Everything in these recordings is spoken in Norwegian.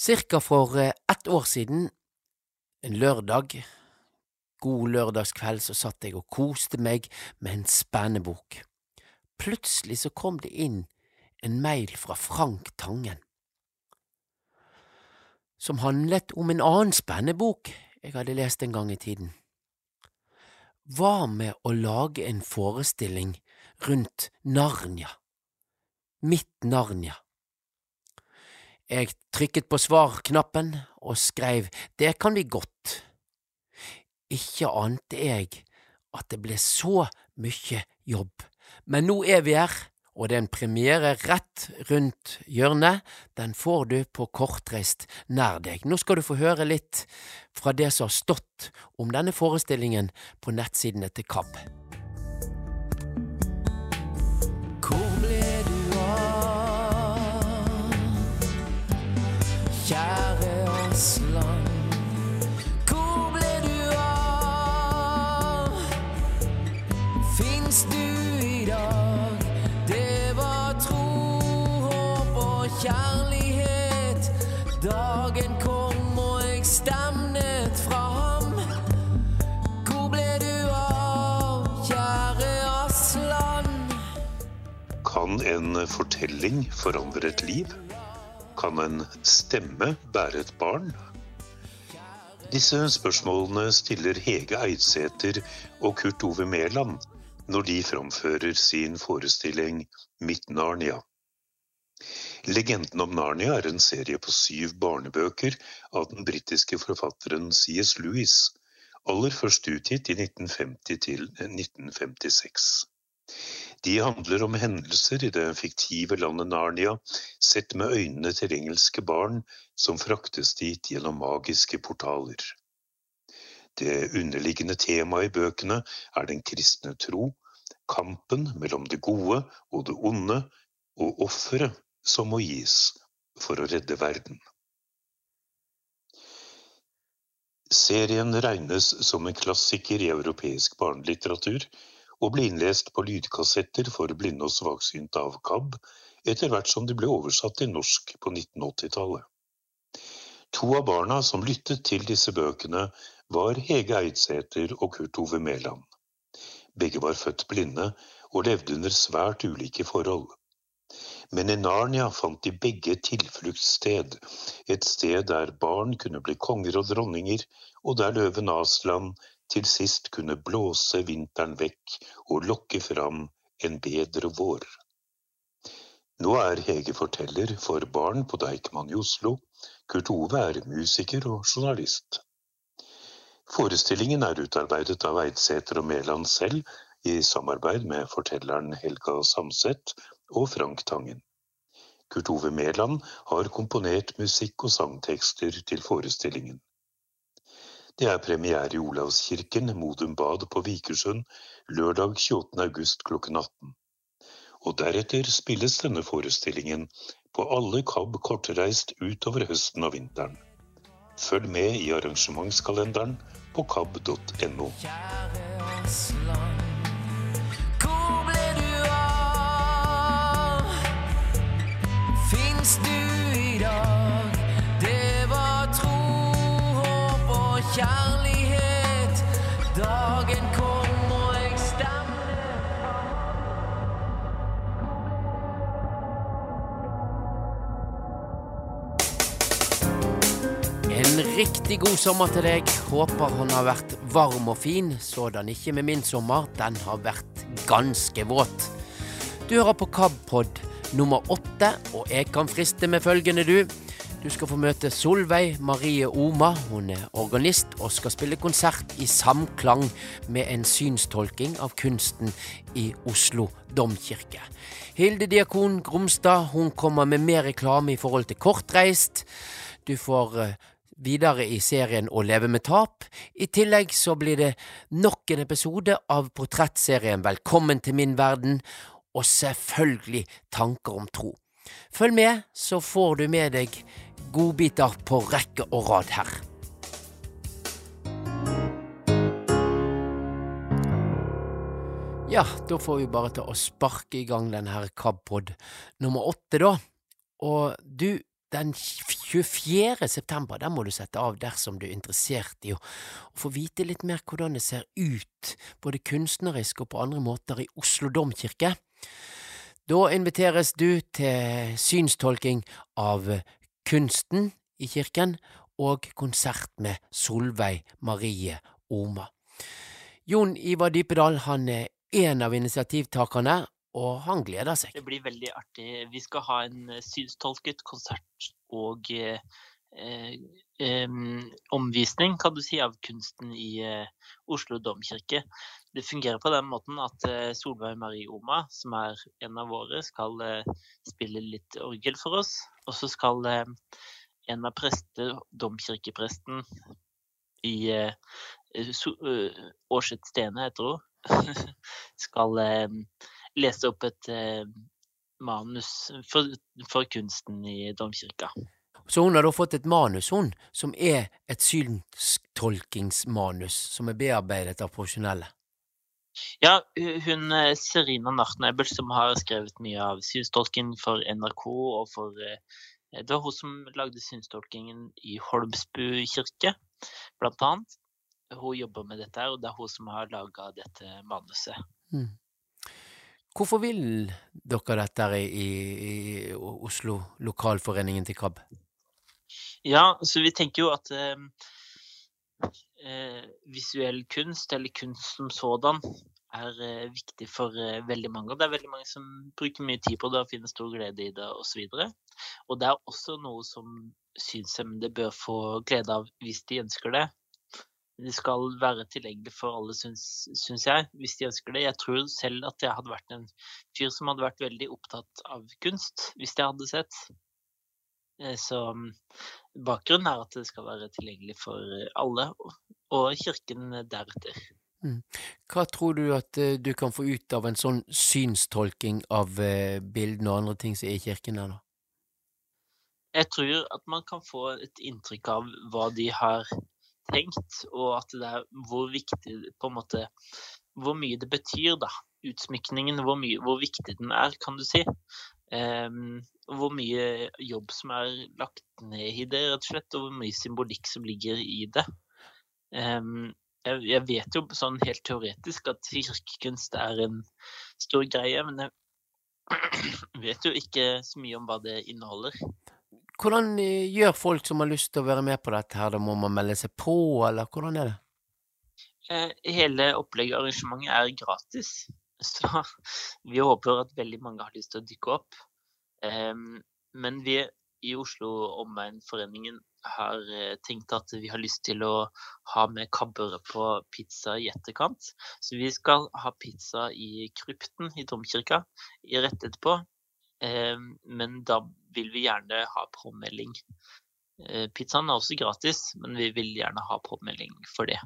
Cirka for eh, ett år siden, en lørdag, god lørdagskveld, så satt jeg og koste meg med en spennebok. Plutselig så kom det inn en mail fra Frank Tangen, som handlet om en annen spennebok jeg hadde lest en gang i tiden. Hva med å lage en forestilling rundt Narnia? Mitt Narnia. Jeg trykket på svar-knappen og skrev det kan vi godt. Ikke ante jeg at det ble så mye jobb, men nå er vi her, og det er en premiere rett rundt hjørnet. Den får du på Kortreist nær deg. Nå skal du få høre litt fra det som har stått om denne forestillingen på nettsidene til KAB. En fortelling forandre et liv? Kan en stemme bære et barn? Disse spørsmålene stiller Hege Eidsæter og Kurt Ove Mæland når de framfører sin forestilling Mitt Narnia. Legenden om Narnia er en serie på syv barnebøker av den britiske forfatteren C.S. Lewis, aller først utgitt i 1950 til 1956. De handler om hendelser i det fiktive landet Narnia, sett med øynene til engelske barn som fraktes dit gjennom magiske portaler. Det underliggende temaet i bøkene er den kristne tro, kampen mellom det gode og det onde, og offeret som må gis for å redde verden. Serien regnes som en klassiker i europeisk barnelitteratur, og ble innlest på lydkassetter for blinde og svaksynte av KAB, etter hvert som de ble oversatt til norsk på 1980-tallet. To av barna som lyttet til disse bøkene, var Hege Eidsæter og Kurt Ove Mæland. Begge var født blinde og levde under svært ulike forhold. Men i Narnia fant de begge tilfluktssted, et sted der barn kunne bli konger og dronninger, og der løven Aslan til sist kunne blåse vinteren vekk og lokke fram en bedre vår. Nå er Hege forteller for barn på Deichman i Oslo. Kurt Ove er musiker og journalist. Forestillingen er utarbeidet av Eidsæter og Mæland selv i samarbeid med fortelleren Helga Samset og Frank Tangen. Kurt Ove Mæland har komponert musikk og sangtekster til forestillingen. Det er premiere i Olavskirken, Modum Bad på Vikersund, lørdag 28. august klokken 18. Og deretter spilles denne forestillingen på alle KAB kortreist utover høsten og vinteren. Følg med i arrangementskalenderen på kab.no. Kjære Aslan, riktig god sommer til deg. Håper han har vært varm og fin. Sådan ikke med min sommer. Den har vært ganske våt. Du hører på KABpod nummer åtte, og jeg kan friste med følgende, du. Du skal få møte Solveig Marie Oma. Hun er organist og skal spille konsert i samklang med en synstolking av kunsten i Oslo domkirke. Hilde Diakon Gromstad hun kommer med mer reklame i forhold til kortreist. Du får eh, videre i serien Å leve med tap. I tillegg så blir det nok en episode av portrettserien Velkommen til min verden, og selvfølgelig tanker om tro. Følg med, så får du med deg godbiter på rekke og rad her. Ja, da får vi bare til å sparke i gang denne her KABpod nummer åtte, da. Og du, den 24. september. Den må du sette av dersom du er interessert i å, få vite litt mer hvordan det ser ut, både kunstnerisk og på andre måter, i Oslo domkirke. Da inviteres du til synstolking av kunsten i kirken og konsert med Solveig Marie Oma. Jon Ivar Dypedal han er en av initiativtakerne, og han gleder seg. Det blir veldig artig. Vi skal ha en eh, synstolket konsert og eh, eh, omvisning, kan du si, av kunsten i eh, Oslo domkirke. Det fungerer på den måten at eh, Solveig Marie Oma, som er en av våre, skal eh, spille litt orgel for oss. Og så skal en av prester, domkirkepresten i Årset Stene, heter hun, skal lese opp et eh, manus for, for, kunsten i domkirka. Så hun har da fått et manus, hun, som er et synstolkingsmanus, som er bearbeidet av profesjonelle? Ja, hun eh, Serina Nartnebel, som har skrevet mye av synstolking for NRK og for eh, Det var hun som lagde synstolkingen i Holmsbu kirke, blant annet. Hun jobber med dette, og det er hun som har laga dette manuset. Mm. Hvorfor vil dere dette i, i Oslo lokalforeningen til KAB? Ja, så vi tenker jo at eh, eh, visuell kunst, eller kunst som sådan, er eh, viktig for eh, veldig mange. Og det er veldig mange som bruker mye tid på det og finner stor glede i det osv. Og, og det er også noe som synshemmede bør få glede av hvis de ønsker det de skal være tilgjengelig for alle, syns jeg, hvis de ønsker det. Jeg tror selv at jeg hadde vært en fyr som hadde vært veldig opptatt av kunst, hvis jeg hadde sett. Eh, så mm, bakgrunnen er at det skal være tilgjengelig for alle, og kirken deretter. Mm. Hva tror du at eh, du kan få ut av en sånn synstolking av eh, bildene og andre ting som er i kirken der, da? Jeg tror at man kan få et inntrykk av hva de har tenkt, og at det er hvor viktig på en måte Hvor mye det betyr, da. Utsmykningen, hvor, mye, hvor viktig den er, kan du si. Um, hvor mye jobb som er lagt ned i det, rett og slett, og hvor mye symbolikk som ligger i det. Um, jeg, jeg, vet jo sånn helt teoretisk at kirkekunst er en stor greie, men jeg vet jo ikke så mye om hva det inneholder. Hvordan eh, gjør folk som har lyst til å være med på dette her, da må man melde seg på, eller hvordan er det? Eh, hele opplegget og arrangementet er gratis, så vi håper at veldig mange har lyst til å dykke opp. Men vi i Oslo Omegn-foreningen har eh, tenkt at vi har lyst til å ha med kabbere på pizza i etterkant. Så vi skal ha pizza i krypten i domkirka rett etterpå. Men da vil vi gjerne ha påmelding. Eh, pizzaen er også gratis, men vi vil gjerne ha påmelding for det.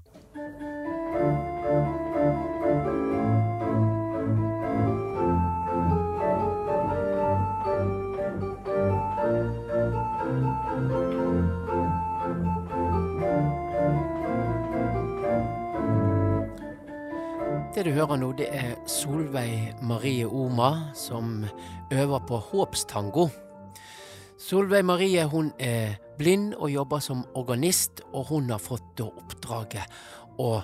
Det du hører nå, det er Solveig Marie Oma som øver på håpstango. Solveig Marie hun er blind og jobber som organist, og hun har fått oppdraget å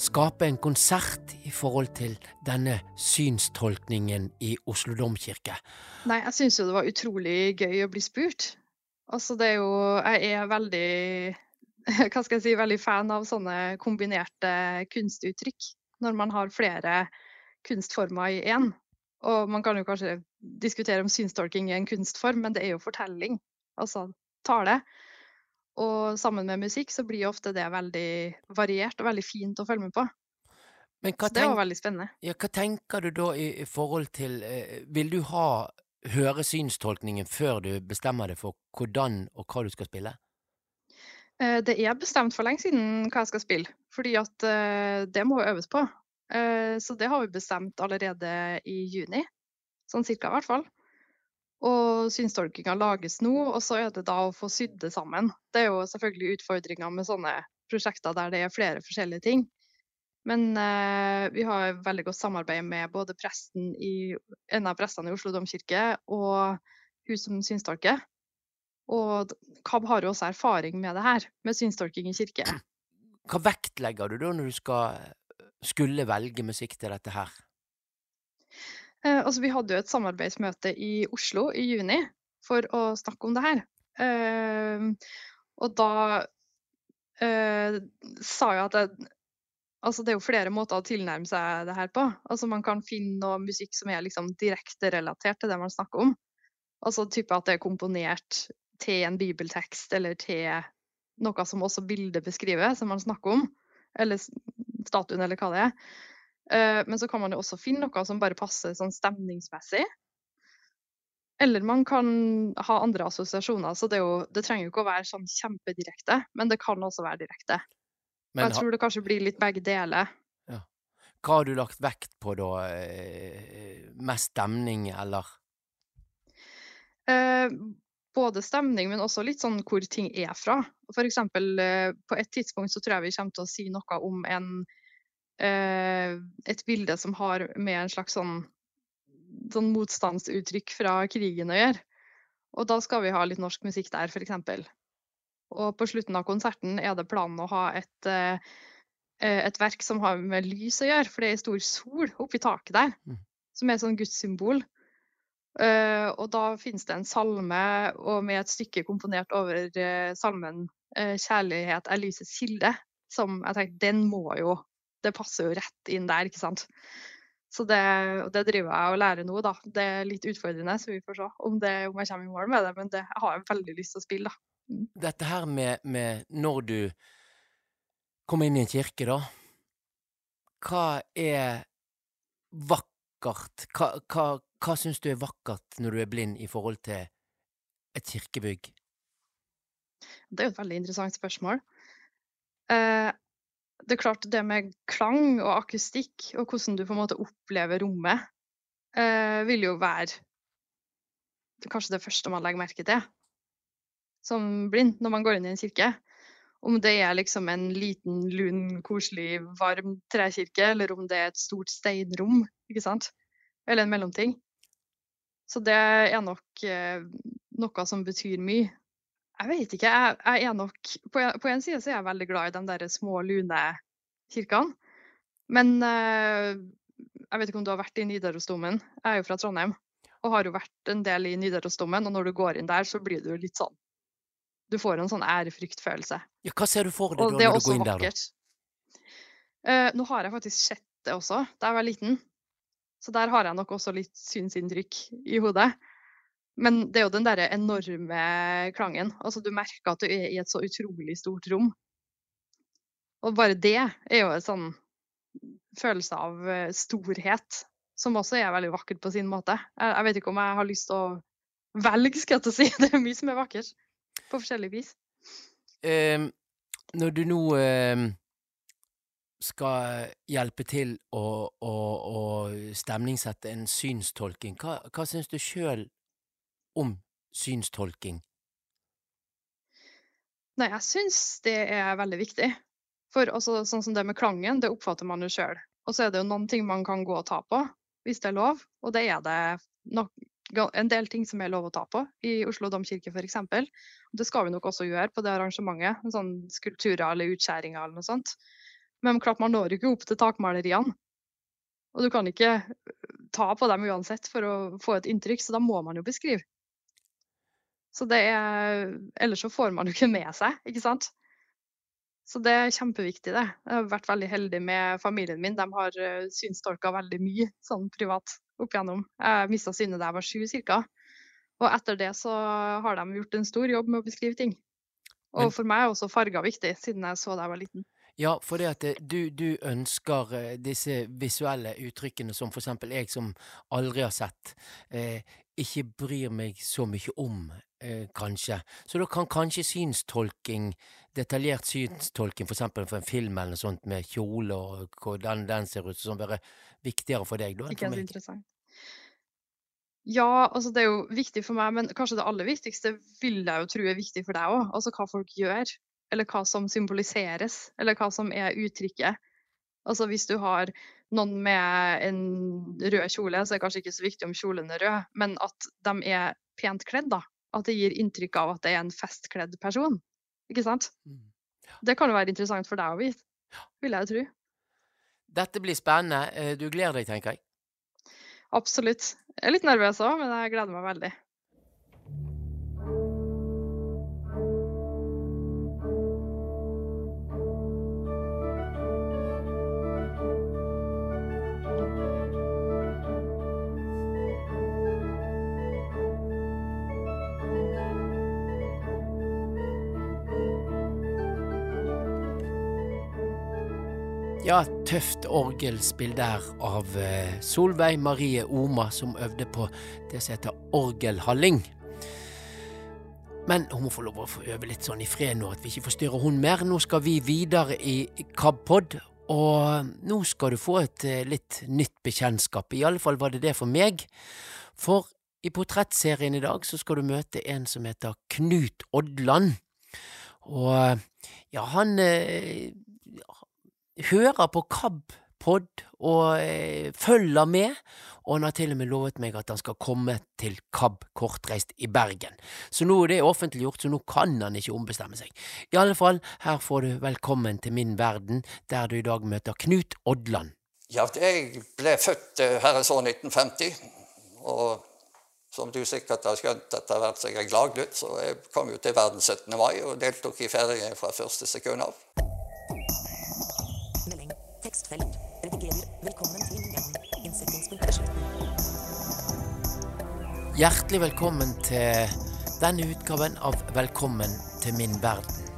skape en konsert i forhold til denne synstolkningen i Oslo domkirke. Nei, jeg syns jo det var utrolig gøy å bli spurt. Altså, det er jo Jeg er veldig hva skal jeg si, veldig fan av sånne kombinerte kunstuttrykk. Når man har flere kunstformer i én. Og man kan jo kanskje diskutere om synstolking er en kunstform, men det er jo fortelling, altså tale. Og sammen med musikk så blir ofte det veldig variert og veldig fint å følge med på. så det var veldig spennende. Ja, hva tenker du da i, i forhold til eh, Vil du ha høre synstolkningen før du bestemmer deg for hvordan og hva du skal spille? Eh, det er bestemt for lenge siden hva jeg skal spille, fordi at eh, det må øves på. Eh, så det har vi bestemt allerede i juni, sånn cirka i hvert fall. Og synstolkinga lages nå, og så er det da å få sydd det sammen. Det er jo selvfølgelig utfordringer med sånne prosjekter der det er flere forskjellige ting. Men eh, vi har veldig godt samarbeid med både i, en av prestene i Oslo domkirke og hun som synstolker. Og KAB har jo også erfaring med det her, med synstolking i kirke. Hva vektlegger du da når du skal skulle velge musikk til dette her? Eh, altså, vi hadde jo et samarbeidsmøte i Oslo i juni for å snakke om det her. Eh, og da eh, sa jeg at det, altså, det er jo flere måter å tilnærme seg det her på. Altså, man kan finne noe musikk som er liksom direkte relatert til det man snakker om. Altså type at det er komponert til en bibeltekst eller til noe som også bildet beskriver, som man snakker om. Eller statuen, eller hva det er. Eh, men så kan man jo også finne noe som bare passer sånn stemningsmessig. Eller man kan ha andre assosiasjoner. Så det, jo, det trenger jo ikke å være sånn kjempedirekte, men det kan også være direkte. Men, jeg tror det kanskje blir litt begge deler. Ja. Hva har du lagt vekt på da? Eh, mest stemning, eller? Eh, både stemning, men også litt sånn hvor ting er fra. For eksempel, eh, på et tidspunkt så tror jeg vi kommer til å si noe om en, eh, et bilde som har med en slags sånn, sånn motstandsuttrykk fra krigen å gjøre. Og da skal vi ha litt norsk musikk der, f.eks. Og på slutten av konserten er det planen å ha et, eh, et verk som har med lys å gjøre, for det er stor sol oppi taket der, mm. som er sånn gudssymbol. Uh, og da finnes det en salme og med et stykke komponert over uh, salmen uh, 'Kjærlighet er lysets kilde', som jeg tenkte den må jo Det passer jo rett inn der, ikke sant. Så det, det driver jeg og lærer nå, da. Det er litt utfordrende, så vi får se om, det, om jeg kommer i mål med det. Men det har jeg veldig lyst til å spille, da. Mm. Dette her med, med når du kommer inn i en kirke, da. Hva er vakkert? Hva, hva, hva syns du er vakkert når du er blind i forhold til et kirkebygg? Det er jo et veldig interessant spørsmål. Eh, det er klart det med klang og akustikk og hvordan du på en måte opplever rommet, eh, vil jo være kanskje det første man legger merke til som blind når man går inn i en kirke. Om det er liksom en liten, lun, koselig, varm trekirke, eller om det er et stort steinrom, ikke sant? Eller en mellomting. Så det er nok eh, noe som betyr mye. Jeg vet ikke. Jeg, jeg er nok på på en, side så er jeg veldig glad i de der små, lune kirkene. Men eh, jeg vet ikke om du har vært i Nidarosdomen. Jeg er jo fra Trondheim og har jo vært en del i Nidarosdomen. Og når du går inn der, så blir du litt sånn Du får en sånn ærefryktfølelse. Ja, hva ser du for deg da når du går inn der, da? Uh, nå har jeg faktisk sett det også da jeg var liten. Så der har jeg nok også litt synsinntrykk i hodet. Men det er jo den derre enorme klangen. Altså du merker at du er i et så utrolig stort rom. Og bare det er jo en sånn følelse av eh, storhet, som også er veldig vakkert på sin måte. Jeg vet ikke om jeg har lyst til å velge, skal jeg til å si. Det er mye som er vakkert, på forskjellig vis. Eh, når du nå eh, skal hjelpe til å, å, å stemningssette en synstolking. Hva, hva syns du sjøl om synstolking? Nei, jeg syns det er veldig viktig. For også, sånn som det med klangen, det oppfatter man jo sjøl. Og så er det jo noen ting man kan gå og ta på, hvis det er lov. Og det er det nok, en del ting som er lov å ta på, i Oslo domkirke f.eks. Det skal vi nok også gjøre på det arrangementet. Sånn skulpturer eller utskjæringer eller noe sånt. Men klart man når ikke opp til takmaleriene. Og du kan ikke øh, ta på dem uansett for å få et inntrykk, så da må man jo beskrive. Så det er Ellers så får man jo ikke med seg, ikke sant. Så det er kjempeviktig, det. Jeg har vært veldig heldig med familien min. De har øh, synstolka veldig mye sånn privat opp igjennom. Jeg mista synet da jeg var sju ca. Og etter det så har de gjort en stor jobb med å beskrive ting. Og for meg er også farger viktig, siden jeg så da jeg var liten. Ja, for det at eh, du, du, ønsker eh, disse visuelle uttrykkene som eksempel jeg som aldri har sett, eh, ikke bryr meg så mye om, eh, kanskje. Så da kan kanskje synstolking, detaljert synstolking for eksempel for en film eller noe sånt med kjole og hvordan den ser ut, som være viktigere for deg da? Ikke så interessant. Ja, altså det er jo viktig for meg, men kanskje det aller viktigste vil jeg jo tro er viktig for deg òg. Altså hva folk gjør eller hva som symboliseres, eller hva som er uttrykket. Altså hvis du har noen med en rød kjole, så er det kanskje ikke så viktig om kjolen er rød, men at de er pent kledd, da. At det gir inntrykk av at det er en festkledd person. Ikke sant? Mm. Det kan jo være interessant for deg å vite, vil jeg tro. Dette blir spennende. Eh, Du gleder deg, tenker jeg. Absolutt. Jeg er litt nervøs òg, men jeg gleder meg veldig. Ja, tøft orgelspill der av eh, Solveig Marie Oma, som øvde på det som heter orgelhalling. Men hun må få lov å få øve litt sånn i fred nå, at vi ikke forstyrrer hun mer. Nå skal vi videre i KABpod, og nå skal du få et eh, litt nytt bekjentskap. I alle fall var det det for meg. For i portrettserien i dag så skal du møte en som heter Knut Odland. Og ja, han eh, hører på KAB-pod og eh, følger med, og han har til og med lovet meg at han skal komme til KAB kortreist i Bergen. Så nå er det offentliggjort, så nå kan han ikke ombestemme seg. I alle fall, her får du velkommen til min verden, der du i dag møter Knut Odland. Ja, jeg ble født herrens år 1950. Og som du sikkert har skjønt etter hvert som jeg er gladgutt, så jeg kom jo til verden 17. mai og deltok i feiringen fra første sekund av. Tekstfelt. Redigerer. Velkommen til inngangen. verden. er beslutning. Hjertelig velkommen til denne utgaven av Velkommen til min verden.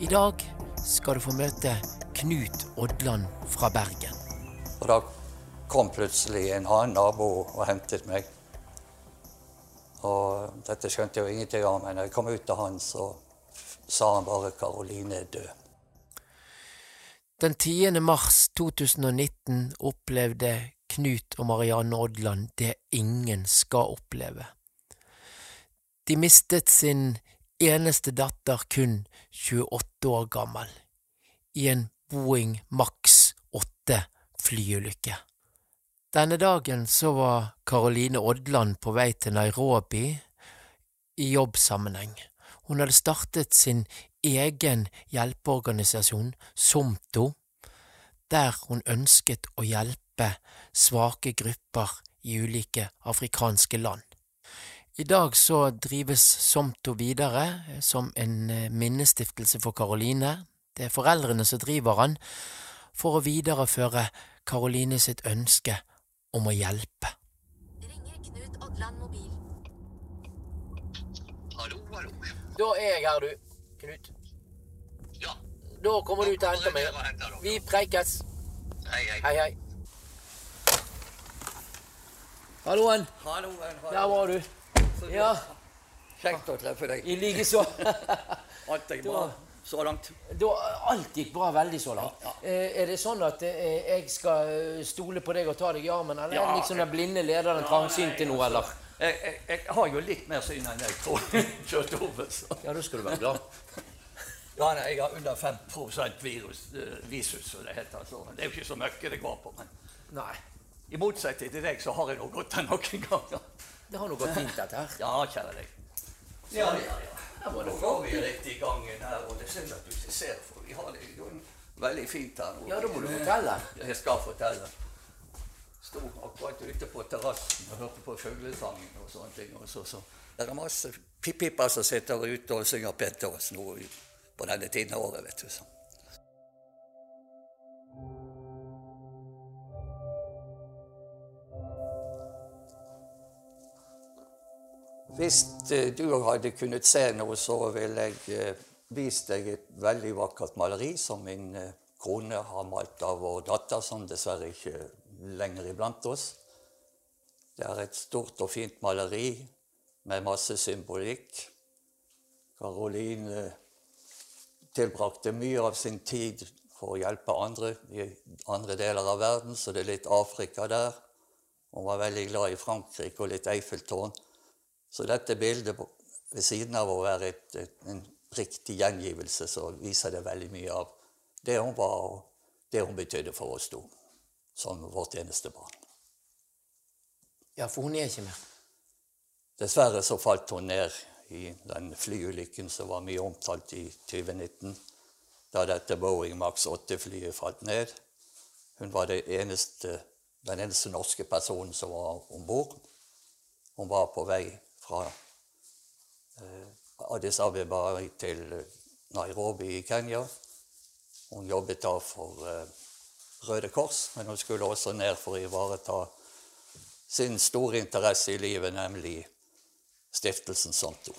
I dag skal du få møte Knut Odland fra Bergen. Og da kom plutselig en annen nabo og hentet meg. Og dette skjønte jeg jo ingenting av, men da jeg kom ut til han, så sa han bare 'Karoline er død'. Den 10. mars 2019 opplevde Knut og Marianne Odland det ingen skal oppleve. De mistet sin eneste datter kun 28 år gammel, i en Boeing Max 8 flyulykke. Denne dagen så var Karoline Odland på vei til Nairobi i jobbsammenheng. Hun hadde startet sin egen hjelpeorganisasjon, SOMTO, der hun ønsket å hjelpe svake grupper i ulike afrikanske land. I dag så drives SOMTO videre som en eh, minnestiftelse for Karoline. Det er foreldrene som driver han, for å videreføre Karoline sitt ønske om å hjelpe. Ringer Knut Odland mobil. Hallo, hallo. Da er jeg her, du, Knut. Ja, Da kommer du til å hente meg. Vi preikes. hei, hei. Hei, hei. Halloen. Hallo, Der var du. Ja, Kjekt å treffe deg. i likeså. Alt er bra så langt. Da, alt gikk bra veldig så langt. Eh, er det sånn at eh, jeg skal eh, stole på deg og ta deg i armen, eller er det liksom den blinde lederen trangsynt til noe, eller? Jeg, jeg, jeg har jo litt mer syn enn jeg tror. Kjørt over, så. Ja, da skal du være glad. Ja, nei, jeg har under 5 virus, uh, visus, som det heter. Så det er jo ikke så mye det går på. Men Nei, i motsetning til deg, så har jeg nå gått den noen ganger. det har nå gått fint, dette her. Ja, kjære deg. Ja, ja, ja. Nå går vi rett i gangen her, og det er synd at du ikke ser, for vi har det jo veldig fint her nå. Ja, da må du fortelle. Jeg skal fortelle. Sto akkurat ute på terrassen og hørte på fuglesangen og sånne ting. Og så, så. Det er masse pippiper som sitter ute og synger pent og oss på denne tiden av året, vet du. Så. Hvis eh, du hadde kunnet se noe, så ville jeg eh, vist deg et veldig vakkert maleri som min eh, kone har malt av vår datter, som dessverre ikke lenger iblant oss. Det er et stort og fint maleri med masse symbolikk. Caroline tilbrakte mye av sin tid for å hjelpe andre i andre deler av verden, så det er litt Afrika der. Hun var veldig glad i Frankrike og litt Eiffeltårn. Så dette bildet ved siden av å være et, et, en riktig gjengivelse, så viser det veldig mye av det hun var, og det hun betydde for oss to, som vårt eneste barn. Ja, for hun er ikke mer. Dessverre så falt hun ned i den flyulykken som var mye omtalt i 2019, da dette Boeing Max 8-flyet falt ned. Hun var eneste, den eneste norske personen som var om bord. Hun var på vei fra eh, Addis Abeba til Nairobi i Kenya. Hun jobbet da for eh, Røde Kors, men hun skulle også ned for å ivareta sin store interesse i livet, nemlig Stiftelsen Santo.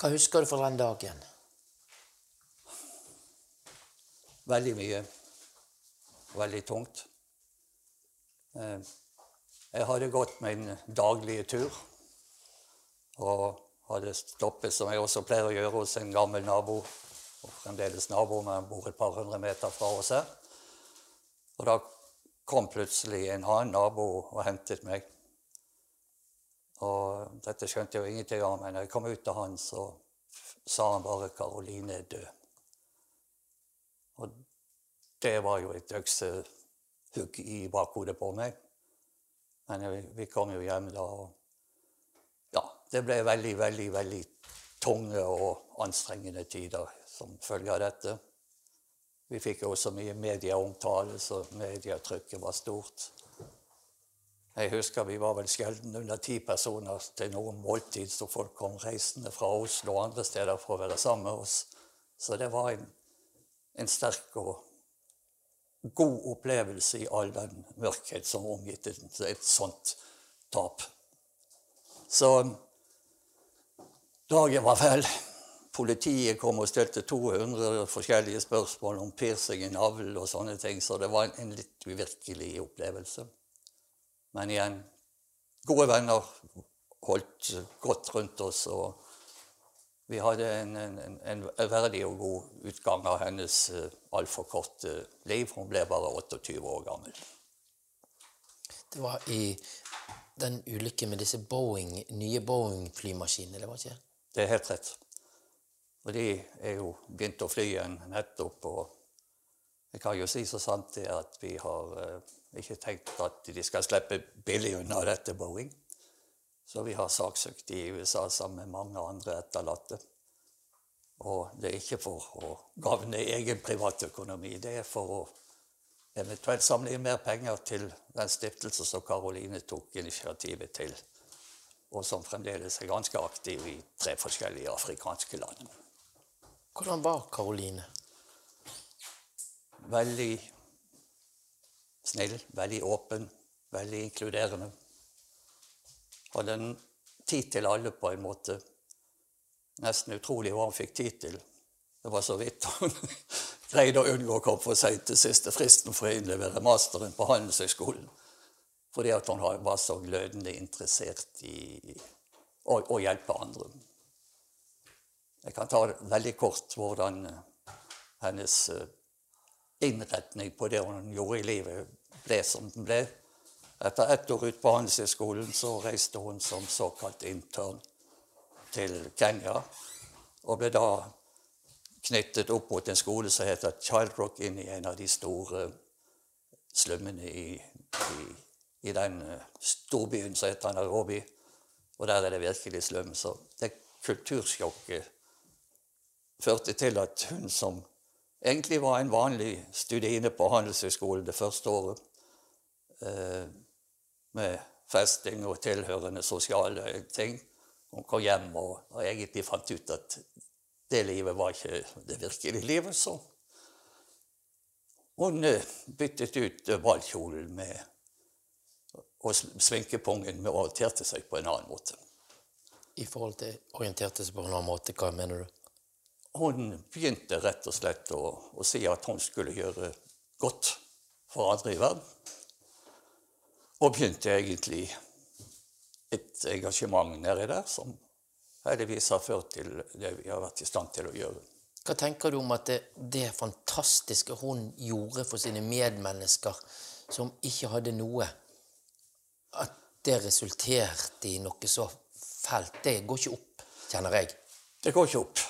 Hva husker du fra den dagen? Veldig mye. Veldig tungt. Eh, Jeg hadde gått min daglige tur og hadde stoppet, som jeg også pleier å gjøre, hos en gammel nabo. Og fremdeles nabo, men bor et par hundre meter fra oss her. Og da kom plutselig en annen nabo og hentet meg. Og dette skjønte jeg jo ingenting av, men når jeg kom ut til han, så sa han bare 'Karoline er død'. Og det var jo et øksehugg i bakhodet på meg. Men vi kom jo hjem da, og ja, det ble veldig, veldig, veldig tunge og anstrengende tider som følge av dette. Vi fikk jo også mye medieomtale, så medietrykket var stort. Jeg husker vi var vel sjelden under ti personer til noen måltid, så folk kom reisende fra Oslo og andre steder for å være sammen med oss. Så det var en, en sterk og god opplevelse i all den mørkhet som omgitt et, et sånt tap. Så dagen var fæl. Politiet kom og stilte 200 forskjellige spørsmål om piercing i navlen og sånne ting, så det var en, litt uvirkelig opplevelse. Men igjen, gode venner holdt godt rundt oss, og vi hadde en, en, en verdig og god utgang av hennes uh, altfor korte liv. Hun ble bare 28 år gammel. Det var i den ulykken med disse Boeing, nye Boeing-flymaskinene, det var ikke? Det er helt rett. Og de er jo begynt å fly igjen nettopp. Og jeg kan jo si så sant det at vi har uh, ikke tenkt at de skal slippe billig unna dette Boeing. Så vi har saksøkt i USA sammen med mange andre etterlatte. Og det er ikke for å gagne egen privatøkonomi, det er for å eventuelt samle inn mer penger til den stiftelse som Karoline tok initiativet til, og som fremdeles er ganske aktiv i tre forskjellige afrikanske land. Hvordan var Karoline? Veldig snill, veldig åpen, veldig inkluderende. Hadde en tid til alle, på en måte. Nesten utrolig hva han fikk tid til. Det var så vidt han greide å unngå å komme for seint til siste fristen for å innlevere masteren på Handelshøyskolen. Fordi at han var så glødende interessert i å, å hjelpe andre. Jeg kan ta veldig kort hvordan hennes innretning på det hun gjorde i livet, ble som den ble. Etter ett år ute på Handelshøyskolen så reiste hun som såkalt intern til Kenya. Og ble da knyttet opp mot en skole som heter Child Rock, inn i en av de store slummene i, i, i den storbyen som heter Nairobi. Og der er det virkelig slum. Så det kultursjokket førte til at hun som egentlig var en vanlig studine på Handelshøyskolen det første året, eh, med festing og tilhørende sosiale ting. Hun kom hjem og, og, egentlig fant ut at det livet var ikke det virkelige livet. Så hun eh, byttet ut ballkjolen med og sminkepungen med å orienterte seg på en annen måte. I forhold til orienterte seg på en annen måte, hva mener du? Hun begynte rett og slett å, å si at hun skulle gjøre godt for andre i verden. Og begynte egentlig et engasjement nedi der som heldigvis har ført til det vi har vært i stand til å gjøre. Hva tenker du om at det, det fantastiske hun gjorde for sine medmennesker, som ikke hadde noe, at det resulterte i noe så fælt? Det går ikke opp, kjenner jeg. Det går ikke opp.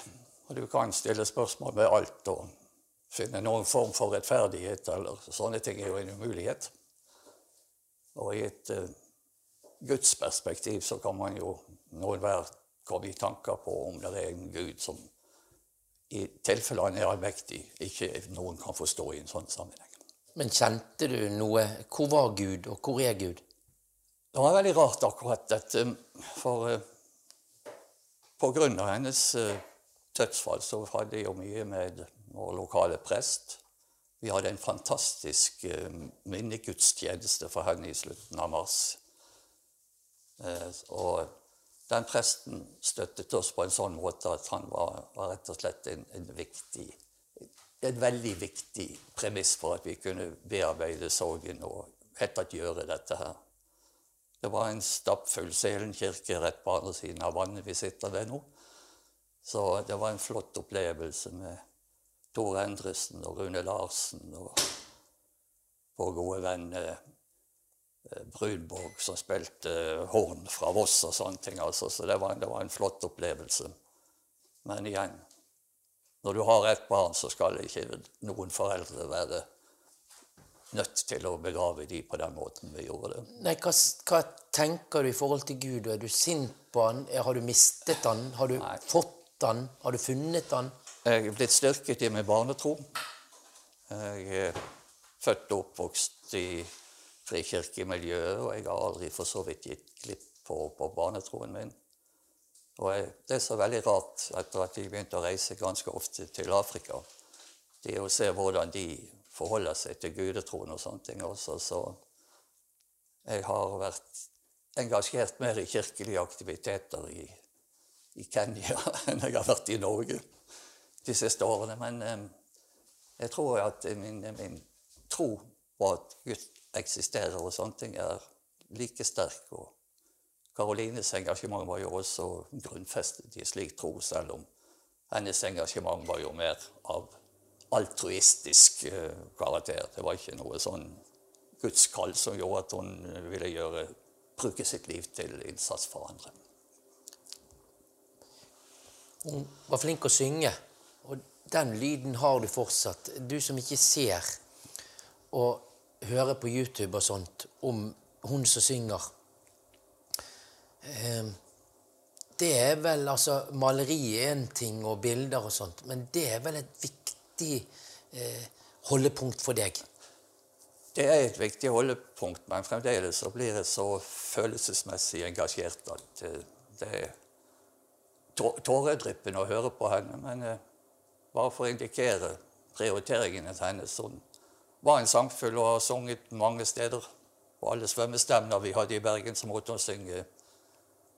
Og du kan stille spørsmål ved alt og finne noen form for rettferdighet eller sånne ting er jo en umulighet. Og i et uh, gudsperspektiv så kan man jo noen hver komme i tanker på om det er en gud som i tilfelle han er allmektig, ikke noen kan forstå i en sånn sammenheng. Men kjente du noe Hvor var Gud, og hvor er Gud? Det var veldig rart akkurat dette, for uh, på grunn av hennes eh, dødsfall så hadde jeg jo mye med vår lokale prest. Vi hadde en fantastisk eh, minnegudstjeneste for henne i slutten av mars. Eh, og den presten støttet oss på en sånn måte at han var, var rett og slett en, en viktig en veldig viktig premiss for at vi kunne bearbeide sorgen og helt tatt gjøre dette her. Det var en stappfull Selen kirke rett på andre siden av vannet vi sitter ved nå. Så det var en flott opplevelse med Tor Endresen og Rune Larsen og vår gode venn Brudborg som spilte horn fra Voss og sånne ting. Altså. Så det var, det var, en flott opplevelse. Men igjen, når du har ett barn, så skal ikke noen foreldre være nødt til å begrave de på den måten vi gjorde det. Nei, hva, hva tenker du i forhold til Gud? Er du sint på han? Har du mistet han? Har du Nei. fått han? Har du funnet han? Jeg er blitt styrket i min barnetro. Jeg er født og oppvokst i frikirkemiljøet, og jeg har aldri for så vidt gitt glipp på, på barnetroen min. Og jeg, det er så veldig rart etter at jeg begynte å reise ganske ofte til Afrika, det å se hvordan de forholder seg til gudetroen og sånne ting også. Så jeg har vært engasjert mer i kirkelige aktiviteter i, i Kenya enn jeg har vært i Norge de siste årene. Men jeg tror at min, min tro på at Gud eksisterer og sånne ting, er like sterk. Og Karolines engasjement var jo også grunnfestet i slik tro, selv om hennes engasjement var jo mer av altruistisk eh, karakter. Det var ikke noe sånn gudskall som gjorde at hun ville gjøre, bruke sitt liv til innsats for andre. Hun var flink å synge, og den lyden har du fortsatt. Du som ikke ser og hører på YouTube og sånt om hun som synger. Eh, Det er vel altså Maleri er en ting, og bilder og sånt, men det er vel et viktig eh, holdepunkt for deg? Det er et viktig holdepunkt, men fremdeles så blir jeg så følelsesmessig engasjert at eh, det er tåredryppende å høre på henne. Men eh, bare for å indikere prioriteringen hennes Hun var en sangfull og har sunget mange steder. På alle svømmestevner vi hadde i Bergen, så måtte hun synge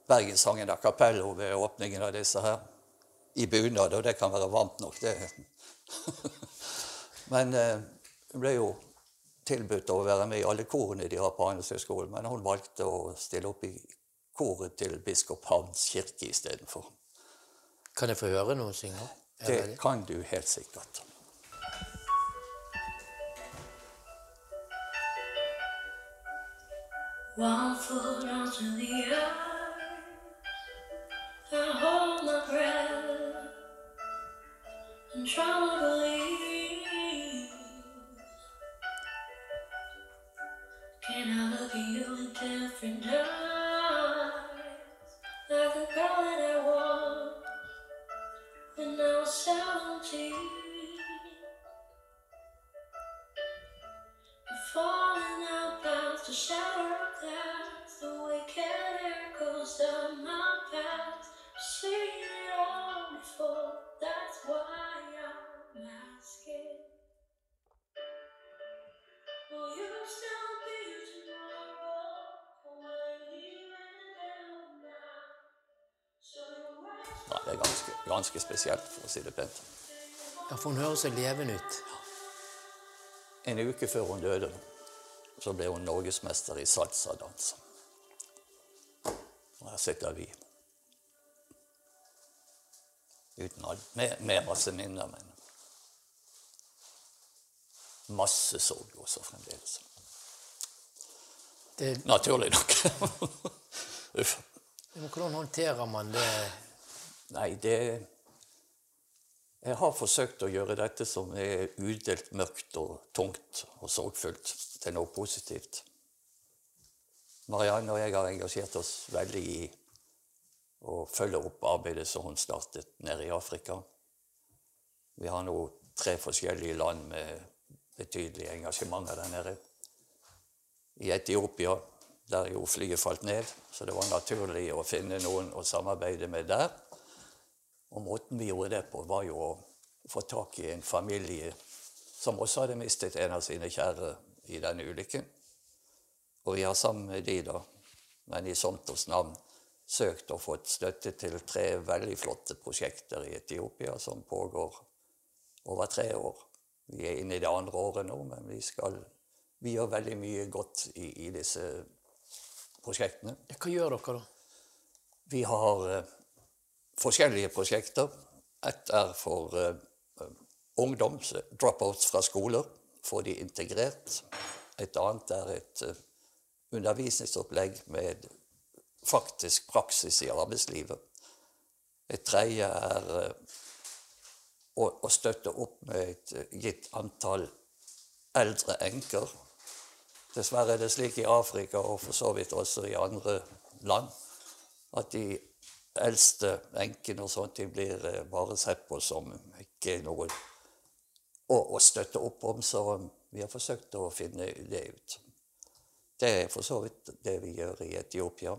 Bergenssangen a cappello ved åpningen av disse her. I bunad, og det kan være varmt nok, det. Men eh, hun ble jo tilbudt å være med i alle korene de har på Handelshøyskolen, men hun valgte å stille opp i koret til biskop Havns kirke istedenfor. Kan jeg få høre noe synge? Er Det kan du helt sikkert. One foot onto the earth, I hold my breath and try to believe. Can I look at you with different eyes, when I was seventeen? Falling out past the shadow glass, the wicked goes down my path. Seen it all before, that's why I'm asking. Will you ganske, spesielt, for å si det pent. Ja, for hun høres så levende ut. En uke før hun døde, så ble hun norgesmester i salsadans. Og her sitter vi. Uten alt. med, med masse minner, men masse sorg også fremdeles. Det, Naturlig nok. Uff. men hvordan håndterer man det? Nei, det Jeg har forsøkt å gjøre dette som er udelt mørkt og tungt og sorgfullt, til noe positivt. Marianne og jeg har engasjert oss veldig i å følge opp arbeidet som hun startet nede i Afrika. Vi har nå tre forskjellige land med betydelig engasjement der nede. I Etiopia, der jo flyet falt ned, så det var naturlig å finne noen å samarbeide med der. Og måten vi gjorde det på, var jo å få tak i en familie som også hadde mistet en av sine kjære i denne ulykken. Og vi har sammen med de, da, men i Somtos navn, søkt og fått støtte til tre veldig flotte prosjekter i Etiopia som pågår over tre år. Vi er inne i det andre året nå, men vi, skal, vi gjør veldig mye godt i, i disse prosjektene. Hva gjør dere, da? Vi har eh, forskjellige prosjekter. Ett er for uh, ungdom, dropouts fra skoler, få de integrert. Et annet er et uh, undervisningsopplegg med faktisk praksis i arbeidslivet. Et tredje er uh, å, å støtte opp med et eh, gitt antall eldre enker. Dessverre er det slik i Afrika, og for så vidt også i andre land, at de eldste enkene og sånt ting blir eh, bare sett på som ikke noe å, å støtte opp om. Så vi har forsøkt å finne det ut. Det er for så vidt det vi gjør i Etiopia.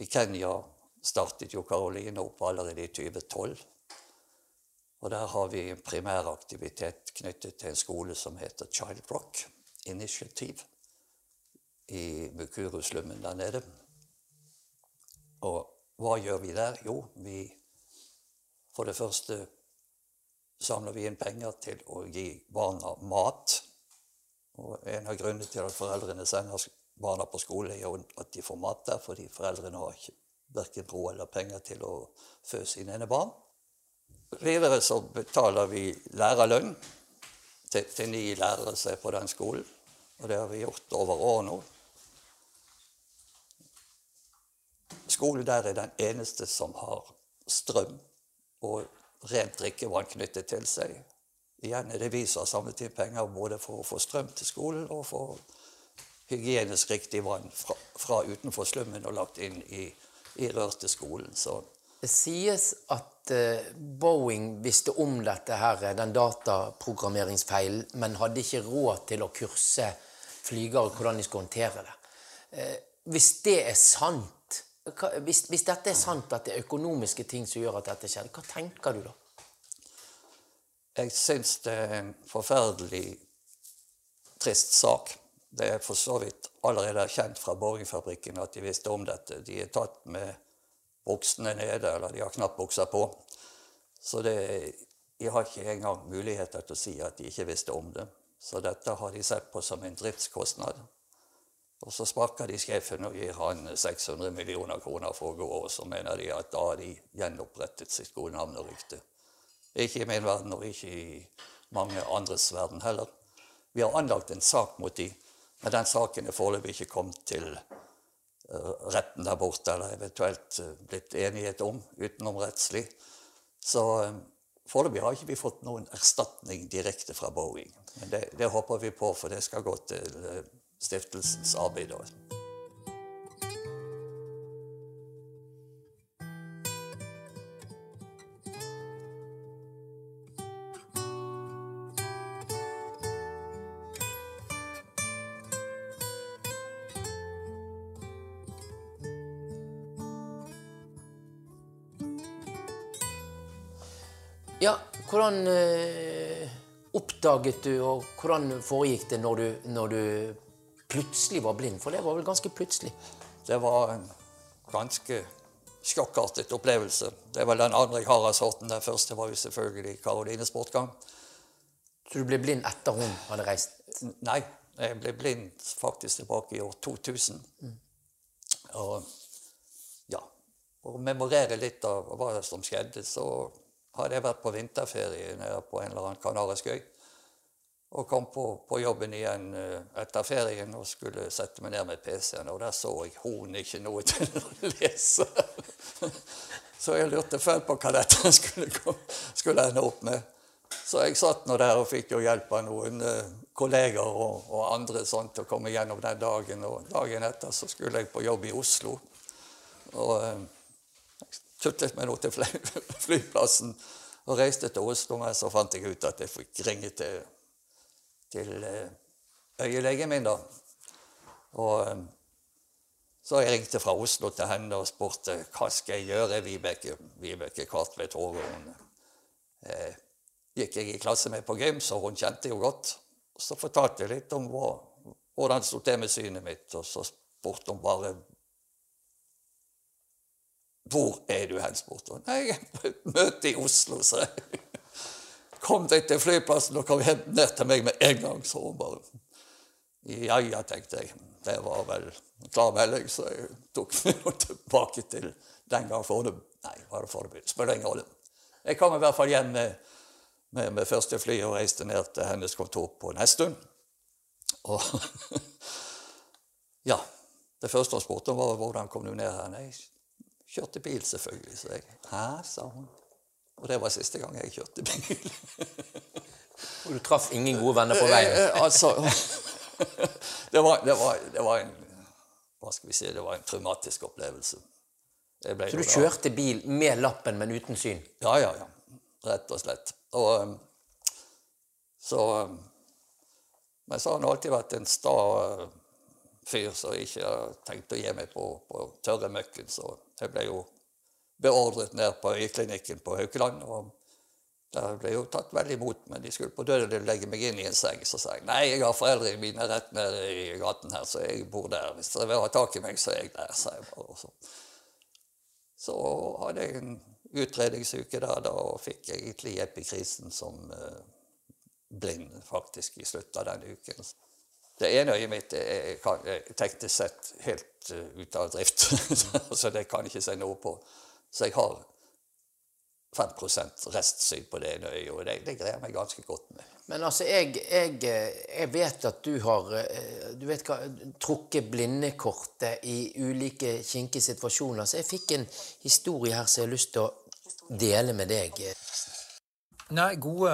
I Kenya startet jo Karoline opp allerede i 2012. Og der har vi en primæraktivitet knyttet til en skole som heter Child Rock Initiative i Mukuru-slummen der nede. Og hva gjør vi der? Jo, vi For det første samler vi inn penger til å gi barna mat. Og en av grunnene til at foreldrene sender barna på skole, er jo at de får mat der, fordi foreldrene har ikke verken råd eller penger til å fø sine egne barn. Videre så betaler vi lærerlønn til, til ni lærere som er på den skolen. Og det har vi gjort over år nå. Skolen der er den eneste som har strøm og rent drikkevann knyttet til seg. Igjen er det vi som har samlet inn penger både for å få strøm til skolen og for hygienisk riktig vann fra, fra utenfor slummen og lagt inn i, i rør til skolen. Så Det sies at eh, Boeing visste om dette her, den dataprogrammeringsfeilen, men hadde ikke råd til å kurse flygere hvordan de skulle håndtere det. Eh, hvis det er sant, hvis, hvis dette er sant at det er økonomiske ting som gjør at dette skjer, hva tenker du da? jeg syns det er en forferdelig trist sak. Det er for så vidt allerede kjent fra Boeing-fabrikken at de visste om dette. De er tatt med buksene nede, eller de har knapt bukser på. Så det, de har ikke engang muligheter til å si at de ikke visste om det. Så dette har de sett på som en driftskostnad. Og så sparker de sjefen og gir han 600 millioner kroner for å gå, og så mener de at da har de gjenopprettet sitt gode navn og rykte. Ikke i min verden, og ikke i mange andres verden heller. Vi har anlagt en sak mot de, men den saken er foreløpig ikke kommet til uh, retten der borte, eller eventuelt uh, blitt enighet om utenomrettslig. Så uh, foreløpig har ikke vi fått noen erstatning direkte fra Boeing. Men det, det håper vi på, for det skal gå til stiftelsens arbeid. Ja, hvordan eh, oppdaget du, og hvordan foregikk det når du, når du plutselig var blind? For det var vel ganske plutselig? Det var en ganske sjokkartet opplevelse. Det vel den andre jeg har av sorten. Den første var jo selvfølgelig Karolines bortgang. Så du ble blind etter hun hadde reist? Nei, jeg ble blind faktisk tilbake i år 2000. Mm. Og ja, for å memorere litt av hva som skjedde, så hadde jeg vært på vinterferie nede på en eller annen kanarisk øy. Og kom på, på, jobben igjen eh, etter ferien og skulle sette meg ned med PC-en. Og der så jeg hun ikke noe til å lese. Så jeg lurte fælt på hva dette skulle, skulle ende opp med. Så jeg satt nå der og fikk jo hjelp av noen eh, kolleger og, og andre sånn, til å komme gjennom den dagen. Og dagen etter så skulle jeg på jobb i Oslo. Og jeg tutlet meg nå til flyplassen og reiste til Oslo. Men så fant jeg ut at jeg fikk ringe til, til eh, øyelegen min, da. Og eh, så jeg ringte fra Oslo til henne og spurte hva skal jeg gjøre. Vibeke, Vibeke Kartvedt Hågården eh, gikk jeg i klasse med på gym, så hun kjente jo godt. Så fortalte jeg litt om hva, hvordan det sto til med synet mitt, og så spurte hun bare Hvor er du hen? spurte hun. Nei, møte i Oslo, sa jeg. Kom deg til flyplassen og kom hjem ned til meg med en gang, Så hun bare. Ja ja, tenkte jeg. Det var vel klar melding, så jeg tok meg tilbake til den gang Fornebu. Nei, var det Fornebu? Spiller ingen rolle. Jeg kom i hvert fall hjem med, med, med første fly og reiste ned til hennes kontor på Nesttun. Og ja. Det første hun spurte om, var hvordan kom du ned her. Nei, kjørte bil, selvfølgelig, Så jeg. Hæ, sa hun. Og det var siste gang jeg kjørte bil. Og du traff ingen gode venner på veien. Eh, altså det, var, det, var, det var en Hva skal vi si Det var en traumatisk opplevelse. Så du da- kjørte bil med lappen, men uten syn? Ja, ja, ja. Rett og slett. Og um, så Men så har han alltid vært en sta fyr som ikke har tenkt å gi meg på, på tørre møkken. Så jeg ble jo beordret ned på øyeklinikken på Haukeland. og der ble jeg jo tatt vel imot, men de skulle på døden legge meg inn i en seng. Så sa jeg nei, jeg har foreldrene mine rett nede i gaten her, så jeg bor der. Hvis dere vil ha tak i meg, så er jeg der, sa jeg bare. Og så, så hadde jeg en utredningsuke der, da, og fikk egentlig epikrisen som uh, blind, faktisk, i slutten av den uken. Det ene øyet mitt er teknisk sett helt uh, ute av drift, så det kan jeg ikke si noe på. Så jeg har 5 restsyn på det ene øyet, og det, det greier jeg meg ganske godt med. Men altså, jeg, jeg, jeg vet at du har eh, du vet hva, trukket blindekortet i ulike kinkige situasjoner. Så jeg fikk en historie her som jeg har lyst til å dele med deg. Nei, gode,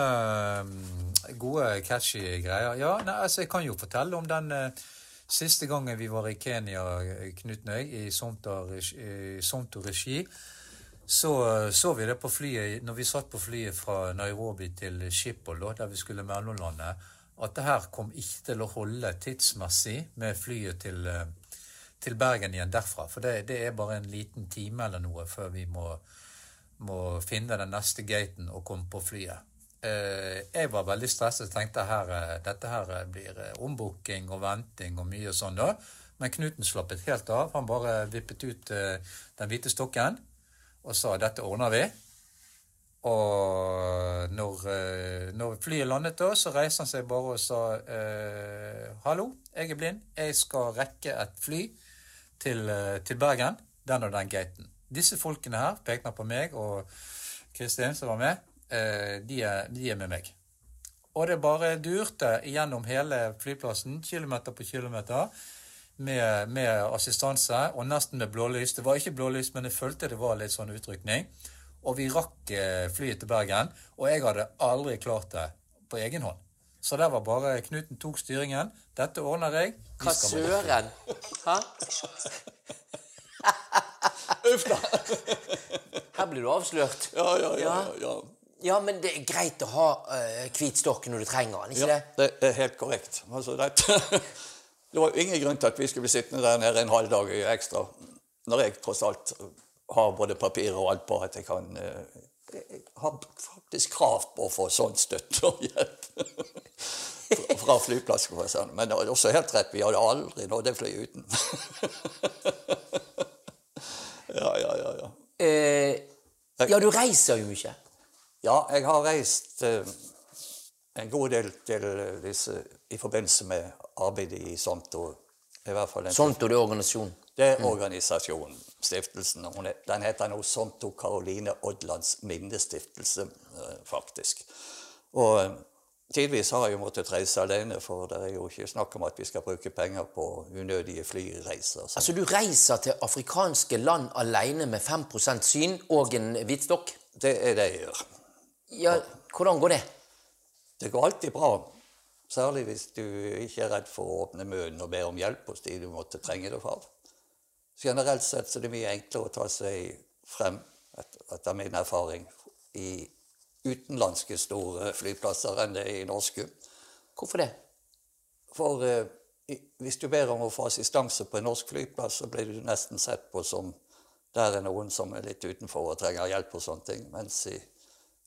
gode catchy greier. Ja, nei, altså jeg kan jo fortelle om den eh, siste gangen vi var i Kenya, eh, Knut Nøy, i Sonto-regi. Sonto regi. Så eh, så vi det på flyet, når vi satt på flyet fra Nairobi til Schiphol, der vi skulle mellomlande, at det her kom ikke til å holde tidsmessig med flyet til, eh, til Bergen igjen derfra. For det, det er bare en liten time eller noe før vi må må finne den neste gaten og komme på flyet. Eh, jeg var veldig stresset og tenkte eh, dette her blir ombooking og venting og mye sånn da. Men Knuten slappet helt av. Han bare vippet ut den hvite stokken og sa dette ordner vi. Og når, eh, når flyet landet da, så reiste han seg bare og sa eh, Hallo, jeg er blind. Jeg skal rekke et fly til, eh, til Bergen. Den og den gaten. Disse folkene her, pekte på meg og Kristin som var med, de er, de er med meg. Og det bare durte gjennom hele flyplassen, kilometer på kilometer, med, med assistanse og nesten med blålys. Det var ikke blålys, men jeg følte det var litt sånn utrykning. Og vi rakk eh, flyet til Bergen, og jeg hadde aldri klart det på egen hånd. Så der var bare Knuten tok styringen. Dette ordner jeg. Hva søren? Hæ? Uff da! Her blir du avslørt. Ja, ja, ja. ja, ja. Ja, men det er greit å ha uh, hvit stokk når du trenger den, ikke Ja, det? det er helt korrekt. Altså, det, det var ingen grunn til at vi skulle bli sittende der nede en halv dag ekstra, når jeg tross alt har både papir og alt på at jeg kan eh, Jeg har faktisk krav på å få sånn støtte og hjelp fra- flyplassen. Men det er også helt rett, vi hadde aldri nådd det flyet uten. ja, ja, ja, ja. Eh, ja, du reiser jo mye. Ja, jeg har reist eh, en god del til disse i forbindelse med arbeidet i Sonto. I hvert fall en Sånt det er organisasjon. Det er organisasjonen, stiftelsen. Den heter nå Sonto Karoline Odlands minnestiftelse, eh, faktisk. Og eh, tidvis har jeg jo måttet reise alene, for det er jo ikke snakk om at vi skal bruke penger på unødige flyreiser. Så Altså, du reiser til afrikanske land alene med 5% syn og en hvitstokk? det er det jeg gjør. Ja, hvordan går det? Det går alltid bra. Særlig hvis du ikke er redd for å åpne munnen og be om hjelp hos de du måtte trenge det fra. Generelt sett så er det mye enklere å ta seg frem etter min erfaring, i utenlandske store flyplasser enn det er i norske. Hvorfor det? For eh, hvis du ber om å få assistanse på en norsk flyplass, så blir du nesten sett på som der er noen som er litt utenfor og trenger hjelp og sånne ting. Mens i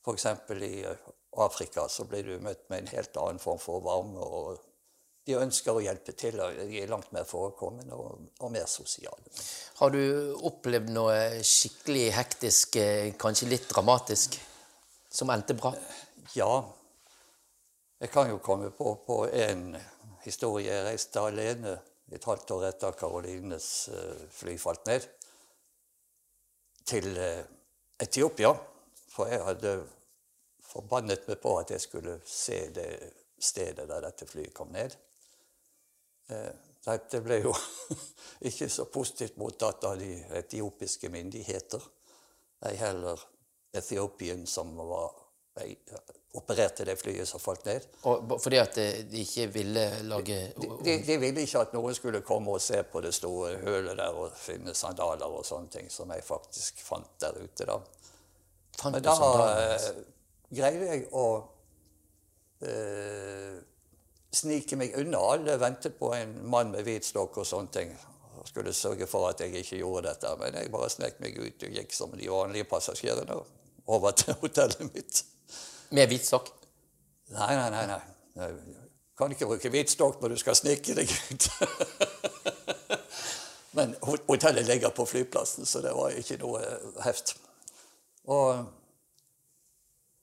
f.eks. i eh, Afrika så blir du møtt med en helt annen form for varme. og De ønsker å hjelpe til, og de er langt mer forekommende og, og mer sosiale. Har du opplevd noe skikkelig hektisk, eh, kanskje litt dramatisk, som endte bra? Ja, jeg kan jo komme på, på en historie. Jeg reiste alene et halvt år etter Karolines eh, fly falt ned, til eh, Etiopia. For jeg hadde forbannet meg på at jeg skulle se det stedet der dette flyet kom ned. Eh, Dette ble jo ikke så positivt mottatt av de etiopiske myndigheter. Ei heller Ethiopian som var, opererte det flyet som falt ned. Og, fordi at eh, de ikke ville lage De, de, de ville ikke at noen skulle komme og se på det store hølet der og finne sandaler og sånne ting, som jeg faktisk fant der ute. da. Fant Men da sandaler? Greide jeg å eh, snike meg unna. Alle ventet på en mann med hvit stokk og sånne ting. Og skulle sørge for at jeg ikke gjorde dette. Men jeg bare snek meg ut og gikk som de vanlige passasjerene over til hotellet mitt. Med hvit stokk? Nei, nei, nei. nei. Du kan ikke bruke hvit stokk når du skal snike deg ut. Men hotellet ligger på flyplassen, så det var ikke noe heft. Og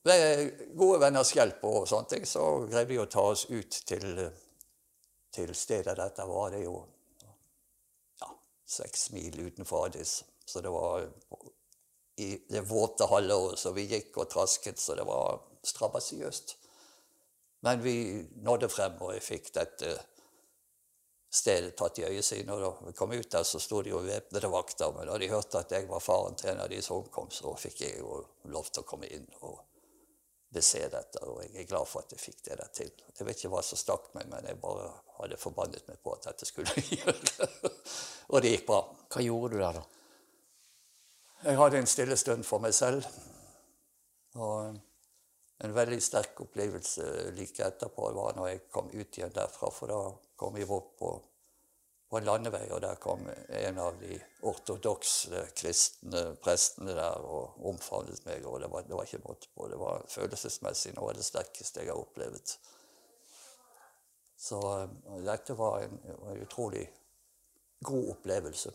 ved gode venners hjelp og sånne ting, så greide vi å ta oss ut til, til stedet dette var. Det jo ja, seks mil utenfor Addis. Så det var i det våte halvåret, så vi gikk og trasket, så det var strabasiøst. Men vi nådde frem, og jeg fikk dette stedet tatt i øyesynet. Da vi kom ut der, så sto det jo væpnede vakter. Men da de hørte at jeg var faren til en av de som omkom, så fikk jeg jo lov til å komme inn og bese dette. Og jeg er glad for at jeg fikk det der til. Jeg vet ikke hva som stakk meg, men jeg bare hadde forbannet meg på at dette skulle jeg gjøre. og det gikk bra. Hva gjorde du der, da? Jeg hadde en stille stund for meg selv. Og en veldig sterk opplevelse like etterpå var når jeg kom ut igjen derfra. For da kom vi opp på, på en landevei, og der kom en av de ortodokse kristne prestene der og omfavnet meg. Og det var, det var ikke måte på. Det var følelsesmessig noe av det sterkeste jeg har opplevd. Så eh, dette var en, en utrolig god opplevelse.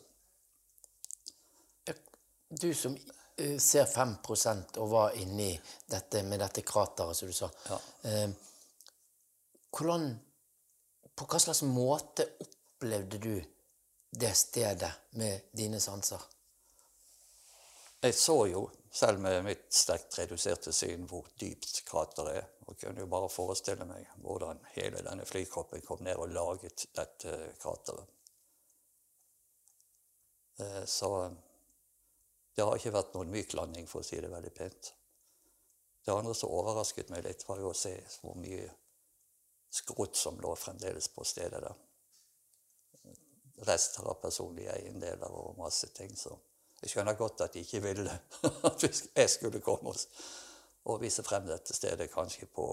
Du som eh, ser 5% og var inni dette med dette krateret, som du sa. Ja. Eh, hvordan, på hva slags måte opplevde du det stedet med dine sanser? Jeg så jo, selv med mitt sterkt reduserte syn, hvor dypt krateret er. Og kunne jo bare forestille meg hvordan hele denne flykroppen kom ned og laget dette krateret. Eh, Så det har ikke vært noen myk landing, for å si det veldig pent. Det andre som overrasket meg litt, var jo å se hvor mye skrot som lå fremdeles på stedet der. Rester av personlige eiendeler og masse ting. Så jeg skjønner godt at de ikke ville at jeg skulle komme og, vise frem dette stedet, kanskje på,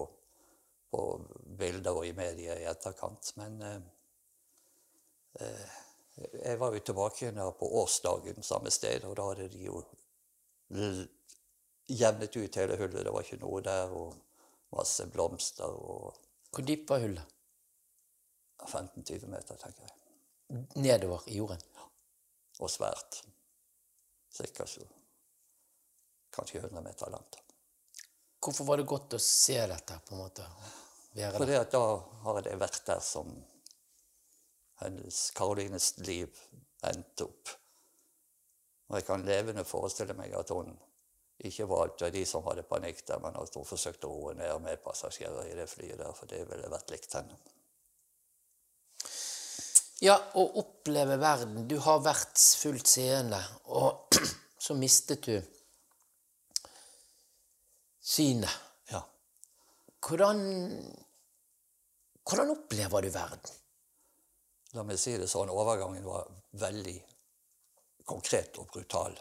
på bilder og i media i etterkant. Men eh, eh, jeg var jo tilbake igjen på årsdagen samme sted, og da hadde de jo jevnet ut hele hullet. Det var ikke noe der, og masse blomster og Hvor dypt var hullet? 15-20 meter, tenker jeg. Nedover i jorden? Og svært. Sikkert så kanskje 100 meter langt. Hvorfor var det godt å se dette, på en måte? Være Fordi at da har det vært der som hennes Karolines liv endte opp. Og jeg kan levende forestille meg at hun ikke av de som hadde panikk der, men at hun forsøkte å roe ned med passasjerer i det flyet der, for det ville vært likt henne. Ja, å oppleve verden. Du har vært fullt seende, og så mistet du synet. Ja. Hvordan Hvordan opplever du verden? La meg si det sånn, overgangen var veldig konkret og brutal.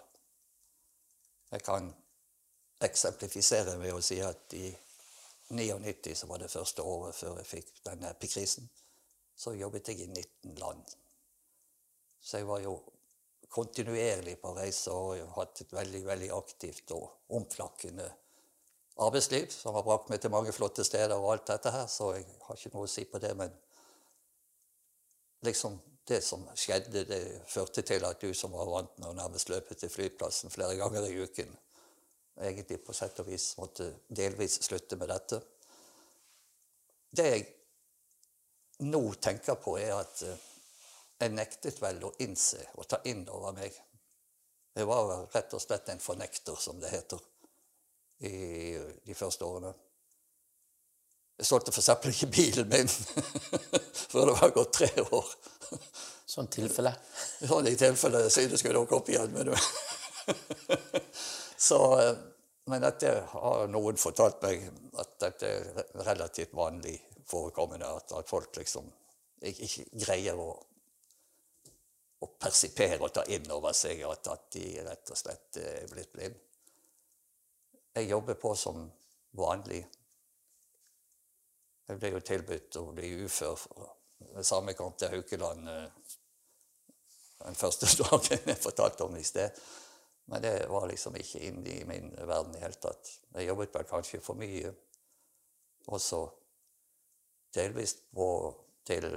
Jeg kan eksemplifisere ved å si at i 99, så var det første året før jeg fikk denne epikrisen, så jobbet jeg i 19 land. Så jeg var jo kontinuerlig på reise og hatt et veldig veldig aktivt og omflakkende arbeidsliv, som har brakt meg til mange flotte steder og alt dette her, så jeg har ikke noe å si på det. Men liksom det som skjedde, det førte til at du som var vant med å nærmest løpe til flyplassen flere ganger i uken, egentlig på sett og vis måtte delvis slutte med dette. Det jeg nå tenker på, er at eh, jeg nektet vel å innse og ta inn over meg. Jeg var rett og slett en fornekter, som det heter, i de første årene. Jeg solgte f.eks. ikke bilen min før det var gått tre år. Sånn tilfelle. Sånn i tilfelle synet skulle dukke opp igjen. Men, så, eh, men dette har noen fortalt meg at dette er relativt vanlig forekommende. At, at folk liksom ikke, ikke greier å, å persipere og ta inn over seg at, at de rett og slett er blitt blind. Jeg jobber på som vanlig. Jeg ble jo tilbudt å bli ufør. Det samme kom til Haukeland eh, den første dagen jeg fortalte om det i sted. Men det var liksom ikke inne i min verden i det hele tatt. Jeg jobbet vel kanskje for mye. Også delvis på, til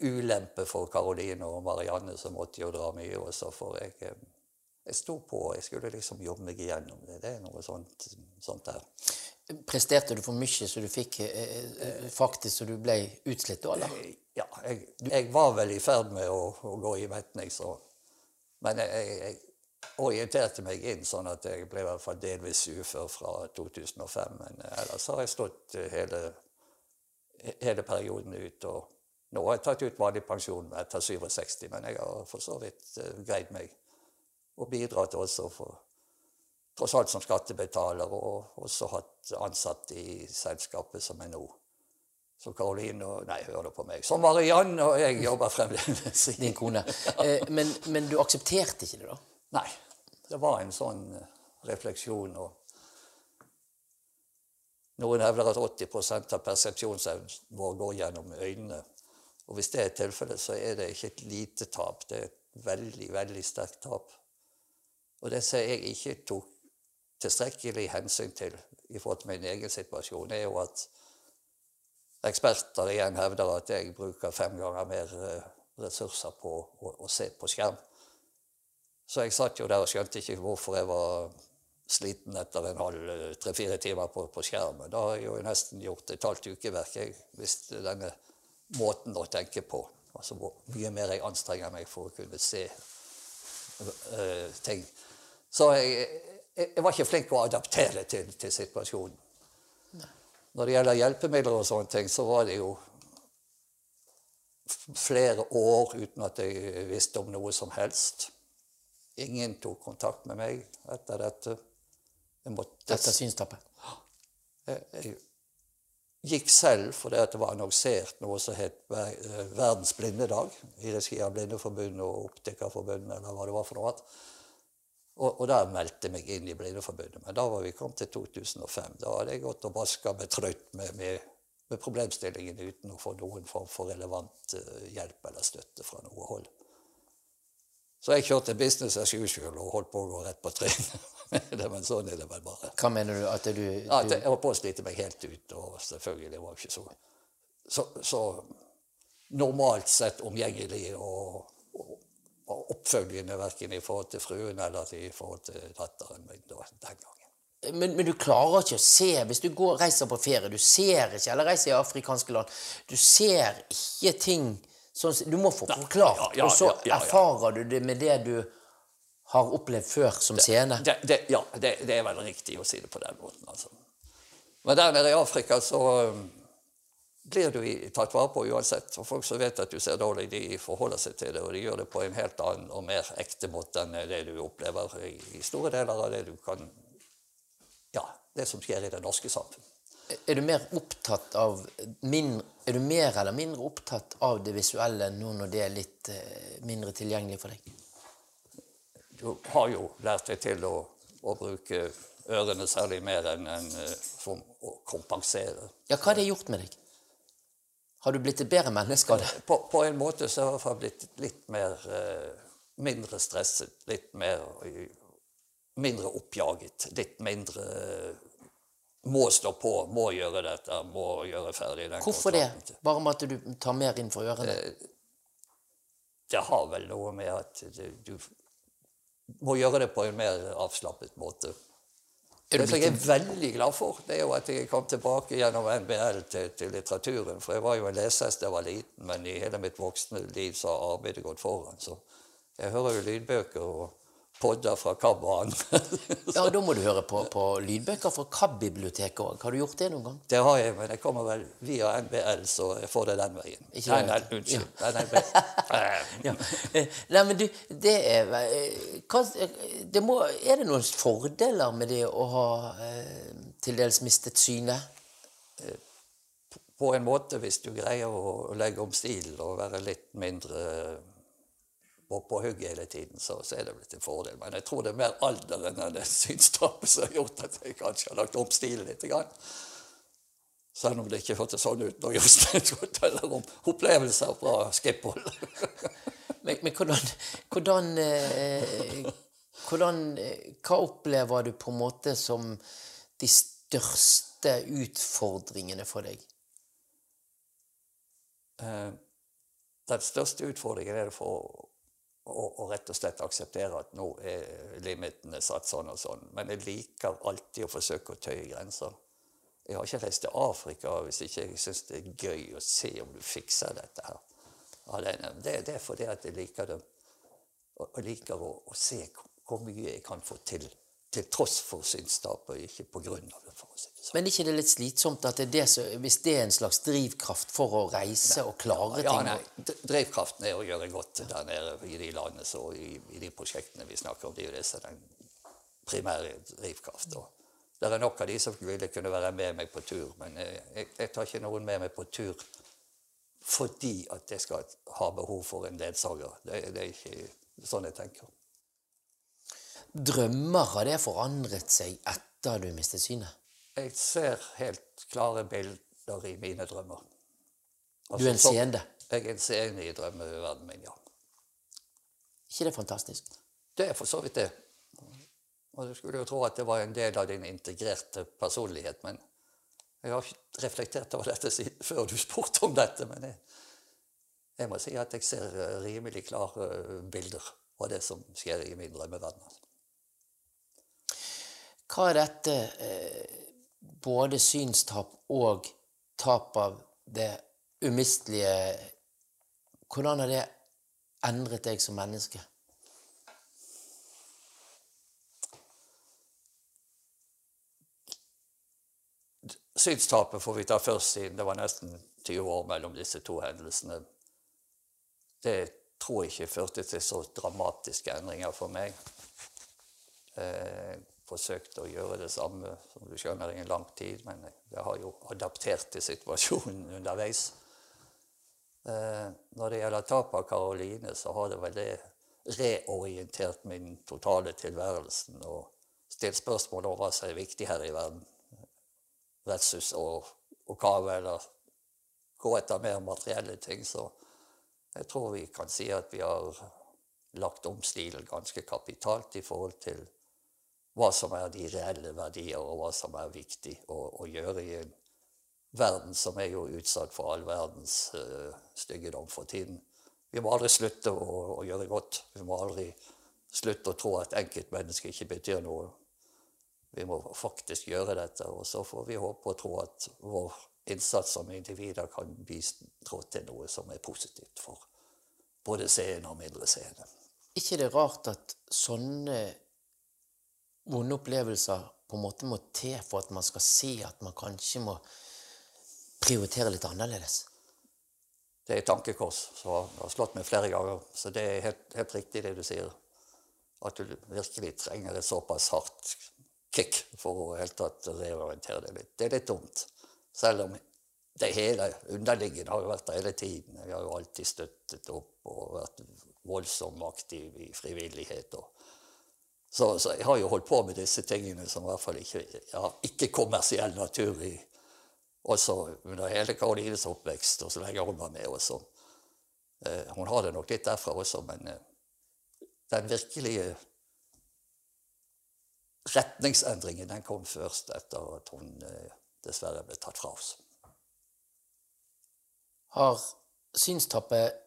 ulempe for Karoline og Marianne, som måtte jo dra mye også, for jeg, eh, jeg sto på, jeg skulle liksom jobbe meg igjennom det. Det er noe sånt, sånt der. Presterte du for mye så du fikk eh, eh, faktisk så du ble utslitt da, eller? Ja, jeg, jeg var vel i ferd med å, å gå i metning, så Men jeg, jeg orienterte meg inn sånn at jeg ble i hvert fall delvis ufør fra 2005. Men ellers har jeg stått eh, hele, hele perioden ut. Og nå har jeg tatt ut vanlig pensjon etter 67, men jeg har for så vidt eh, greid meg. Og bidratt også for tross alt som skattebetaler, og også hatt ansatte i selskapet som er nå. Så Karoline og Nei, hør nå på meg. Som Marianne, og jeg jobber fremdeles. Din kone. Eh, men, men du aksepterte ikke det, da? Nei. Det var en sånn eh, refleksjon. og Noen hevder at 80% av persepsjonsevnen vår går gjennom øynene. Og Hvis det er tilfellet, så er det ikke et lite tap. Det er et veldig, veldig sterkt tap. Og det som jeg ikke tok tilstrekkelig hensyn til i forhold til min egen situasjon, er jo at eksperter igjen hevder at jeg bruker fem ganger mer eh, ressurser på å, å se på skjerm. Så jeg satt jo der og skjønte ikke hvorfor jeg var sliten etter en halv eh, tre-fire timer på, på skjermen. Da har jeg jo nesten gjort et halvt ukeverk jeg, hvis denne måten å tenke på. Altså hvor mye mer jeg anstrenger meg for å kunne se uh, ting. Så jeg, jeg, jeg var ikke flink å adaptere til, til situasjonen. Når det gjelder hjelpemidler og sånne ting, så var det jo flere år uten at jeg visste om noe som helst. Ingen tok kontakt med meg etter dette. Etter synstapet? jeg, jeg gikk selv fordi det var annonsert noe som het eh, Verdens blindedag i regi av Blindeforbundet og Optikerforbundet, eller hva det var for noe. Og, og der meldte jeg meg inn i Blindeforbundet. Men da var vi kommet til 2005. Da hadde jeg gått og vaska meg trøtt med, med, med problemstillingen uten å få noen form for relevant eh, hjelp eller støtte fra noe hold. Så jeg kjørte business as usual og holdt på å gå rett på trynet. Men sånn er det vel bare. Hva mener du? At du, du... at jeg holdt på å slite meg helt ut, og selvfølgelig var jeg ikke så, så, så normalt sett omgjengelig og, og, og oppfølgende verken i forhold til fruen eller i forhold til datteren min da, den gangen. men, men du klarer ikke å se Hvis du går, reiser på ferie, du ser ikke Eller reiser i afrikanske land. Du ser ikke ting sånn Du må få forklart, og så ja, ja, ja. erfarer du det med det du har opplevd før som scene. Det, det, ja, det, det er vel riktig å si det på den måten. Altså. Men der nede i Afrika så um, blir du tatt vare på uansett. Og folk som vet at du ser dårlig, de forholder seg til det, og de gjør det på en helt annen og mer ekte måte enn det du opplever i, i store deler av det du kan Ja, det som skjer i det norske samfunn. Er du mer opptatt av mindre, Er du mer eller mindre opptatt av det visuelle nå når det er litt eh, mindre tilgjengelig for deg? Du har jo lært deg til å, å bruke ørene særlig mer enn enn, eh, for å kompensere. Ja, hva har det gjort med deg? Har du blitt et bedre menneske av det? På, på en måte så har jeg blitt litt mer eh, mindre stresset. Litt mer mindre oppjaget. Litt mindre må stå på, må gjøre dette, må gjøre ferdig den Hvorfor det? Bare med at du tar mer inn for ørene? Det det har vel noe med at du, du må gjøre det på en mer avslappet måte. Er Det som jeg er veldig glad for, det er jo at jeg kom tilbake gjennom NBL til, til litteraturen. For jeg var jo en lesehest da jeg var liten, men i hele mitt voksne liv så har arbeidet gått foran. Så jeg hører jo lydbøker og podder fra KAB-banen. Ja, da må du høre på, på lydbøker fra KAB-biblioteket òg. Har du gjort det noen gang? Det har jeg, men jeg kommer vel via NBL, så jeg får det den veien. Ikke nei, nei, unnskyld. Nei, nei, nei. Ja. Eh, Nei, men du, det er eh, hva, det må, Er det noen fordeler med det å ha eh, til dels mistet synet? På en måte, hvis du greier å legge om stilen og være litt mindre på, på hugget hele tiden, så, så er det blitt en fordel. Men jeg tror det er mer alderen enn synstapet som har gjort at jeg kanskje har lagt om stilen litt. Grann. Selv om det ikke hørtes sånn ut når Jostein forteller om opplevelser fra Skipphold. Men, men hvordan, hvordan, eh, hvordan eh, Hva opplever du på en måte som de største utfordringene for deg? Eh, Den største utfordringen er det for å, å rett og slett akseptere at nå er limitene satt sånn og sånn. Men jeg liker alltid å forsøke å tøye grenser. Jeg har ikke reist til Afrika hvis ikke jeg syns det er gøy å se om du fikser dette her. alene. Det, det er fordi at jeg liker det. Og, og liker å, å se hvor, mye jeg kan få til. Til tross for synstap, og ikke på grunn av det. for å si. Men er ikke det litt slitsomt at det er det som, hvis det er en slags drivkraft for å reise og klare Ja, ting? nei, Drivkraften er å gjøre godt der nede i de landene og i, i de prosjektene vi snakker om. Det er jo det som er den primære drivkraft. Og det er nok av de som ville kunne være med meg på tur, men jeg, jeg tar ikke noen med meg på tur fordi at jeg skal ha behov for en ledsager. Det, det er ikke sånn jeg tenker. Drømmer har det forandret seg etter du mistet synet? Jeg ser helt klare bilder i mine drømmer. Du er en så- seende. Jeg er en seende i drømmeverdenen min, ja. ikke det fantastisk? Det er for så vidt det. Og du skulle jo tro at det var en del av din integrerte personlighet, men jeg har ikke reflektert over dette siden, før du spurte om dette. Men jeg, jeg må si at jeg ser eh, rimelig klare eh, bilder av det som skjer i min drømmeverden. altså. Hva er dette eh, både synstap og tap av det umistelige Hvordan har det endret deg som menneske? Synstapet får vi ta først, siden det var nesten 20 år mellom disse to hendelsene. Det tror jeg ikke førte til så dramatiske endringer for meg. Eh, forsøkte å gjøre det samme, som du skjønner, i en lang tid, men jeg har jo adaptert til situasjonen underveis. Eh, når det gjelder tapet av Karoline, så har det vel det reorientert min totale tilværelsen og stilt spørsmål om hva som er viktig her i verden versus å, å kave eller gå etter mer materielle ting. Så jeg tror vi kan si at vi har lagt om stilen ganske kapitalt i forhold til hva som er de reelle verdier, og hva som er viktig å, å gjøre i en verden som er jo utsatt for all verdens uh, styggedom for tiden. Vi må aldri slutte å, å gjøre godt. Vi må aldri slutte å tro at enkeltmennesket ikke betyr noe. Vi må faktisk gjøre dette, og så får vi håpe og tro at vår innsats som individer kan bidra til noe som er positivt for både seende og mindre seende. ikke det rart at sånne vonde opplevelser på en måte må til for at man skal se at man kanskje må prioritere litt annerledes? Det er et tankekors som har slått meg flere ganger. Så det er helt, helt riktig det du sier. At du virkelig trenger et såpass hardt kick for å helt tatt reorientere deg litt. Det er litt dumt. Selv om det hele underliggende har jo vært der hele tiden. Jeg har jo alltid støttet opp og vært voldsomt aktiv i frivillighet. og Så, så jeg har jo holdt på med disse tingene som i hvert fall ikke har ikke-kommersiell natur i også under hele Karolines oppvekst, og så lenge hun var med også. Eh, hun har det nok litt derfra også, men eh, den virkelige retningsendringen den kom først etter at hun eh, dessverre ble tatt fra oss. Har synstappet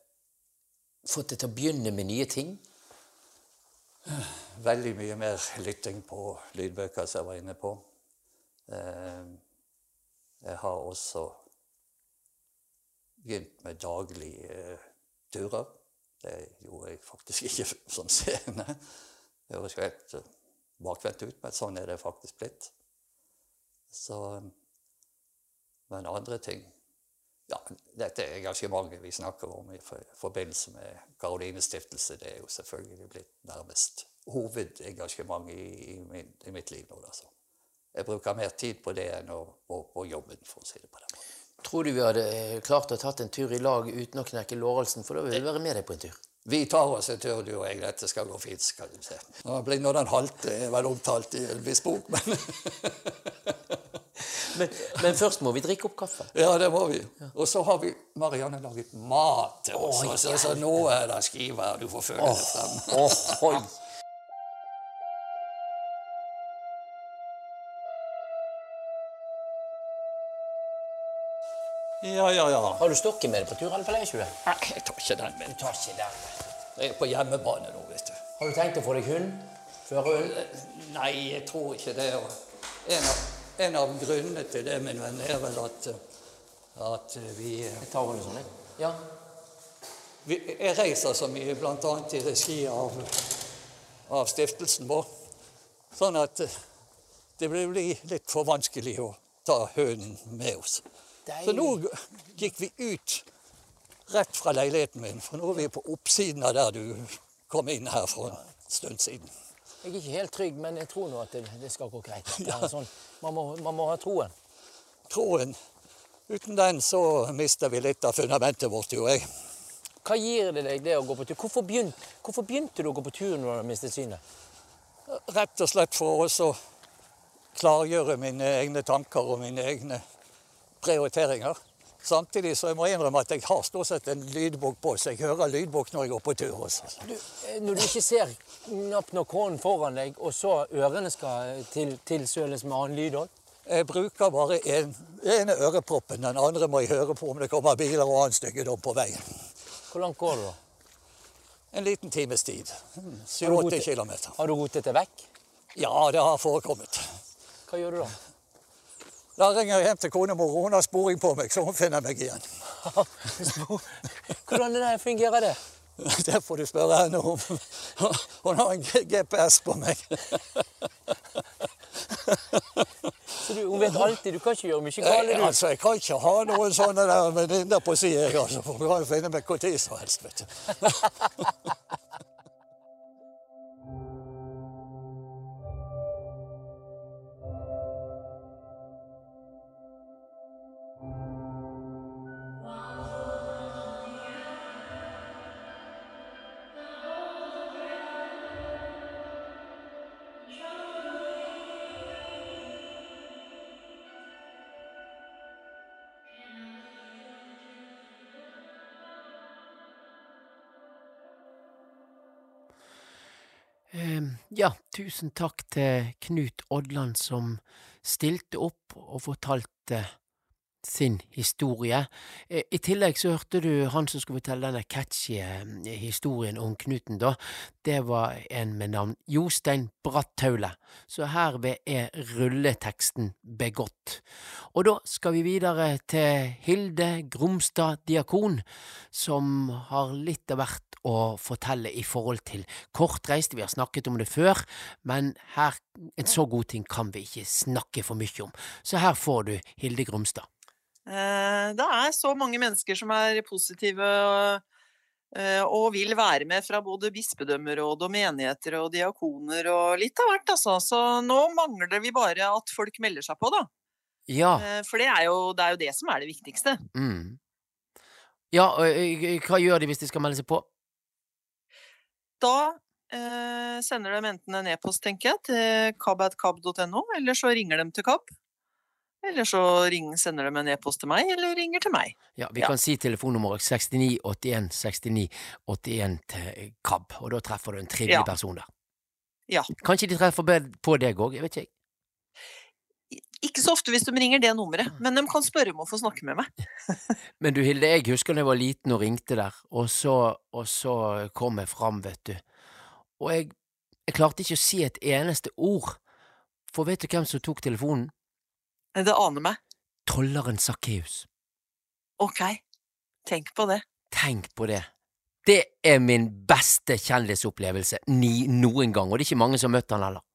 fått deg til å begynne med nye ting? Veldig mye mer lytting på lydbøker, som jeg var inne på. Eh, Jeg har også begynt med daglige eh, turer. Det gjorde jeg faktisk ikke som seende. Det høres jo helt eh, bakvendt ut, men sånn er det faktisk blitt. Så Men andre ting Ja, dette engasjementet vi snakker om i forbindelse med Karolines stiftelse, det er jo selvfølgelig blitt nærmest hovedengasjementet i, i, i mitt liv nå. Altså. Jeg bruker mer tid på det enn å, på, på jobben, for å si det på den måten. Tror du vi hadde eh, klart å tatt en tur i lag uten å knekke lårhalsen? For da vil vi være med deg på en tur. Vi tar oss en tur, du og jeg. Dette skal gå fint, skal du se. Nå blir nå den halte er vel omtalt i en viss bok, men Men, men først må vi drikke opp kaffe. Ja, det må vi. Og så har vi Marianne laget mat til oss. Oh, så, så nå er det skiver du får føle det frem. oh. Ja, ja, ja. Har du stokken med deg på tur, eller pleier ikke du det? Nei, jeg tar ikke den med. tar ikke den. Jeg er på hjemmebane nå, vet du. Har du tenkt å få deg hund? Førerhund? Nei, jeg tror ikke det. En av, en av grunnene til det, min venn, er vel at, at vi, Jeg tar henne sånn, jeg. Ja. vi Jeg reiser så mye, bl.a. i regi av, av stiftelsen vår. Sånn at det blir litt for vanskelig å ta hunden med oss. Så nå gikk vi ut rett fra leiligheten min, for nå er vi på oppsiden av der du kom inn her for en stund siden. Jeg er ikke helt trygg, men jeg tror nå at det, det skal gå greit. Det er sånn, man, må, man må ha troen. Troen. Uten den så mister vi litt av fundamentet vårt, jo jeg. Hva gir det deg det å gå på tur? Hvorfor, begyn, hvorfor begynte du å gå på tur når du mistet synet? Rett og slett for å klargjøre mine egne tanker og mine egne prioriteringer. Samtidig så jeg må innrømme at jeg har stort sett en lydbok på, så jeg hører lydbok når jeg går på tur også. Du, eh, når du ikke ser knapt nok hånden foran deg, og så ørene skal til, tilsøles med annen lyd òg? Jeg bruker bare en, ene øreproppen, den andre må jeg høre på om det kommer biler og annen styggedom på veien. Hvor langt går du, da? En liten times tid. Har 7-80 km. Har du rotet det vekk? Ja, det har forekommet. Hva gjør du da? Da ringer jeg hjem til konemor, mor, hun har sporing på meg, så hun finner meg igjen. Hvordan det der fungerer det? Det får du spørre henne om. Hun har en GPS på meg. Så du, hun vet alltid, du kan ikke gjøre mye galt, du. altså, jeg kan ikke ha noen sånne der venninner på jeg, altså. For hun kan finne meg når som helst, vet du. Ja, tusen takk til Knut Odland som stilte opp og fortalte sin historie. Eh, I tillegg så hørte du han som skulle fortelle denne catchy eh, historien om Knuten, da. Det var en med navn Jostein Brattaule. Så herved er rulleteksten begått. Og da skal vi videre til Hilde Gromstad Diakon, som har litt av hvert å fortelle i forhold til kortreist. Vi har snakket om det før, men her, en så god ting kan vi ikke snakke for mye om. Så her får du Hilde Gromstad. Eh, Det er så mange mennesker som er positive og, eh, vil være med fra både bispedømmeråd og menigheter og diakoner og litt av hvert, altså. Så nå mangler vi bare at folk melder seg på, da. Ja. Eh, For det er jo det, er jo det som er det viktigste. Mm. Ja, hva gjør de hvis de skal melde seg på? Da eh, sender de enten en e-post, tenker jeg, til kabatkab.no, eller så ringer de til KAB. Eller så ring, sender de en e-post til meg, eller ringer til meg. Ja, vi Ja. kan si telefonnummeret 69 81 69 81 til KAB, og da treffer du en trivelig Ja. person der. Ja. Kanskje de treffer på deg òg, jeg vet ikke. Ikke så ofte hvis de ringer det nummeret, men de kan spørre om å få snakke med meg. Men du Hilde, jeg husker da jeg var liten og ringte der, og så, og så kom jeg fram, vet du. Og jeg, jeg klarte ikke å si et eneste ord, for vet du hvem som tok telefonen? Det aner meg. Trolleren Sakkeus. Ok, tenk på det. Tenk på det. Det er min beste kjendisopplevelse ni, noen gang, og det er ikke mange som har møtt han heller.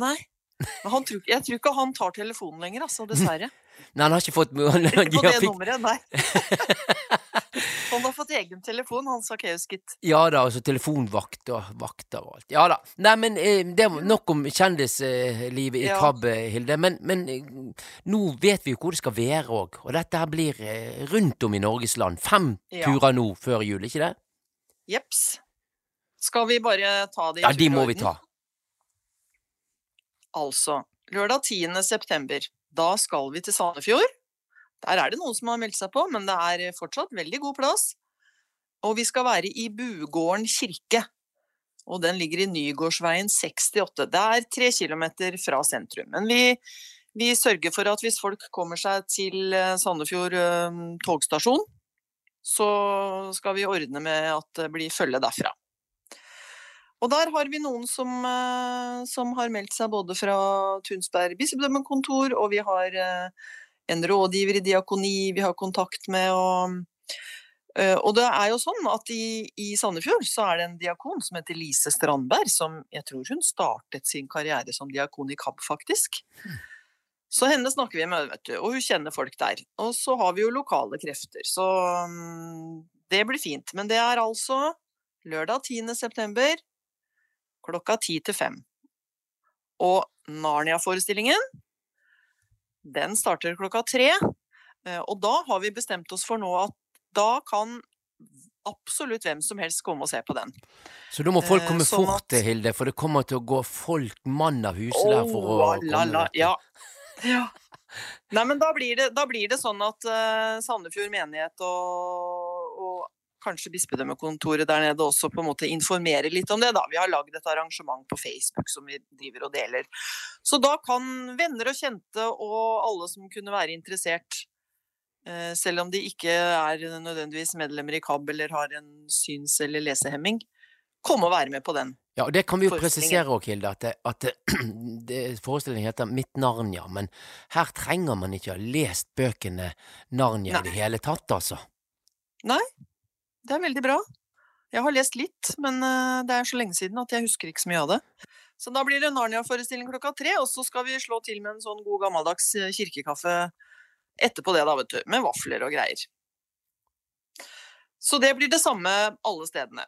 Nei. Men han tror, jeg tror ikke han tar telefonen lenger, altså, dessverre. Nei, han har ikke fått Ikke på det nummeret, nei. Egen telefon, han Sakkeus, gitt. Ja da, altså telefonvakt og vakter og alt. Ja da. Nei, men eh, det var nok om kjendislivet i Ja. KAB, Hilde. Men, men eh, nå vet vi jo hvor det skal være òg, og dette her blir eh, rundt om i Norges land. Fem Ja. turer nå før jul, ikke det? Jepps. Skal vi bare ta det i Ja, de må vi ta. Altså, lørdag 10. september, da skal vi til Sandefjord. Der er det noen som har meldt seg på, men det er fortsatt veldig god plass. Og vi skal være i Bugården kirke. Og den ligger i Nygårdsveien 68. Det er tre kilometer fra sentrum. Men vi, vi sørger for at hvis folk kommer seg til eh, Sandefjord eh, togstasjon, så skal vi ordne med at det blir følge derfra. Og der har vi noen som, eh, som har meldt seg både fra Tunsberg bispedømmekontor, og vi har en rådgiver i diakoni vi har kontakt med. Og, og det er jo sånn at i, i Sandefjord så er det en diakon som heter Lise Strandberg, som jeg tror hun startet sin karriere som diakon i KAB, faktisk. Så henne snakker vi med, vet du, og hun kjenner folk der. Og så har vi jo lokale krefter, så mm, det blir fint. Men det er altså lørdag 10. september klokka ti til fem. Og Narnia-forestillingen, den starter klokka tre. eh, Og da har vi bestemt oss for nå at da kan absolutt hvem som helst komme og se på den. Så da må folk Eh, komme sånn fort til, Hilde, for det kommer til å gå folk mann av huset der for å la, komme. la, ja. ja. Nei, men da blir det, da blir det sånn at uh, Sandefjord menighet og, og kanskje bispedømmekontoret der nede også på en måte informerer litt om det. da. Vi har lagd et arrangement på Facebook som vi driver og deler. Så da kan venner og kjente og alle som kunne være interessert, eh, selv om de ikke er nødvendigvis medlemmer i KAB eller har en syns- eller lesehemming, komme og være med på den. Ja, og det kan vi jo presisere òg, Hilde, at, det, at det, forestillingen heter Mitt Narnia, men her trenger man ikke ha lest bøkene Narnia i det hele tatt, altså. Nei, det er veldig bra. Jeg har lest litt, men eh, det er så lenge siden at jeg husker ikke så mye av det. Så da blir det Narnia-forestilling klokka tre, og så skal vi slå til med en sånn god gammeldags eh, kirkekaffe etterpå det, da, vet du. Med vafler og greier. Så det blir det samme alle stedene.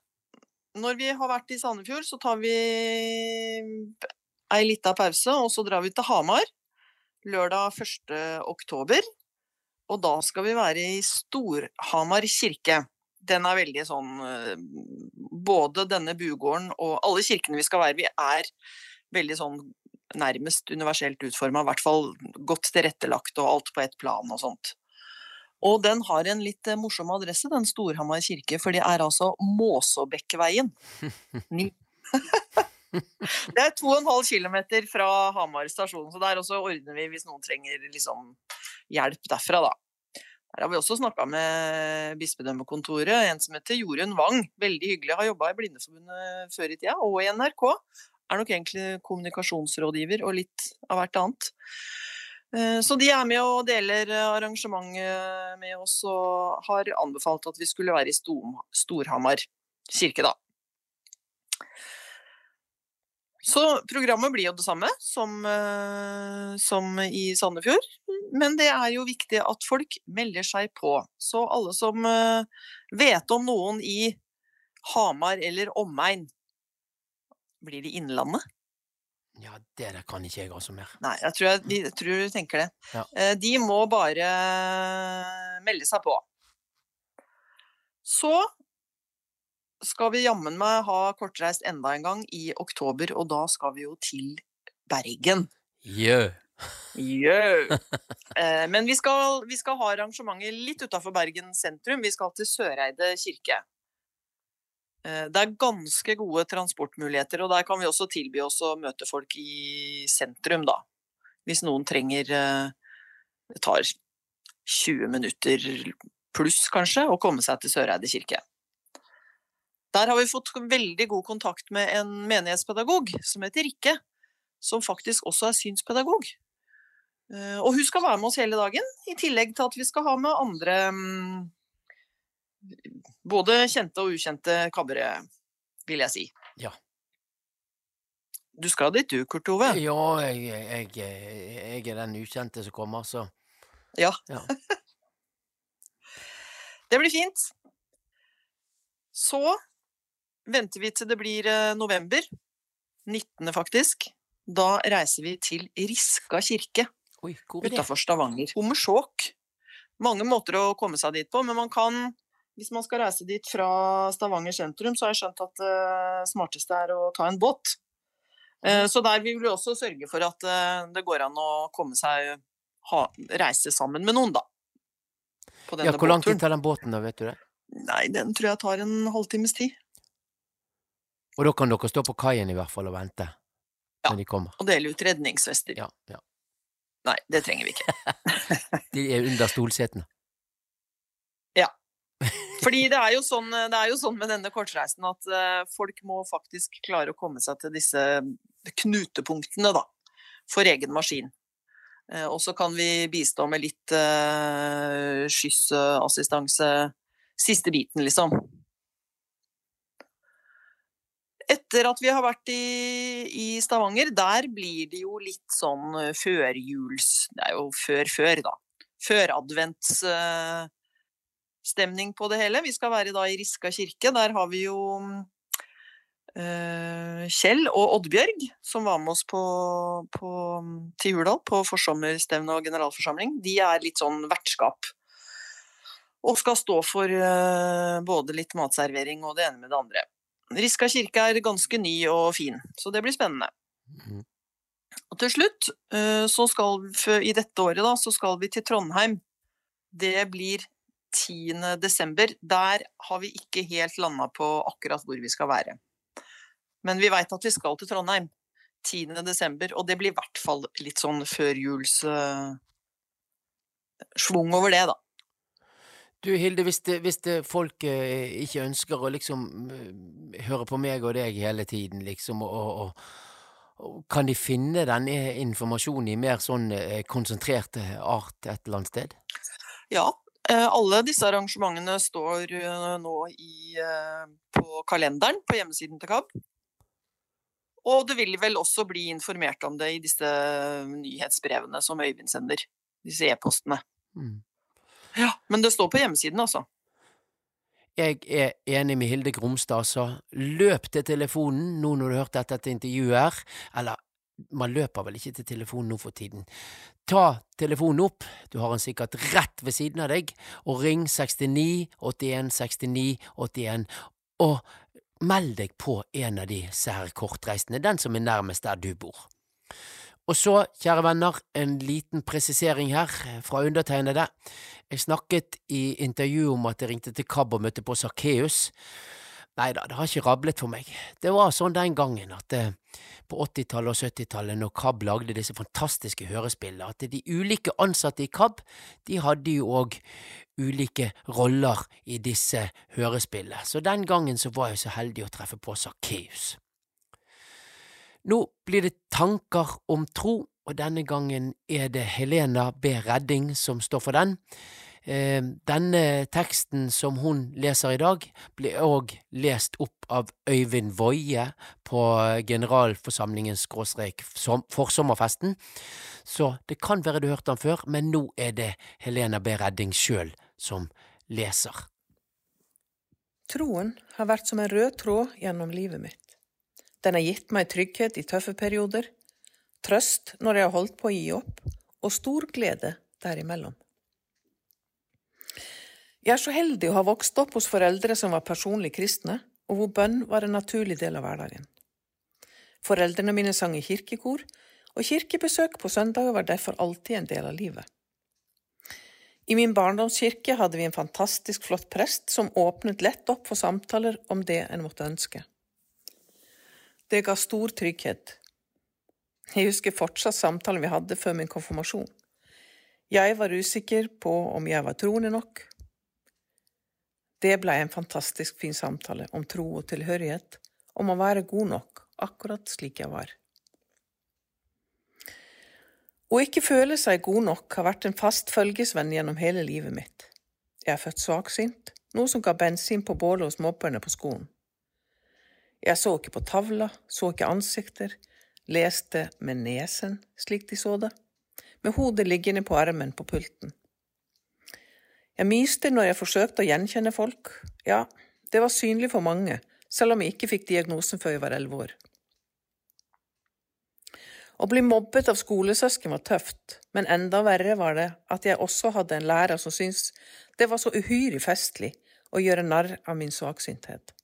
Når vi har vært i Sandefjord, så tar vi ei lita pause, og så drar vi til Hamar lørdag 1. oktober. Og da skal vi være i Storhamar kirke. Den er veldig sånn eh, Både denne bugården og alle kirkene vi skal være i, er veldig sånn nærmest universelt utforma. I hvert fall godt tilrettelagt og alt på ett plan og sånt. Og den har en litt eh, morsom adresse, den Storhamar kirke, for det er altså Måsåbekkveien. Det er 2,5 km fra Hamar stasjon, så der også ordner vi hvis noen trenger liksom hjelp derfra, da. Der har vi også snakka med bispedømmekontoret, en som heter Jorunn Wang. Veldig hyggelig, har jobba i Blindeforbundet før i tida, og i NRK. Er nok egentlig kommunikasjonsrådgiver og litt av hvert annet. Eh, Så de er med og deler eh, arrangementet med oss, og har anbefalt at vi skulle være i Storhamar kirke, da. Så programmet blir jo det samme som, eh, som i Sandefjord. Men det er jo viktig at folk melder seg på. Så alle som vet om noen i Hamar eller omegn Blir det Innlandet? Ja, det der kan ikke jeg altså mer. Nei, jeg tror, jeg, jeg tror du tenker det. Ja. Eh, De må bare melde seg på. Så skal vi jammen meg ha kortreist enda en gang i oktober, og da skal vi jo til Bergen. Jø. Jø! Eh, Men vi skal, vi skal ha arrangementer litt utafor Bergen sentrum. Vi skal til Søreide kirke. Eh, Det er ganske gode transportmuligheter, og der kan vi også tilby oss å møte folk i sentrum, da. Hvis noen trenger eh, Det tar 20 minutter pluss, kanskje, å komme seg til Søreide kirke. Der har vi fått veldig god kontakt med en menighetspedagog som heter Rikke, som faktisk også er synspedagog. Eh, Og hun skal være med oss hele dagen, i tillegg til at vi skal ha med andre mm, både kjente og ukjente kabbere, vil jeg si. Ja. Du skal dit du, Kurt Ove? Ja, jeg, jeg, jeg er den ukjente som kommer, så Ja. Ja. Det blir fint. Så venter vi til det blir eh, november. 19. faktisk. Da reiser vi til Riska kirke utafor Stavanger. Hommersåk. Mange måter å komme seg dit på, men man kan hvis man skal reise dit fra Stavanger sentrum, så har jeg skjønt at det smarteste er å ta en båt. Eh, Så der vil vi også sørge for at eh, det går an å komme seg ha, reise sammen med noen, da. På Ja, hvor lang tid tar den båten, da, vet du det? Nei, den tror jeg tar en halvtimes tid. Og da kan dere stå på kaien i hvert fall og vente Ja. når de kommer. Og dele ut redningsvester. Ja, ja. Nei, det trenger vi ikke. De er under stolsetene. Fordi det er sånn, det er jo sånn med denne kortreisen at eh, folk må faktisk klare å komme seg til disse knutepunktene, da. For egen maskin. Eh, og så kan vi bistå med litt uh, skyssassistanse. Siste biten, liksom. Etter at vi har vært i, i Stavanger, der blir det jo litt sånn eh, førjuls... Det er jo før-før, da. Føradventsstemning på det hele. Vi skal være da i Riska kirke. Der har vi jo eh, Kjell og Oddbjørg, som var med oss på, på, til Hurdal på forsommerstevne og generalforsamling. De er litt sånn vertskap. Og skal stå for eh, både litt matservering og det ene med det andre. Riska kirke er ganske ny og fin, så det blir spennende. Mhm. Og til slutt, eh, så skal vi, i dette året da, så skal vi til Trondheim. Det blir 10. desember. Der har vi ikke helt landa på akkurat hvor vi skal være. Men vi veit at vi skal til Trondheim 10. desember, og det blir i hvert fall litt sånn førjuls uh, schwung over det, da. Du Hilde, hvis, det, hvis det folk eh, ikke ønsker å liksom eh, høre på meg og deg hele tiden, liksom, og, og, og, kan de finne den eh, informasjonen i mer sånn eh, konsentrert eh, art et eller annet sted? Ja, eh, alle disse arrangementene står eh, nå i, eh, på kalenderen på hjemmesiden til KAB. Og det vil vel også bli informert om det i disse nyhetsbrevene som Øyvind sender. Disse e-postene. Mm. Ja, men det står på hjemmesiden, altså. Jeg er enig med Hilde Gromstad, altså. Løp til telefonen nå når du har hørt dette intervjuet her. Eller, man løper vel ikke til telefonen nå for tiden. Ta telefonen opp, du har den sikkert rett ved siden av deg, og ring 69 81 69 81, og meld deg på en av de her kortreisende, den som er nærmest der du bor. Og så, kjære venner, en liten presisering her fra undertegnede. Jeg snakket i intervjuet om at jeg ringte til KAB og møtte på Sakkeus. Nei da, det har ikke rablet for meg. Det var sånn den gangen at eh, på 80-tallet og 70-tallet, når KAB lagde disse fantastiske hørespillene, at de ulike ansatte i KAB, de hadde jo òg ulike roller i disse hørespillene. Så den gangen så var jeg så heldig å treffe på Sakkeus. Nå blir det tanker om tro, og denne gangen er det Helena B. Redding som står for den. Eh, Denne teksten som hun leser i dag, blir òg lest opp av Øyvind Woie på generalforsamlingen skråstrek som- forsommerfesten, så det kan være du hørte han før, men nå er det Helena B. Redding sjøl som leser. Troen har vært som en rød tråd gjennom livet mitt. Den har gitt meg trygghet i tøffe perioder, trøst når jeg har holdt på å gi opp, og stor glede derimellom. Jeg er så heldig å ha vokst opp hos foreldre som var personlig kristne, og hvor bønn var en naturlig del av hverdagen. Foreldrene mine sang i kirkekor, og kirkebesøk på søndager var derfor alltid en del av livet. I min barndomskirke hadde vi en fantastisk flott prest som åpnet lett opp for samtaler om det en måtte ønske. Det ga stor trygghet. Jeg husker fortsatt samtalen vi hadde før min konfirmasjon. Jeg var usikker på om jeg var troende nok. Det blei en fantastisk fin samtale om tro og tilhørighet, om å være god nok, akkurat slik jeg var. Å ikke føle seg god nok har vært en fast følgesvenn gjennom hele livet mitt. Jeg er født svaksynt, noe som ga bensin på bålet hos mobberne på skolen. Jeg så ikke på tavla, så ikke ansikter, leste med nesen, slik de så det, med hodet liggende på armen på pulten. Jeg myste når jeg forsøkte å gjenkjenne folk, ja, det var synlig for mange, selv om jeg ikke fikk diagnosen før jeg var elleve år. Å bli mobbet av skolesøsken var tøft, men enda verre var det at jeg også hadde en lærer som syntes det var så uhyre festlig å gjøre narr av min svaksynthet.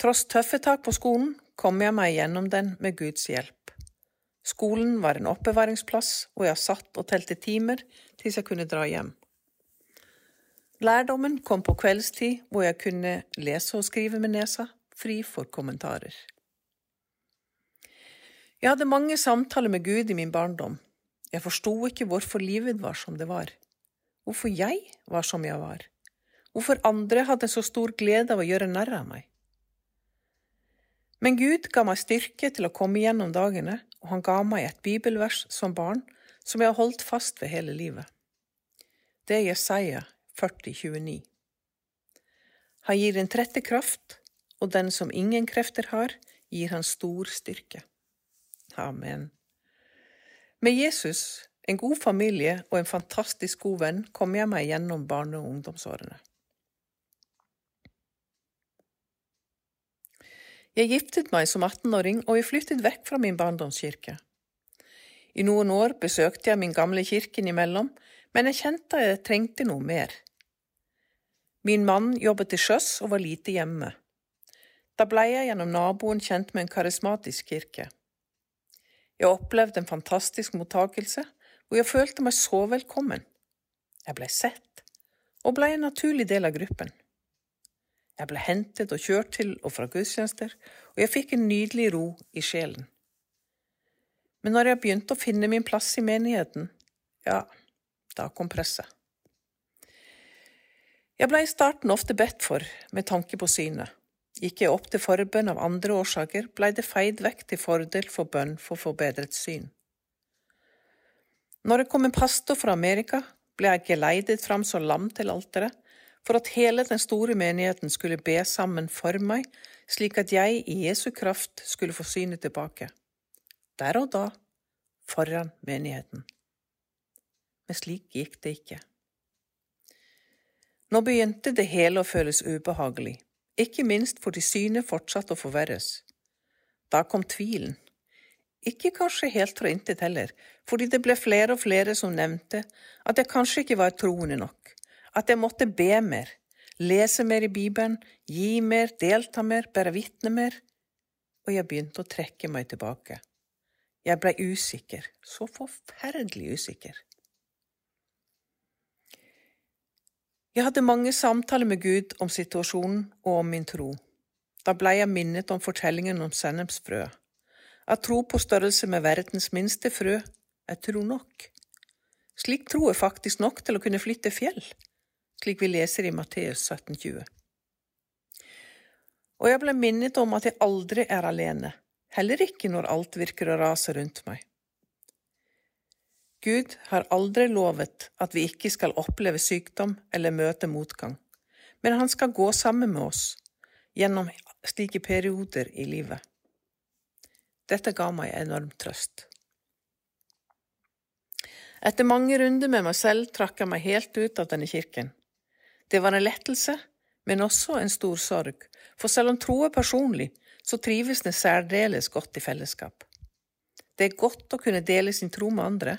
Tross tøffe tak på skolen kom jeg meg gjennom den med Guds hjelp. Skolen var en oppbevaringsplass hvor jeg satt og telte timer til jeg kunne dra hjem. Lærdommen kom på kveldstid hvor jeg kunne lese og skrive med nesa, fri for kommentarer. Jeg hadde mange samtaler med Gud i min barndom. Jeg forsto ikke hvorfor livet var som det var. Hvorfor jeg var som jeg var. Hvorfor andre hadde så stor glede av å gjøre narr av meg. Men Gud ga meg styrke til å komme gjennom dagene, og han ga meg et bibelvers som barn som jeg har holdt fast ved hele livet. Det er Jesaja 40,29. Han gir en trette kraft, og den som ingen krefter har, gir han stor styrke. Amen. Med Jesus, en god familie og en fantastisk god venn kom jeg meg gjennom barne- og ungdomsårene. Jeg giftet meg som 18-åring, og jeg flyttet vekk fra min barndomskirke. I noen år besøkte jeg min gamle kirke innimellom, men jeg kjente jeg trengte noe mer. Min mann jobbet til sjøs og var lite hjemme. Da blei jeg gjennom naboen kjent med en karismatisk kirke. Jeg opplevde en fantastisk mottakelse, og jeg følte meg så velkommen. Jeg blei sett, og blei en naturlig del av gruppen. Jeg ble hentet og kjørt til og fra gudstjenester, og jeg fikk en nydelig ro i sjelen. Men når jeg begynte å finne min plass i menigheten, ja, da kom presset. Jeg blei i starten ofte bedt for med tanke på synet. Gikk jeg opp til forbønn av andre årsaker, blei det feid vekk til fordel for bønn for forbedret syn. Når det kom en pastor fra Amerika, ble jeg geleidet fram som lam til alteret, for at hele den store menigheten skulle be sammen for meg, slik at jeg i Jesu kraft skulle få synet tilbake. Der og da, foran menigheten. Men slik gikk det ikke. Nå begynte det hele å føles ubehagelig ikke minst fordi synet fortsatte å forverres. Da kom tvilen. Ikke kanskje helt fra intet heller, fordi det ble flere og flere som nevnte at jeg kanskje ikke var troende nok, at jeg måtte be mer, lese mer i Bibelen, gi mer, delta mer, bære vitne mer, og jeg begynte å trekke meg tilbake. Jeg blei usikker, så forferdelig usikker. Jeg hadde mange samtaler med Gud om situasjonen og om min tro. Da blei jeg minnet om fortellingen om sennepsfrøet. At tro på størrelse med verdens minste frø er tro nok. Slik tro er faktisk nok til å kunne flytte fjell, slik vi leser i Matteus 1720. Og jeg ble minnet om at jeg aldri er alene, heller ikke når alt virker å rase rundt meg. Gud har aldri lovet at vi ikke skal oppleve sykdom eller møte motgang, men han skal gå sammen med oss gjennom slike perioder i livet. Dette ga meg enorm trøst. Etter mange runder med meg selv trakk jeg meg helt ut av denne kirken. Det var en lettelse, men også en stor sorg, for selv om tro er personlig, så trives den særdeles godt i fellesskap. Det er godt å kunne dele sin tro med andre,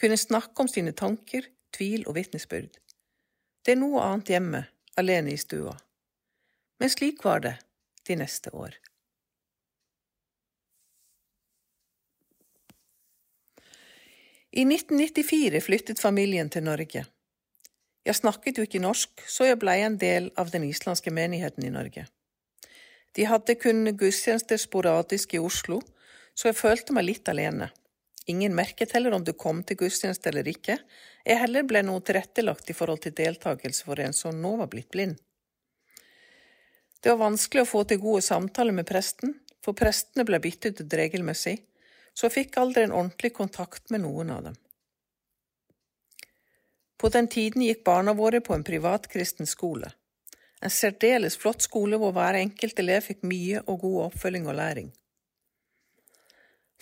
kunne snakke om sine tanker, tvil og vitnesbyrd. Det er noe annet hjemme, alene i stua. Men slik var det de neste år. I 1994 flyttet familien til Norge. Jeg snakket jo ikke norsk, så jeg blei en del av den islandske menigheten i Norge. De hadde kun gudstjenester sporadisk i Oslo, så jeg følte meg litt alene. Ingen merket heller om du kom til gudstjeneste eller ikke, jeg heller ble noe tilrettelagt i forhold til deltakelse for en som nå var blitt blind. Det var vanskelig å få til gode samtaler med presten, for prestene ble byttet ut regelmessig, så jeg fikk aldri en ordentlig kontakt med noen av dem. På den tiden gikk barna våre på en privat kristen skole. En særdeles flott skole hvor hver enkelt elev fikk mye og god oppfølging og læring.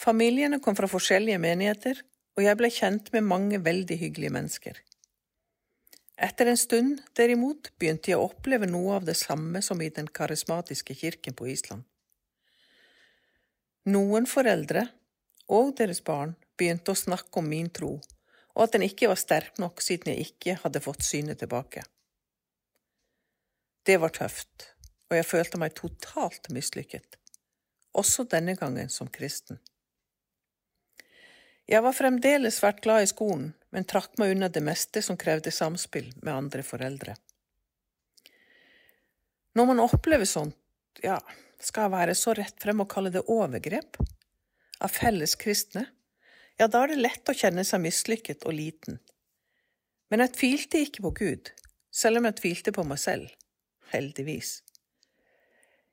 Familiene kom fra forskjellige menigheter, og jeg ble kjent med mange veldig hyggelige mennesker. Etter en stund, derimot, begynte jeg å oppleve noe av det samme som i den karismatiske kirken på Island. Noen foreldre, og deres barn, begynte å snakke om min tro, og at den ikke var sterk nok siden jeg ikke hadde fått synet tilbake. Det var tøft, og jeg følte meg totalt mislykket, også denne gangen som kristen. Jeg var fremdeles svært glad i skolen, men trakk meg unna det meste som krevde samspill med andre foreldre. Når man opplever sånt, ja, skal jeg være så rett frem og kalle det overgrep? Av felles kristne? Ja, da er det lett å kjenne seg mislykket og liten. Men jeg tvilte ikke på Gud, selv om jeg tvilte på meg selv. Heldigvis.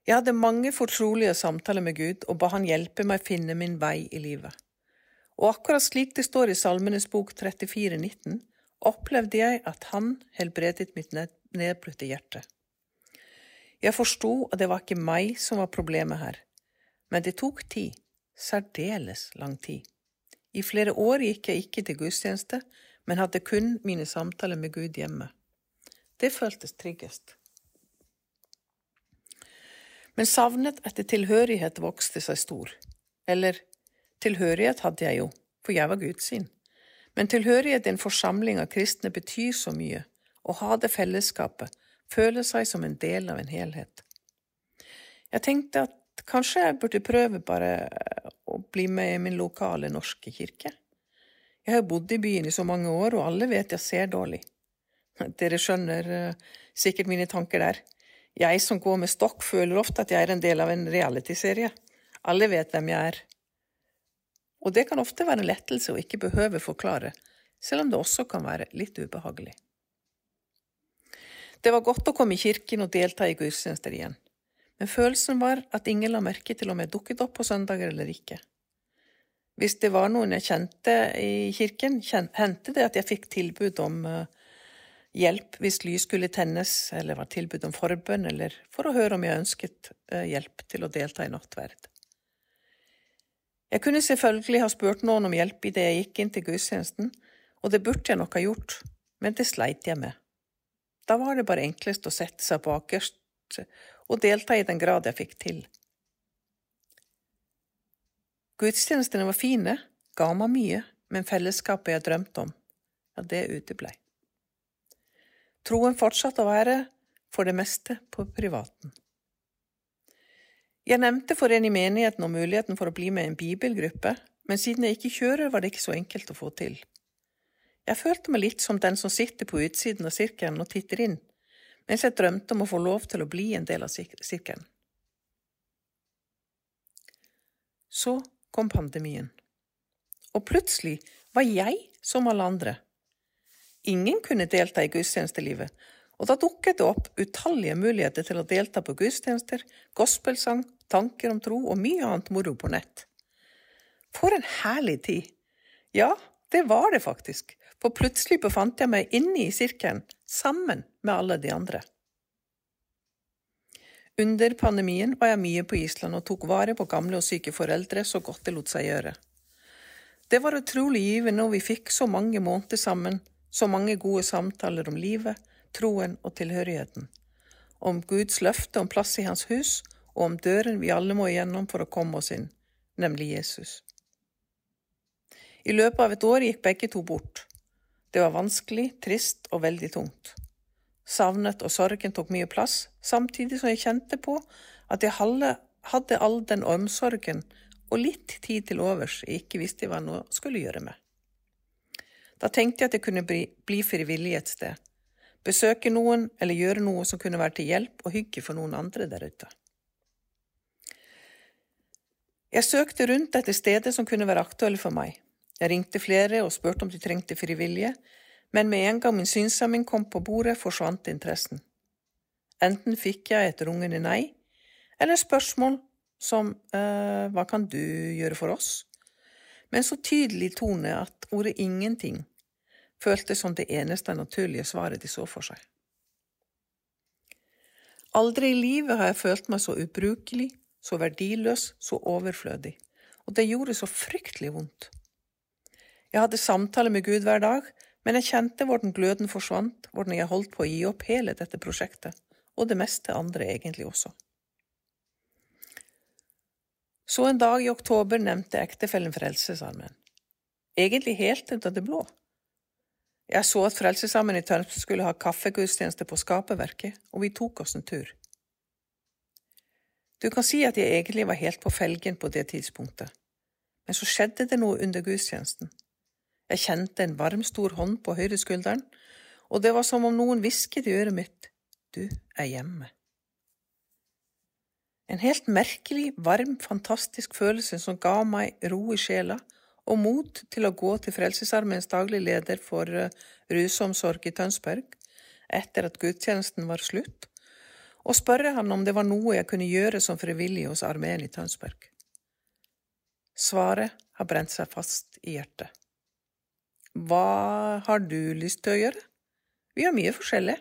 Jeg hadde mange fortrolige samtaler med Gud og ba Han hjelpe meg finne min vei i livet. Og akkurat slik det står i Salmenes bok 34, 19, opplevde jeg at Han helbredet mitt nedbrutte hjerte. Jeg forsto at det var ikke meg som var problemet her, men det tok tid, særdeles lang tid. I flere år gikk jeg ikke til gudstjeneste, men hadde kun mine samtaler med Gud hjemme. Det føltes tryggest. Men savnet etter tilhørighet vokste seg stor. Eller, tilhørighet hadde jeg jo, for jeg var Guds sin. Men tilhørighet i en forsamling av kristne betyr så mye, å ha det fellesskapet, føle seg som en del av en helhet. Jeg tenkte at kanskje jeg burde prøve bare å bli med i min lokale norske kirke. Jeg har bodd i byen i så mange år, og alle vet jeg ser dårlig. Dere skjønner uh, sikkert mine tanker der. Jeg som går med stokk, føler ofte at jeg er en del av en realityserie. Alle vet hvem jeg er. Og det kan ofte være en lettelse å ikke behøve forklare, selv om det også kan være litt ubehagelig. Det var godt å komme i kirken og delta i gudstjenester igjen, men følelsen var at ingen la merke til om jeg dukket opp på søndager eller ikke. Hvis det var noen jeg kjente i kirken, hendte det at jeg fikk tilbud om uh, hjelp hvis lys skulle tennes, eller var tilbud om forbønn, eller for å høre om jeg ønsket uh, hjelp til å delta i nattverd. Jeg kunne selvfølgelig ha spurt noen om hjelp idet jeg gikk inn til gudstjenesten, og det burde jeg nok ha gjort, men det sleit jeg med. Da var det bare enklest å sette seg bakerst og delta i den grad jeg fikk til. Gudstjenestene var fine, ga meg mye, men fellesskapet jeg drømte om, ja, det uteblei. Troen fortsatte å være, for det meste, på privaten. Jeg nevnte for en i menigheten om muligheten for å bli med i en bibelgruppe, men siden jeg ikke kjører, var det ikke så enkelt å få til. Jeg følte meg litt som den som sitter på utsiden av sirkelen og titter inn, mens jeg drømte om å få lov til å bli en del av sirkelen. Så kom pandemien, og plutselig var jeg som alle andre. Ingen kunne delta i gudstjenestelivet, og da dukket det opp utallige muligheter til å delta på gudstjenester, gospelsang, tanker om tro og mye annet moro på nett. For en herlig tid! Ja, det var det faktisk, for plutselig befant jeg meg inne i sirkelen, sammen med alle de andre. Under pandemien var jeg mye på Island og tok vare på gamle og syke foreldre så godt det lot seg gjøre. Det var utrolig givende, og vi fikk så mange måneder sammen, så mange gode samtaler om livet, troen og tilhørigheten, om Guds løfte om plass i Hans hus, og om døren vi alle må igjennom for å komme oss inn, nemlig Jesus. I løpet av et år gikk begge to bort. Det var vanskelig, trist og veldig tungt. Savnet og sorgen tok mye plass, samtidig som jeg kjente på at jeg hadde all den omsorgen og litt tid til overs jeg ikke visste hva jeg skulle gjøre med. Da tenkte jeg at jeg kunne bli, bli frivillig et sted, besøke noen eller gjøre noe som kunne være til hjelp og hygge for noen andre der ute. Jeg søkte rundt etter steder som kunne være aktuelle for meg. Jeg ringte flere og spurte om de trengte frivillige, men med en gang min synshemming kom på bordet, forsvant interessen. Enten fikk jeg et rungende nei, eller spørsmål som eh, hva kan du gjøre for oss? Med en så tydelig tone at ordet ingenting føltes som det eneste naturlige svaret de så for seg. Aldri i livet har jeg følt meg så ubrukelig, så verdiløs, så overflødig, og det gjorde så fryktelig vondt. Jeg hadde samtaler med Gud hver dag, men jeg kjente hvordan gløden forsvant, hvordan jeg holdt på å gi opp hele dette prosjektet, og det meste andre egentlig også. Så en dag i oktober nevnte ektefellen Frelsesarmeen. Egentlig helt ut av det blå. Jeg så at Frelsesarmeen i Tønsberg skulle ha kaffegudstjeneste på Skaperverket, og vi tok oss en tur. Du kan si at jeg egentlig var helt på felgen på det tidspunktet, men så skjedde det noe under gudstjenesten. Jeg kjente en varm, stor hånd på høyreskulderen, og det var som om noen hvisket i øret mitt, du er hjemme. En helt merkelig, varm, fantastisk følelse som ga meg ro i sjela og mot til å gå til Frelsesarmeens daglig leder for uh, rusomsorg i Tønsberg etter at gudstjenesten var slutt, og spørre han om det var noe jeg kunne gjøre som frivillig hos armeen i Tønsberg. Svaret har brent seg fast i hjertet. Hva har du lyst til å gjøre? Vi har mye forskjellig.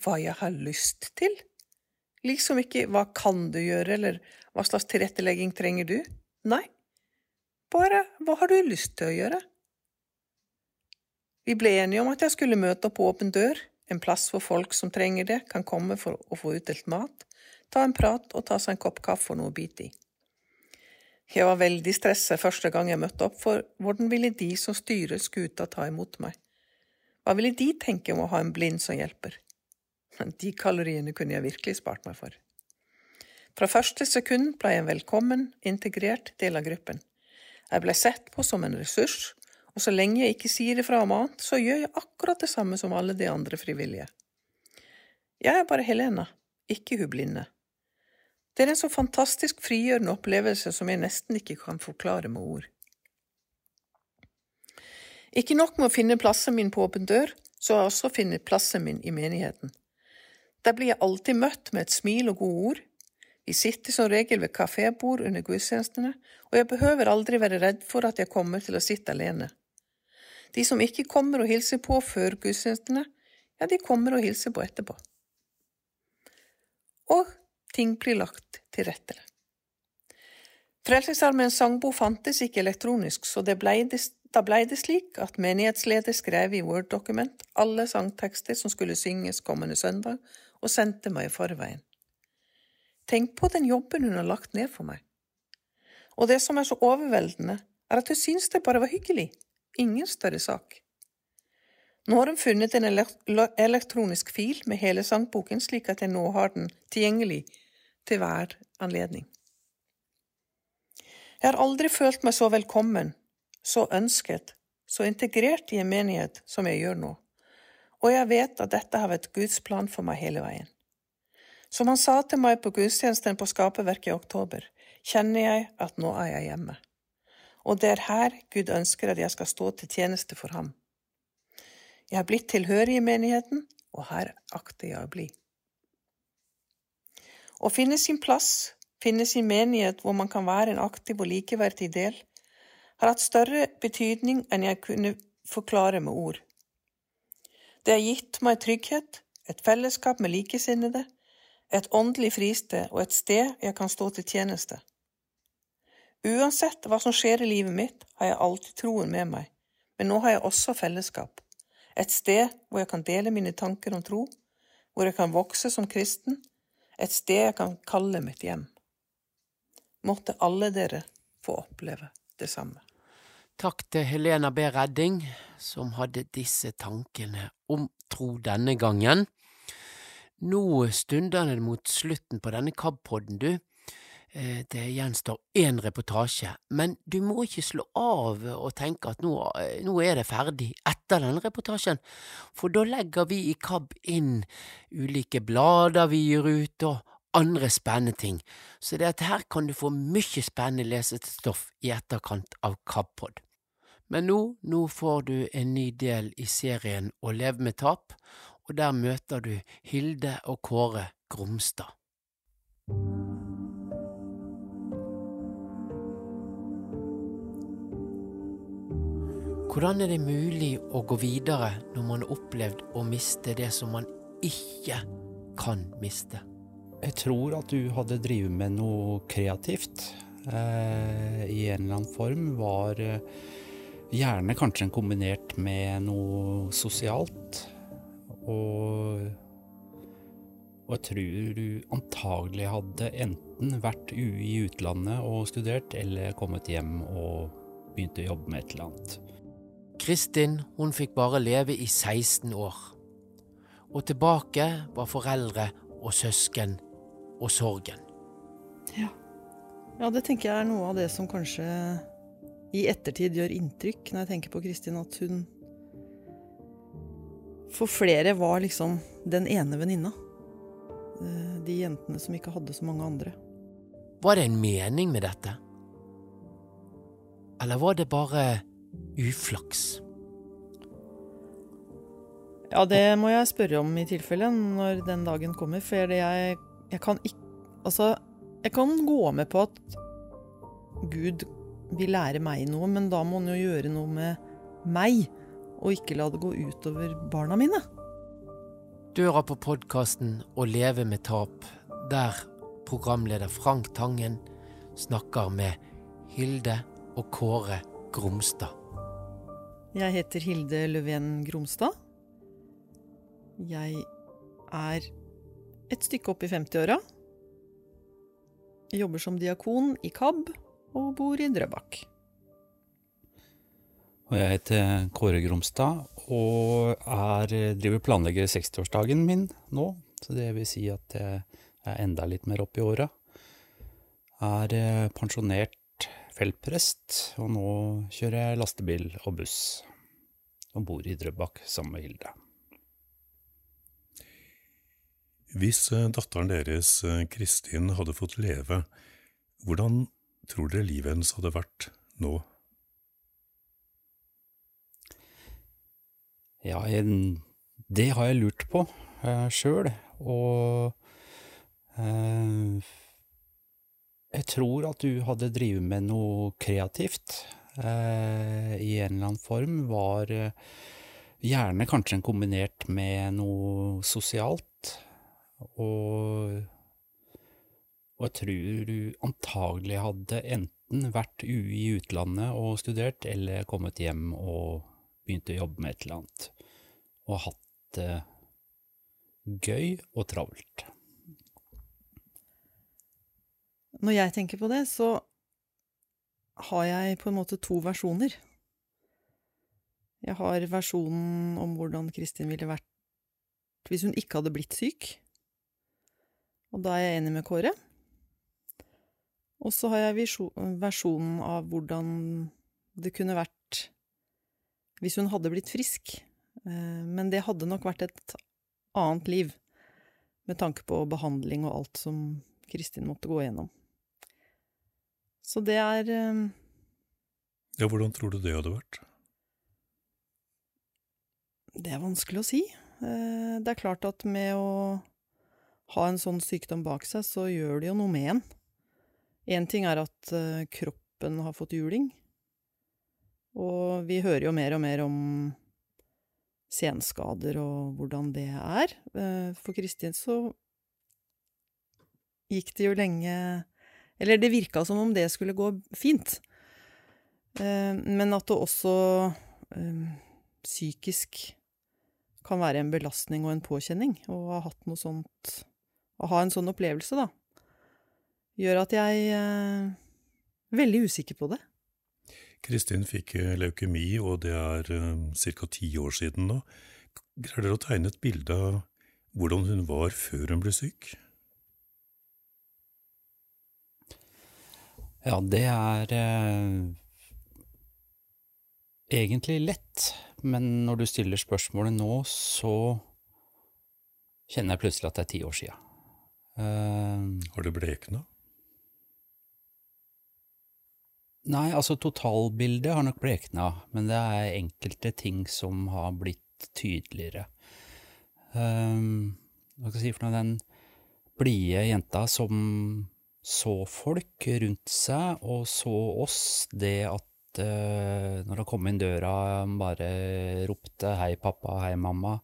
Hva jeg har lyst til? Liksom ikke hva kan du gjøre, eller hva slags tilrettelegging trenger du? Nei, bare hva har du lyst til å gjøre? Vi ble enige om at jeg skulle møte opp på Åpen dør, en plass hvor folk som trenger det, kan komme for å få utdelt mat, ta en prat og ta seg en kopp kaffe og noe å bite i. Jeg var veldig stresset første gang jeg møtte opp, for hvordan ville de som styrer skuta ta imot meg? Hva ville de tenke om å ha en blind som hjelper? De kaloriene kunne jeg virkelig spart meg for. Fra første sekund ble jeg en velkommen, integrert del av gruppen. Jeg ble sett på som en ressurs, og så lenge jeg ikke sier ifra om annet, så gjør jeg akkurat det samme som alle de andre frivillige. Jeg er bare Helena, ikke hun blinde. Det er en så fantastisk frigjørende opplevelse som jeg nesten ikke kan forklare med ord. Ikke nok med å finne plassen min på åpen dør, så har jeg også funnet plassen min i menigheten. Der blir jeg alltid møtt med et smil og gode ord. Vi sitter som regel ved kafébord under gudstjenestene, og jeg behøver aldri være redd for at jeg kommer til å sitte alene. De som ikke kommer og hilser på før gudstjenestene, ja, de kommer og hilser på etterpå. Og ting blir lagt til rette. Frelsesarmeens sangbok fantes ikke elektronisk, så ble det, da ble det slik at menighetsleder skrev i Word-dokument alle sangtekster som skulle synges kommende søndag, og sendte meg i forveien. Tenk på den jobben hun har lagt ned for meg. Og det som er så overveldende, er at hun syns det bare var hyggelig, ingen større sak. Nå har hun funnet en elektronisk fil med hele sangboken, slik at jeg nå har den tilgjengelig til hver anledning. Jeg har aldri følt meg så velkommen, så ønsket, så integrert i en menighet som jeg gjør nå og jeg vet at dette har vært Guds plan for meg hele veien. Som han sa til meg på gudstjenesten på Skaperverket i oktober, kjenner jeg at nå er jeg hjemme. Og det er her Gud ønsker at jeg skal stå til tjeneste for ham. Jeg har blitt tilhørig i menigheten, og her akter jeg å bli. Å finne sin plass, finne sin menighet hvor man kan være en aktiv og likeverdig del, har hatt større betydning enn jeg kunne forklare med ord. Det har gitt meg trygghet, et fellesskap med likesinnede, et åndelig fristed og et sted jeg kan stå til tjeneste. Uansett hva som skjer i livet mitt, har jeg alltid troen med meg, men nå har jeg også fellesskap, et sted hvor jeg kan dele mine tanker om tro, hvor jeg kan vokse som kristen, et sted jeg kan kalle mitt hjem. Måtte alle dere få oppleve det samme. Takk til Helena B. Redding, som hadde disse tankene om tro denne gangen. Nå stunder det mot slutten på denne KAB-podden, du. Eh, Det gjenstår én reportasje, men du må ikke slå av og tenke at nå, eh, nå er det ferdig etter denne reportasjen, for da legger vi i KAB inn ulike blader vi gir ut og andre spennende ting, så det at her kan du få mye spennende lesestoff i etterkant av KAB-pod. Men nå, nå får du en ny del i serien Å leve med tap, og der møter du Hilde og Kåre Gromstad. Hvordan er det mulig å gå videre når man har opplevd å miste det som man ikke kan miste? Jeg tror at du hadde drevet med noe kreativt eh, i en eller annen form. Var eh, gjerne kanskje kombinert med noe sosialt. Og, og jeg tror du antagelig hadde enten vært i utlandet og studert, eller kommet hjem og begynt å jobbe med et eller annet. Kristin hun fikk bare leve i 16 år, og tilbake var foreldre og søsken og sorgen. Ja. ja, det tenker jeg er noe av det som kanskje i ettertid gjør inntrykk når jeg tenker på Kristin, at hun for flere var liksom den ene venninna. Eh, De jentene som ikke hadde så mange andre. Var det en mening med dette? Eller var det bare uflaks? Ja, det må jeg spørre om i tilfelle når den dagen kommer, for jeg, jeg kan ikke Altså, jeg kan gå med på at Gud vil lære meg noe, men da må han jo gjøre noe med meg, og ikke la det gå utover barna mine. Du hører på podkasten Å leve med tap, der programleder Frank Tangen snakker med Hilde og Kåre Gromstad. Jeg heter Hilde Løven Gromstad. Jeg er et stykke opp i 50-åra. Jobber som diakon i KAB og bor i Drøbak. Og jeg heter Kåre Gromstad og er, driver planlegger 60-årsdagen min nå. Så det vil si at jeg er enda litt mer opp i åra. Er eh, pensjonert feltprest, og nå kjører jeg lastebil og buss. Og bor i Drøbak sammen med Hilde. Hvis eh, datteren deres, eh, Kristin, hadde fått leve, hvordan tror dere livet hennes hadde vært nå? Ja, det har jeg lurt på uh, sjøl, og eh, jeg tror at du hadde drevet med noe kreativt eh, i en eller annen form. Var eh, gjerne kanskje kombinert med noe sosialt. Og, og jeg tror du antagelig hadde enten vært i utlandet og studert, eller kommet hjem og begynt å jobbe med et eller annet. Og hatt det gøy og travelt. Når jeg tenker på det, så har jeg på en måte to versjoner. Jeg har versjonen om hvordan Kristin ville vært hvis hun ikke hadde blitt syk. Og da er jeg enig med Kåre. Og så har jeg versjonen av hvordan det kunne vært hvis hun hadde blitt frisk. Men det hadde nok vært et annet liv, med tanke på behandling og alt som Kristin måtte gå gjennom. Så det er Ja, hvordan tror du det hadde vært? Det er vanskelig å si. Det er klart at med å ha en sånn sykdom bak seg, så gjør det jo noe med en. Én ting er at kroppen har fått juling, og vi hører jo mer og mer om senskader og hvordan det er. For Kristin så gikk det jo lenge Eller det virka som om det skulle gå fint. Men at det også psykisk kan være en belastning og en påkjenning å ha hatt noe sånt Å ha en sånn opplevelse, da, gjør at jeg er veldig usikker på det. Kristin fikk leukemi, og det er ca. ti år siden nå. Greier dere å tegne et bilde av hvordan hun var før hun ble syk? Ja, det er eh, egentlig lett, men når du stiller spørsmålet nå, så kjenner jeg plutselig at det er ti år sia. Har du blekna? Nei, altså totalbildet har nok blekna, men det er enkelte ting som har blitt tydeligere. Um, hva skal jeg si for noe, den blide jenta som så folk rundt seg og så oss, det at uh, når han kom inn døra, bare ropte 'hei, pappa', 'hei, mamma',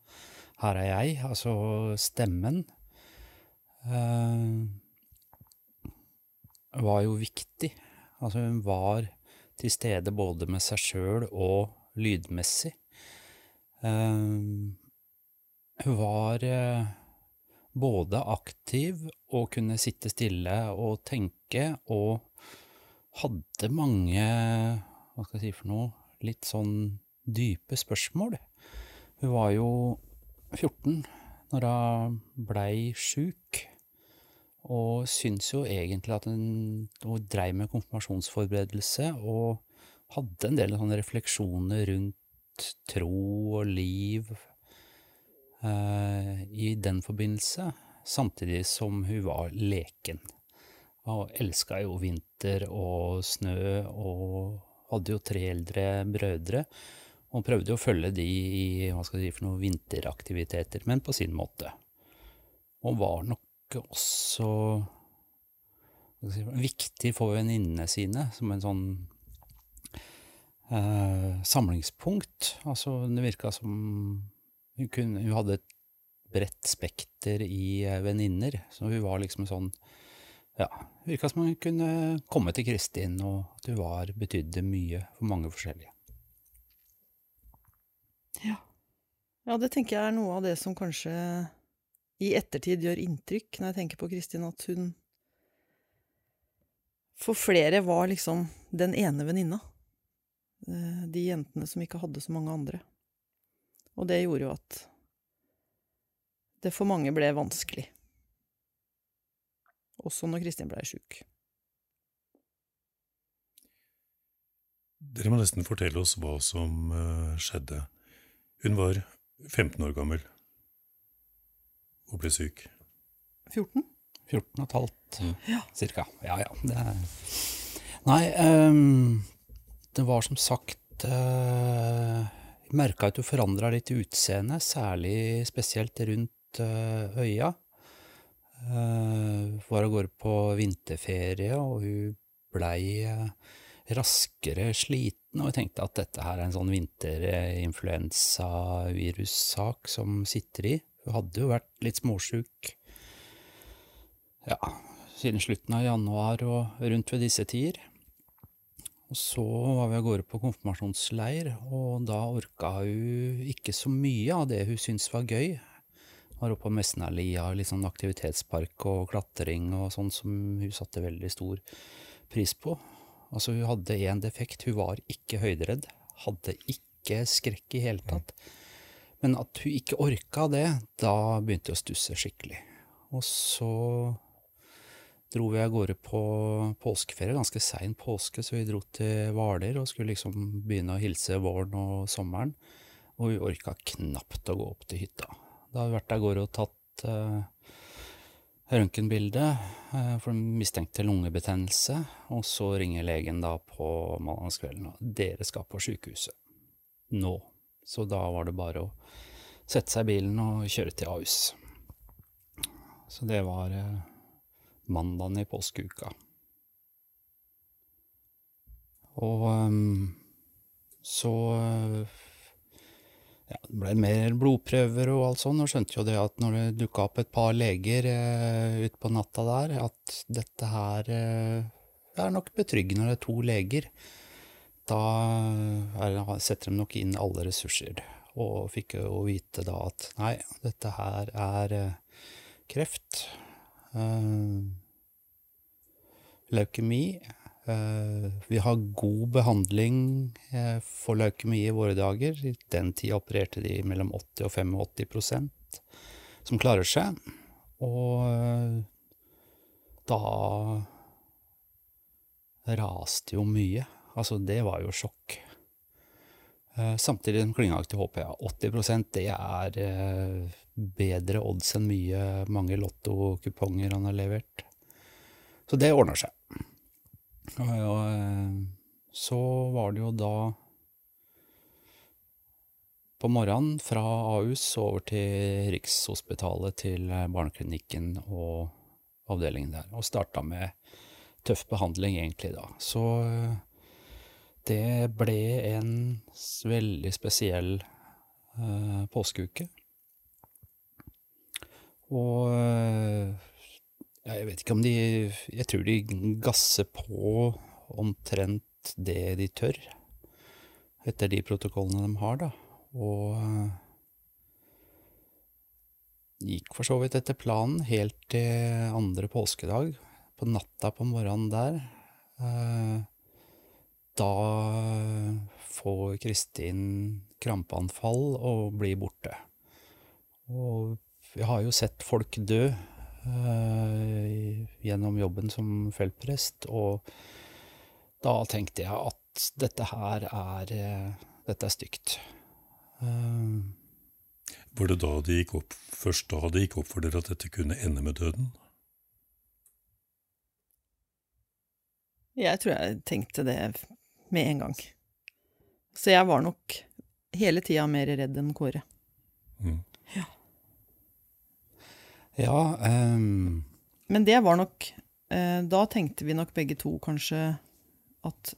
'her er jeg', altså stemmen, uh, var jo viktig. Altså, hun var til stede både med seg sjøl og lydmessig. Uh, hun var både aktiv og kunne sitte stille og tenke, og hadde mange, hva skal jeg si for noe, litt sånn dype spørsmål. Hun var jo 14 når hun blei sjuk, og syntes jo egentlig at hun, hun dreiv med konfirmasjonsforberedelse og hadde en del sånne refleksjoner rundt tro og liv i den forbindelse, samtidig som hun var leken. Og elska jo vinter og snø, og hadde jo tre eldre brødre, og prøvde å følge de i hva skal jeg si for noen vinteraktiviteter, men på sin måte. Og var nok også si, viktig for venninnene sine, som en sånn eh, samlingspunkt. Altså, det virka som hun, kunne, hun hadde et bredt spekter i eh, venninner, så hun var liksom sånn Ja, virka som hun kunne komme til Kristin, og at hun var, betydde mye for mange forskjellige. Ja. ja, det tenker jeg er noe av det som kanskje i ettertid gjør inntrykk når jeg tenker på Kristin, at hun for flere var liksom den ene venninna. Eh, de jentene som ikke hadde så mange andre. Og det gjorde jo at det for mange ble vanskelig. Også når Kristin blei sjuk. Dere må nesten fortelle oss hva som uh, skjedde. Hun var 15 år gammel og ble syk. 14? 14 og et halvt, Ja. cirka. Ja, ja. Det er... Nei, um, det var som sagt uh, merka at du forandra litt utseende, særlig spesielt rundt eh, øya. Hun var av gårde på vinterferie, og hun blei eh, raskere sliten. Og jeg tenkte at dette her er en sånn vinterinfluensavirussak som sitter i. Hun hadde jo vært litt småsjuk ja, siden slutten av januar og rundt ved disse tider. Og så var vi av gårde på konfirmasjonsleir, og da orka hun ikke så mye av det hun syntes var gøy. Var oppe på Mesnalia, litt sånn aktivitetspark og klatring og sånn som hun satte veldig stor pris på. Altså, hun hadde én defekt, hun var ikke høyderedd. Hadde ikke skrekk i hele tatt. Men at hun ikke orka det, da begynte hun å stusse skikkelig. Og så dro vi av gårde på påskeferie, ganske sein påske, så vi dro til Hvaler og skulle liksom begynne å hilse våren og sommeren. Og vi orka knapt å gå opp til hytta. Da hadde vi vært av gårde og tatt eh, røntgenbilde eh, for mistenkte lungebetennelse, og så ringer legen da på mandagskvelden og dere skal på sjukehuset. Nå. Så da var det bare å sette seg i bilen og kjøre til Ahus. Så det var uh, mandagen i påskeuka. Og um, så ja, det ble mer blodprøver og alt sånt, og skjønte jo det at når det dukka opp et par leger eh, utpå natta der, at dette her eh, er nok betryggende når det er to leger. Da er, setter de nok inn alle ressurser, og fikk jo vite da at nei, dette her er eh, kreft. Uh, leukemi, Eh, vi har god behandling eh, for leukemi i våre dager. I den tida opererte de mellom 80 og 85 prosent som klarer seg. Og eh, da raste jo mye. Altså, det var jo sjokk. Samtidig som klyngeaktig HPA. 80% det er bedre odds enn mye mange lottokuponger han har levert. Så det ordner seg. Og, eh, så var det jo da på morgenen fra Ahus over til Rikshospitalet til eh, barneklinikken og avdelingen der, og starta med tøff behandling egentlig da. Så eh, det ble en veldig spesiell eh, påskeuke. Og ja, jeg vet ikke om de Jeg tror de gasser på omtrent det de tør, etter de protokollene de har, da. Og eh, gikk for så vidt etter planen helt til andre påskedag, på natta på morgenen der. Eh, da får Kristin krampeanfall og blir borte. Og jeg har jo sett folk dø gjennom jobben som feltprest, og da tenkte jeg at dette her er eh, Dette er stygt. Eh, Var det da det gikk opp, først da det gikk opp for dere at dette kunne ende med døden? Jeg tror jeg tenkte det med en gang. Så jeg var nok hele tida mer redd enn Kåre. Mm. Ja. Ja um... Men det var nok eh, Da tenkte vi nok begge to kanskje at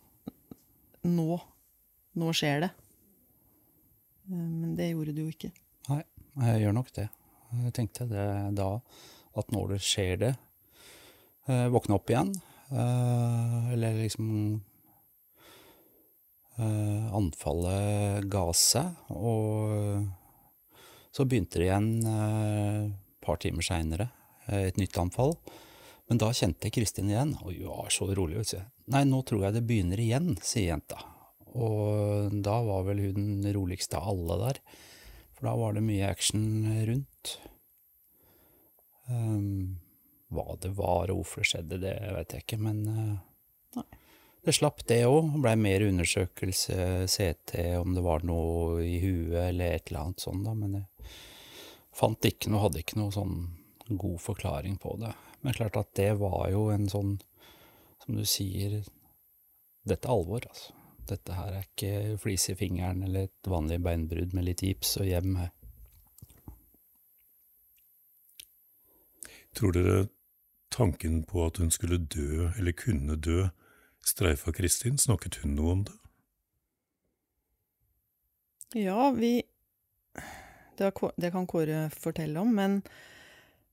nå Nå skjer det. Eh, men det gjorde det jo ikke. Nei, jeg gjør nok det. Jeg tenkte det da, at når det skjer det, eh, våkne opp igjen, eh, eller liksom eh, Anfallet ga seg, og så begynte det igjen et par timer seinere, et nytt anfall. Men da kjente jeg Kristin igjen, og hun var så rolig. vet du. Nei, nå tror jeg det begynner igjen, sier jenta. Og da var vel hun den roligste av alle der. For da var det mye action rundt. Um, hva det var og hvorfor det skjedde, det vet jeg ikke, men uh, det slapp det òg. Blei mer undersøkelse, CT, om det var noe i huet eller et eller annet sånt, da. Men jeg fant ikke noe, hadde ikke noe sånn god forklaring på det. Men klart at det var jo en sånn, som du sier, dette er alvor, altså. Dette her er ikke flis i fingeren eller et vanlig beinbrudd med litt gips og hjem. Tror dere tanken på at hun skulle dø, eller kunne dø, streifa Kristin? Snakket hun noe om det? Ja, vi det, kan Kåre fortelle om, men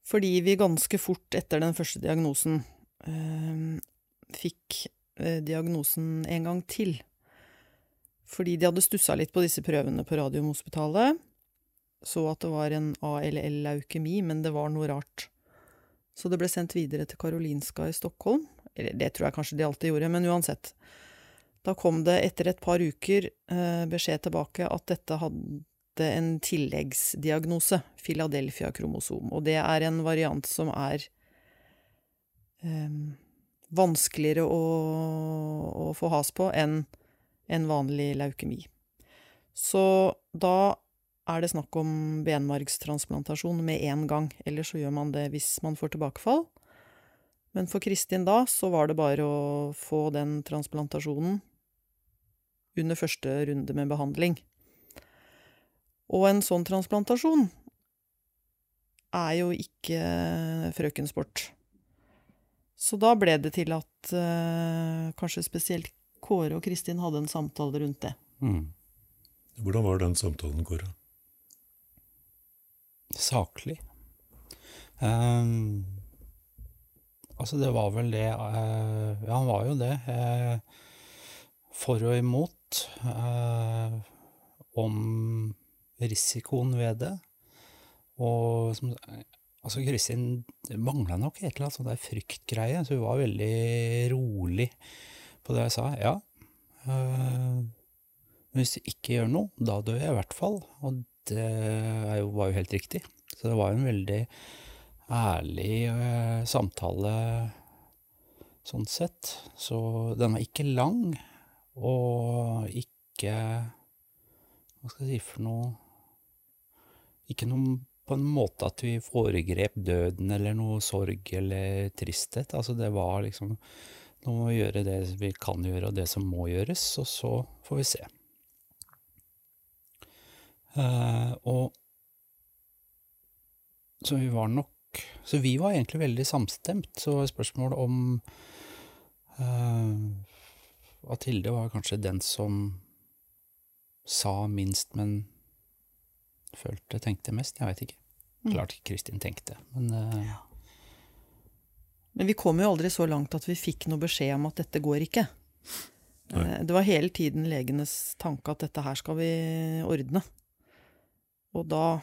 fordi vi ganske fort etter den første diagnosen eh, fikk eh, diagnosen en gang til. Fordi de hadde stussa litt på disse prøvene på Radiumhospitalet. Så at det var en ALL-leukemi, men det var noe rart. Så det ble sendt videre til Karolinska i Stockholm. Eller det tror jeg kanskje de alltid gjorde, men uansett. Da kom det etter et par uker eh, beskjed tilbake at dette hadde en tilleggsdiagnose, Philadelphia-kromosom. Og det er en variant som er um, vanskeligere å, å få has på enn en vanlig leukemi. Så da er det snakk om benmargstransplantasjon med en gang, eller så gjør man det hvis man får tilbakefall. Men for Kristin da, så var det bare å få den transplantasjonen under første runde med behandling. Og en sånn transplantasjon er jo ikke frøkensport. Så da ble det til at uh, kanskje spesielt Kåre og Kristin hadde en samtale rundt det. Mm. Hvordan var den samtalen, Kåre? Saklig. Um, altså, det var vel det uh, Ja, han var jo det. Uh, for og imot. eh, om risikoen ved det. Og som Altså, Kristin mangla nok et eller annet sånt der fryktgreie, så hun var veldig rolig. på det jeg sa. Ja, øh, hvis du ikke gjør noe, da dør jeg i hvert fall. Og det jo, var jo helt riktig. Så det var jo en veldig ærlig øh, samtale sånn sett. Så den var ikke lang, og ikke Hva skal jeg si for noe Ikke noe på en måte at vi foregrep døden eller noe sorg eller tristhet. Altså, det var liksom Nå må vi gjøre det vi kan gjøre, og det som må gjøres, og så får vi se. Uh, og Så vi var nok Så vi var egentlig veldig samstemt. Så spørsmålet om uh, At Hilde var kanskje den som sa minst, men følte, tenkte mest. Jeg veit ikke. Mm. Klart Kristin tenkte, men eh, Men vi kom jo aldri så langt at vi fikk noe beskjed om at dette går ikke. Nei. Eh, Det var hele tiden legenes tanke at dette her skal vi ordne. Og da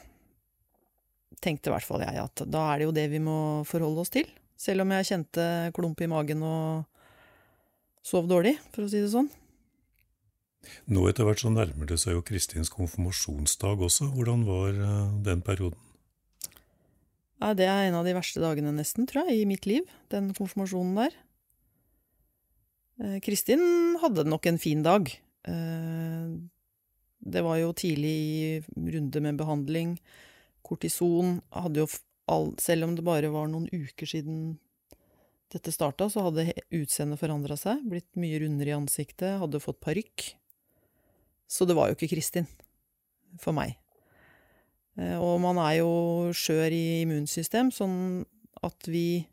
tenkte i hvert fall jeg at da er det jo det vi må forholde oss til. Selv om jeg kjente klump i magen og sov dårlig, for å si det sånn. Nå etter hvert så nærmer det seg jo Kristins konfirmasjonsdag også. Hvordan var eh, den perioden? Ja, det er en av de verste dagene nesten, tror jeg, i mitt liv. Den konfirmasjonen der. Eh, Kristin hadde nok en fin dag. Eh, Det var jo tidlig i runde med behandling. Kortison hadde jo all, Selv om det bare var noen uker siden dette starta, så hadde utseendet forandra seg. Blitt mye rundere i ansiktet, hadde fått parykk. Så det var jo ikke Kristin. For meg. Eh, Og man er jo skjør i immunsystem, sånn at vi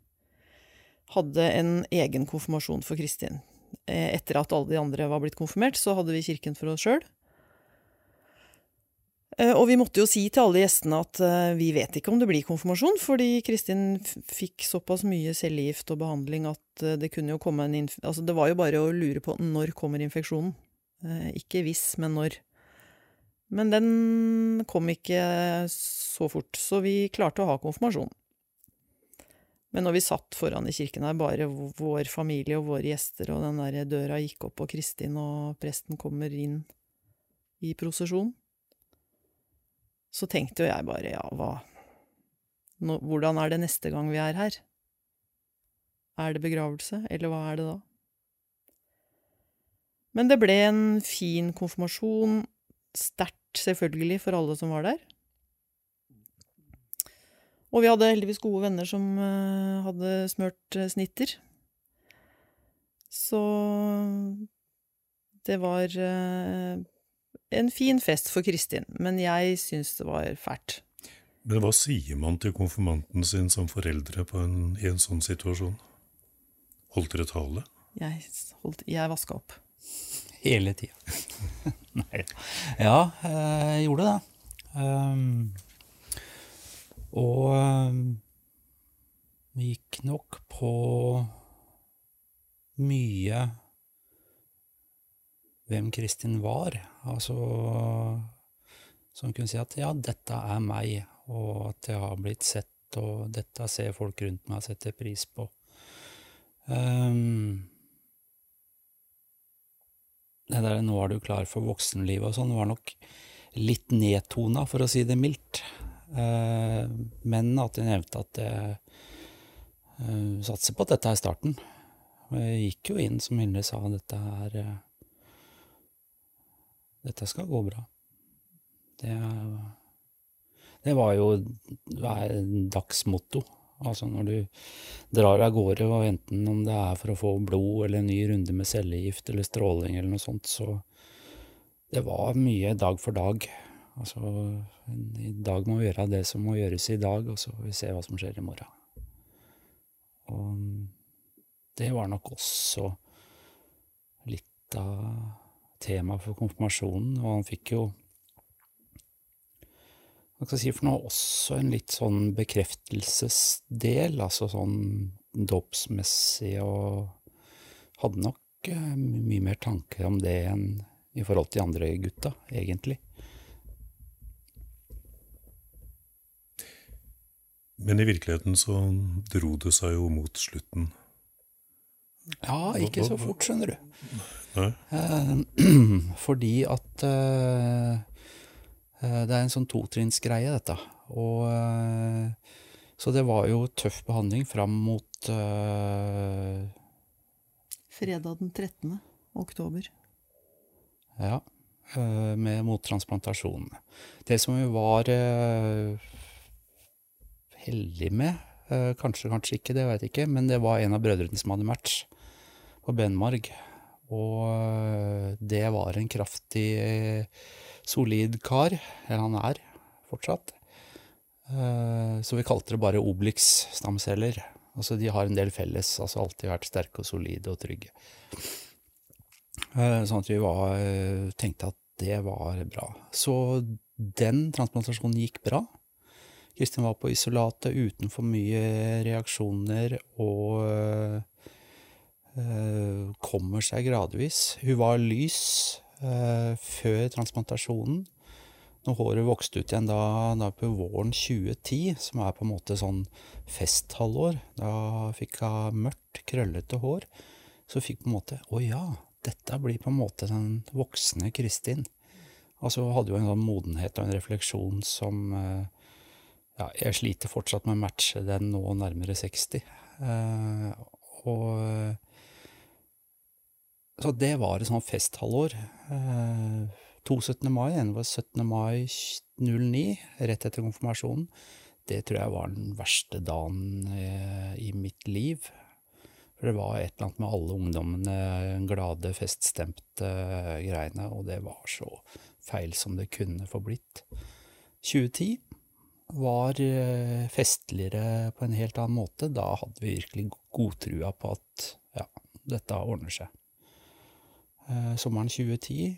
hadde en egen konfirmasjon for Kristin. Eh, Etter at alle de andre var blitt konfirmert, så hadde vi kirken for oss sjøl. Og vi måtte jo si til alle gjestene at eh, vi vet ikke om det blir konfirmasjon, fordi Kristin fikk såpass mye cellegift og behandling at eh, det kunne jo komme en inf... Altså, det var jo bare å lure på når kommer infeksjonen. Eh, Ikke hvis, men når. Men den kom ikke så fort, så vi klarte å ha konfirmasjon. Men når vi satt foran i kirken her, bare vår familie og våre gjester, og den der døra gikk opp, og Kristin og presten kommer inn i prosesjon, så tenkte jo jeg bare, ja, hva Hvordan er det neste gang vi er her? Er det begravelse, eller hva er det da? Men det ble en fin konfirmasjon, sterkt selvfølgelig for alle som var der. Og vi hadde heldigvis gode venner som eh, hadde smørt eh, snitter. Så det var eh, en fin fest for Kristin, men jeg syns det var fælt. Men hva sier man til konfirmanten sin som foreldre på en, i en sånn situasjon? Holdt dere tale? Jeg, holdt, jeg vaska opp. Hele tida. Nei. Ja, eh, jeg gjorde det. Um, og um, gikk nok på mye hvem Kristin var. Altså Som kunne si at ja, dette er meg, og at jeg har blitt sett, og dette ser folk rundt meg setter pris på. Um, det der 'nå er du klar for voksenlivet' og sånn, var nok litt nedtona, for å si det mildt. Eh, men at jeg nevnte at jeg eh, satser på at dette er starten. Jeg gikk jo inn, som Hilde sa, dette er eh, Dette skal gå bra. Det, det var jo dagsmotto. Altså når du drar av gårde, og enten om det er for å få blod eller en ny runde med cellegift eller stråling eller noe sånt, så det var mye dag for dag. Altså, i dag må vi gjøre det som må gjøres i dag, og så får vi se hva som skjer i morgen. Og det var nok også litt av temaet for konfirmasjonen, og han fikk jo hva skal jeg si for noe, også en litt sånn bekreftelsesdel, altså sånn dåpsmessig, og hadde nok uh, mye mer tanker om det enn i forhold til de andre gutta, egentlig. Men i virkeligheten så dro det seg jo mot slutten. Ja, ikke så fort, skjønner du. Nei. Eh, fordi at eh, det er en sånn totrinnsgreie, dette. Og eh, Så det var jo tøff behandling fram mot uh, Fredag den 13. oktober. Ja, eh, med mottransplantasjon. Det som vi var uh, heldig med, uh, kanskje, kanskje ikke, det vet jeg ikke, men det var en av brødrene som hadde match på benmarg. Og eh, det var en kraftig, eh, solid kar, eller han er fortsatt. Eh, Så vi kalte det bare Obelix-stamceller. Altså de har en del felles, altså alltid vært sterke og solide og trygge. Eh, Sånn at vi var, eh, tenkte at det var bra. Så den transplantasjonen gikk bra. Kristin var på isolatet uten for mye reaksjoner og eh, kommer seg gradvis. Hun var lys før transplantasjonen. Når håret vokste ut igjen da, da på våren 2010, som er på en måte sånn festhalvår, da fikk hun mørkt, krøllete hår, så fikk på en måte Å ja, dette blir på en måte den voksne Kristin. Altså hadde jo en sånn modenhet og en refleksjon som eh, Ja, jeg sliter fortsatt med å matche den nå nærmere 60. Eh, og Så det var et sånt festhalvår. Eh, to 17. mai, en var 17. mai 09, rett etter konfirmasjonen. Det tror jeg var den verste dagen eh, i mitt liv. For det var et eller annet med alle ungdommene, glade, feststemte eh, greiene, og det var så feil som det kunne få blitt. 2010 var festligere på en helt annen måte. Da hadde vi virkelig godtrua på at ja, dette ordner seg. Eh, sommeren 2010,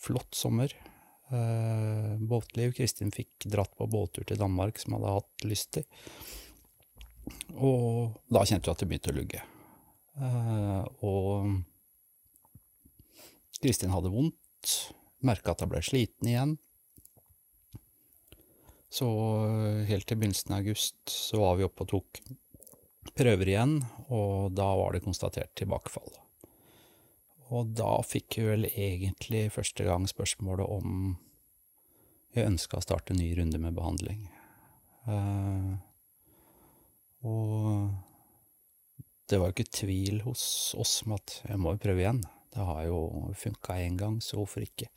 flott sommer. Eh, båtliv. Kristin fikk dratt på båttur til Danmark, som hadde hatt lyst til. Og da kjente vi at det begynte å lugge. Eh, og Kristin hadde vondt, merka at hun ble sliten igjen. Så helt til begynnelsen av august så var vi oppe og tok prøver igjen, og da var det konstatert tilbakefall. Og da fikk vi vel egentlig første gang spørsmålet om jeg ønska å starte en ny runde med behandling. Uh, og det var jo ikke tvil hos oss om at jeg må jo prøve igjen. Det har jo funka én gang, så hvorfor ikke?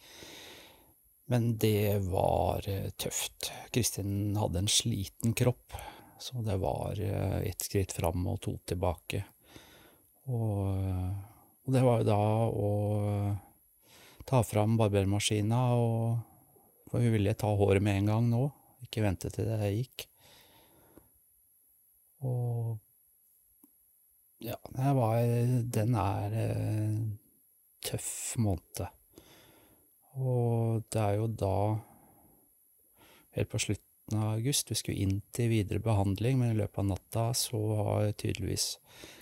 Men det var eh, tøft. Kristin hadde en sliten kropp, så det var eh, ett skritt fram og to tilbake. Og, og det var jo da å ta fram barbermaskina og For hun ville ta håret med en gang nå, ikke vente til det gikk. Og ja, det var Den er eh, tøff måned. Og det er jo da, helt på slutten av august, vi skulle inn til videre behandling, men i løpet av natta så har tydeligvis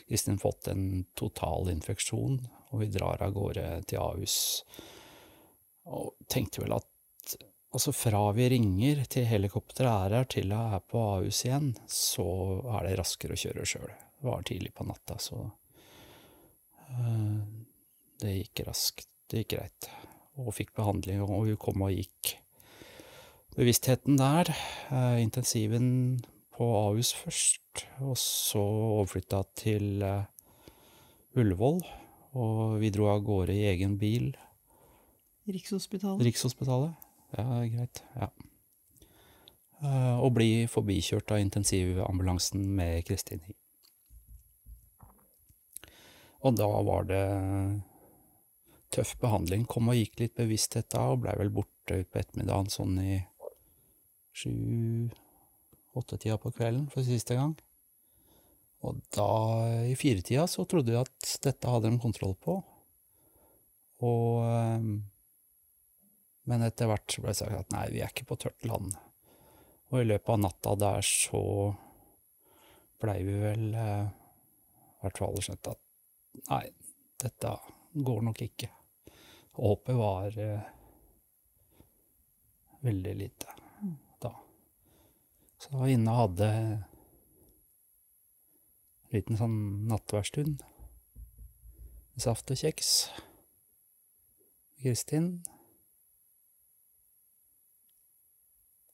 Kristin fått en total infeksjon, og vi drar av gårde til Ahus. Og tenkte vel at altså fra vi ringer til helikopteret er her til hun er på Ahus igjen, så er det raskere å kjøre sjøl. Det var tidlig på natta, så eh, det gikk raskt. Det gikk greit. Og fikk behandling, og hun kom og gikk. Bevisstheten der, eh, intensiven på Ahus først, og så overflytta til eh, Ullevål. Og vi dro av gårde i egen bil. Rikshospitalet. Rikshospitalet. Ja, greit. Ja. Eh, Og bli forbikjørt av intensivambulansen med Kristin. Og da var det tøff behandling. Kom og gikk litt bevissthet da, og blei vel borte utpå ettermiddagen sånn i sju-åtte-tida på kvelden for siste gang. Og da, i firetida, så trodde vi at dette hadde de kontroll på. Og eh, Men etter hvert så ble det sagt at nei, vi er ikke på tørt land. Og i løpet av natta der så blei vi vel eh, i hvert fall skjønt at nei, dette går nok ikke. Håpet var eh, veldig lite. Så jeg var inne og hadde en liten sånn nattverdstund. saft og kjeks. Kristin.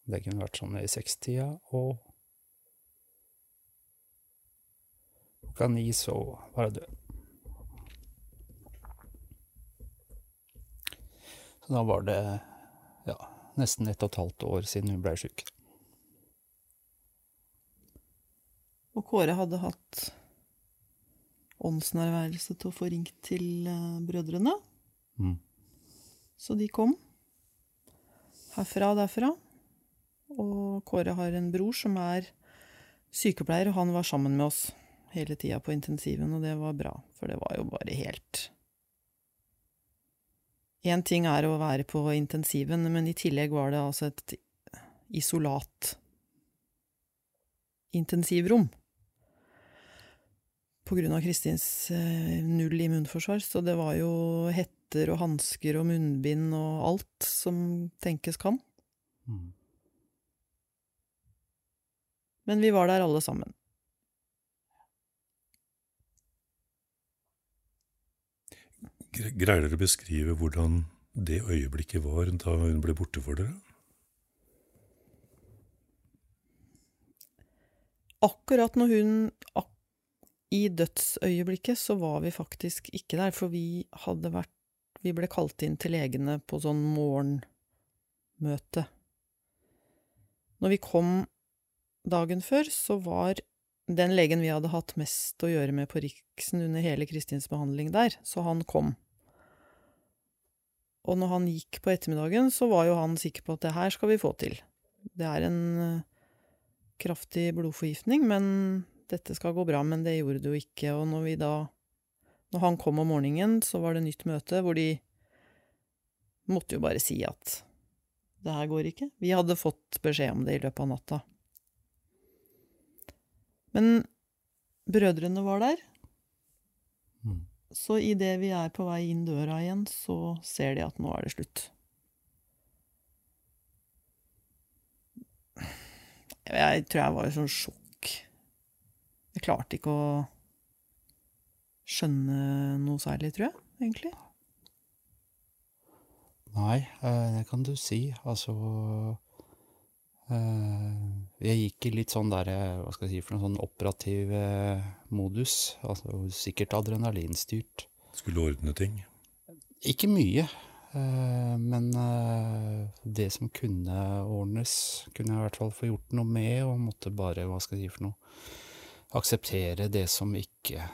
Det kunne vært sånn i sekstida, og klokka ni så var jeg død. Så da var det ja, nesten ett og et halvt år siden hun blei sjuk. Og Kåre hadde hatt åndsnærværelse til å få ringt til eh, brødrene. Mm. Så de kom. Herfra og derfra. Og Kåre har en bror som er sykepleier, og han var sammen med oss hele tida på intensiven, og det var bra, for det var jo bare helt Én ting er å være på intensiven, men i tillegg var det altså et isolat intensivrom av Kristins eh, null immunforsvar, så det var jo hetter og hansker og munnbind og alt som tenkes kan. Mm. Men vi var der alle sammen. Gre- Greier dere å beskrive hvordan det øyeblikket var da hun ble borte for dere? Akkurat når hun ak I dødsøyeblikket så var vi faktisk ikke der, for vi hadde vært Vi ble kalt inn til legene på sånn morgenmøte. Når vi kom dagen før, så var den legen vi hadde hatt mest å gjøre med på Riksen under hele Kristins behandling der, så han kom. Og når han gikk på ettermiddagen, så var jo han sikker på at det her skal vi få til. Det er en eh, kraftig blodforgiftning, men dette skal gå bra. Men det gjorde det jo ikke. Og når vi da Når han kom om morgenen, så var det nytt møte hvor de måtte jo bare si at det her går ikke. Vi hadde fått beskjed om det i løpet av natta. Men brødrene var der. Mm. Så idet vi er på vei inn døra igjen, så ser de at nå er det slutt. Jeg tror jeg var i sånn sjokk. Jeg klarte ikke å skjønne noe særlig, tror jeg, egentlig. Nei, eh, det kan du si. Altså eh, Jeg gikk i litt sånn der, eh, hva skal jeg si, for noe sånn operativ modus. Altså sikkert adrenalinstyrt. Skulle ordne ting? Ikke mye. eh, Men det som kunne ordnes, kunne jeg i hvert fall få gjort noe med, og måtte bare, hva skal jeg si for noe, akseptere det som ikke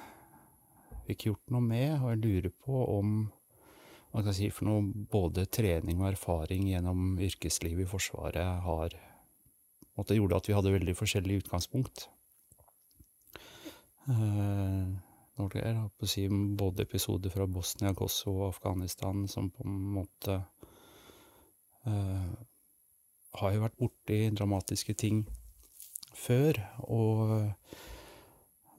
fikk gjort noe med. Og jeg lurer på om hva skal si for noe, både trening og erfaring gjennom yrkeslivet i Forsvaret har måtte gjorde at vi hadde veldig forskjellig utgangspunkt. Eh, når det er si, både episoder fra Bosnia, Kosovo og Afghanistan som på en måte uh, har jo vært borti dramatiske ting før, og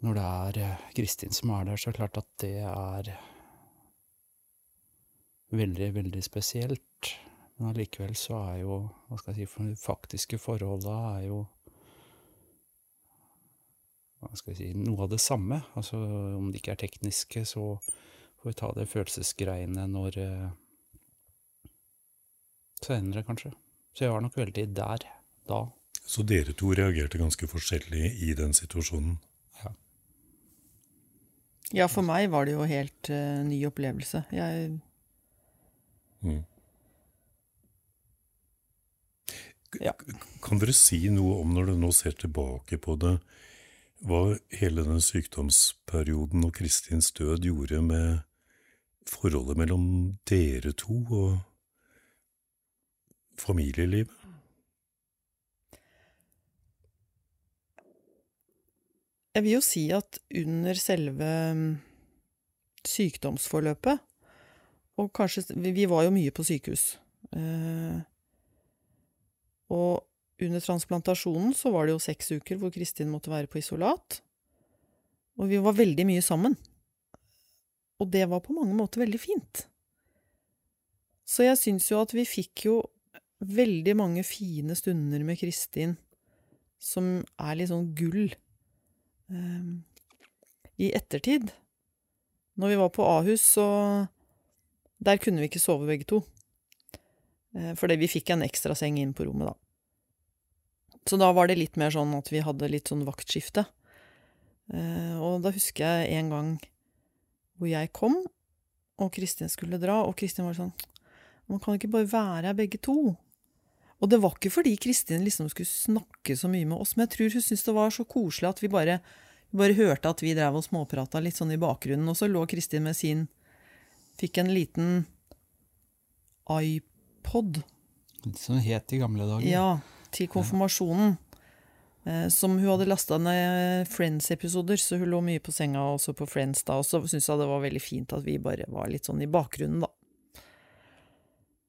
når det er eh, Kristin som er der, så er det klart at det er veldig, veldig spesielt. Men allikevel så er jo, hva skal jeg si, for de faktiske forholda er jo hva skal jeg si, noe av det samme. Altså om det ikke er tekniske, så får vi ta det følelsesgreiene når eh, Senere, kanskje. Så jeg var nok veldig der da. Så dere to reagerte ganske forskjellig i den situasjonen? Ja, for meg var det jo helt uh, ny opplevelse. Jeg Mm. Ja. Kan dere si noe om, når dere nå ser tilbake på det, hva hele den sykdomsperioden og Kristins død gjorde med forholdet mellom dere to og familielivet? Jeg vil jo si at under selve mm, sykdomsforløpet Og kanskje Vi var jo mye på sykehus. Eh, og under transplantasjonen så var det jo seks uker hvor Kristin måtte være på isolat. Og vi var veldig mye sammen. Og det var på mange måter veldig fint. Så jeg syns jo at vi fikk jo veldig mange fine stunder med Kristin som er litt sånn gull eh, i ettertid. Når vi var på Ahus, så Der kunne vi ikke sove begge to. Eh, Fordi vi fikk en ekstra seng inn på rommet, da. Så da var det litt mer sånn at vi hadde litt sånn vaktskifte. Eh, Og da husker jeg en gang hvor jeg kom, og Kristin skulle dra, og Kristin var sånn Man kan ikke bare være her begge to. Og det var ikke fordi Kristin liksom skulle snakke så mye med oss, men jeg tror hun syntes det var så koselig at vi bare, vi bare hørte at vi drev og småprata litt sånn i bakgrunnen, og så lå Kristin med sin Fikk en liten iPod. Som det het i gamle dager. Ja, til konfirmasjonen. Eh, som hun hadde lasta ned Friends-episoder, så hun lå mye på senga også på Friends da. Og så syntes jeg det var veldig fint at vi bare var litt sånn i bakgrunnen, da.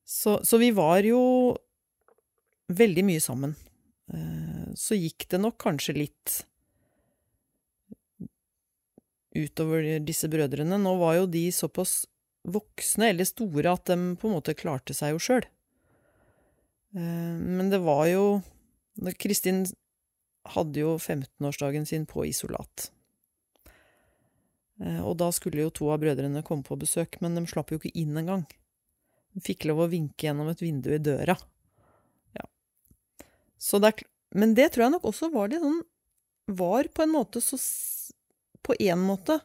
Så, så vi var jo veldig mye sammen. Eh, Så gikk det nok kanskje litt utover disse brødrene. Nå var jo de såpass voksne eller store at de på en måte klarte seg jo sjøl. Men det var jo Kristin hadde jo 15-årsdagen sin på isolat. Eh, Og da skulle jo to av brødrene komme på besøk, men de slapp jo ikke inn engang. De fikk lov å vinke gjennom et vindu i døra. Det er, men det tror jeg nok også var litt sånn Var på en måte så På én måte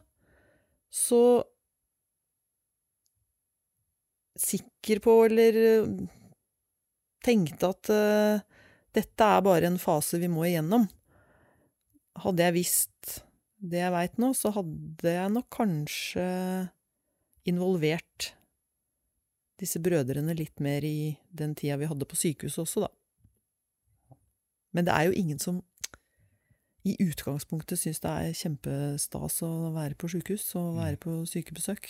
så sikker på, eller eh, tenkte at uh, dette er bare en fase vi må igjennom. Hadde jeg visst det jeg veit nå, så hadde jeg nok kanskje involvert disse brødrene litt mer i den tida vi hadde på sykehuset også, da. Men det er jo ingen som i utgangspunktet syns det er kjempestas å være på sykehus og være på sykebesøk.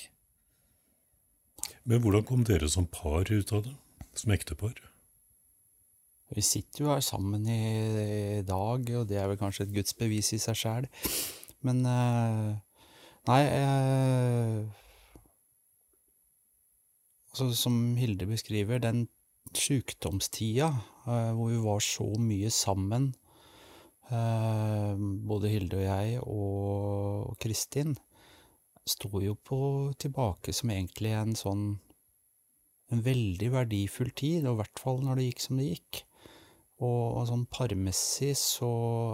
Men hvordan kom dere som par ut av det? Som ektepar? Vi sitter jo her sammen i, i dag, og det er vel kanskje et gudsbevis i seg sjæl. Men eh, Nei eh, altså, Som Hilde beskriver, den sjukdomstida eh, hvor vi var så mye sammen, eh, både Hilde og jeg og Kristin, sto jo på tilbake som egentlig en sånn en veldig verdifull tid, og i hvert fall når det gikk som det gikk. Og, sånn parmessig så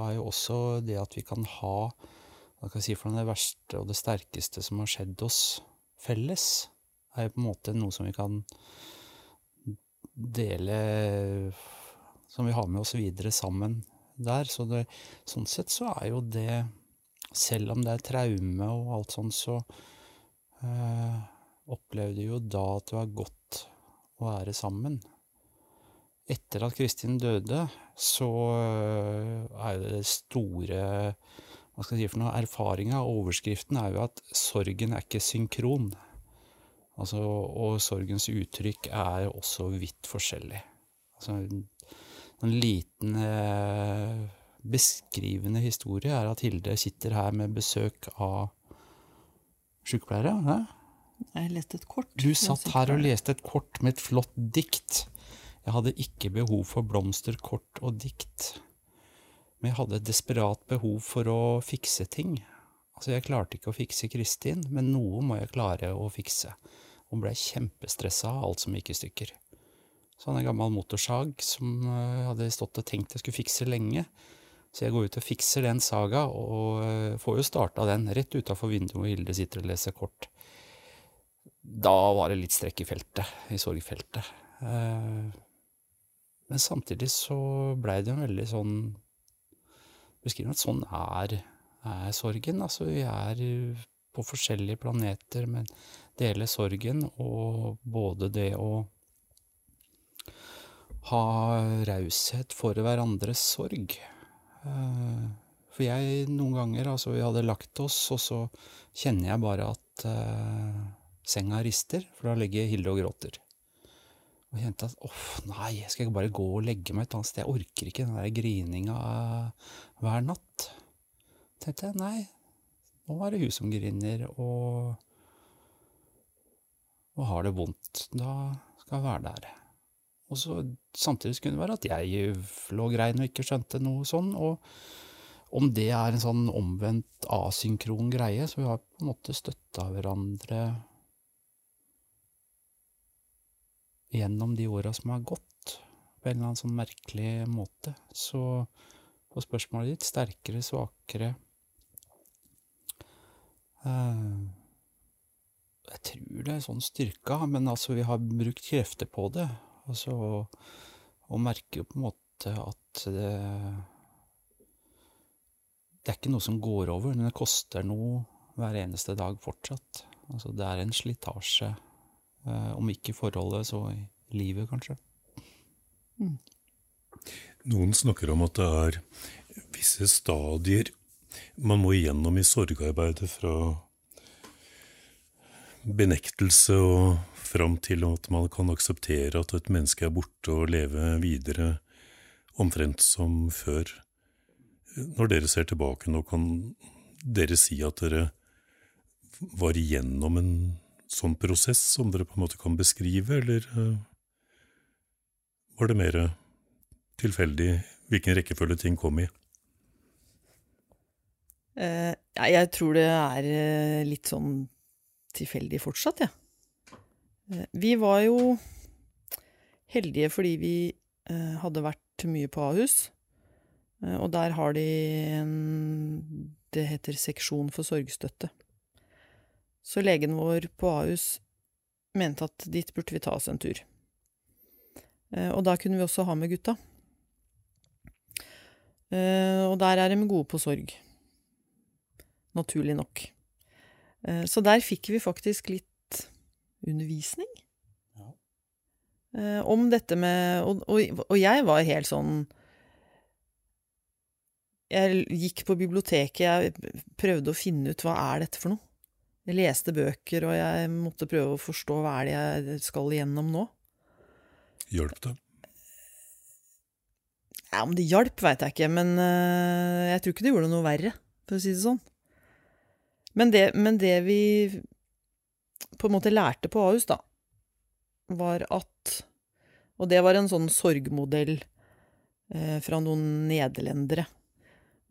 er jo også det at vi kan ha hva skal jeg si for det verste og det sterkeste som har skjedd oss felles, er jo på en måte noe som vi kan dele Som vi har med oss videre sammen der. Så det, sånn sett så er jo det Selv om det er traume og alt sånn, så eh, opplevde jo da at det var godt å være sammen. Etter at Kristin døde, så øh, er jo det store hva skal jeg si for noe, erfaringa overskriften er jo at sorgen er ikke synkron. Altså, og sorgens uttrykk er også vidt forskjellig. Altså, en, en liten eh, beskrivende historie er at Hilde sitter her med besøk av sykepleiere. Ja? Jeg leste et kort. Du satt her og leste et kort med et flott dikt. Jeg hadde ikke behov for blomster, kort og dikt. Men jeg hadde et desperat behov for å fikse ting. Altså, jeg klarte ikke å fikse Kristin, men noe må jeg klare å fikse. Hun ble kjempestressa av alt som gikk i stykker. Så hadde jeg en gammel motorsag som eh, jeg hadde stått og tenkt jeg skulle fikse lenge. Så jeg går ut og fikser den saga, og eh, får jo starta den rett utafor vinduet hvor Hilde sitter og leser kort. Da var det litt strekk i feltet, i sorgfeltet. Eh, Men samtidig så blei det en veldig sånn Beskriv at sånn er, er sorgen. Altså, vi er på forskjellige planeter, men deler sorgen, og både det å ha raushet for hverandres sorg. Eh, For jeg noen ganger, altså vi hadde lagt oss, og så kjenner jeg bare at uh, senga rister, for da ligger Hilde og gråter. Og jeg kjente at åh, nei, skal jeg bare gå og legge meg et annet sted? Jeg orker ikke den der grininga eh, hver natt. Tenkte jeg nei, nå er det hun som griner og, og har det vondt. Da skal jeg være der. Og så samtidig skulle det være at jeg lå grein og ikke skjønte noe sånn. Og, om det er en sånn omvendt asynkron greie, så vi har på en måte støtta hverandre gjennom de åra som har gått, på en eller annen sånn merkelig måte. Så på spørsmålet ditt sterkere, svakere Jeg tror det er sånn styrka, men altså, vi har brukt krefter på det. Altså, og merker jo på en måte at det Det er ikke noe som går over, men det koster noe hver eneste dag fortsatt. Altså, det er en slitasje, eh, om ikke i forholdet, så i livet, kanskje. Noen snakker om at det er visse stadier man må igjennom i sorgarbeidet fra benektelse og fram til at man kan akseptere at et menneske er borte og leve videre omtrent som før. Når dere ser tilbake nå, kan dere si at dere var igjennom en sånn prosess som dere på en måte kan beskrive, eller eh, var det mer tilfeldig hvilken rekkefølge ting kom i? Ja, jeg tror det er eh, litt sånn tilfeldig fortsatt, jeg. Eh, vi var jo heldige fordi vi uh, hadde vært mye på Ahus. Og der har de en Det heter seksjon for sorgstøtte. Så legen vår på Ahus mente at dit burde vi ta oss en tur. Og da kunne vi også ha med gutta. Og der er de gode på sorg. Naturlig nok. Eh, Så der fikk vi faktisk litt undervisning. Ja. Om dette med og, og, og jeg var helt sånn Jeg gikk på biblioteket, jeg prøvde å finne ut hva er dette for noe. Jeg leste bøker, og jeg måtte prøve å forstå hva er det jeg skal igjennom nå. Hjalp det? Ja, Om det hjalp, veit jeg ikke, men eh, jeg tror ikke det gjorde noe verre, for å si det sånn. Men det, men det vi på en måte lærte på Ahus, da, var at Og det var en sånn sorgmodell eh, fra noen nederlendere,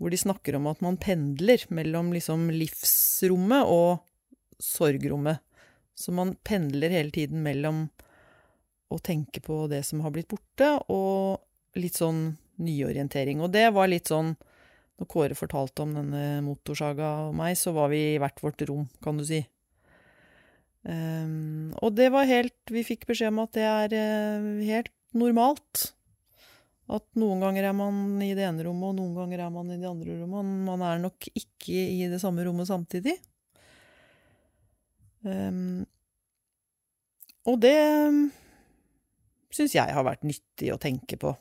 hvor de snakker om at man pendler mellom liksom livsrommet og sorgrommet. Så man pendler hele tiden mellom å tenke på det som har blitt borte, og litt sånn nyorientering. Og det var litt sånn Når Kåre fortalte om denne motorsaga og meg, så var vi i hvert vårt rom, kan du si. Um, og det var helt Vi fikk beskjed om at det er eh, helt normalt. At noen ganger er man i det ene rommet, og noen ganger er man i det andre rommet. Man er nok ikke i det samme rommet samtidig. Um, og det syns jeg har vært nyttig å tenke på.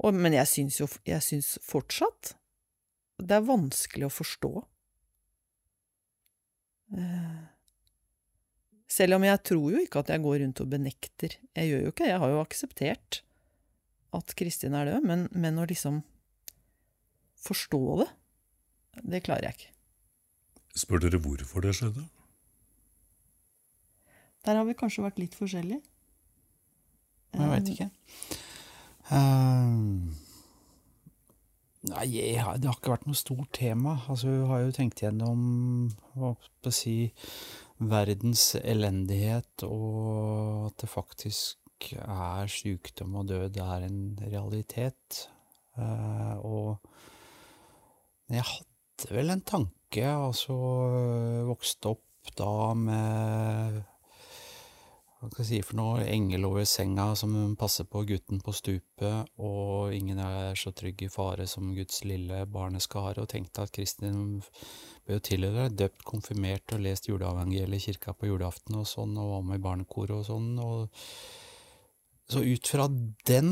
Og, men jeg syns jo jeg syns fortsatt det er vanskelig å forstå. Eh, Selv om jeg tror jo ikke at jeg går rundt og benekter. Jeg gjør jo ikke det. Jeg har jo akseptert at Kristin er død, men, men å liksom forstå det, det klarer jeg ikke. Spør dere hvorfor det skjedde? Der har vi kanskje vært litt forskjellige. Jeg veit ikke. Eh, nei, det har ikke vært noe stort tema. Altså, vi har jo tenkt gjennom hva si, verdens elendighet, og at det faktisk er sykdom og død det er en realitet. Uh, og jeg hadde vel en tanke, altså vokste opp da med hva skal jeg si for noe, engel over senga som passer på gutten på stupet, og ingen er så trygg i fare som Guds lille barneskare, og tenkte at Kristin ble jo tidligere døpt, konfirmert og lest juleevangeliet i kirka på julaften og sånn, og var med i barnekoret og sånn, og så ut fra den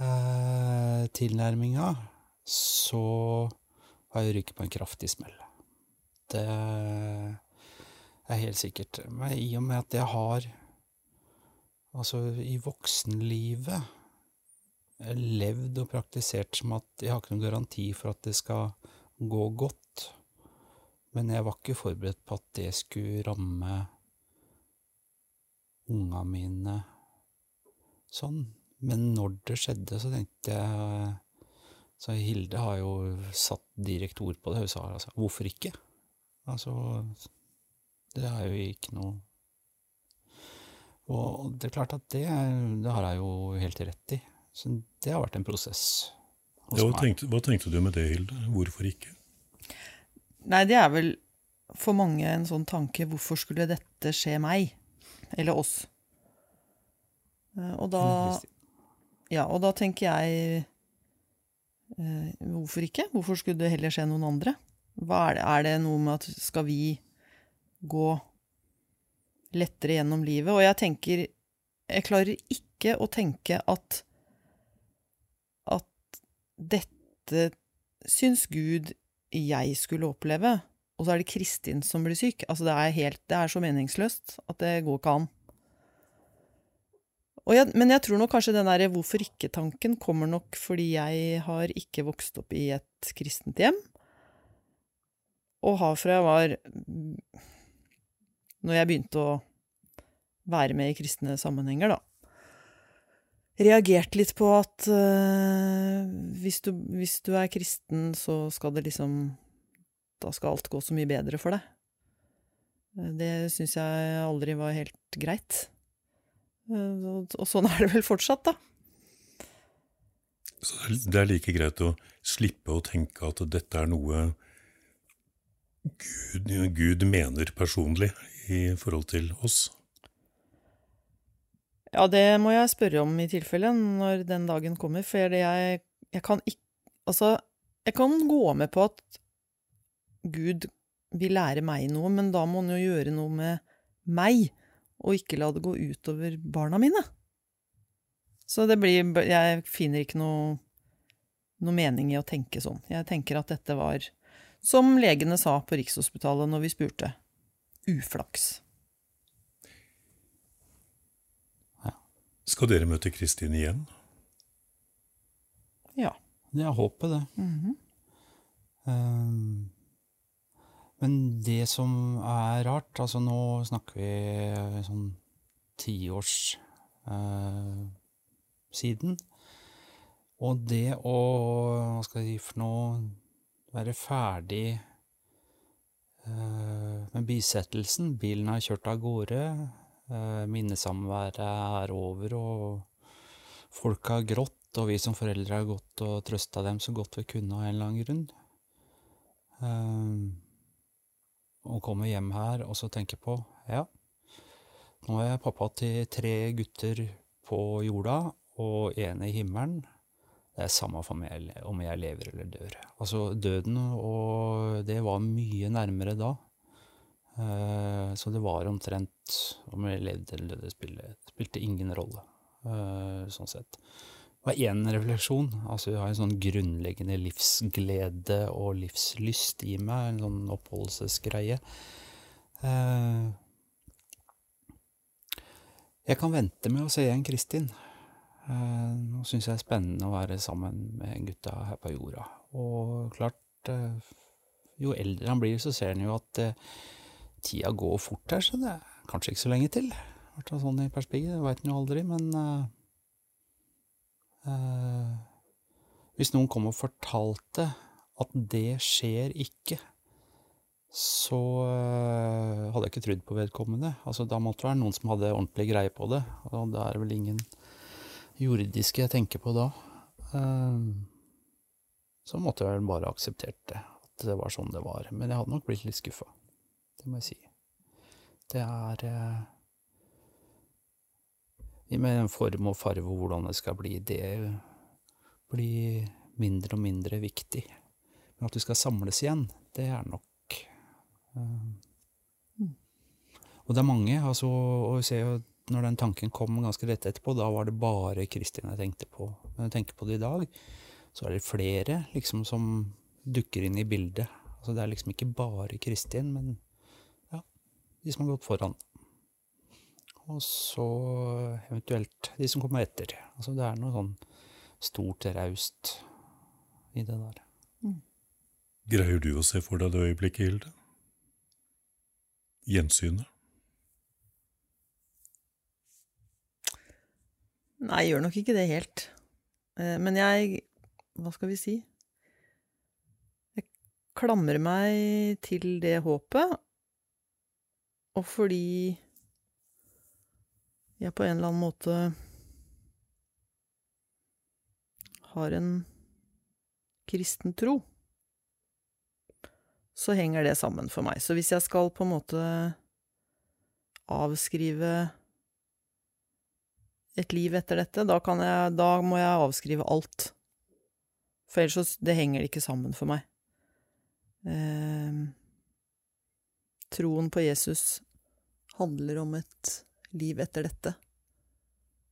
eh, tilnærminga så har jeg ryket på en kraftig smell. Det er helt sikkert. Men i og med at jeg har Altså, i voksenlivet levd og praktisert som at jeg har ikke noen garanti for at det skal gå godt. Men jeg var ikke forberedt på at det skulle ramme unga mine sånn. Men når det skjedde, så tenkte jeg Så Hilde har jo satt direkte ord på det. Hun sa altså, hvorfor ikke? Altså, det er jo ikke noe Og det er klart at det, det har jeg jo helt rett i. Så det har vært en prosess. Ja, hva, tenkte, hva tenkte du med det, Hilde? Hvorfor ikke? Nei, det er vel for mange en sånn tanke hvorfor skulle dette skje meg? Eller oss? Eh, Og da Ja, og da tenker jeg eh, Hvorfor ikke? Hvorfor skulle det heller skje noen andre? Hva er det? Er det noe med at skal vi gå lettere gjennom livet? Og jeg tenker Jeg klarer ikke å tenke at at dette syns Gud jeg skulle oppleve, og så er det Kristin som blir syk. Altså det er, helt, det er så meningsløst at det går ikke an. Jeg, men jeg tror nok kanskje den derre hvorfor ikke-tanken kommer nok fordi jeg har ikke vokst opp i et kristent hjem. Og har fra jeg var Når jeg begynte å være med i kristne sammenhenger, da. Reagerte litt på at uh, hvis, du, hvis du er kristen, så skal det liksom Da skal alt gå så mye bedre for deg. Eh, Det syns jeg aldri var helt greit. Uh, Og, og sånn er det vel fortsatt, da. Så det er- like greit å slippe å tenke at dette er noe Gud, Gud mener personlig i forhold til oss. Ja, det må jeg spørre om i tilfelle, når den dagen kommer, for jeg, jeg kan ikke Altså, jeg kan gå med på at Gud vil lære meg noe, men da må han jo gjøre noe med meg, og ikke la det gå utover barna mine. Så det blir Jeg finner ikke noe, noe mening i å tenke sånn. Jeg tenker at dette var, som legene sa på Rikshospitalet når vi spurte, uflaks. Skal dere møte Kristin igjen? Ja. Det er håpet, det. -hmm. Ehm, men det som er rart, altså nå snakker vi sånn tiårs uh, siden. Og det å, hva skal jeg si for noe, være ferdig eh, med bisettelsen. Bilen har kjørt av gårde. eh, minnesamværet er over, og folk har grått. Og vi som foreldre har gått og trøsta dem så godt vi kunne av en eller annen grunn. Ehm, og kommer hjem her og så tenker på ja, nå er jeg pappa til tre gutter på jorda og en i himmelen. Det er samme for meg om jeg lever eller dør. Altså døden, og det var mye nærmere da. Eh, så det var omtrent om jeg levde eller døde, spilte, spilte ingen rolle, eh, sånn sett. Det var én refleksjon. Altså, jeg har en sånn grunnleggende livsglede og livslyst i meg, en sånn oppholdelsesgreie. Eh, jeg kan vente med å se igjen Kristin. Eh, nå syns jeg det er spennende å være sammen med gutta her på jorda. Og klart, eh, jo eldre han blir, så ser han jo at eh, tida går fort her, så det er kanskje ikke så lenge til. Det fall sånn i perspektivet, det veit en jo aldri, men eh, Hvis noen kom og fortalte at det skjer ikke, så eh, hadde jeg ikke trodd på vedkommende. Altså, da måtte det være noen som hadde ordentlig greie på det, og da er det vel ingen jordiske jeg tenker på da. Eh, så måtte jeg vel bare akseptert det, at det var sånn det var. Men jeg hadde nok blitt litt skuffa, det må jeg si. Det er eh, Med en form og farve og hvordan det skal bli, det blir mindre og mindre viktig. Men at vi skal samles igjen, det er nok eh, Og det er mange, altså, og vi ser jo når den tanken kom ganske rett etterpå, da var det bare Kristin jeg tenkte på. Når jeg tenker på det i dag, så er det flere liksom som dukker inn i bildet. Altså det er liksom ikke bare Kristin, men ja, de som har gått foran. Og så eventuelt de som kommer etter. Altså det er noe sånn stort, raust i det der. Greier du å se for deg det øyeblikket, Hilde? Gjensynet? Nei, jeg gjør nok ikke det helt. Eh, Men jeg Hva skal vi si? Jeg klamrer meg til det håpet, og fordi jeg på en eller annen måte har en kristen tro, så henger det sammen for meg. Så hvis jeg skal på en måte avskrive et liv etter dette, da, jeg, da må jeg avskrive alt. For ellers så det henger det ikke sammen for meg. Eh, troen på Jesus handler om et liv etter dette.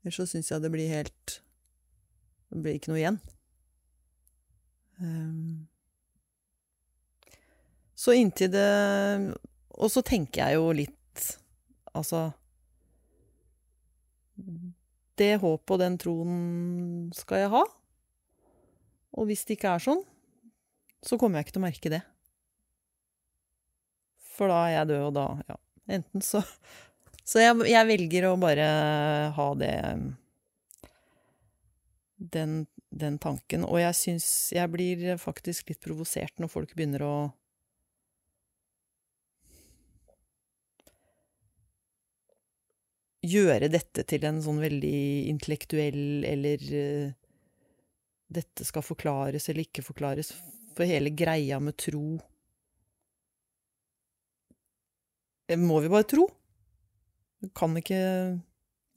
Ellers så syns jeg det blir helt Det blir ikke noe igjen. Eh, så inntil det Og så tenker jeg jo litt Altså Det håpet og den troen skal jeg ha. Og hvis det ikke er sånn, så kommer jeg ikke til å merke det. For da er jeg død, og da Ja. Enten så Så jeg, jeg velger å bare ha det den, den tanken. Og jeg syns jeg blir faktisk litt provosert når folk begynner å Gjøre dette til en sånn veldig intellektuell eller uh, Dette skal forklares eller ikke forklares. For hele greia med tro må vi bare tro. Det kan ikke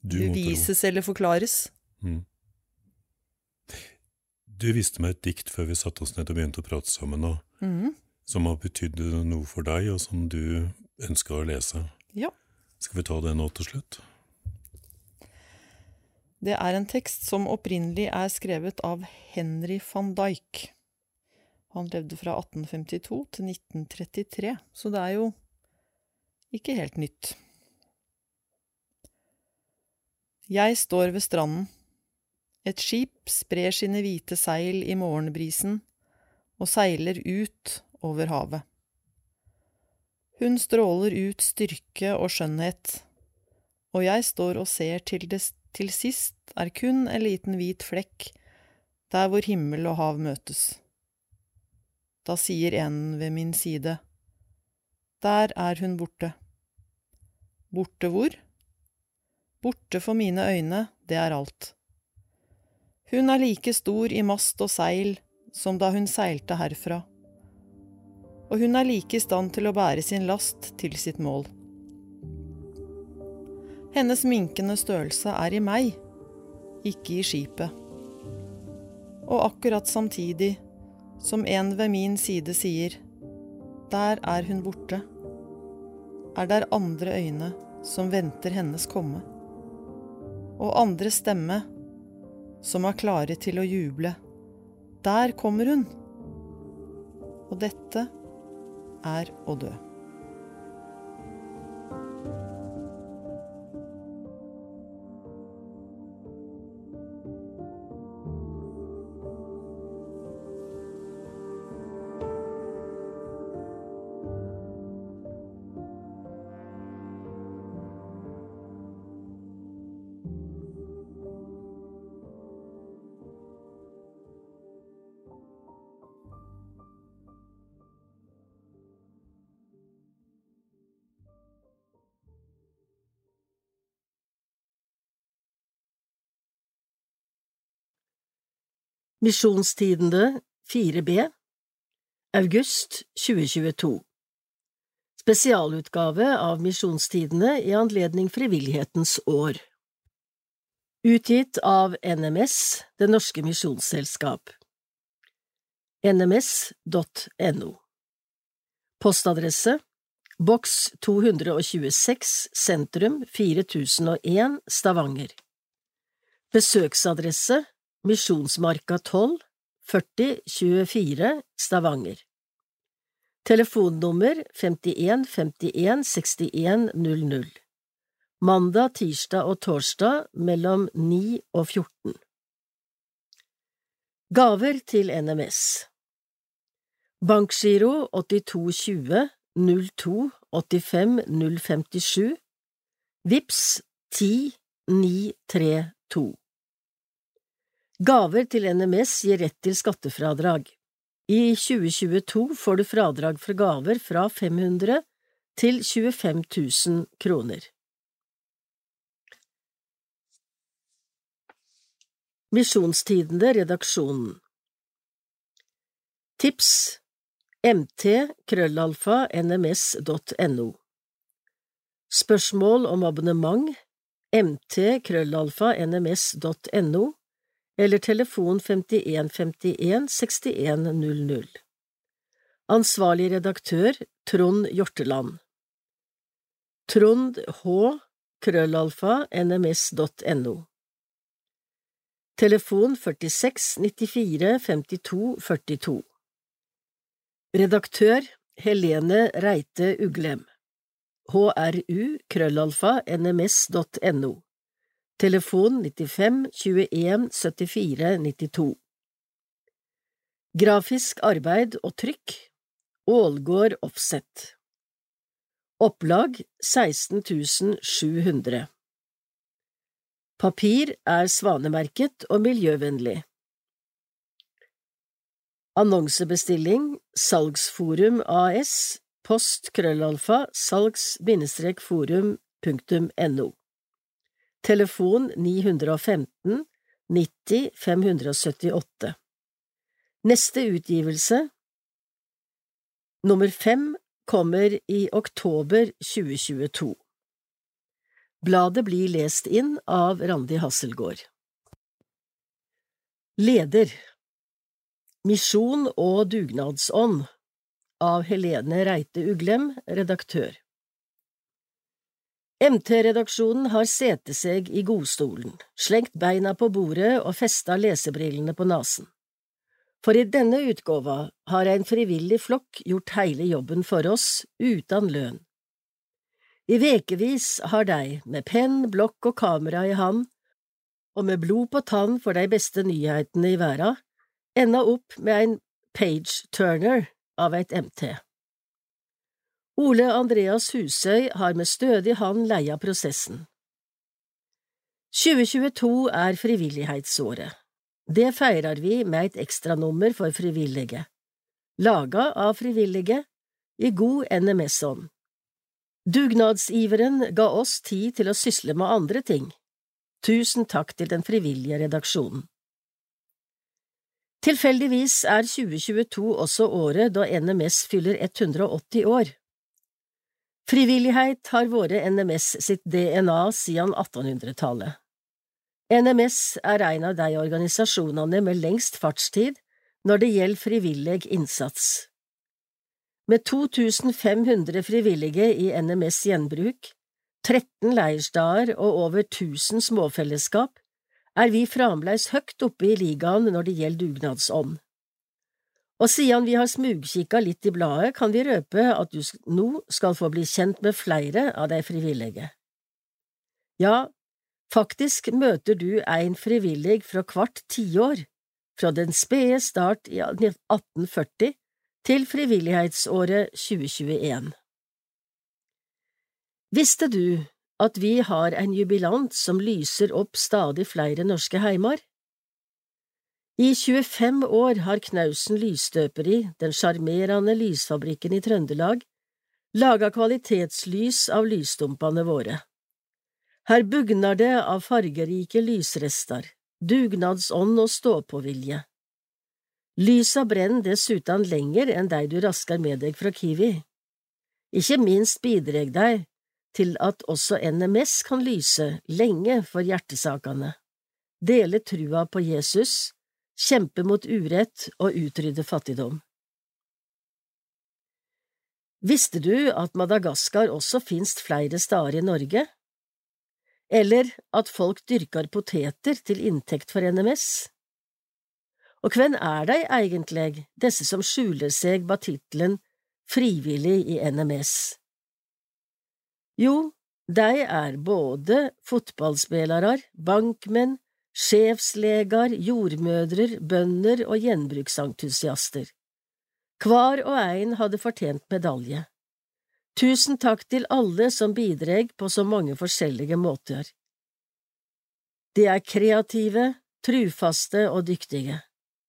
vises bevises eller forklares. Mm. Du viste meg et dikt før vi satte oss ned og begynte å prate sammen, og, mm. som har betydd noe for deg, og som du ønska å lese. Ja. Skal vi ta det nå til slutt? Det er en tekst som opprinnelig er skrevet av Henry van Dijk. Han levde fra 1852 til 1933, så det er jo ikke helt nytt. Jeg står ved stranden. Et skip sprer sine hvite seil i morgenbrisen og seiler ut over havet. Hun stråler ut styrke og skjønnhet, og jeg står og ser til det til sist er kun en liten hvit flekk der hvor himmel og hav møtes. Da sier en ved min side, Der er hun borte. Borte hvor? Borte for mine øyne, det er alt. Hun er like stor i mast og seil som da hun seilte herfra, og hun er like i stand til å bære sin last til sitt mål. Hennes minkende størrelse er i meg, ikke i skipet. Og akkurat samtidig som en ved min side sier, der er hun borte, er der andre øyne som venter hennes komme, og andre stemme som er klare til å juble, der kommer hun. Og dette er å dø. Misjonstidene 4B August 2022 Spesialutgave av Misjonstidene i anledning Frivillighetens år. Utgitt av NMS, Det Norske Misjonsselskap. Nms.no Postadresse Boks 226 Sentrum 4001 Stavanger. Besøksadresse Misjonsmarka 12 40 24 Stavanger. Telefonnummer 51 51 61 00 Mandag, tirsdag og torsdag mellom 9 og 14 Gaver til NMS Bankgiro 8220 02 85 057 Vips 10 932 Gaver til NMS gir rett til skattefradrag. I 2022 får du fradrag for gaver fra 500 til 25 000 kroner. Misjonstidende Redaksjonen Tips mt-nms.no Spørsmål om abonnement mt krøllalfa nms.no eller telefon 5151 6100. Ansvarlig redaktør Trond Hjorteland. Trond H. krøllalfa nms.no Telefon 46 94 52 42 Redaktør Helene Reite Uglem. Hru krøllalfa nms.no Telefon 95 21 74 92 Grafisk arbeid og trykk. Ålgård Offset. Opplag 16 700 Papir er svanemerket og miljøvennlig. Annonsebestilling Salgsforum AS Post krøllalfa salgs-forum.no Telefon 915 90 578 Neste utgivelse Nummer fem kommer i oktober 2022. Bladet blir lest inn av Randi Hasselgaard. Leder Misjon og dugnadsånd av Helene Reite Uglem, redaktør. MT-redaksjonen har setet seg i godstolen, slengt beina på bordet og festa lesebrillene på nasen. For i denne utgåva har en frivillig flokk gjort hele jobben for oss, uten lønn. I vekevis har de, med penn, blokk og kamera i hand, og med blod på tann for de beste nyhetene i verden, enda opp med en page-turner av et MT. Ole Andreas Husøy har med stødig hand leia prosessen. 2022 er frivillighetsåret. Det feirer vi med et ekstranummer for frivillige, laga av frivillige, i god NMS-ånd. Dugnadsiveren ga oss tid til å sysle med andre ting. Tusen takk til den frivillige redaksjonen. Tilfeldigvis er 2022 også året da NMS fyller 180 år. Frivillighet har vært NMS sitt DNA siden 1800-tallet. NMS er en av de organisasjonene med lengst fartstid når det gjelder frivillig innsats. Med 2500 frivillige i NMS gjenbruk, 13 leirsteder og over 1000 småfellesskap, er vi fremdeles høyt oppe i ligaen når det gjelder dugnadsånd. Og siden vi har smugkikka litt i bladet, kan vi røpe at du nå skal få bli kjent med flere av de frivillige. Ja, faktisk møter du en frivillig fra hvert tiår, fra den spede start i 1840 til frivillighetsåret 2021. Visste du at vi har en jubilant som lyser opp stadig flere norske heimer? I 25 år har Knausen Lysstøperi, den sjarmerende lysfabrikken i Trøndelag, laga kvalitetslys av lysstumpene våre. Her bugner det av fargerike lysrester, dugnadsånd og ståpåvilje. Lysa brenner dessuten lenger enn de du rasker med deg fra Kiwi. Ikke minst bidreg de til at også NMS kan lyse lenge for hjertesakene, dele trua på Jesus, kjempe mot urett og utrydde fattigdom. Visste du at Madagaskar også finst flere steder i Norge? Eller at folk dyrker poteter til inntekt for NMS? Og hvem er de egentlig, disse som skjuler seg bak tittelen Frivillig i NMS? Jo, de er både fotballspillere, bankmenn, sjefsleger, jordmødrer, bønder og gjenbruksentusiaster. Hver og ein hadde fortjent medalje. Tusen takk til alle som bidreg på så mange forskjellige måter. De er kreative, trufaste og dyktige.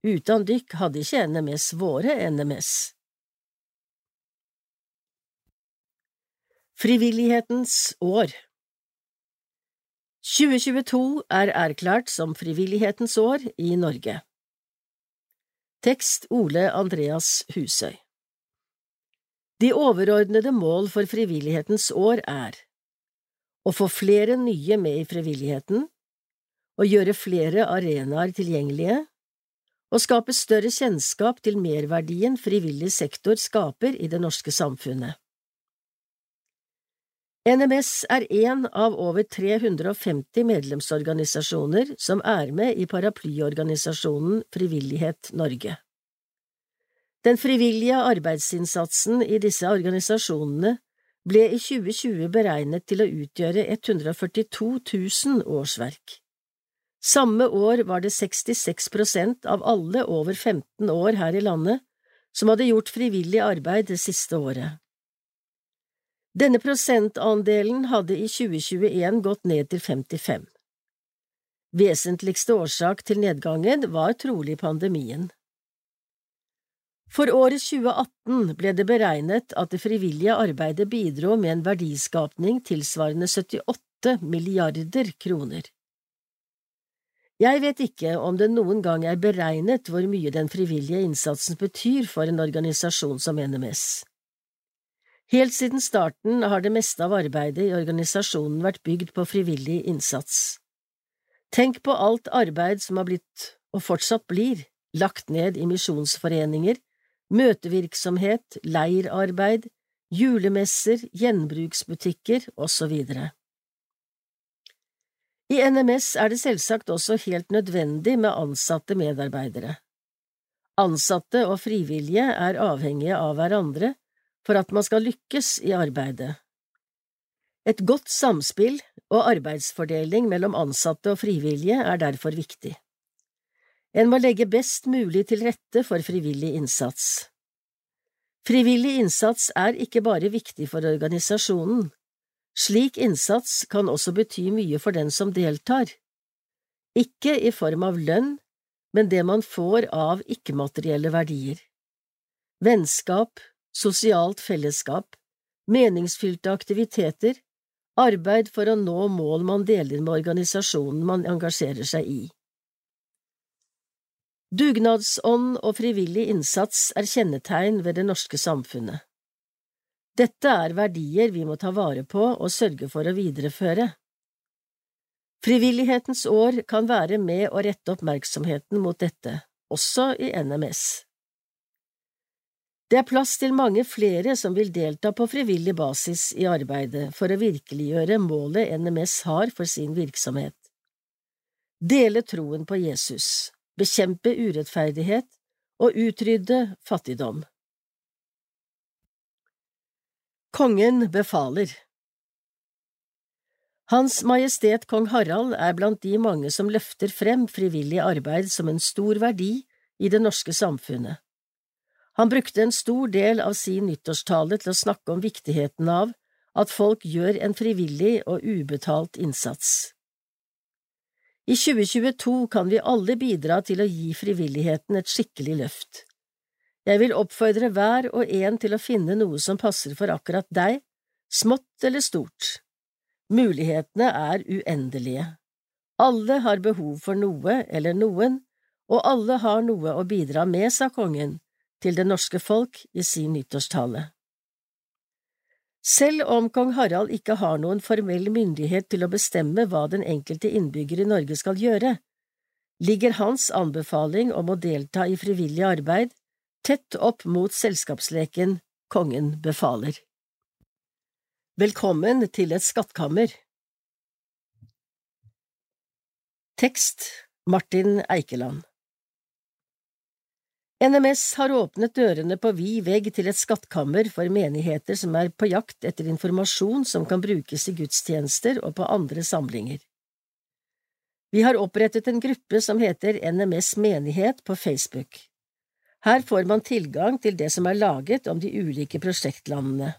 Uten dykk hadde ikke NMS våre NMS. Frivillighetens år 2022 er erklært som Frivillighetens år i Norge. Tekst Ole Andreas Husøy De overordnede mål for Frivillighetens år er å få flere nye med i frivilligheten, å gjøre flere arenaer tilgjengelige, å skape større kjennskap til merverdien frivillig sektor skaper i det norske samfunnet. NMS er én av over 350 medlemsorganisasjoner som er med i paraplyorganisasjonen Frivillighet Norge. Den frivillige arbeidsinnsatsen i disse organisasjonene ble i 2020 beregnet til å utgjøre 142 000 årsverk. Samme år var det 66 prosent av alle over 15 år her i landet som hadde gjort frivillig arbeid det siste året. Denne prosentandelen hadde i 2021 gått ned til 55. Vesentligste årsak til nedgangen var trolig pandemien. For året 2018 ble det beregnet at det frivillige arbeidet bidro med en verdiskapning tilsvarende 78 milliarder kroner. Jeg vet ikke om det noen gang er beregnet hvor mye den frivillige innsatsen betyr for en organisasjon som NMS. Helt siden starten har det meste av arbeidet i organisasjonen vært bygd på frivillig innsats. Tenk på alt arbeid som har blitt, og fortsatt blir, lagt ned i misjonsforeninger, møtevirksomhet, leirarbeid, julemesser, gjenbruksbutikker osv. I NMS er det selvsagt også helt nødvendig med ansatte medarbeidere. Ansatte og frivillige er avhengige av hverandre for at man skal lykkes i arbeidet. Et godt samspill og arbeidsfordeling mellom ansatte og frivillige er derfor viktig. En må legge best mulig til rette for frivillig innsats. Frivillig innsats er ikke bare viktig for organisasjonen. Slik innsats kan også bety mye for den som deltar. Ikke i form av lønn, men det man får av ikke-materielle verdier. Vennskap, sosialt fellesskap, meningsfylte aktiviteter, arbeid for å nå mål man deler med organisasjonen man engasjerer seg i. Dugnadsånd og frivillig innsats er kjennetegn ved det norske samfunnet. Dette er verdier vi må ta vare på og sørge for å videreføre. Frivillighetens år kan være med å rette oppmerksomheten mot dette, også i NMS. Det er plass til mange flere som vil delta på frivillig basis i arbeidet for å virkeliggjøre målet NMS har for sin virksomhet. Dele troen på Jesus, bekjempe urettferdighet og utrydde fattigdom. Kongen befaler Hans Majestet Kong Harald er blant de mange som løfter frem frivillig arbeid som en stor verdi i det norske samfunnet. Han brukte en stor del av sin nyttårstale til å snakke om viktigheten av at folk gjør en frivillig og ubetalt innsats. I 2022 kan vi alle bidra til å gi frivilligheten et skikkelig løft. Jeg vil oppfordre hver og en til å finne noe som passer for akkurat deg, smått eller stort. Mulighetene er uendelige. Alle har behov for noe eller noen, og alle har noe å bidra med, sa kongen, til det norske folk i sin nyttårstale. Selv om kong Harald ikke har noen formell myndighet til å bestemme hva den enkelte innbygger i Norge skal gjøre, ligger hans anbefaling om å delta i frivillig arbeid tett opp mot selskapsleken Kongen befaler. Velkommen til et skattkammer Tekst Martin Eikeland NMS har åpnet dørene på vid vegg til et skattkammer for menigheter som er på jakt etter informasjon som kan brukes i gudstjenester og på andre samlinger. Vi har opprettet en gruppe som heter NMS menighet på Facebook. Her får man tilgang til det som er laget om de ulike prosjektlandene.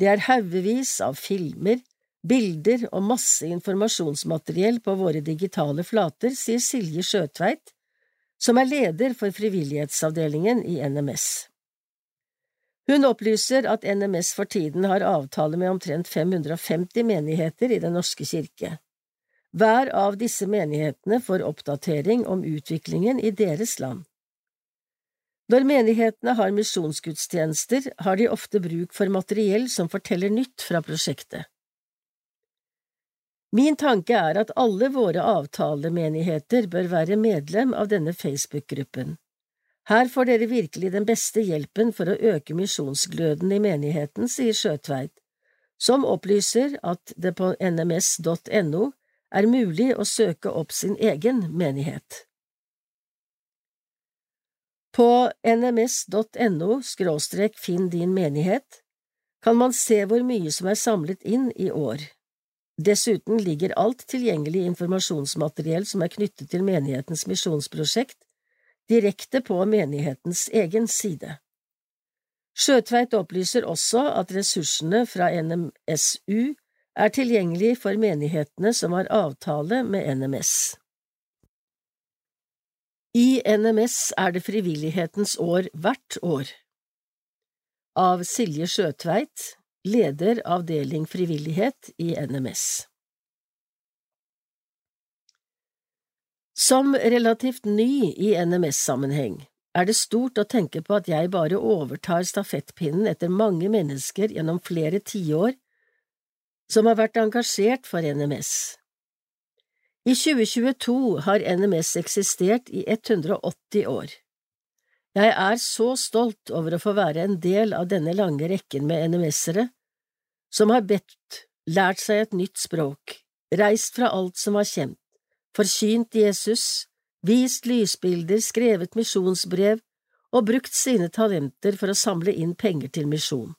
Det er haugevis av filmer, bilder og masse informasjonsmateriell på våre digitale flater, sier Silje Sjøtveit, som er leder for frivillighetsavdelingen i NMS. Hun opplyser at NMS for tiden har avtale med omtrent 550 menigheter i Den norske kirke. Hver av disse menighetene får oppdatering om utviklingen i deres land. Når menighetene har misjonsgudstjenester, har de ofte bruk for materiell som forteller nytt fra prosjektet. Min tanke er at alle våre avtalemenigheter bør være medlem av denne Facebook-gruppen. Her får dere virkelig den beste hjelpen for å øke misjonsgløden i menigheten, sier Sjøtveit, som opplyser at det på nms.no er mulig å søke opp sin egen menighet. På nms.no skråstrek finn din menighet kan man se hvor mye som er samlet inn i år. Dessuten ligger alt tilgjengelig informasjonsmateriell som er knyttet til menighetens misjonsprosjekt, direkte på menighetens egen side. Sjøtveit opplyser også at ressursene fra NMSU er tilgjengelig for menighetene som har avtale med NMS. I NMS er det frivillighetens år hvert år. Av Silje Skjøtveit, leder avdeling frivillighet i NMS. Som relativt ny i NMS-sammenheng er det stort å tenke på at jeg bare overtar stafettpinnen etter mange mennesker gjennom flere tiår som har vært engasjert for NMS. I 2022 har NMS eksistert i 180 år. Jeg er så stolt over å få være en del av denne lange rekken med NMS-ere som har bedt, lært seg et nytt språk, reist fra alt som var kjent, forkynt Jesus, vist lysbilder, skrevet misjonsbrev og brukt sine talenter for å samle inn penger til misjon.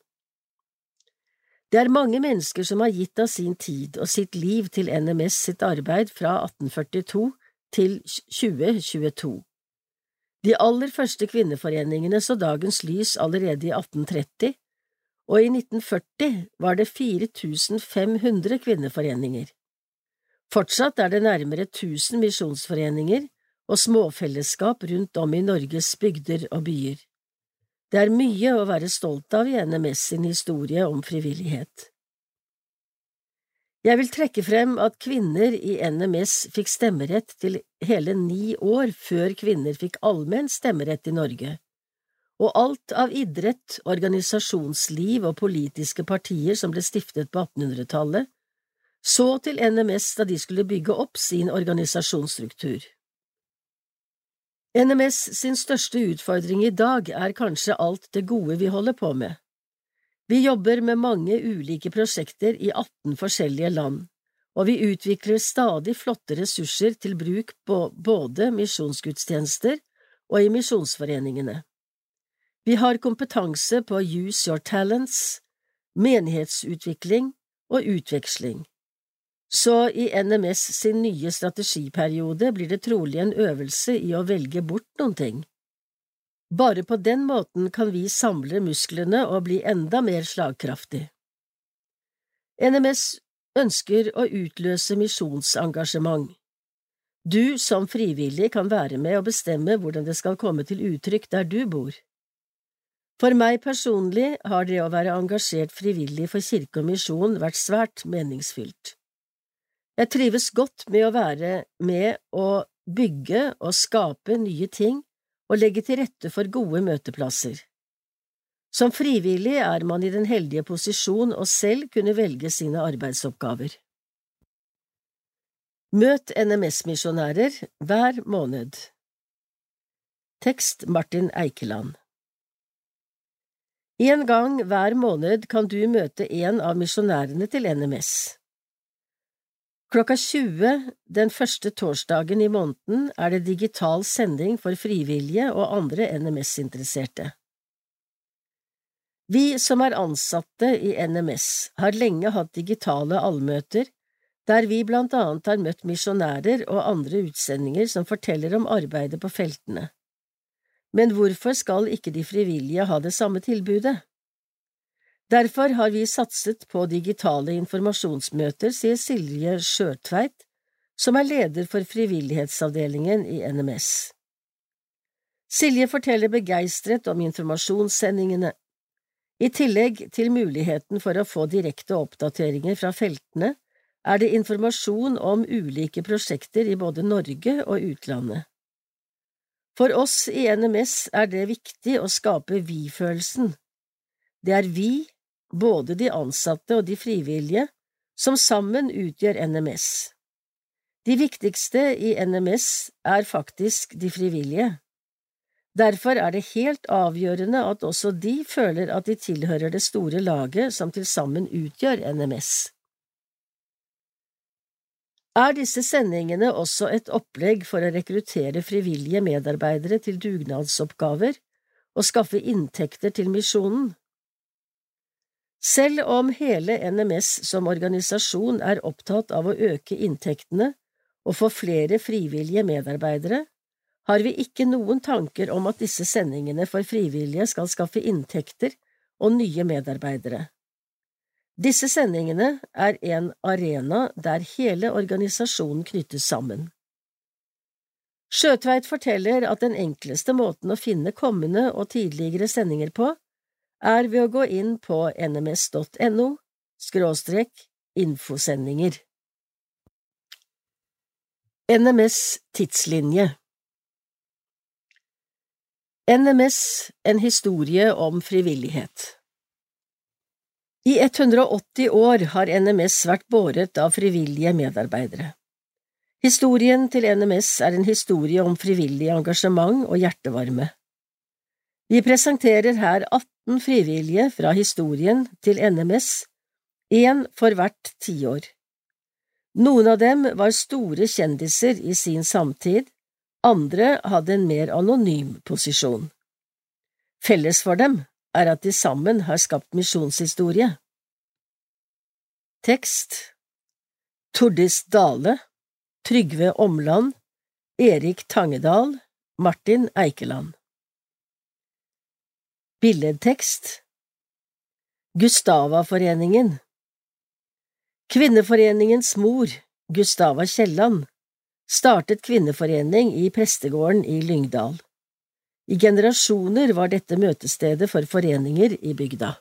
Det er mange mennesker som har gitt av sin tid og sitt liv til NMS sitt arbeid fra 1842 til 2022. De aller første kvinneforeningene så dagens lys allerede i 1830, og i 1940 var det 4500 kvinneforeninger. Fortsatt er det nærmere 1000 misjonsforeninger og småfellesskap rundt om i Norges bygder og byer. Det er mye å være stolt av i NMS sin historie om frivillighet. Jeg vil trekke frem at kvinner i NMS fikk stemmerett til hele ni år før kvinner fikk allmenn stemmerett i Norge, og alt av idrett, organisasjonsliv og politiske partier som ble stiftet på 1800-tallet, så til NMS da de skulle bygge opp sin organisasjonsstruktur. NMS sin største utfordring i dag er kanskje alt det gode vi holder på med. Vi jobber med mange ulike prosjekter i 18 forskjellige land, og vi utvikler stadig flotte ressurser til bruk på både misjonsgudstjenester og i misjonsforeningene. Vi har kompetanse på Use Your Talents, menighetsutvikling og utveksling så i NMS sin nye strategiperiode blir det trolig en øvelse i å velge bort noen ting. Bare på den måten kan vi samle musklene og bli enda mer slagkraftig. NMS ønsker å utløse misjonsengasjement. Du som frivillig kan være med og bestemme hvordan det skal komme til uttrykk der du bor. For meg personlig har det å være engasjert frivillig for kirke og misjon vært svært meningsfylt. Jeg trives godt med å være med å bygge og skape nye ting og legge til rette for gode møteplasser. Som frivillig er man i den heldige posisjon å selv kunne velge sine arbeidsoppgaver. Møt NMS-misjonærer hver måned. Tekst Martin Eikeland En gang hver måned kan du møte en av misjonærene til NMS. Klokka 20 den første torsdagen i måneden er det digital sending for frivillige og andre NMS-interesserte. Vi som er ansatte i NMS, har lenge hatt digitale allmøter der vi blant annet har møtt misjonærer og andre utsendinger som forteller om arbeidet på feltene. Men hvorfor skal ikke de frivillige ha det samme tilbudet? Derfor har vi satset på digitale informasjonsmøter, sier Silje Skjørtveit, som er leder for frivillighetsavdelingen i NMS. Silje forteller begeistret om informasjonssendingene. I tillegg til muligheten for å få direkte oppdateringer fra feltene, er det informasjon om ulike prosjekter i både Norge og utlandet. For oss i NMS er det viktig å skape vi-følelsen. Det er vi, både de ansatte og de frivillige, som sammen utgjør NMS. De viktigste i NMS er faktisk de frivillige. Derfor er det helt avgjørende at også de føler at de tilhører det store laget som til sammen utgjør NMS. Er disse sendingene også et opplegg for å rekruttere frivillige medarbeidere til dugnadsoppgaver og skaffe inntekter til misjonen? Selv om hele NMS som organisasjon er opptatt av å øke inntektene og få flere frivillige medarbeidere, har vi ikke noen tanker om at disse sendingene for frivillige skal skaffe inntekter og nye medarbeidere. Disse sendingene er en arena der hele organisasjonen knyttes sammen. Sjøtveit forteller at den enkleste måten å finne kommende og tidligere sendinger på, er ved å gå inn på nms.no skråstrek infosendinger. NMS tidslinje NMS en historie om frivillighet i 180 år har NMS vært båret av frivillige medarbeidere. Historien til NMS er en historie om frivillig engasjement og hjertevarme. Vi presenterer her 18 frivillige fra historien til NMS, én for hvert tiår. Noen av dem var store kjendiser i sin samtid, andre hadde en mer anonym posisjon. Felles for dem er at de sammen har skapt misjonshistorie. Tekst Tordis Dale Trygve Omland Erik Tangedal Martin Eikeland Billedtekst Gustavaforeningen Kvinneforeningens mor, Gustava Kielland, startet kvinneforening i prestegården i Lyngdal. I generasjoner var dette møtestedet for foreninger i bygda.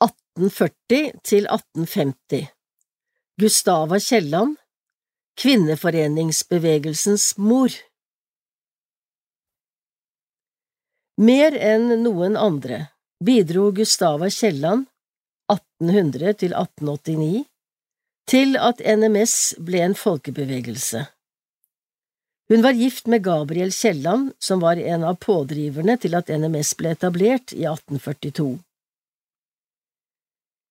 1840 til 1850 Gustava Kielland Kvinneforeningsbevegelsens mor Mer enn noen andre bidro Gustava Kielland 1800 til 1889 til at NMS ble en folkebevegelse. Hun var gift med Gabriel Kielland, som var en av pådriverne til at NMS ble etablert i 1842.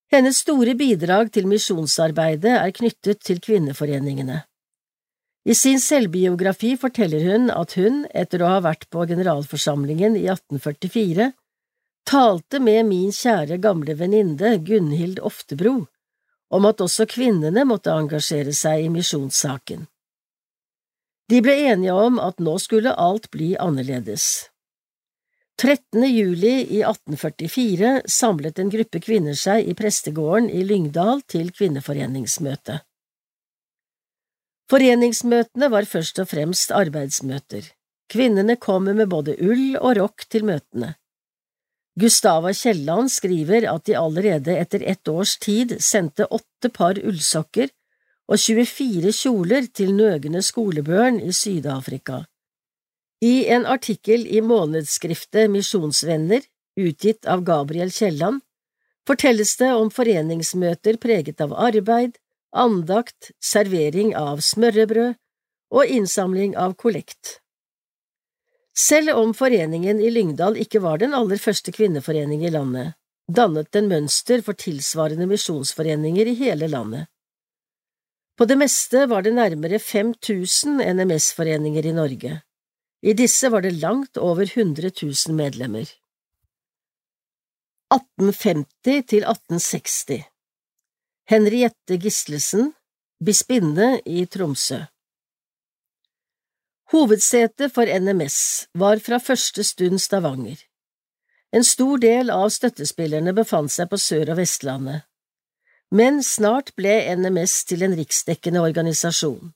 Hennes store bidrag til misjonsarbeidet er knyttet til kvinneforeningene. I sin selvbiografi forteller hun at hun, etter å ha vært på generalforsamlingen i 1844, talte med min kjære gamle venninne Gunhild Oftebro om at også kvinnene måtte engasjere seg i misjonssaken. De ble enige om at nå skulle alt bli annerledes. 13. juli i 1844 samlet en gruppe kvinner seg i prestegården i Lyngdal til kvinneforeningsmøte. Foreningsmøtene var først og fremst arbeidsmøter. Kvinnene kommer med både ull og rokk til møtene. Gustava Kielland skriver at de allerede etter ett års tid sendte åtte par ullsokker og 24 kjoler til nøgne skolebørn i Syd-Afrika. I en artikkel i månedsskriftet Misjonsvenner, utgitt av Gabriel Kielland, fortelles det om foreningsmøter preget av arbeid, andakt, servering av smørrebrød og innsamling av kollekt. Selv om foreningen i Lyngdal ikke var den aller første kvinneforening i landet, dannet den mønster for tilsvarende misjonsforeninger i hele landet. På det meste var det nærmere 5000 NMS-foreninger i Norge. I disse var det langt over 100 000 medlemmer. 1850 til 1860 Henriette Gislesen, bispinne i Tromsø Hovedsetet for NMS var fra første stund Stavanger. En stor del av støttespillerne befant seg på Sør- og Vestlandet. Men snart ble NMS til en riksdekkende organisasjon.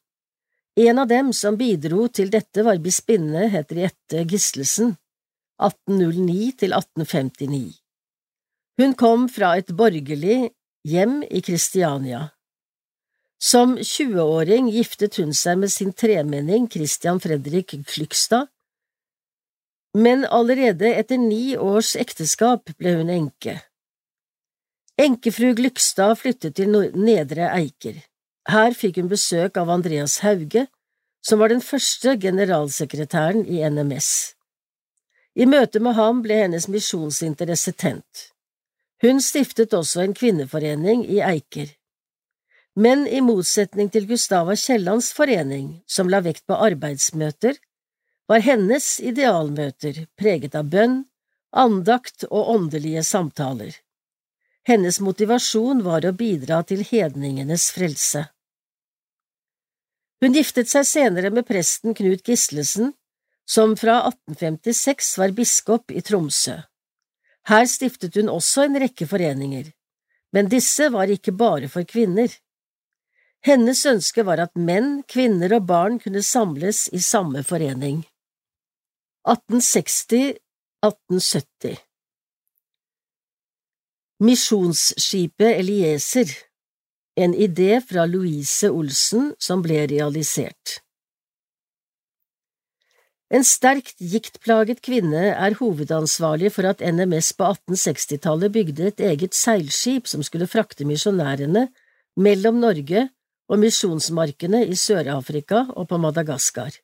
En av dem som bidro til dette var bispinne Henriette Gislesen, 1809 til 1859. Hun kom fra et borgerlig hjem i Kristiania. Som 20-åring giftet hun seg med sin tremenning Christian Fredrik Klykstad, men allerede etter ni års ekteskap ble hun enke. Enkefru Glykstad flyttet til Nedre Eiker. Her fikk hun besøk av Andreas Hauge, som var den første generalsekretæren i NMS. I møte med ham ble hennes misjonsinteresse tent. Hun stiftet også en kvinneforening i Eiker. Men i motsetning til Gustava Kiellands forening, som la vekt på arbeidsmøter, var hennes idealmøter preget av bønn, andakt og åndelige samtaler. Hennes motivasjon var å bidra til hedningenes frelse. Hun giftet seg senere med presten Knut Gislesen, som fra 1856 var biskop i Tromsø. Her stiftet hun også en rekke foreninger, men disse var ikke bare for kvinner. Hennes ønske var at menn, kvinner og barn kunne samles i samme forening. 1860–1870 Misjonsskipet Elieser en idé fra Louise Olsen som ble realisert. En sterkt giktplaget kvinne er hovedansvarlig for at NMS på 1860-tallet bygde et eget seilskip som skulle frakte misjonærene mellom Norge og misjonsmarkene i Sør-Afrika og på Madagaskar.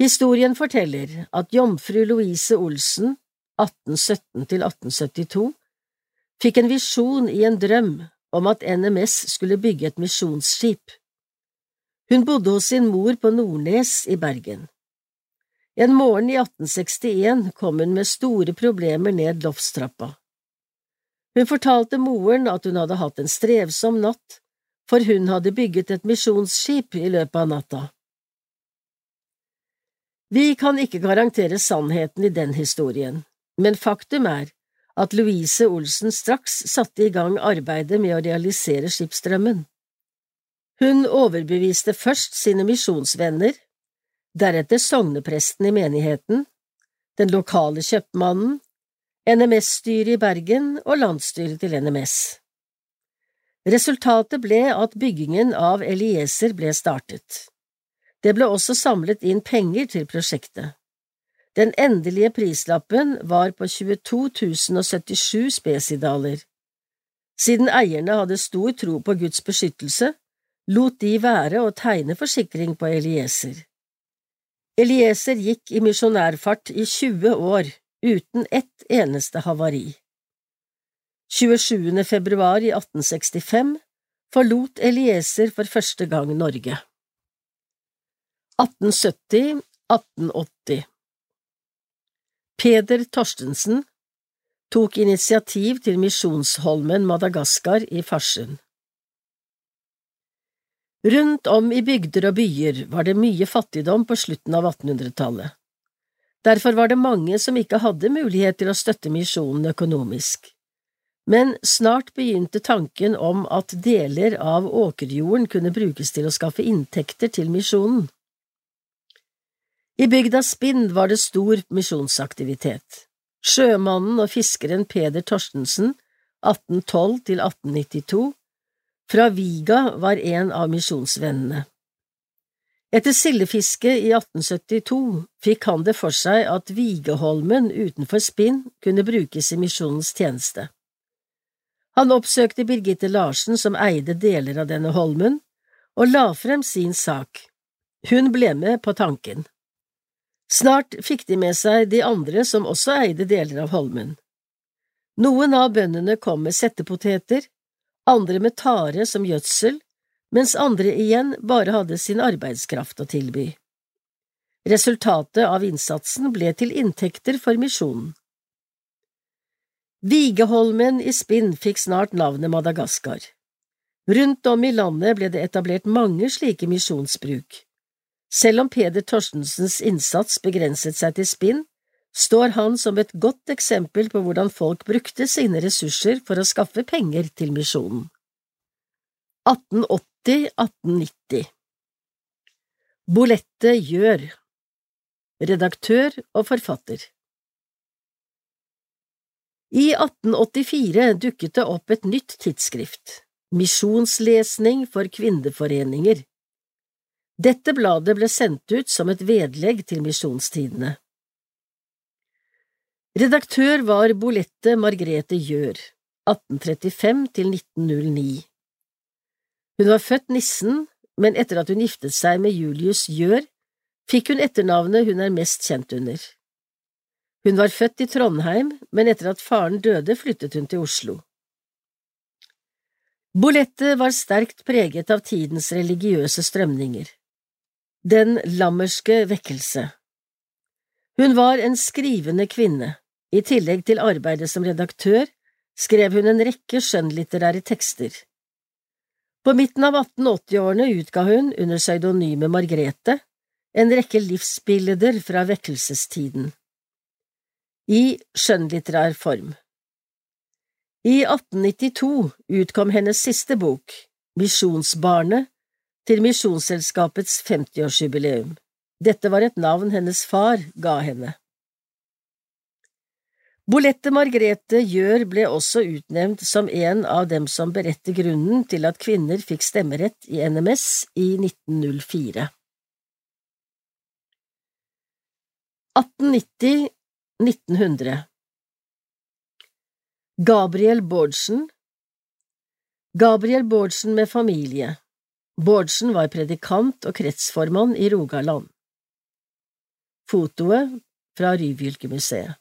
Historien forteller at jomfru Louise Olsen, 1817–1872, fikk en visjon i en drøm om at NMS skulle bygge et misjonsskip. Hun bodde hos sin mor på Nordnes i Bergen. En morgen i 1861 kom hun med store problemer ned loftstrappa. Hun fortalte moren at hun hadde hatt en strevsom natt, for hun hadde bygget et misjonsskip i løpet av natta. Vi kan ikke garantere sannheten i den historien, men faktum er at Louise Olsen straks satte i gang arbeidet med å realisere skipsdrømmen. Hun overbeviste først sine misjonsvenner, deretter sognepresten i menigheten, den lokale kjøpmannen, NMS-styret i Bergen og landsstyret til NMS. Resultatet ble at byggingen av Elieser ble startet. Det ble også samlet inn penger til prosjektet. Den endelige prislappen var på 22 077 spesidaler. Siden eierne hadde stor tro på Guds beskyttelse, lot de være å tegne forsikring på Elieser. Elieser gikk i misjonærfart i 20 år uten ett eneste havari. 27. februar i 1865 forlot Elieser for første gang Norge. 1870–1880 Peder Torstensen tok initiativ til Misjonsholmen Madagaskar i Farsund. Rundt om i bygder og byer var det mye fattigdom på slutten av 1800-tallet. Derfor var det mange som ikke hadde mulighet til å støtte misjonen økonomisk. Men snart begynte tanken om at deler av åkerjorden kunne brukes til å skaffe inntekter til misjonen. I bygda Spinn var det stor misjonsaktivitet. Sjømannen og fiskeren Peder Torstensen, 1812 til 1892, fra Viga var en av misjonsvennene. Etter sildefiske i 1872 fikk han det for seg at Vigeholmen utenfor Spinn kunne brukes i misjonens tjeneste. Han oppsøkte Birgitte Larsen, som eide deler av denne holmen, og la frem sin sak. Hun ble med på tanken. Snart fikk de med seg de andre som også eide deler av holmen. Noen av bøndene kom med settepoteter, andre med tare som gjødsel, mens andre igjen bare hadde sin arbeidskraft å tilby. Resultatet av innsatsen ble til inntekter for misjonen. Vigeholmen i Spinn fikk snart navnet Madagaskar. Rundt om i landet ble det etablert mange slike misjonsbruk. Selv om Peder Torstensens innsats begrenset seg til spinn, står han som et godt eksempel på hvordan folk brukte sine ressurser for å skaffe penger til misjonen. 1880–1890 Bolette Gjør Redaktør og forfatter I 1884 dukket det opp et nytt tidsskrift, Misjonslesning for kvinneforeninger. Dette bladet ble sendt ut som et vedlegg til Misjonstidene. Redaktør var Bolette Margrethe Gjør, 1835 til 1909. Hun var født Nissen, men etter at hun giftet seg med Julius Gjør, fikk hun etternavnet hun er mest kjent under. Hun var født i Trondheim, men etter at faren døde, flyttet hun til Oslo. Bolette var sterkt preget av tidens religiøse strømninger. Den lammerske vekkelse. Hun var en skrivende kvinne. I tillegg til arbeidet som redaktør skrev hun en rekke skjønnlitterære tekster. På midten av 1880-årene utga hun, under pseudonymet Margrethe, en rekke livsbilder fra vekkelsestiden. I skjønnlitterær form. I 1892 utkom hennes siste bok, Misjonsbarnet, til Misjonsselskapets 50-årsjubileum. Dette var et navn hennes far ga henne. Bolette Margrethe Gjør ble også utnevnt som en av dem som beredte grunnen til at kvinner fikk stemmerett i NMS i 1904. 1890–1900 Gabriel Bårdsen Gabriel Bårdsen med familie Bårdsen var predikant og kretsformann i Rogaland. Fotoet fra Ryfylkemuseet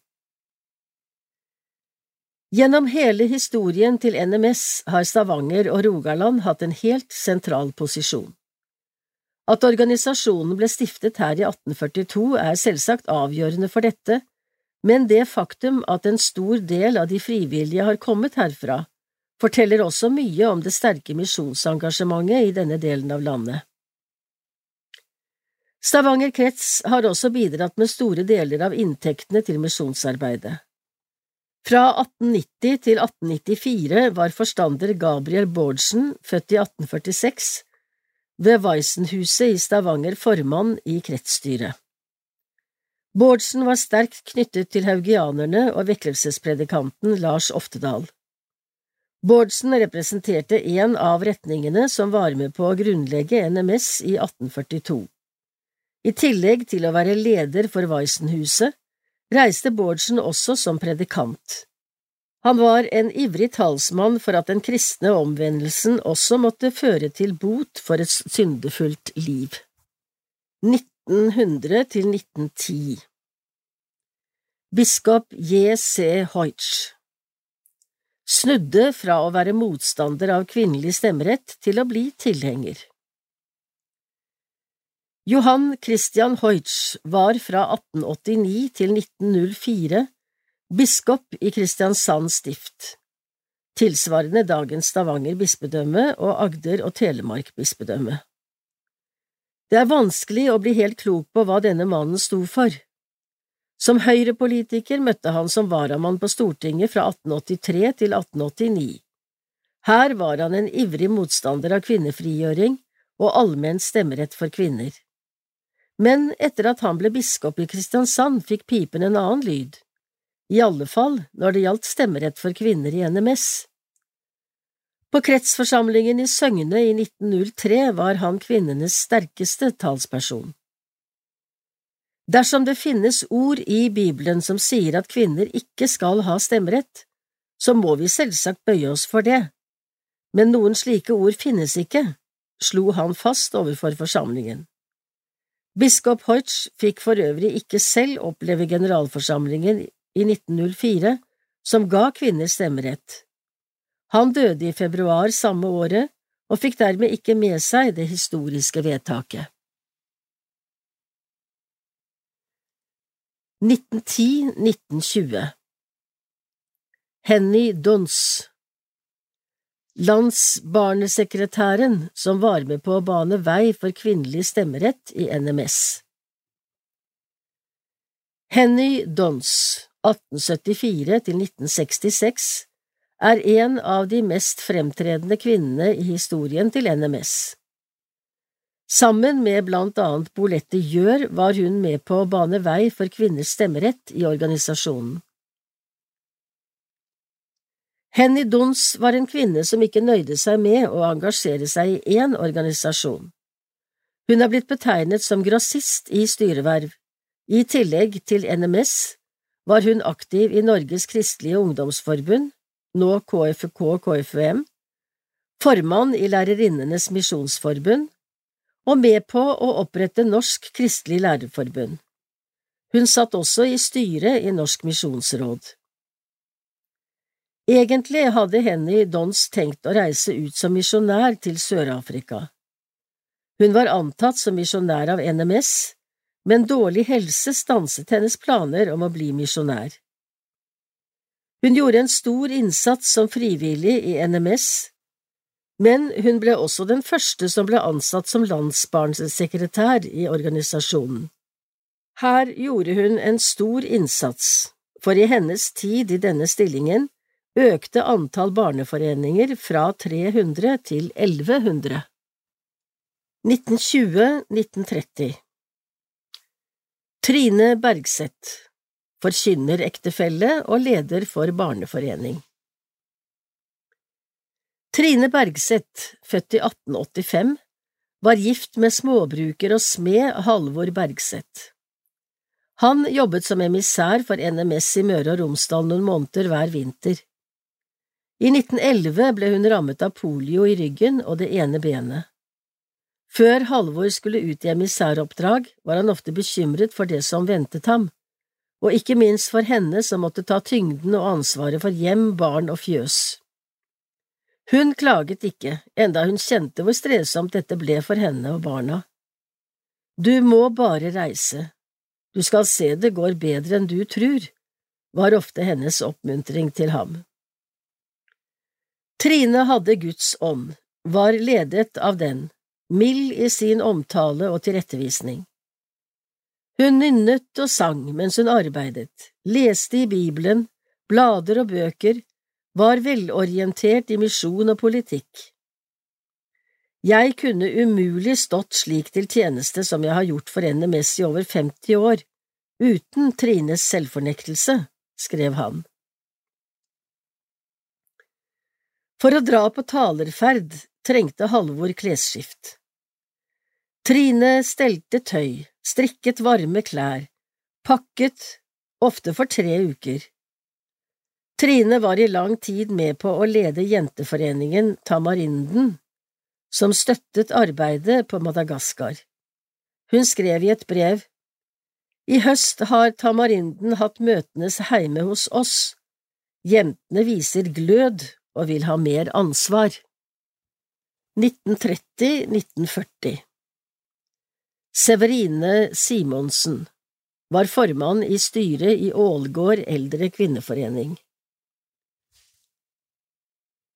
Gjennom hele historien til NMS har Stavanger og Rogaland hatt en helt sentral posisjon. At organisasjonen ble stiftet her i 1842 er selvsagt avgjørende for dette, men det faktum at en stor del av de frivillige har kommet herfra, forteller også mye om det sterke misjonsengasjementet i denne delen av landet. Stavanger krets har også bidratt med store deler av inntektene til misjonsarbeidet. Fra 1890 til 1894 var forstander Gabriel Bårdsen, født i 1846, ved Weissenhuset i Stavanger formann i kretsstyret. Bårdsen var sterkt knyttet til haugianerne og vekkelsespredikanten Lars Oftedal. Bårdsen representerte en av retningene som var med på å grunnlegge NMS i 1842. I tillegg til å være leder for Weissenhuset, reiste Bårdsen også som predikant. Han var en ivrig talsmann for at den kristne omvendelsen også måtte føre til bot for et syndefullt liv. 1900 til 1910 Biskop J.C. Hoitsch snudde fra å være motstander av kvinnelig stemmerett til å bli tilhenger. Johan Christian Hoitsch var fra 1889 til 1904 biskop i Kristiansand stift, tilsvarende dagens Stavanger bispedømme og Agder og Telemark bispedømme. Det er vanskelig å bli helt klok på hva denne mannen sto for. Som høyrepolitiker møtte han som varamann på Stortinget fra 1883 til 1889. Her var han en ivrig motstander av kvinnefrigjøring og allmenn stemmerett for kvinner. Men etter at han ble biskop i Kristiansand, fikk pipen en annen lyd, i alle fall når det gjaldt stemmerett for kvinner i NMS. På kretsforsamlingen i Søgne i 1903 var han kvinnenes sterkeste talsperson. Dersom det finnes ord i Bibelen som sier at kvinner ikke skal ha stemmerett, så må vi selvsagt bøye oss for det, men noen slike ord finnes ikke, slo han fast overfor forsamlingen. Biskop Hoitsch fikk for øvrig ikke selv oppleve generalforsamlingen i 1904, som ga kvinner stemmerett. Han døde i februar samme året og fikk dermed ikke med seg det historiske vedtaket. 1910–1920 Henny Dons Landsbarnesekretæren som var med på å bane vei for kvinnelig stemmerett i NMS. Henny Dons, 1874–1966, er en av de mest fremtredende kvinnene i historien til NMS. Sammen med blant annet Bolette Gjør var hun med på å bane vei for kvinners stemmerett i organisasjonen. Henny Dons var en kvinne som ikke nøyde seg med å engasjere seg i én organisasjon. Hun er blitt betegnet som grossist i styreverv. I tillegg til NMS var hun aktiv i Norges kristelige ungdomsforbund, nå KFK-KFUM, formann i Lærerinnenes misjonsforbund og med på å opprette Norsk kristelig lærerforbund. Hun satt også i styret i Norsk misjonsråd. Egentlig hadde Henny Dons tenkt å reise ut som misjonær til Sør-Afrika. Hun var antatt som misjonær av NMS, men dårlig helse stanset hennes planer om å bli misjonær. Hun gjorde en stor innsats som frivillig i NMS, men hun ble også den første som ble ansatt som landsbarnssekretær i organisasjonen. Her gjorde hun en stor innsats, for i hennes tid i denne stillingen økte antall barneforeninger fra 300 til 1100. 1920–1930 Trine Bergseth, forkynnerektefelle og leder for barneforening. Trine Bergseth, født i 1885, var gift med småbruker og smed Halvor Bergseth. Han jobbet som emissær for NMS i Møre og Romsdal noen måneder hver vinter. I 1911 ble hun rammet av polio i ryggen og det ene benet. Før Halvor skulle ut i emissæroppdrag, var han ofte bekymret for det som ventet ham, og ikke minst for henne som måtte ta tyngden og ansvaret for hjem, barn og fjøs. Hun klaget ikke, enda hun kjente hvor strevsomt dette ble for henne og barna. Du må bare reise, du skal se det går bedre enn du tror, var ofte hennes oppmuntring til ham. Trine hadde Guds ånd, var ledet av den, mild i sin omtale og tilrettevisning. Hun nynnet og sang mens hun arbeidet, leste i Bibelen, blader og bøker, var velorientert i misjon og politikk. Jeg kunne umulig stått slik til tjeneste som jeg har gjort for NMS i over 50 år, uten Trines selvfornektelse, skrev han. For å dra på talerferd trengte Halvor klesskift. Trine stelte tøy, strikket varme klær, pakket, ofte for tre uker. Trine var i lang tid med på å lede jenteforeningen Tamarinden, som støttet arbeidet på Madagaskar. Hun skrev i et brev, I høst har Tamarinden hatt møtenes heime hos oss. Jentene viser glød og vil ha mer ansvar. 1930–1940 Severine Simonsen var formann i styret i Ålgård eldre kvinneforening.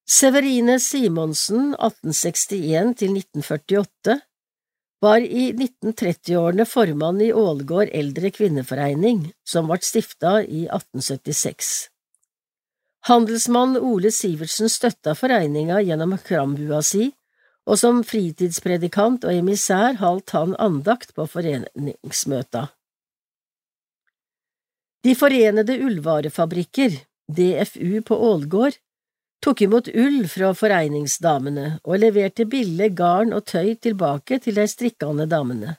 Severine Simonsen, 1861–1948, var i 1930-årene formann i Ålgård eldre kvinneforening, som ble stifta i 1876. Handelsmann Ole Sivertsen støtta foreninga gjennom krambua si, og som fritidspredikant og emissær holdt han andakt på foreningsmøta. De forenede ullvarefabrikker, DFU på Ålgård, tok imot ull fra foreningsdamene og leverte bille, garn og tøy tilbake til de strikkende damene.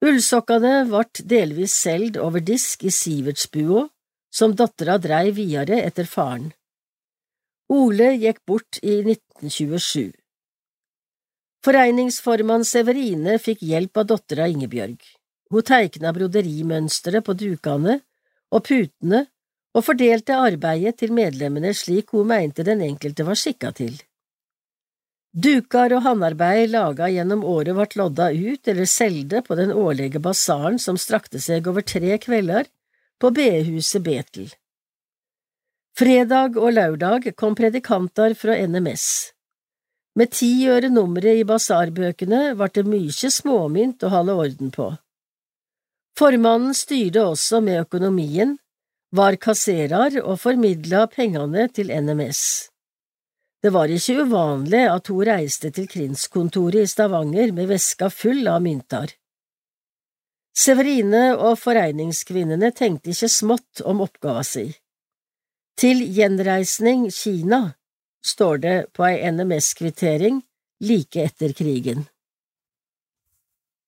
Ullsokkene ble delvis solgt over disk i Sivertsbua, som dattera drei videre etter faren. Ole gikk bort i 1927. Foreningsformann Severine fikk hjelp av dattera Ingebjørg. Hun teikna broderimønstre på dukene og putene og fordelte arbeidet til medlemmene slik hun mente den enkelte var skikka til. Dukar og handarbeid laga gjennom året ble lodda ut eller selde på den årlige basaren som strakte seg over tre kvelder på bedehuset Betel. Fredag og lørdag kom predikanter fra NMS. Med ti øre nummeret i basarbøkene vart det mykje småmynt å holde orden på. Formannen styrte også med økonomien, var kasserer og formidla pengene til NMS. Det var ikke uvanlig at hun reiste til krinskontoret i Stavanger med veska full av mynter. Severine og foreningskvinnene tenkte ikke smått om oppgava si. Til gjenreisning Kina står det på ei NMS-kvittering like etter krigen.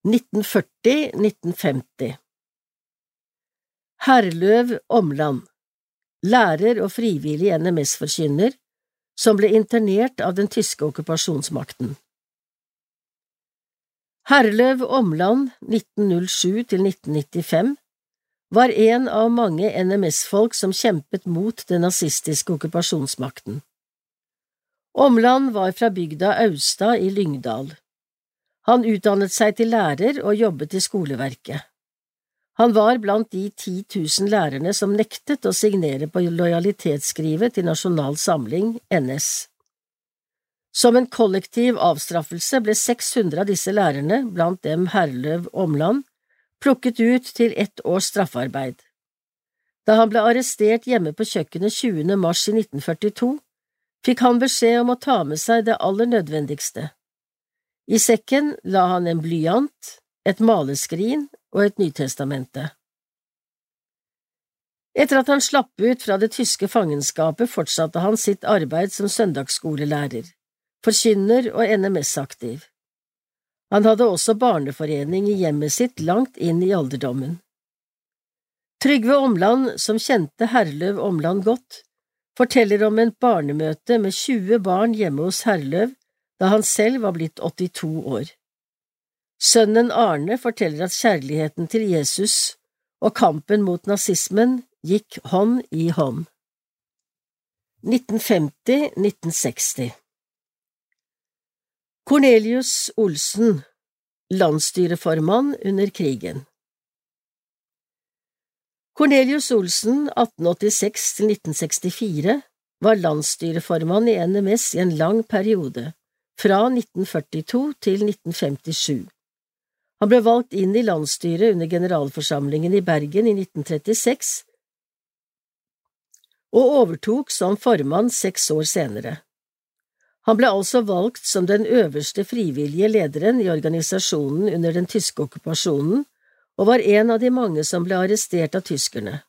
1940–1950 Herløv Omland, lærer og frivillig NMS-forkynner, som ble internert av den tyske okkupasjonsmakten. Herløv Omland 1907–1995 var en av mange NMS-folk som kjempet mot den nazistiske okkupasjonsmakten. Omland var fra bygda Austad i Lyngdal. Han utdannet seg til lærer og jobbet i skoleverket. Han var blant de 10 000 lærerne som nektet å signere på lojalitetsskrivet til Nasjonal Samling, NS. Som en kollektiv avstraffelse ble 600 av disse lærerne, blant dem Herløv Omland, plukket ut til ett års straffarbeid. Da han ble arrestert hjemme på kjøkkenet 20. mars i 1942, fikk han beskjed om å ta med seg det aller nødvendigste. I sekken la han en blyant, et maleskrin og et Nytestamente. Etter at han slapp ut fra det tyske fangenskapet, fortsatte han sitt arbeid som søndagsskolelærer, forkynner og NMS-aktiv. Han hadde også barneforening i hjemmet sitt langt inn i alderdommen. Trygve Omland, som kjente Herløv Omland godt, forteller om et barnemøte med 20 barn hjemme hos Herløv da han selv var blitt 82 år. Sønnen Arne forteller at kjærligheten til Jesus og kampen mot nazismen gikk hånd i hånd. 1950–1960 Cornelius Olsen, landsstyreformann under krigen Cornelius Olsen, 1886–1964, var landsstyreformann i NMS i en lang periode, fra 1942 til 1957. Han ble valgt inn i landsstyret under generalforsamlingen i Bergen i 1936 og overtok som formann seks år senere. Han ble altså valgt som den øverste frivillige lederen i organisasjonen under den tyske okkupasjonen og var en av de mange som ble arrestert av tyskerne.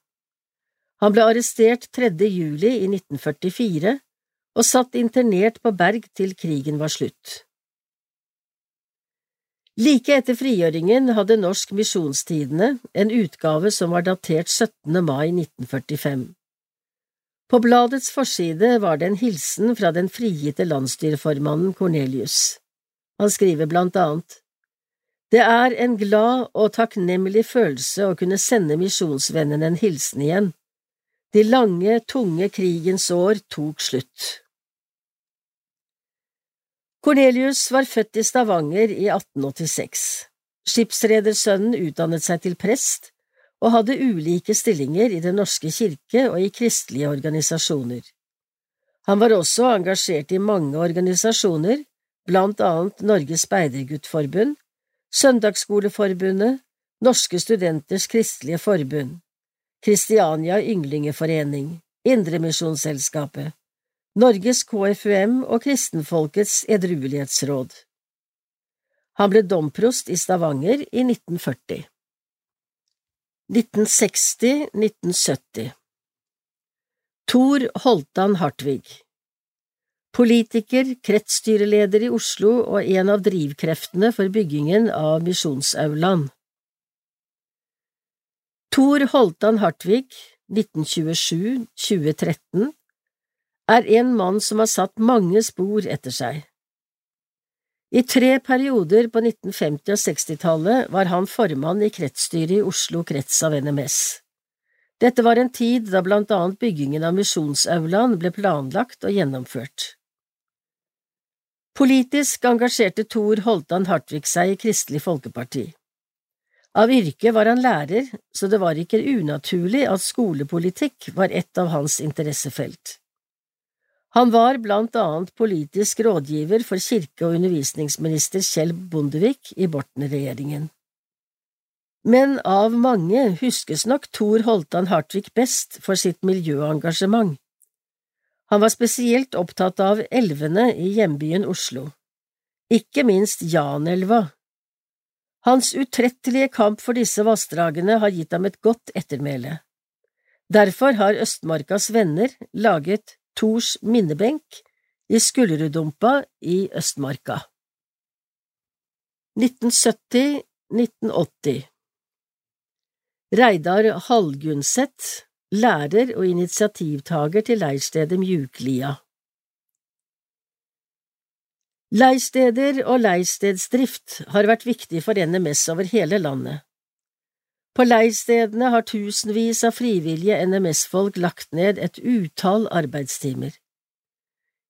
Han ble arrestert 3. juli i 1944 og satt internert på Berg til krigen var slutt. Like etter frigjøringen hadde Norsk Misjonstidene en utgave som var datert 17. mai 1945. På bladets forside var det en hilsen fra den frigitte landsstyreformannen Cornelius. Han skriver blant annet Det er en glad og takknemlig følelse å kunne sende misjonsvennene en hilsen igjen. De lange, tunge krigens år tok slutt. Cornelius var født i Stavanger i 1886. Skipsredersønnen utdannet seg til prest og hadde ulike stillinger i Den norske kirke og i kristelige organisasjoner. Han var også engasjert i mange organisasjoner, blant annet Norges Speiderguttforbund, Søndagsskoleforbundet, Norske Studenters Kristelige Forbund, Kristiania Ynglingeforening, Indremisjonsselskapet, Norges KFUM og Kristenfolkets edruelighetsråd. Han ble domprost i Stavanger i 1940. 1960–1970 Tor Holtan Hartvig Politiker, kretsstyreleder i Oslo og en av drivkreftene for byggingen av Misjonsaulaen. Tor Holtan Hartvig, 1927–2013, er en mann som har satt mange spor etter seg. I tre perioder på 1950- og 60-tallet var han formann i kretsstyret i Oslo krets av NMS. Dette var en tid da blant annet byggingen av Misjonsaulaen ble planlagt og gjennomført. Politisk engasjerte Thor Holtan Hartvig seg i Kristelig Folkeparti. Av yrke var han lærer, så det var ikke unaturlig at skolepolitikk var et av hans interessefelt. Han var blant annet politisk rådgiver for kirke- og undervisningsminister Kjell Bondevik i Borten-regjeringen. Men av mange huskes nok Thor Holtan Hartvig best for sitt miljøengasjement. Han var spesielt opptatt av elvene i hjembyen Oslo, ikke minst Janelva. Hans utrettelige kamp for disse vassdragene har gitt ham et godt ettermæle. Derfor har Østmarkas Venner laget Tors minnebenk i Skullerudumpa i Østmarka. 1970–1980 Reidar Hallgunset, lærer og initiativtager til leirstedet Mjuklia. Leirsteder og leirstedsdrift har vært viktig for NMS over hele landet. På leirstedene har tusenvis av frivillige NMS-folk lagt ned et utall arbeidstimer.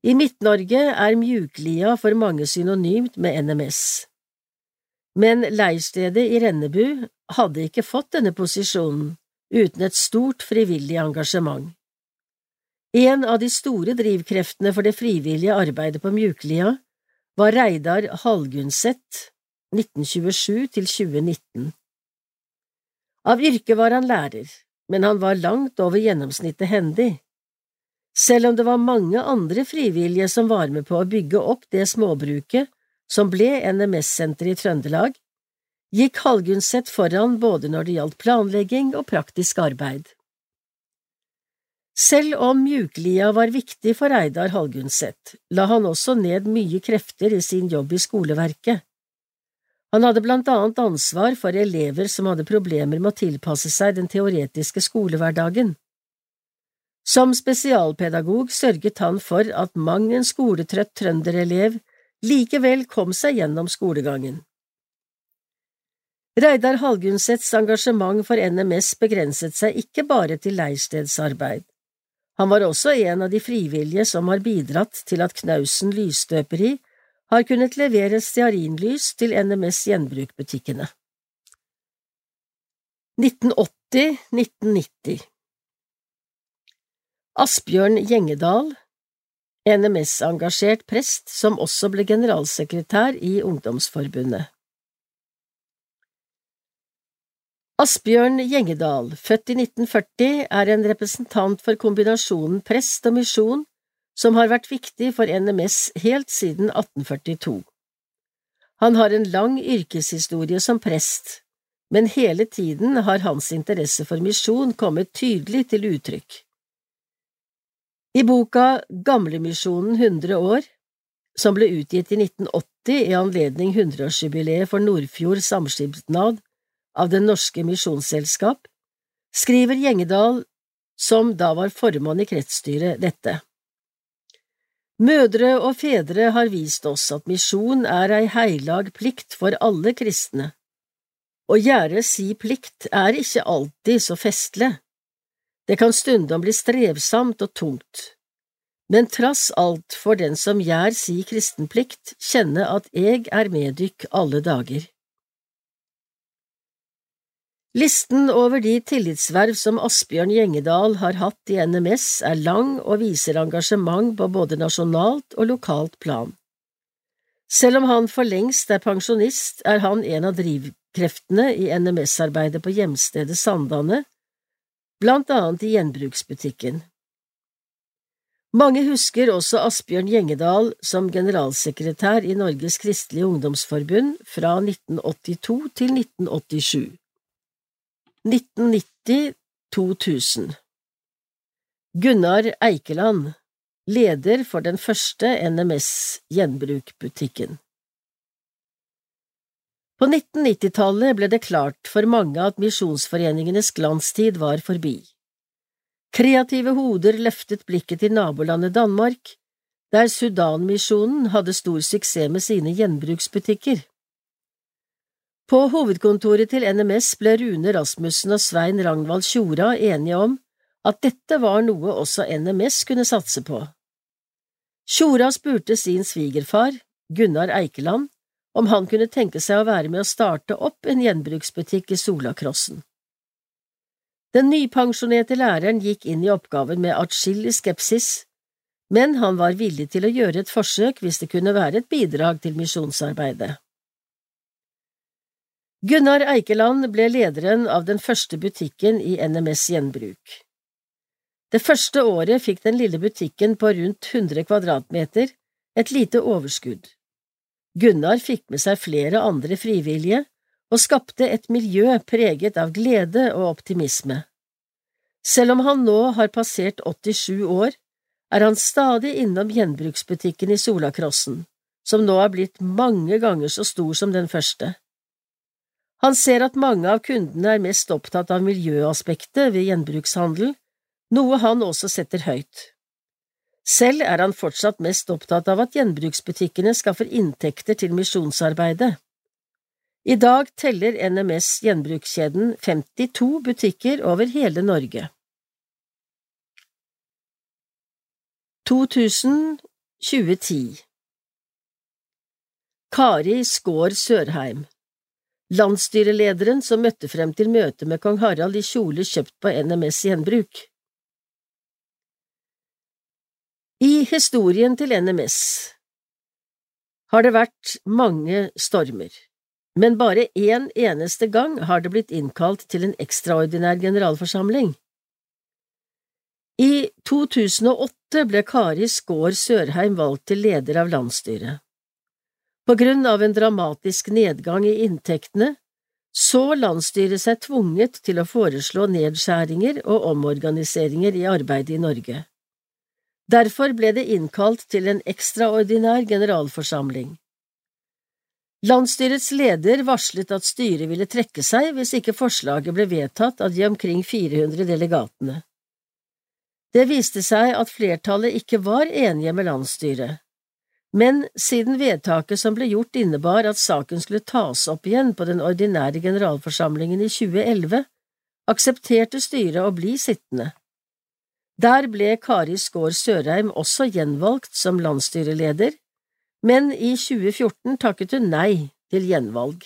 I Midt-Norge er Mjuklia for mange synonymt med NMS. Men leirstedet i Rennebu hadde ikke fått denne posisjonen uten et stort frivillig engasjement. En av de store drivkreftene for det frivillige arbeidet på Mjuklia var Reidar Halgunset, 1927 til 2019. Av yrke var han lærer, men han var langt over gjennomsnittet hendig. Selv om det var mange andre frivillige som var med på å bygge opp det småbruket som ble NMS-senteret i Trøndelag, gikk Hallgunnset foran både når det gjaldt planlegging og praktisk arbeid. Selv om mjuklia var viktig for Reidar Hallgunnset, la han også ned mye krefter i sin jobb i skoleverket. Han hadde blant annet ansvar for elever som hadde problemer med å tilpasse seg den teoretiske skolehverdagen. Som spesialpedagog sørget han for at mang en skoletrøtt trønderelev likevel kom seg gjennom skolegangen. Reidar Hallgundseths engasjement for NMS begrenset seg ikke bare til leirstedsarbeid. Han var også en av de frivillige som har bidratt til at Knausen lysstøperi har kunnet levere stearinlys til NMS gjenbrukbutikkene. 1980–1990 Asbjørn Gjengedal, NMS-engasjert prest som også ble generalsekretær i Ungdomsforbundet. Asbjørn Gjengedal, født i 1940, er en representant for kombinasjonen prest og misjon som har vært viktig for NMS helt siden 1842. Han har en lang yrkeshistorie som prest, men hele tiden har hans interesse for misjon kommet tydelig til uttrykk. I boka Gamlemisjonen 100 år, som ble utgitt i 1980 i anledning 100-årsjubileet for Nordfjord samskipnad, av Det Norske Misjonsselskap, skriver Gjengedal, som da var formann i kretsstyret, dette. Mødre og fedre har vist oss at misjon er ei heilag plikt for alle kristne. Å gjøre si plikt er ikke alltid så festlig. Det kan stundom bli strevsamt og tungt. Men trass alt får den som gjør si kristenplikt, kjenne at eg er med dykk alle dager. Listen over de tillitsverv som Asbjørn Gjengedal har hatt i NMS er lang og viser engasjement på både nasjonalt og lokalt plan. Selv om han for lengst er pensjonist, er han en av drivkreftene i NMS-arbeidet på hjemstedet Sandane, blant annet i gjenbruksbutikken. Mange husker også Asbjørn Gjengedal som generalsekretær i Norges Kristelige Ungdomsforbund fra 1982 til 1987. 1990–2000 Gunnar Eikeland, leder for den første NMS-gjenbrukbutikken. På 1990-tallet ble det klart for mange at misjonsforeningenes glanstid var forbi. Kreative hoder løftet blikket til nabolandet Danmark, der Sudanmisjonen hadde stor suksess med sine gjenbruksbutikker. På hovedkontoret til NMS ble Rune Rasmussen og Svein Ragnvald Tjora enige om at dette var noe også NMS kunne satse på. Tjora spurte sin svigerfar, Gunnar Eikeland, om han kunne tenke seg å være med å starte opp en gjenbruksbutikk i Solakrossen. Den nypensjonerte læreren gikk inn i oppgaven med atskillig skepsis, men han var villig til å gjøre et forsøk hvis det kunne være et bidrag til misjonsarbeidet. Gunnar Eikeland ble lederen av den første butikken i NMS Gjenbruk. Det første året fikk den lille butikken på rundt 100 kvadratmeter et lite overskudd. Gunnar fikk med seg flere andre frivillige og skapte et miljø preget av glede og optimisme. Selv om han nå har passert 87 år, er han stadig innom gjenbruksbutikken i Solakrossen, som nå er blitt mange ganger så stor som den første. Han ser at mange av kundene er mest opptatt av miljøaspektet ved gjenbrukshandel, noe han også setter høyt. Selv er han fortsatt mest opptatt av at gjenbruksbutikkene skaffer inntekter til misjonsarbeidet. I dag teller NMS gjenbrukskjeden 52 butikker over hele Norge. 2000–2010 Kari Skaar Sørheim Landsstyrelederen som møtte frem til møte med kong Harald i kjole kjøpt på NMS gjenbruk. I historien til NMS har det vært mange stormer, men bare én eneste gang har det blitt innkalt til en ekstraordinær generalforsamling. I 2008 ble Kari Skaar Sørheim valgt til leder av landsstyret. På grunn av en dramatisk nedgang i inntektene så landsstyret seg tvunget til å foreslå nedskjæringer og omorganiseringer i arbeidet i Norge. Derfor ble det innkalt til en ekstraordinær generalforsamling. Landsstyrets leder varslet at styret ville trekke seg hvis ikke forslaget ble vedtatt av de omkring 400 delegatene. Det viste seg at flertallet ikke var enige med landsstyret, men siden vedtaket som ble gjort innebar at saken skulle tas opp igjen på den ordinære generalforsamlingen i 2011, aksepterte styret å bli sittende. Der ble Kari Skaar Sørheim også gjenvalgt som landsstyreleder, men i 2014 takket hun nei til gjenvalg.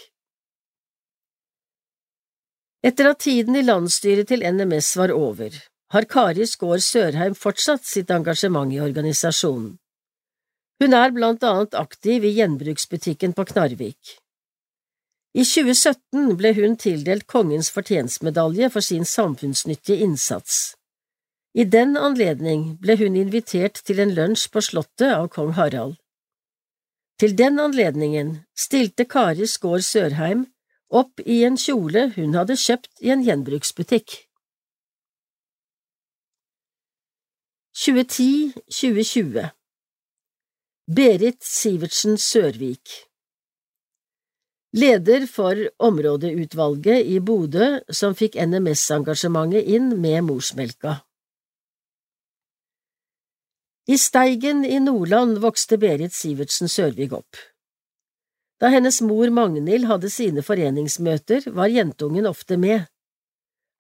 Etter at tiden i landsstyret til NMS var over, har Kari Skaar Sørheim fortsatt sitt engasjement i organisasjonen. Hun er blant annet aktiv i gjenbruksbutikken på Knarvik. I 2017 ble hun tildelt Kongens fortjenstmedalje for sin samfunnsnyttige innsats. I den anledning ble hun invitert til en lunsj på Slottet av kong Harald. Til den anledningen stilte Kari Skaar Sørheim opp i en kjole hun hadde kjøpt i en gjenbruksbutikk. 2010–2020 Berit Sivertsen Sørvik Leder for områdeutvalget i Bodø som fikk NMS-engasjementet inn med morsmelka. I Steigen i Nordland vokste Berit Sivertsen Sørvik opp. Da hennes mor Magnhild hadde sine foreningsmøter, var jentungen ofte med.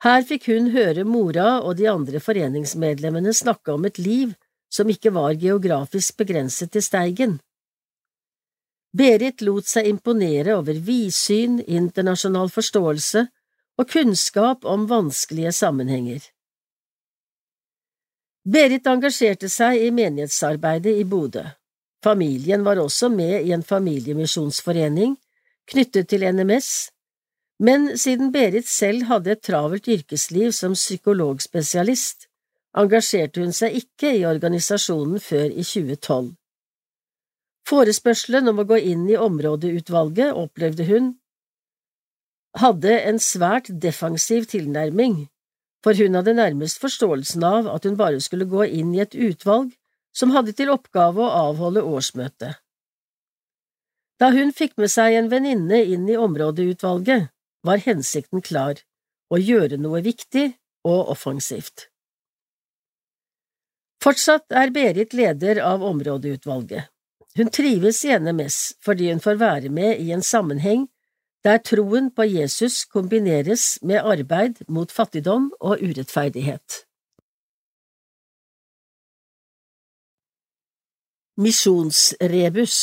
Her fikk hun høre mora og de andre foreningsmedlemmene snakke om et liv som ikke var geografisk begrenset til Steigen. Berit lot seg imponere over vidsyn, internasjonal forståelse og kunnskap om vanskelige sammenhenger. Berit engasjerte seg i menighetsarbeidet i Bodø. Familien var også med i en familiemisjonsforening knyttet til NMS, men siden Berit selv hadde et travelt yrkesliv som psykologspesialist, engasjerte hun seg ikke i organisasjonen før i 2012. Forespørselen om å gå inn i områdeutvalget opplevde hun hadde en svært defensiv tilnærming, for hun hadde nærmest forståelsen av at hun bare skulle gå inn i et utvalg som hadde til oppgave å avholde årsmøte. Da hun fikk med seg en venninne inn i områdeutvalget, var hensikten klar – å gjøre noe viktig og offensivt. Fortsatt er Berit leder av områdeutvalget. Hun trives i NMS fordi hun får være med i en sammenheng der troen på Jesus kombineres med arbeid mot fattigdom og urettferdighet. Misjonsrebus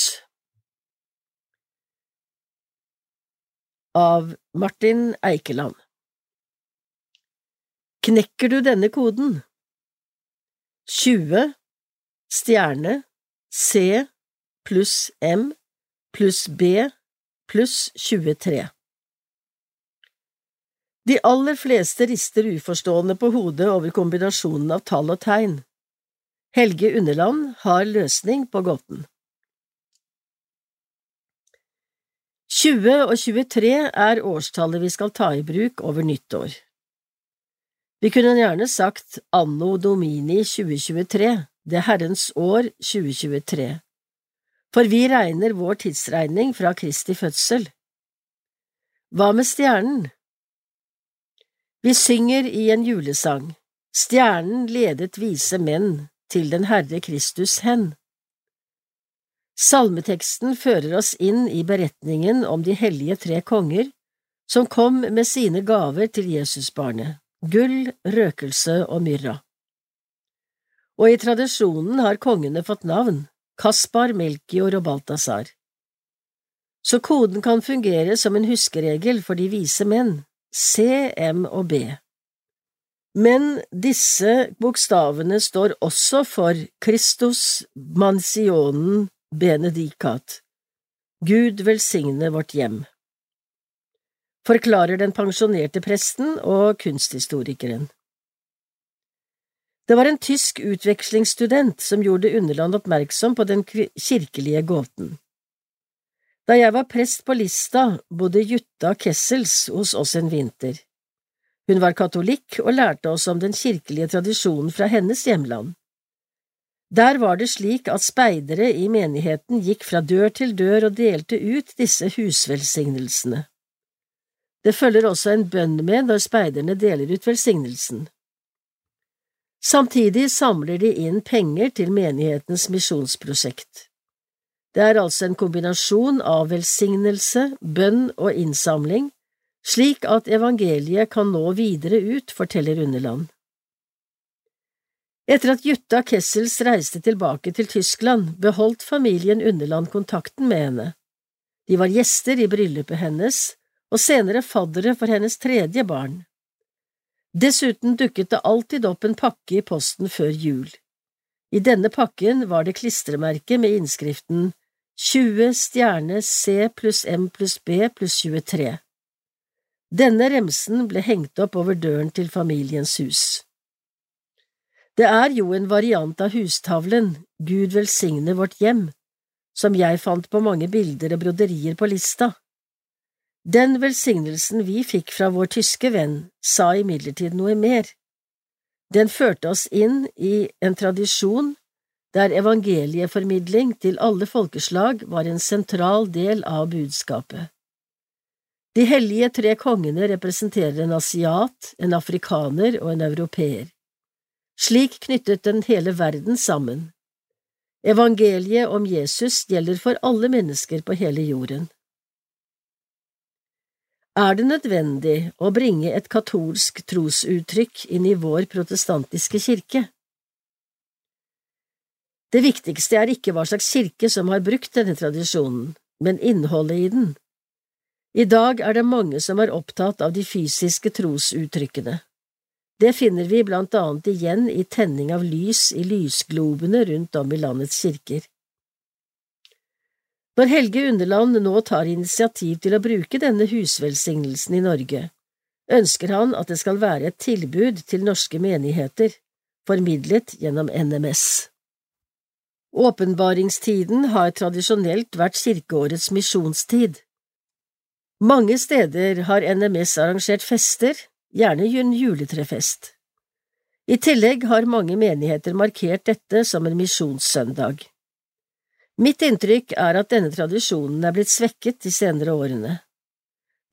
av Martin Eikeland Knekker du denne koden? 20 stjerne C pluss M pluss B pluss 23 De aller fleste rister uforstående på hodet over kombinasjonen av tall og tegn. Helge Underland har løsning på gåten. 20 og 23 er årstallet vi skal ta i bruk over nyttår. Vi kunne gjerne sagt anno domini 2023, det Herrens år 2023, for vi regner vår tidsregning fra Kristi fødsel. Hva med stjernen? Vi synger i en julesang, Stjernen ledet vise menn til den Herre Kristus hen. Salmeteksten fører oss inn i beretningen om de hellige tre konger som kom med sine gaver til Jesusbarnet, gull, røkelse og myrra. Og i tradisjonen har kongene fått navn, Kaspar, Melkior og Balthazar. Så koden kan fungere som en huskeregel for de vise menn, C, M og B. Men disse bokstavene står også for Kristus mansionen benedicat, Gud velsigne vårt hjem, forklarer den pensjonerte presten og kunsthistorikeren. Det var en tysk utvekslingsstudent som gjorde Underland oppmerksom på den kirkelige gåten. Da jeg var prest på Lista, bodde Jutta Kessels hos oss en vinter. Hun var katolikk og lærte oss om den kirkelige tradisjonen fra hennes hjemland. Der var det slik at speidere i menigheten gikk fra dør til dør og delte ut disse husvelsignelsene. Det følger også en bønn med når speiderne deler ut velsignelsen. Samtidig samler de inn penger til menighetens misjonsprosjekt. Det er altså en kombinasjon av velsignelse, bønn og innsamling slik at evangeliet kan nå videre ut, forteller Underland. Etter at Jutta Kessels reiste tilbake til Tyskland, beholdt familien Underland kontakten med henne. De var gjester i bryllupet hennes, og senere faddere for hennes tredje barn. Dessuten dukket det alltid opp en pakke i posten før jul. I denne pakken var det klistremerke med innskriften 20 stjerne C pluss M pluss B pluss 23. Denne remsen ble hengt opp over døren til familiens hus. Det er jo en variant av hustavlen Gud velsigne vårt hjem, som jeg fant på mange bilder og broderier på lista. Den velsignelsen vi fikk fra vår tyske venn, sa imidlertid noe mer. Den førte oss inn i en tradisjon der evangelieformidling til alle folkeslag var en sentral del av budskapet. De hellige tre kongene representerer en asiat, en afrikaner og en europeer. Slik knyttet den hele verden sammen. Evangeliet om Jesus gjelder for alle mennesker på hele jorden. Er det nødvendig å bringe et katolsk trosuttrykk inn i vår protestantiske kirke? Det viktigste er ikke hva slags kirke som har brukt denne tradisjonen, men innholdet i den. I dag er det mange som er opptatt av de fysiske trosuttrykkene. Det finner vi blant annet igjen i tenning av lys i lysglobene rundt om i landets kirker. Når Helge Underland nå tar initiativ til å bruke denne husvelsignelsen i Norge, ønsker han at det skal være et tilbud til norske menigheter, formidlet gjennom NMS. Åpenbaringstiden har tradisjonelt vært kirkeårets misjonstid. Mange steder har NMS arrangert fester, gjerne en juletrefest. I tillegg har mange menigheter markert dette som en misjonssøndag. Mitt inntrykk er at denne tradisjonen er blitt svekket de senere årene.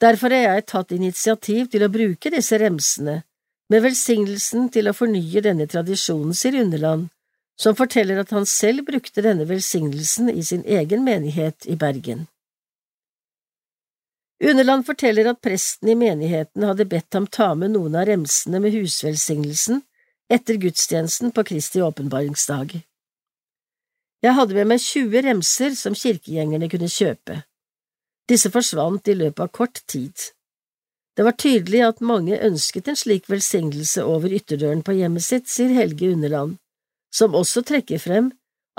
Derfor har jeg tatt initiativ til å bruke disse remsene, med velsignelsen til å fornye denne tradisjonen, sier Underland, som forteller at han selv brukte denne velsignelsen i sin egen menighet i Bergen. Underland forteller at presten i menigheten hadde bedt ham ta med noen av remsene med husvelsignelsen etter gudstjenesten på Kristi åpenbaringsdag. Jeg hadde med meg 20 remser som kirkegjengerne kunne kjøpe. Disse forsvant i løpet av kort tid. Det var tydelig at mange ønsket en slik velsignelse over ytterdøren på hjemmet sitt, sier Helge Underland, som også trekker frem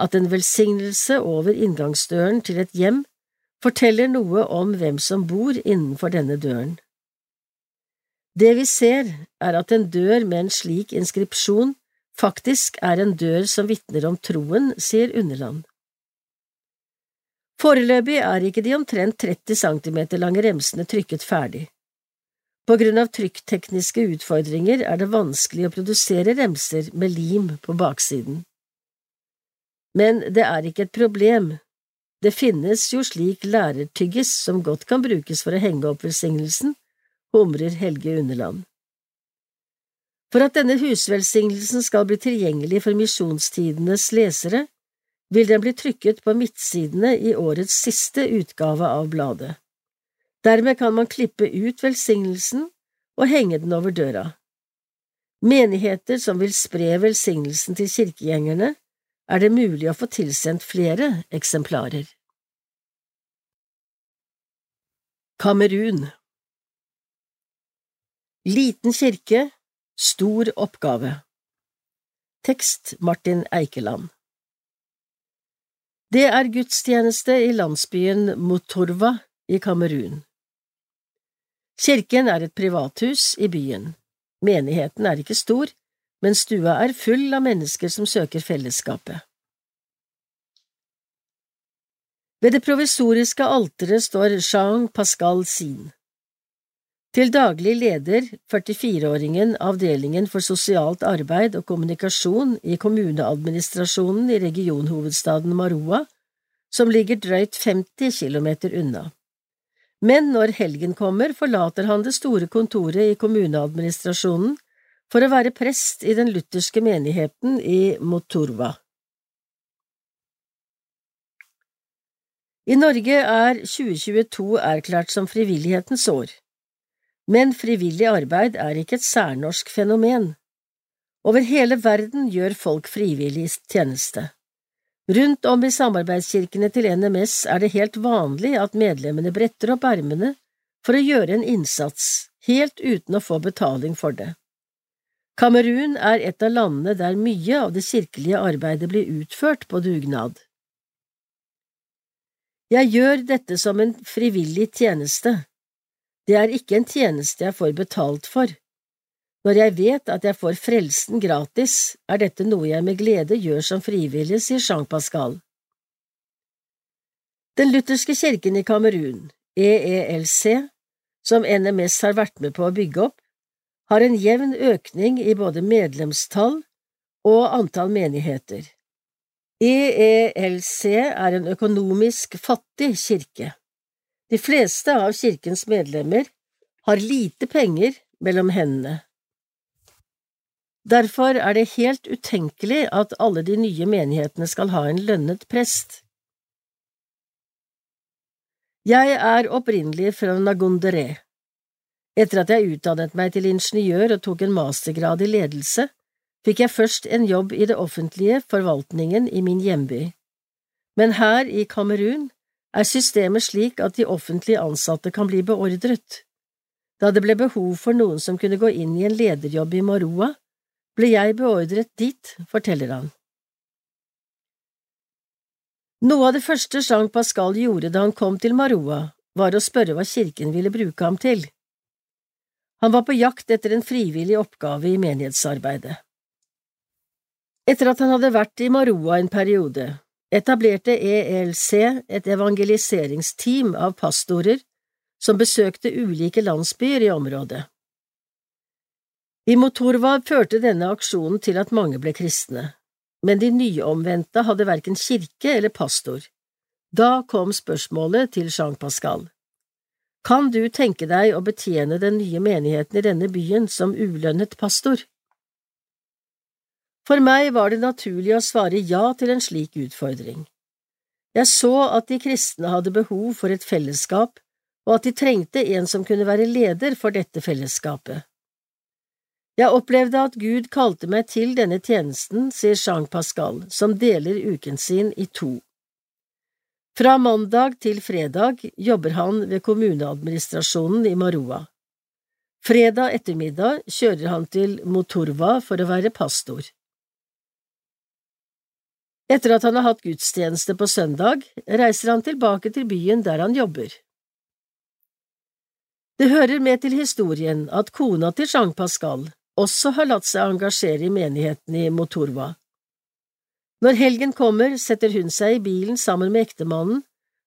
at en velsignelse over inngangsdøren til et hjem forteller noe om hvem som bor innenfor denne døren. Det vi ser, er at en dør med en slik inskripsjon faktisk er en dør som vitner om troen, sier Underland. Foreløpig er ikke de omtrent 30 centimeter lange remsene trykket ferdig. På grunn av trykktekniske utfordringer er det vanskelig å produsere remser med lim på baksiden. Men det er ikke et problem, det finnes jo slik lærertyggis som godt kan brukes for å henge opp velsignelsen, humrer Helge Underland. For at denne husvelsignelsen skal bli tilgjengelig for misjonstidenes lesere, vil den bli trykket på midtsidene i årets siste utgave av bladet. Dermed kan man klippe ut velsignelsen og henge den over døra. Menigheter som vil spre velsignelsen til kirkegjengerne, er det mulig å få tilsendt flere eksemplarer. Kamerun Liten kirke, stor oppgave Tekst Martin Eikeland Det er gudstjeneste i landsbyen Motorva i Kamerun. Kirken er et privathus i byen. Menigheten er ikke stor, men stua er full av mennesker som søker fellesskapet. Ved det provisoriske alteret står Jean Pascal Sin. Til daglig leder 44-åringen avdelingen for sosialt arbeid og kommunikasjon i kommuneadministrasjonen i regionhovedstaden Maroa, som ligger drøyt 50 kilometer unna. Men når helgen kommer, forlater han det store kontoret i kommuneadministrasjonen for å være prest i den lutherske menigheten i Moturva. I Norge er 2022 erklært som frivillighetens år, men frivillig arbeid er ikke et særnorsk fenomen. Over hele verden gjør folk frivillig tjeneste. Rundt om i samarbeidskirkene til NMS er det helt vanlig at medlemmene bretter opp ermene for å gjøre en innsats, helt uten å få betaling for det. Kamerun er et av landene der mye av det kirkelige arbeidet blir utført på dugnad. Jeg gjør dette som en frivillig tjeneste. Det er ikke en tjeneste jeg får betalt for. Når jeg vet at jeg får frelsen gratis, er dette noe jeg med glede gjør som frivillig, sier Jean Pascal. Den lutherske kirken i Kamerun, EELC, som NMS har vært med på å bygge opp, har en jevn økning i både medlemstall og antall menigheter. EELC er en økonomisk fattig kirke. De fleste av kirkens medlemmer har lite penger mellom hendene. Derfor er det helt utenkelig at alle de nye menighetene skal ha en lønnet prest. Jeg er opprinnelig fra Nagondere, etter at jeg utdannet meg til ingeniør og tok en mastergrad i ledelse, fikk jeg først en jobb i det offentlige forvaltningen i min hjemby. Men her i Kamerun er systemet slik at de offentlig ansatte kan bli beordret. Da det ble behov for noen som kunne gå inn i en lederjobb i Maroa, ble jeg beordret dit, forteller han. Noe av det første Jean Pascal gjorde da han kom til Maroa, var å spørre hva kirken ville bruke ham til. Han var på jakt etter en frivillig oppgave i menighetsarbeidet. Etter at han hadde vært i Maroa en periode, etablerte ELC et evangeliseringsteam av pastorer som besøkte ulike landsbyer i området. I Motorva førte denne aksjonen til at mange ble kristne, men de nyomvendte hadde verken kirke eller pastor. Da kom spørsmålet til Jean Pascal. Kan du tenke deg å betjene den nye menigheten i denne byen som ulønnet pastor? For meg var det naturlig å svare ja til en slik utfordring. Jeg så at de kristne hadde behov for et fellesskap, og at de trengte en som kunne være leder for dette fellesskapet. Jeg opplevde at Gud kalte meg til denne tjenesten, sier Jean Pascal, som deler uken sin i to. Fra mandag til fredag jobber han ved kommuneadministrasjonen i Maroa. Fredag ettermiddag kjører han til Motorva for å være pastor. Etter at han har hatt gudstjeneste på søndag, reiser han tilbake til byen der han jobber. Det hører med til historien at kona til Jean Pascal også har latt seg engasjere i menigheten i Motorva. Når helgen kommer, setter hun seg i bilen sammen med ektemannen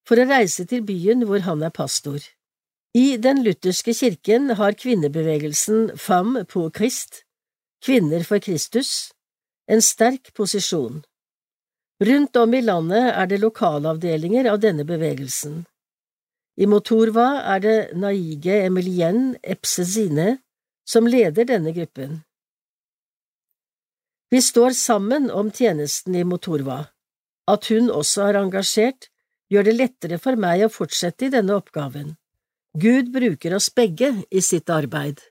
for å reise til byen hvor han er pastor. I den lutherske kirken har kvinnebevegelsen Femme pour Christ, Kvinner for Kristus, en sterk posisjon. Rundt om i landet er det lokalavdelinger av denne bevegelsen. I Motorva er det Naige Emilien Epsezine som leder denne gruppen. Vi står sammen om tjenesten i Motorva. At hun også er engasjert, gjør det lettere for meg å fortsette i denne oppgaven. Gud bruker oss begge i sitt arbeid.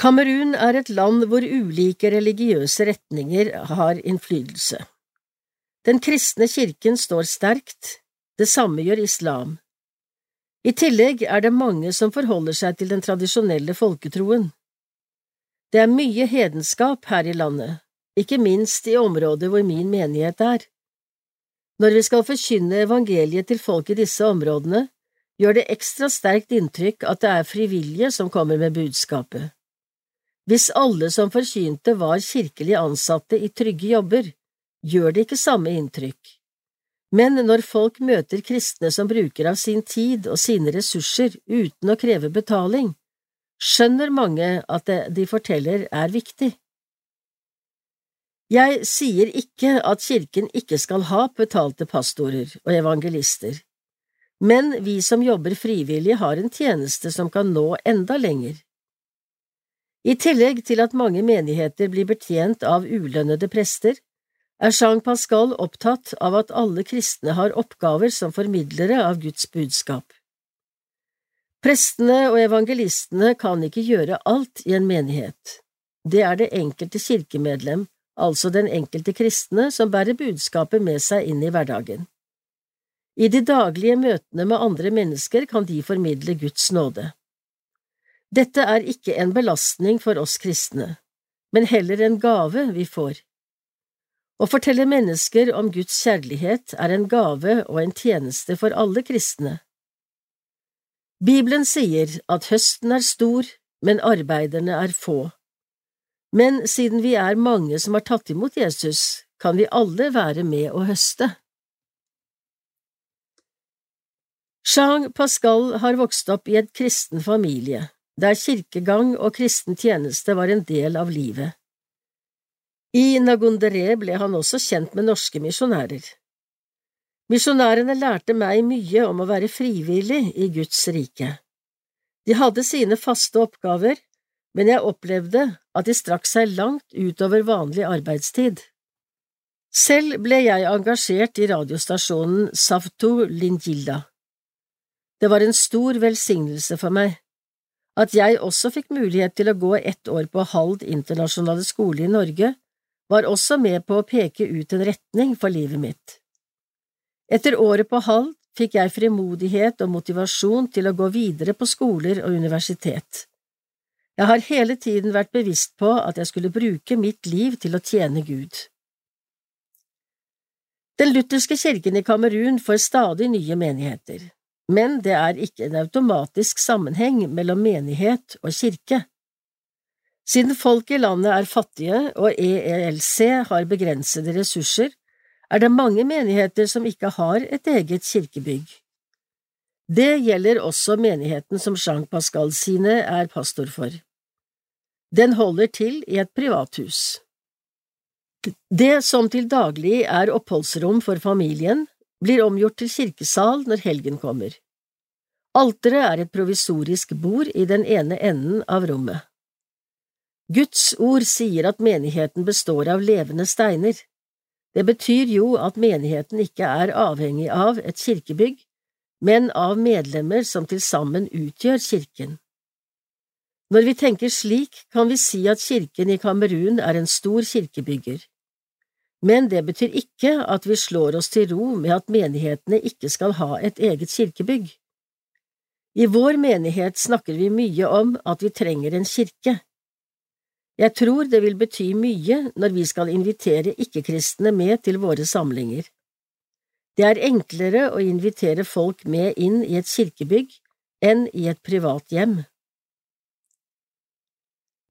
Kamerun er et land hvor ulike religiøse retninger har innflytelse. Den kristne kirken står sterkt, det samme gjør islam. I tillegg er det mange som forholder seg til den tradisjonelle folketroen. Det er mye hedenskap her i landet, ikke minst i området hvor min menighet er. Når vi skal forkynne evangeliet til folk i disse områdene, gjør det ekstra sterkt inntrykk at det er frivillige som kommer med budskapet. Hvis alle som forkynte var kirkelig ansatte i trygge jobber, gjør det ikke samme inntrykk. Men når folk møter kristne som bruker av sin tid og sine ressurser uten å kreve betaling, skjønner mange at det de forteller er viktig. Jeg sier ikke at kirken ikke skal ha betalte pastorer og evangelister, men vi som jobber frivillig har en tjeneste som kan nå enda lenger. I tillegg til at mange menigheter blir betjent av ulønnede prester, er Jean Pascal opptatt av at alle kristne har oppgaver som formidlere av Guds budskap. Prestene og evangelistene kan ikke gjøre alt i en menighet. Det er det enkelte kirkemedlem, altså den enkelte kristne, som bærer budskapet med seg inn i hverdagen. I de daglige møtene med andre mennesker kan de formidle Guds nåde. Dette er ikke en belastning for oss kristne, men heller en gave vi får. Å fortelle mennesker om Guds kjærlighet er en gave og en tjeneste for alle kristne. Bibelen sier at høsten er stor, men arbeiderne er få. Men siden vi er mange som har tatt imot Jesus, kan vi alle være med å høste. Jean Pascal har vokst opp i et kristen familie der kirkegang og kristen tjeneste var en del av livet. I Nagondere ble han også kjent med norske misjonærer. Misjonærene lærte meg mye om å være frivillig i Guds rike. De hadde sine faste oppgaver, men jeg opplevde at de strakk seg langt utover vanlig arbeidstid. Selv ble jeg engasjert i radiostasjonen Savto Lingilda. Det var en stor velsignelse for meg. At jeg også fikk mulighet til å gå ett år på Hald internasjonale skole i Norge, var også med på å peke ut en retning for livet mitt. Etter året på halv fikk jeg frimodighet og motivasjon til å gå videre på skoler og universitet. Jeg har hele tiden vært bevisst på at jeg skulle bruke mitt liv til å tjene Gud. Den lutherske kirken i Kamerun får stadig nye menigheter men det er ikke en automatisk sammenheng mellom menighet og kirke. Siden folk i landet er fattige og EELC har begrensede ressurser, er det mange menigheter som ikke har et eget kirkebygg. Det gjelder også menigheten som Jean Pascal sine er pastor for. Den holder til i et privathus. Det som til daglig er oppholdsrom for familien, blir omgjort til kirkesal når helgen kommer. Alteret er et provisorisk bord i den ene enden av rommet. Guds ord sier at menigheten består av levende steiner. Det betyr jo at menigheten ikke er avhengig av et kirkebygg, men av medlemmer som til sammen utgjør kirken. Når vi tenker slik, kan vi si at kirken i Kamerun er en stor kirkebygger men det betyr ikke at vi slår oss til ro med at menighetene ikke skal ha et eget kirkebygg. I vår menighet snakker vi mye om at vi trenger en kirke. Jeg tror det vil bety mye når vi skal invitere ikke-kristne med til våre samlinger. Det er enklere å invitere folk med inn i et kirkebygg enn i et privat hjem.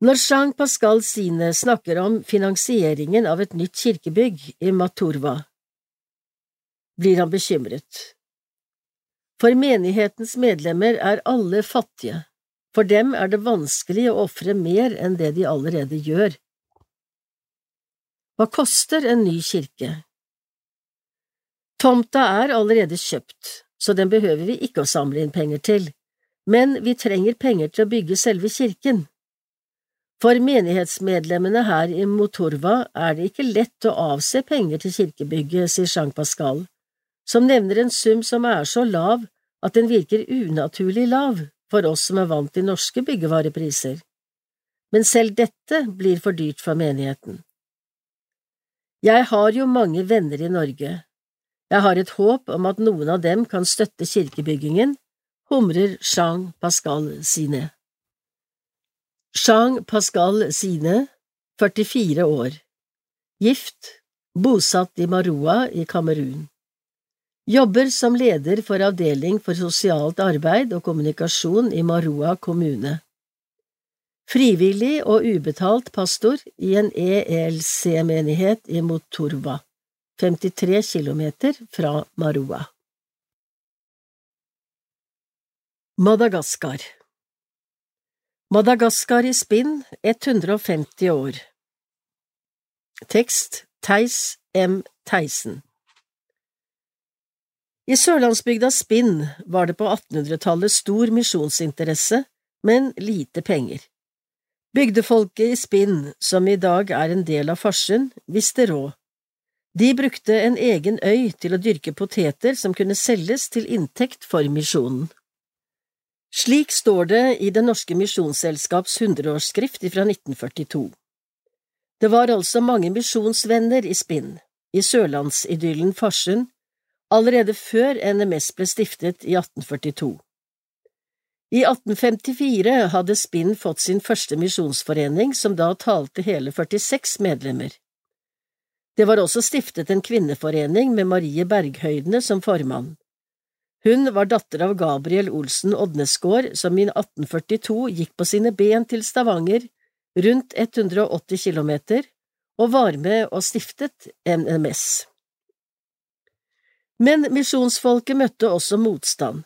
Når Jean Pascal Sine snakker om finansieringen av et nytt kirkebygg i Maturva, blir han bekymret. For menighetens medlemmer er alle fattige, for dem er det vanskelig å ofre mer enn det de allerede gjør. Hva koster en ny kirke? Tomta er allerede kjøpt, så den behøver vi ikke å samle inn penger til, men vi trenger penger til å bygge selve kirken. For menighetsmedlemmene her i Motorva er det ikke lett å avse penger til kirkebygget, sier Jean Pascal, som nevner en sum som er så lav at den virker unaturlig lav for oss som er vant til norske byggevarepriser. Men selv dette blir for dyrt for menigheten. Jeg har jo mange venner i Norge. Jeg har et håp om at noen av dem kan støtte kirkebyggingen, humrer Jean Pascal Sine. Jean Pascal Sine, 44 år, gift, bosatt i Maroa i Kamerun. Jobber som leder for Avdeling for sosialt arbeid og kommunikasjon i Maroa kommune. Frivillig og ubetalt pastor i en ELC-menighet i Motorva, 53 kilometer fra Maroa. Madagaskar Madagaskar i spinn 150 år Tekst Theis M. Theisen I sørlandsbygda Spinn var det på 1800-tallet stor misjonsinteresse, men lite penger. Bygdefolket i Spinn, som i dag er en del av Farsund, visste råd. De brukte en egen øy til å dyrke poteter som kunne selges til inntekt for misjonen. Slik står det i Det norske misjonsselskaps hundreårsskrift fra 1942. Det var altså mange misjonsvenner i spinn, i sørlandsidyllen Farsund, allerede før NMS ble stiftet i 1842. I 1854 hadde Spinn fått sin første misjonsforening, som da talte hele 46 medlemmer. Det var også stiftet en kvinneforening med Marie Berghøydene som formann. Hun var datter av Gabriel Olsen Odnesgård, som i 1842 gikk på sine ben til Stavanger, rundt 180 kilometer, og var med og stiftet NMS. Men misjonsfolket møtte også motstand.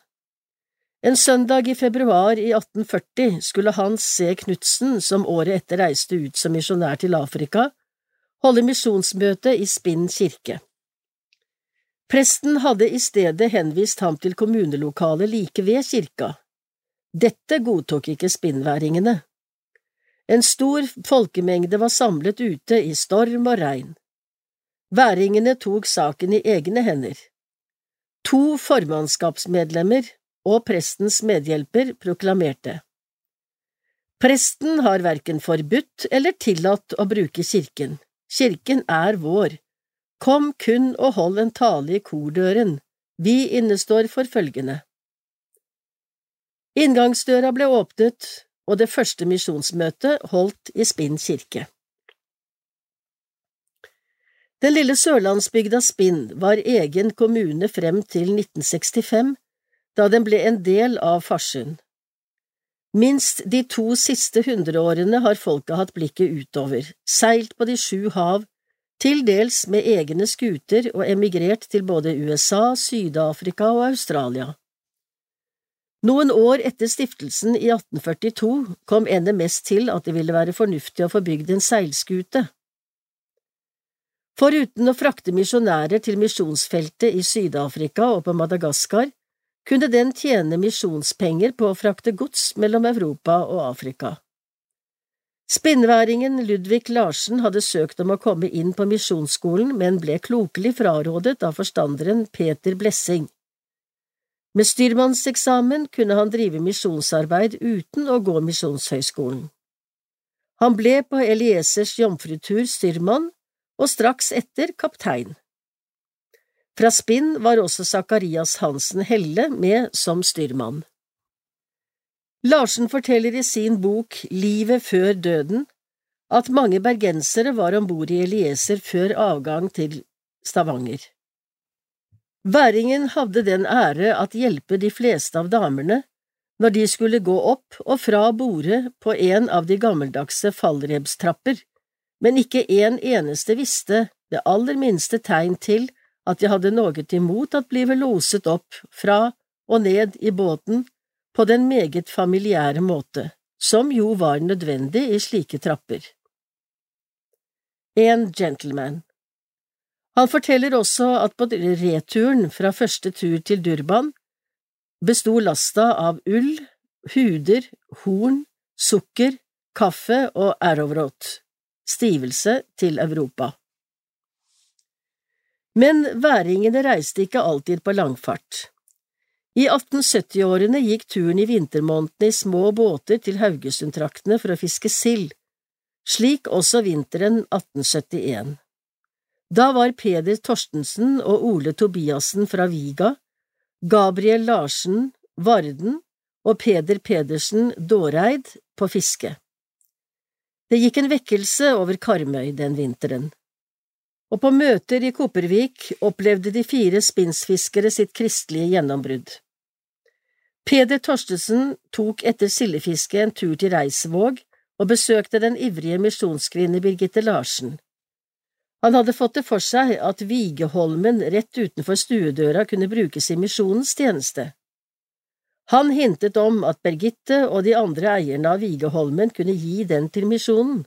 En søndag i februar i 1840 skulle Hans C. Knutsen, som året etter reiste ut som misjonær til Afrika, holde misjonsmøte i Spinn kirke. Presten hadde i stedet henvist ham til kommunelokalet like ved kirka. Dette godtok ikke spinnværingene. En stor folkemengde var samlet ute i storm og regn. Væringene tok saken i egne hender. To formannskapsmedlemmer og prestens medhjelper proklamerte. Presten har verken forbudt eller tillatt å bruke kirken. Kirken er vår. Kom kun og hold en tale i kordøren, vi innestår for følgende. Inngangsdøra ble åpnet, og det første misjonsmøtet holdt i Spinn kirke. Den lille sørlandsbygda Spinn var egen kommune frem til 1965, da den ble en del av Farsund. Minst de to siste hundreårene har folket hatt blikket utover, seilt på de sju hav, til dels med egne skuter og emigrert til både USA, Syd-Afrika og Australia. Noen år etter stiftelsen i 1842 kom NMS til at det ville være fornuftig å få bygd en seilskute. Foruten å frakte misjonærer til misjonsfeltet i Syd-Afrika og på Madagaskar, kunne den tjene misjonspenger på å frakte gods mellom Europa og Afrika. Spinnværingen Ludvig Larsen hadde søkt om å komme inn på misjonsskolen, men ble klokelig frarådet av forstanderen Peter Blessing. Med styrmannseksamen kunne han drive misjonsarbeid uten å gå Misjonshøgskolen. Han ble på Eliesers jomfrutur styrmann, og straks etter kaptein. Fra Spinn var også Zakarias Hansen Helle med som styrmann. Larsen forteller i sin bok Livet før døden at mange bergensere var om bord i Elieser før avgang til Stavanger. Væringen hadde den ære at hjelpe de fleste av damene, når de skulle gå opp og fra bordet på en av de gammeldagse fallrebstrapper, men ikke en eneste visste det aller minste tegn til at de hadde noe imot at blive loset opp fra og ned i båten på den meget familiære måte, som jo var nødvendig i slike trapper. En gentleman Han forteller også at på returen fra første tur til Durban besto lasta av ull, huder, horn, sukker, kaffe og arrowroot, stivelse til Europa. Men væringene reiste ikke alltid på langfart. I 1870-årene gikk turen i vintermånedene i små båter til Haugesundtraktene for å fiske sild, slik også vinteren 1871. Da var Peder Torstensen og Ole Tobiassen fra Viga, Gabriel Larsen Varden og Peder Pedersen Dåreid på fiske. Det gikk en vekkelse over Karmøy den vinteren og på møter i Kopervik opplevde de fire spinnsfiskere sitt kristelige gjennombrudd. Peder Torstensen tok etter sildefisket en tur til Reisvåg og besøkte den ivrige misjonskvinne Birgitte Larsen. Han hadde fått det for seg at Vigeholmen rett utenfor stuedøra kunne brukes i misjonens tjeneste. Han hintet om at Birgitte og de andre eierne av Vigeholmen kunne gi den til misjonen.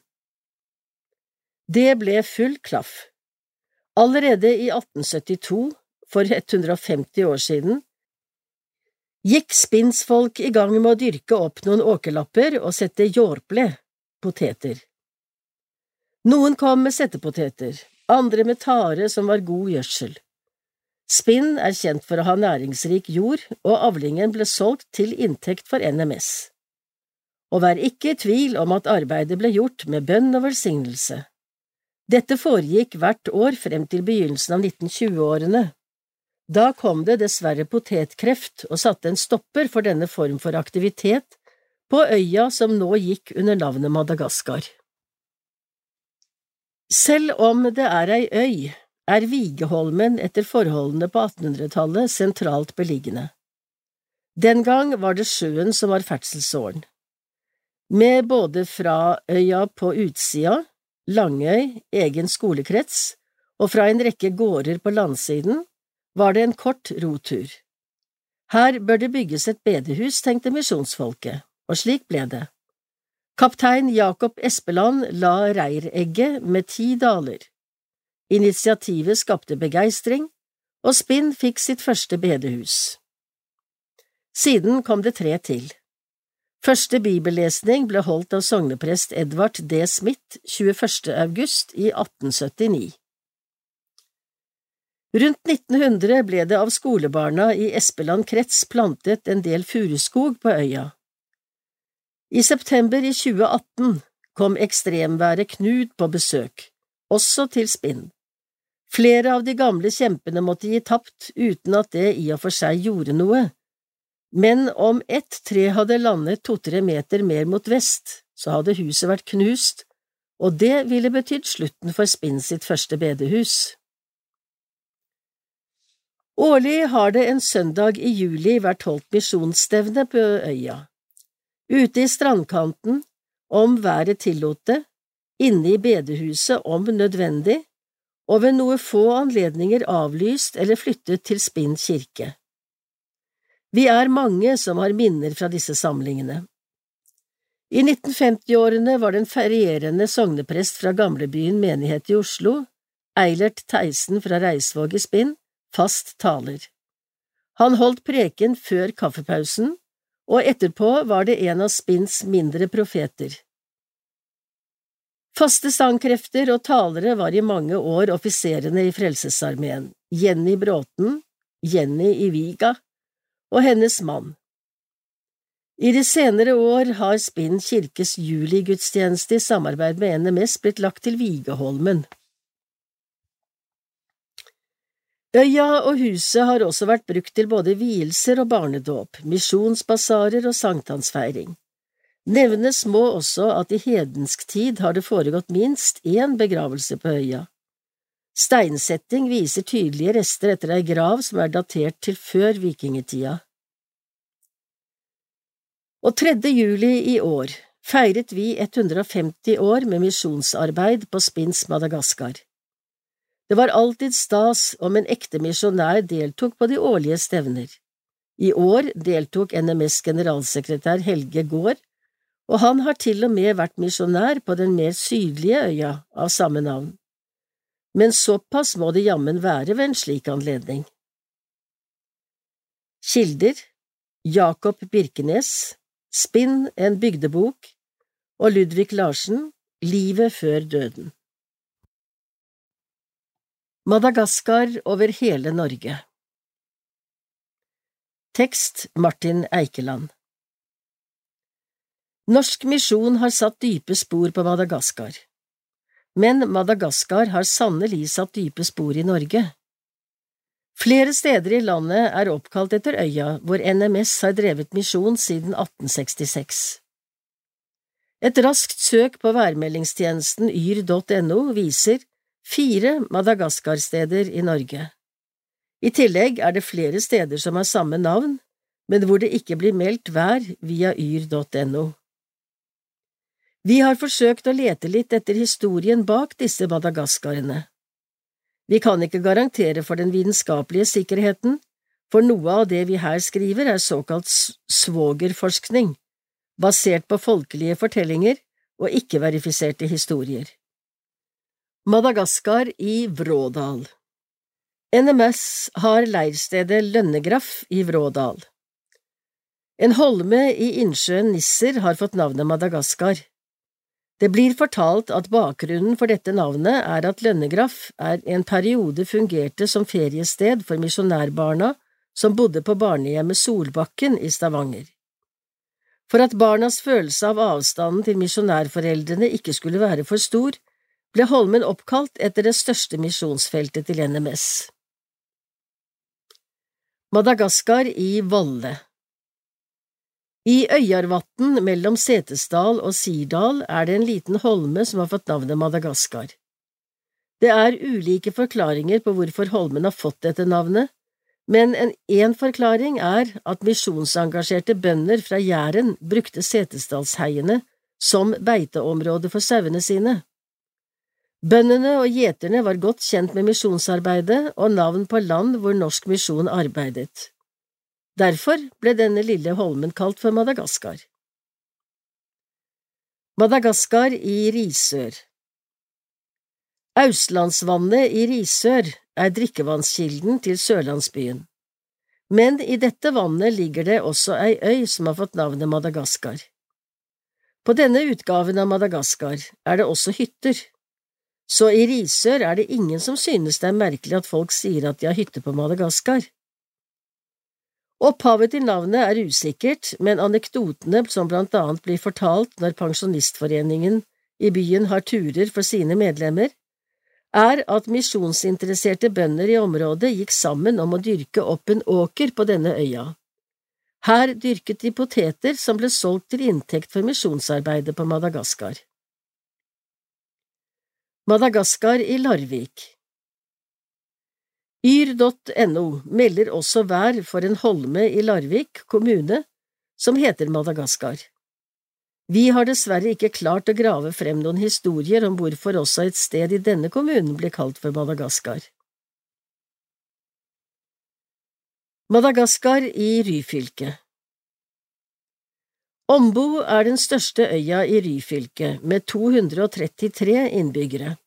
Det ble full klaff. Allerede i 1872, for 150 år siden, gikk spinnsfolk i gang med å dyrke opp noen åkerlapper og sette jårple, poteter. Noen kom med settepoteter, andre med tare som var god gjødsel. Spinn er kjent for å ha næringsrik jord, og avlingen ble solgt til inntekt for NMS. Og vær ikke i tvil om at arbeidet ble gjort med bønn og velsignelse. Dette foregikk hvert år frem til begynnelsen av 1920-årene. Da kom det dessverre potetkreft og satte en stopper for denne form for aktivitet på øya som nå gikk under navnet Madagaskar. Selv om det er ei øy, er Vigeholmen etter forholdene på 1800-tallet sentralt beliggende. Den gang var det sjøen som var ferdselsåren. Med både fra øya på utsida Langøy, egen skolekrets, og fra en rekke gårder på landsiden var det en kort rotur. Her bør det bygges et bedehus, tenkte misjonsfolket, og slik ble det. Kaptein Jakob Espeland la reiregget med ti daler. Initiativet skapte begeistring, og Spinn fikk sitt første bedehus. Siden kom det tre til. Første bibellesning ble holdt av sogneprest Edvard D. Smith 21. august i 1879. Rundt 1900 ble det av skolebarna i Espeland krets plantet en del furuskog på øya. I september i 2018 kom ekstremværet Knud på besøk, også til Spinn. Flere av de gamle kjempene måtte gi tapt uten at det i og for seg gjorde noe, men om ett tre hadde landet to–tre meter mer mot vest, så hadde huset vært knust, og det ville betydd slutten for Spinn sitt første bedehus. Årlig har det en søndag i juli vært holdt misjonsstevne på øya. Ute i strandkanten, om været tillot det, inne i bedehuset om nødvendig, og ved noe få anledninger avlyst eller flyttet til Spinn kirke. Vi er mange som har minner fra disse samlingene. I 1950-årene var det en ferierende sogneprest fra gamlebyen menighet i Oslo, Eilert Theisen fra Reisvåg i Spinn, fast taler. Han holdt preken før kaffepausen, og etterpå var det en av Spinns mindre profeter. Faste sangkrefter og talere var i mange år offiserene i Frelsesarmeen, Jenny Bråten, Jenny i Viga, og hennes mann. I de senere år har Spinn kirkes juligudstjeneste i samarbeid med NMS blitt lagt til Vigeholmen. Øya og huset har også vært brukt til både vielser og barnedåp, misjonsbasarer og sankthansfeiring. Nevnes må også at i hedensk tid har det foregått minst én begravelse på øya. Steinsetting viser tydelige rester etter ei grav som er datert til før vikingtida. Og 3. juli i år feiret vi 150 år med misjonsarbeid på Spins Madagaskar. Det var alltid stas om en ekte misjonær deltok på de årlige stevner. I år deltok NMS generalsekretær Helge Gaard, og han har til og med vært misjonær på den mer sydlige øya av samme navn. Men såpass må det jammen være ved en slik anledning. Kilder Jakob Birkenes Spinn, en bygdebok og Ludvig Larsen, Livet før døden. Madagaskar over hele Norge Tekst Martin Eikeland Norsk misjon har satt dype spor på Madagaskar, men Madagaskar har sannelig satt dype spor i Norge. Flere steder i landet er oppkalt etter øya hvor NMS har drevet misjon siden 1866. Et raskt søk på værmeldingstjenesten yr.no viser fire Madagaskar-steder i Norge. I tillegg er det flere steder som har samme navn, men hvor det ikke blir meldt vær via yr.no. Vi har forsøkt å lete litt etter historien bak disse madagaskarene. Vi kan ikke garantere for den vitenskapelige sikkerheten, for noe av det vi her skriver er såkalt svogerforskning, basert på folkelige fortellinger og ikke-verifiserte historier. Madagaskar i Vrådal NMS har leirstedet Lønnegraff i Vrådal. En holme i innsjøen Nisser har fått navnet Madagaskar. Det blir fortalt at bakgrunnen for dette navnet er at Lønnegraff er en periode fungerte som feriested for misjonærbarna som bodde på barnehjemmet Solbakken i Stavanger. For at barnas følelse av avstanden til misjonærforeldrene ikke skulle være for stor, ble Holmen oppkalt etter det største misjonsfeltet til NMS. Madagaskar i Volle i Øyarvatn mellom Setesdal og Sirdal er det en liten holme som har fått navnet Madagaskar. Det er ulike forklaringer på hvorfor holmen har fått dette navnet, men en én forklaring er at misjonsengasjerte bønder fra Jæren brukte Setesdalsheiene som beiteområde for sauene sine. Bøndene og gjeterne var godt kjent med misjonsarbeidet og navn på land hvor norsk misjon arbeidet. Derfor ble denne lille holmen kalt for Madagaskar. Madagaskar i Risør Austlandsvannet i Risør er drikkevannskilden til sørlandsbyen, men i dette vannet ligger det også ei øy som har fått navnet Madagaskar. På denne utgaven av Madagaskar er det også hytter, så i Risør er det ingen som synes det er merkelig at folk sier at de har hytte på Madagaskar. Opphavet til navnet er usikkert, men anekdotene som blant annet blir fortalt når Pensjonistforeningen i byen har turer for sine medlemmer, er at misjonsinteresserte bønder i området gikk sammen om å dyrke opp en åker på denne øya. Her dyrket de poteter som ble solgt til inntekt for misjonsarbeidet på Madagaskar. Madagaskar i Larvik Yr.no melder også vær for en holme i Larvik kommune som heter Madagaskar. Vi har dessverre ikke klart å grave frem noen historier om hvorfor også et sted i denne kommunen blir kalt for Madagaskar. Madagaskar i Ryfylke Ombo er den største øya i Ryfylke, med 233 innbyggere.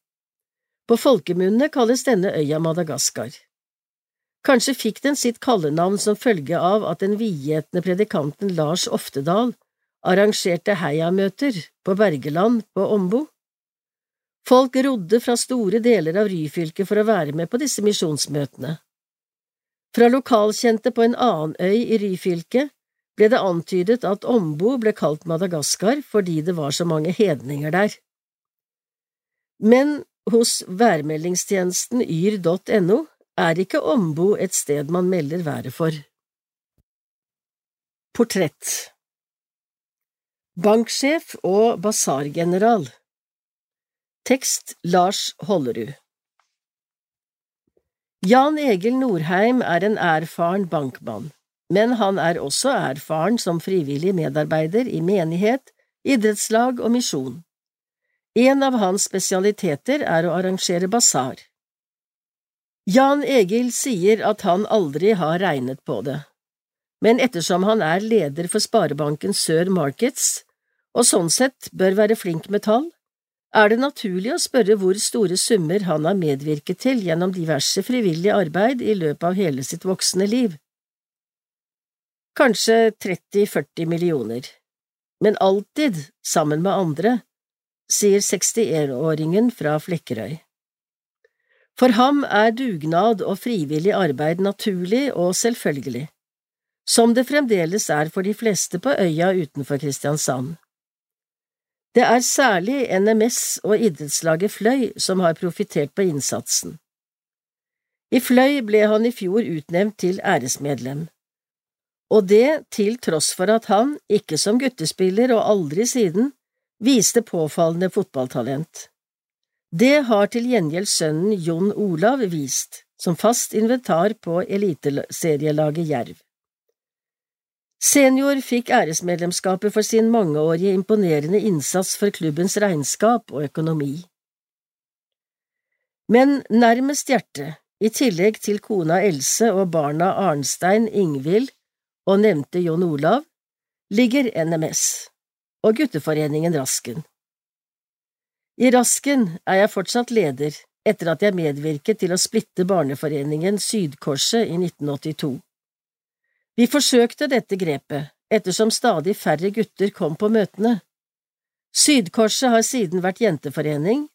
På folkemunne kalles denne øya Madagaskar. Kanskje fikk den sitt kallenavn som følge av at den vidgjetne predikanten Lars Oftedal arrangerte heiamøter på Bergeland på Ombo. Folk rodde fra store deler av Ryfylke for å være med på disse misjonsmøtene. Fra lokalkjente på en annen øy i Ryfylke ble det antydet at Ombo ble kalt Madagaskar fordi det var så mange hedninger der. Men hos værmeldingstjenesten yr.no er ikke Ombo et sted man melder været for. Portrett Banksjef og basargeneral Tekst Lars Hollerud Jan Egil Norheim er en erfaren bankmann, men han er også erfaren som frivillig medarbeider i menighet, idrettslag og misjon. En av hans spesialiteter er å arrangere basar. Jan Egil sier at han aldri har regnet på det, men ettersom han er leder for Sparebanken Sør Markets, og sånn sett bør være flink med tall, er det naturlig å spørre hvor store summer han har medvirket til gjennom diverse frivillige arbeid i løpet av hele sitt voksne liv. Kanskje 30–40 millioner, men alltid sammen med andre, sier 61-åringen fra Flekkerøy. For ham er dugnad og frivillig arbeid naturlig og selvfølgelig, som det fremdeles er for de fleste på øya utenfor Kristiansand. Det er særlig NMS og idrettslaget Fløy som har profitert på innsatsen. I Fløy ble han i fjor utnevnt til æresmedlem, og det til tross for at han, ikke som guttespiller og aldri siden, viste påfallende fotballtalent. Det har til gjengjeld sønnen Jon Olav vist, som fast inventar på eliteserielaget Jerv. Senior fikk æresmedlemskapet for sin mangeårige imponerende innsats for klubbens regnskap og økonomi. Men nærmest hjertet, i tillegg til kona Else og barna Arnstein, Ingvild og nevnte Jon Olav, ligger NMS og gutteforeningen Rasken. I Rasken er jeg fortsatt leder etter at jeg medvirket til å splitte barneforeningen Sydkorset i 1982. Vi forsøkte dette grepet, ettersom stadig færre gutter kom på møtene. Sydkorset har siden vært jenteforening,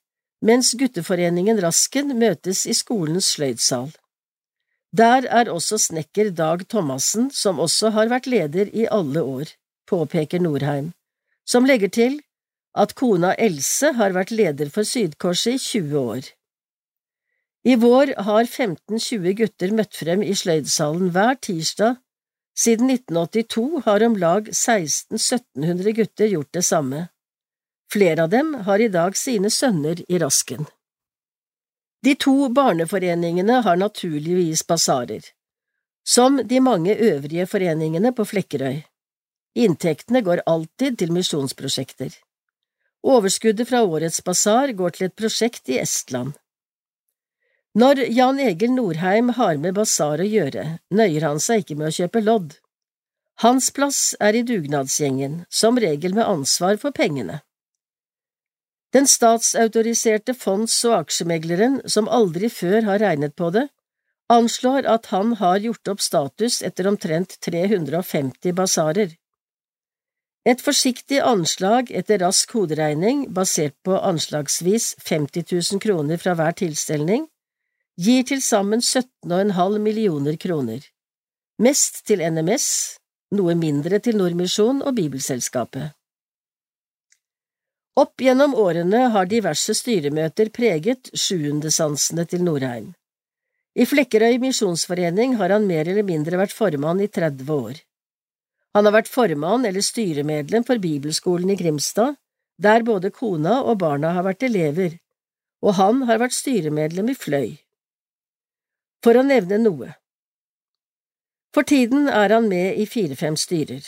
mens gutteforeningen Rasken møtes i skolens sløydsal. Der er også snekker Dag Thomassen, som også har vært leder i alle år, påpeker Norheim, som legger til at kona Else har vært leder for Sydkorset i 20 år. I vår har 15–20 gutter møtt frem i sløydsalen hver tirsdag siden 1982 har om lag 1600–1700 gutter gjort det samme. Flere av dem har i dag sine sønner i rasken. De to barneforeningene har naturligvis basarer, som de mange øvrige foreningene på Flekkerøy. Inntektene går alltid til misjonsprosjekter. Overskuddet fra årets basar går til et prosjekt i Estland. Når Jan Egil Norheim har med basar å gjøre, nøyer han seg ikke med å kjøpe lodd. Hans plass er i dugnadsgjengen, som regel med ansvar for pengene. Den statsautoriserte fonds- og aksjemegleren, som aldri før har regnet på det, anslår at han har gjort opp status etter omtrent 350 basarer. Et forsiktig anslag etter rask hoderegning, basert på anslagsvis 50 000 kroner fra hver tilstelning, gir til sammen 17,5 millioner kroner, mest til NMS, noe mindre til Nordmisjon og Bibelselskapet. Opp gjennom årene har diverse styremøter preget sjuendesansene til Norheim. I Flekkerøy misjonsforening har han mer eller mindre vært formann i 30 år. Han har vært formann eller styremedlem for bibelskolen i Grimstad, der både kona og barna har vært elever, og han har vært styremedlem i Fløy for å nevne noe. For tiden er han med i fire–fem styrer.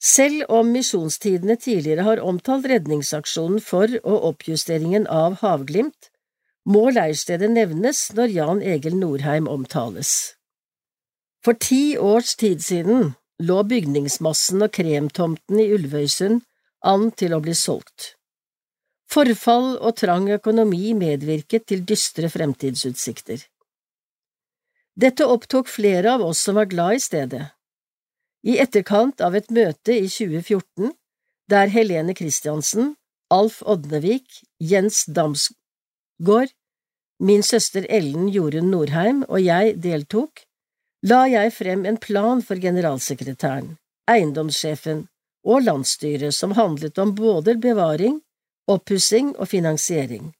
Selv om misjonstidene tidligere har omtalt redningsaksjonen for og oppjusteringen av Havglimt, må leirstedet nevnes når Jan Egil Norheim omtales. For ti års tid siden lå bygningsmassen og kremtomten i Ulvøysund an til å bli solgt. Forfall og trang økonomi medvirket til dystre fremtidsutsikter. Dette opptok flere av oss som var glad i stedet. I etterkant av et møte i 2014, der Helene Christiansen, Alf Odnevik, Jens Damsgaard, min søster Ellen Jorunn Norheim og jeg deltok, la jeg frem en plan for generalsekretæren, eiendomssjefen og landsstyret som handlet om både bevaring, oppussing og finansiering.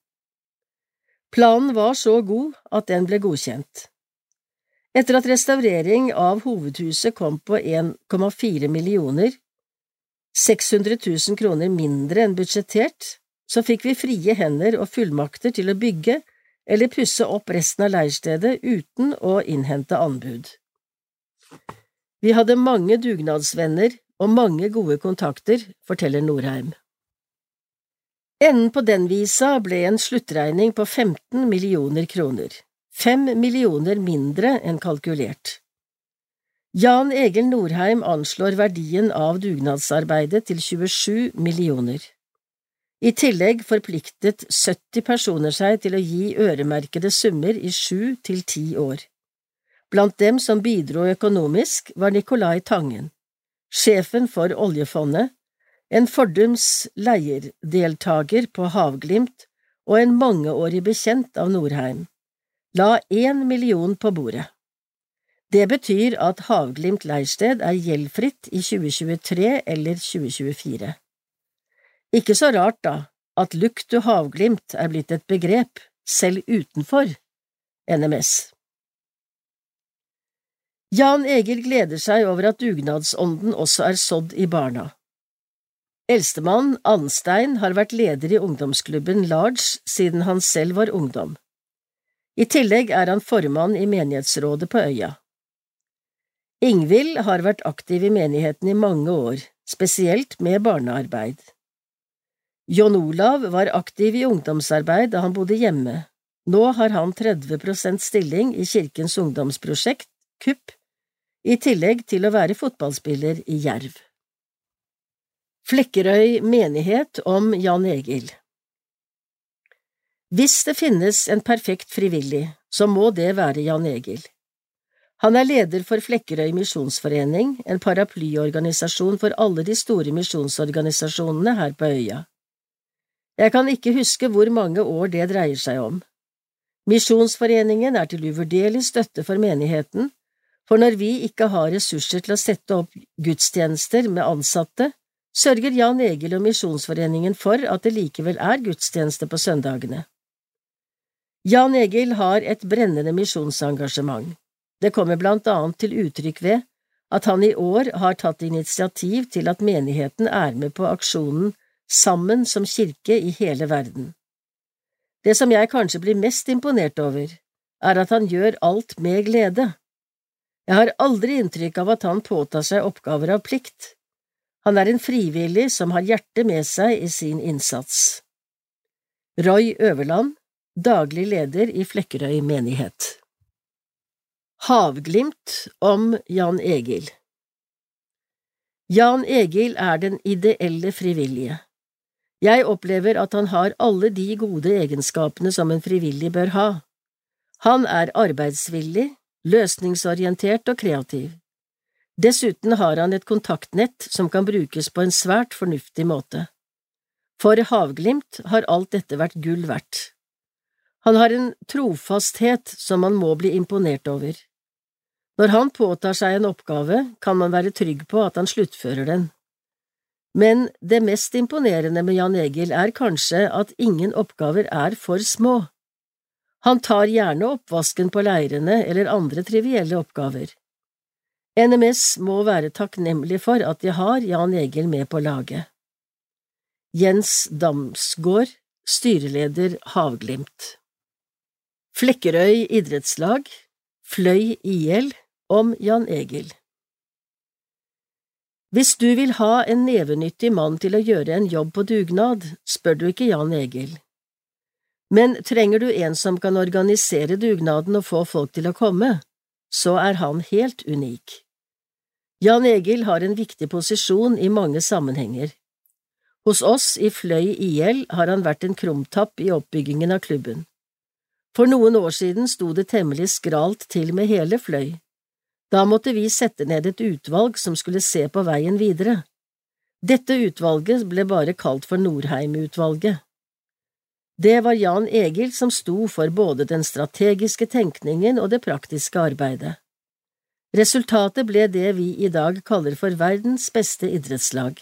Planen var så god at den ble godkjent. Etter at restaurering av hovedhuset kom på 1,4 millioner, 600 000 kroner mindre enn budsjettert, så fikk vi frie hender og fullmakter til å bygge eller pusse opp resten av leirstedet uten å innhente anbud. Vi hadde mange dugnadsvenner og mange gode kontakter, forteller Norheim. Enden på den visa ble en sluttregning på 15 millioner kroner, fem millioner mindre enn kalkulert. Jan Egil Norheim anslår verdien av dugnadsarbeidet til 27 millioner. I tillegg forpliktet 70 personer seg til å gi øremerkede summer i sju til ti år. Blant dem som bidro økonomisk, var Nicolai Tangen, sjefen for oljefondet, en fordums leierdeltager på Havglimt og en mangeårig bekjent av Norheim, la én million på bordet. Det betyr at Havglimt leirsted er gjeldfritt i 2023 eller 2024. Ikke så rart, da, at lukt og Havglimt er blitt et begrep, selv utenfor NMS. Jan Egil gleder seg over at dugnadsånden også er sådd i barna. Eldstemann, Anstein, har vært leder i ungdomsklubben Large siden han selv var ungdom. I tillegg er han formann i menighetsrådet på øya. Ingvild har vært aktiv i menigheten i mange år, spesielt med barnearbeid. John Olav var aktiv i ungdomsarbeid da han bodde hjemme. Nå har han 30 prosent stilling i Kirkens ungdomsprosjekt, KUP, i tillegg til å være fotballspiller i Jerv. Flekkerøy menighet om Jan Egil Hvis det finnes en perfekt frivillig, så må det være Jan Egil. Han er leder for Flekkerøy misjonsforening, en paraplyorganisasjon for alle de store misjonsorganisasjonene her på øya. Jeg kan ikke huske hvor mange år det dreier seg om. Misjonsforeningen er til uvurderlig støtte for menigheten, for når vi ikke har ressurser til å sette opp gudstjenester med ansatte, sørger Jan Egil og Misjonsforeningen for at det likevel er gudstjeneste på søndagene. Jan Egil har et brennende misjonsengasjement. Det kommer blant annet til uttrykk ved at han i år har tatt initiativ til at menigheten er med på aksjonen Sammen som kirke i hele verden. Det som jeg kanskje blir mest imponert over, er at han gjør alt med glede. Jeg har aldri inntrykk av at han påtar seg oppgaver av plikt. Han er en frivillig som har hjertet med seg i sin innsats. Roy Øverland, daglig leder i Flekkerøy menighet. Havglimt om Jan Egil Jan Egil er den ideelle frivillige. Jeg opplever at han har alle de gode egenskapene som en frivillig bør ha. Han er arbeidsvillig, løsningsorientert og kreativ. Dessuten har han et kontaktnett som kan brukes på en svært fornuftig måte. For Havglimt har alt dette vært gull verdt. Han har en trofasthet som man må bli imponert over. Når han påtar seg en oppgave, kan man være trygg på at han sluttfører den. Men det mest imponerende med Jan Egil er kanskje at ingen oppgaver er for små. Han tar gjerne oppvasken på leirene eller andre trivielle oppgaver. NMS må være takknemlig for at de har Jan Egil med på laget. Jens Damsgaard, styreleder Havglimt Flekkerøy idrettslag, Fløy IL, om Jan Egil Hvis du vil ha en nevenyttig mann til å gjøre en jobb på dugnad, spør du ikke Jan Egil. Men trenger du en som kan organisere dugnaden og få folk til å komme, så er han helt unik. Jan Egil har en viktig posisjon i mange sammenhenger. Hos oss i Fløy IL har han vært en krumtapp i oppbyggingen av klubben. For noen år siden sto det temmelig skralt til med hele Fløy. Da måtte vi sette ned et utvalg som skulle se på veien videre. Dette utvalget ble bare kalt for Norheim-utvalget. Det var Jan Egil som sto for både den strategiske tenkningen og det praktiske arbeidet. Resultatet ble det vi i dag kaller for verdens beste idrettslag.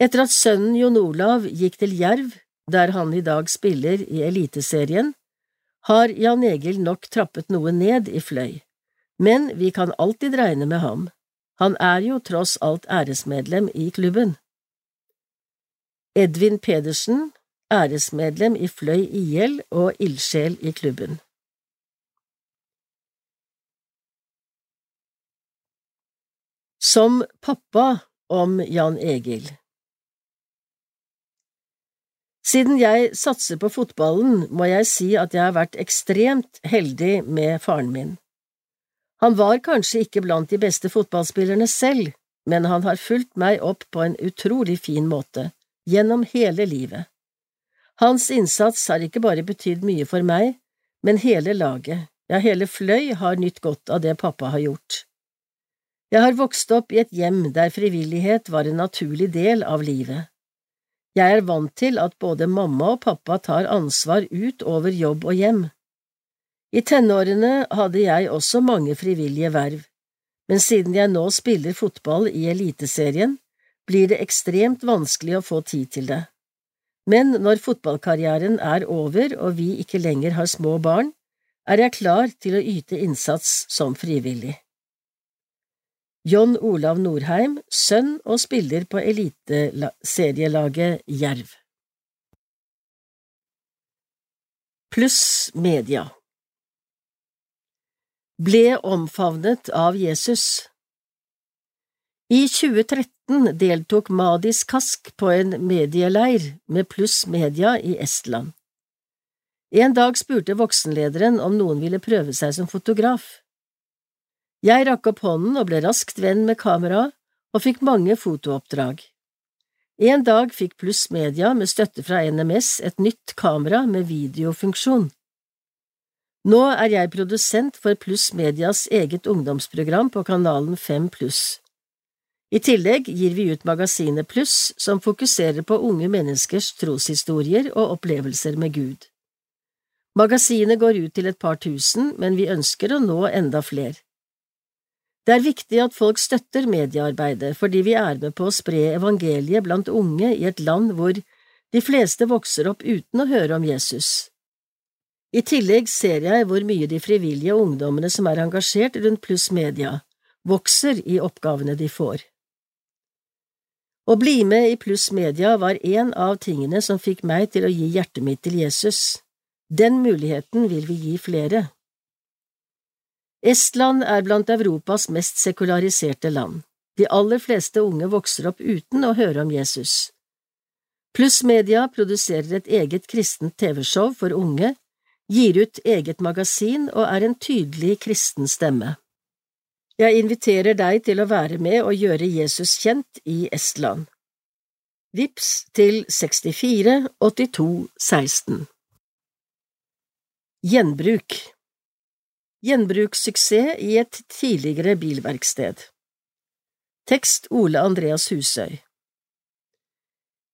Etter at sønnen Jon Olav gikk til Jerv, der han i dag spiller i Eliteserien, har Jan Egil nok trappet noe ned i Fløy, men vi kan alltid regne med ham. Han er jo tross alt æresmedlem i klubben. Edvin Pedersen æresmedlem i Fløy IL og ildsjel i klubben. Som pappa om Jan Egil Siden jeg satser på fotballen, må jeg si at jeg har vært ekstremt heldig med faren min. Han var kanskje ikke blant de beste fotballspillerne selv, men han har fulgt meg opp på en utrolig fin måte, gjennom hele livet. Hans innsats har ikke bare betydd mye for meg, men hele laget, ja, hele Fløy har nytt godt av det pappa har gjort. Jeg har vokst opp i et hjem der frivillighet var en naturlig del av livet. Jeg er vant til at både mamma og pappa tar ansvar ut over jobb og hjem. I tenårene hadde jeg også mange frivillige verv, men siden jeg nå spiller fotball i Eliteserien, blir det ekstremt vanskelig å få tid til det. Men når fotballkarrieren er over og vi ikke lenger har små barn, er jeg klar til å yte innsats som frivillig. John Olav Norheim, sønn og spiller på eliteserielaget Jerv. Pluss media Ble omfavnet av Jesus I 2013 deltok Madis Kask på en medieleir med Pluss Media i Estland. En dag spurte voksenlederen om noen ville prøve seg som fotograf. Jeg rakk opp hånden og ble raskt venn med kameraet og fikk mange fotooppdrag. En dag fikk Pluss Media med støtte fra NMS et nytt kamera med videofunksjon. Nå er jeg produsent for Pluss Medias eget ungdomsprogram på kanalen 5 pluss. I tillegg gir vi ut magasinet Pluss, som fokuserer på unge menneskers troshistorier og opplevelser med Gud. Magasinet går ut til et par tusen, men vi ønsker å nå enda flere. Det er viktig at folk støtter mediearbeidet fordi vi er med på å spre evangeliet blant unge i et land hvor de fleste vokser opp uten å høre om Jesus. I tillegg ser jeg hvor mye de frivillige ungdommene som er engasjert rundt Pluss Media, vokser i oppgavene de får. Å bli med i Pluss Media var en av tingene som fikk meg til å gi hjertet mitt til Jesus. Den muligheten vil vi gi flere. Estland er blant Europas mest sekulariserte land. De aller fleste unge vokser opp uten å høre om Jesus. Pluss Media produserer et eget kristent TV-show for unge, gir ut eget magasin og er en tydelig kristen stemme. Jeg inviterer deg til å være med og gjøre Jesus kjent i Estland. Vips til 64 82 16 Gjenbruk Gjenbrukssuksess i et tidligere bilverksted Tekst Ole Andreas Husøy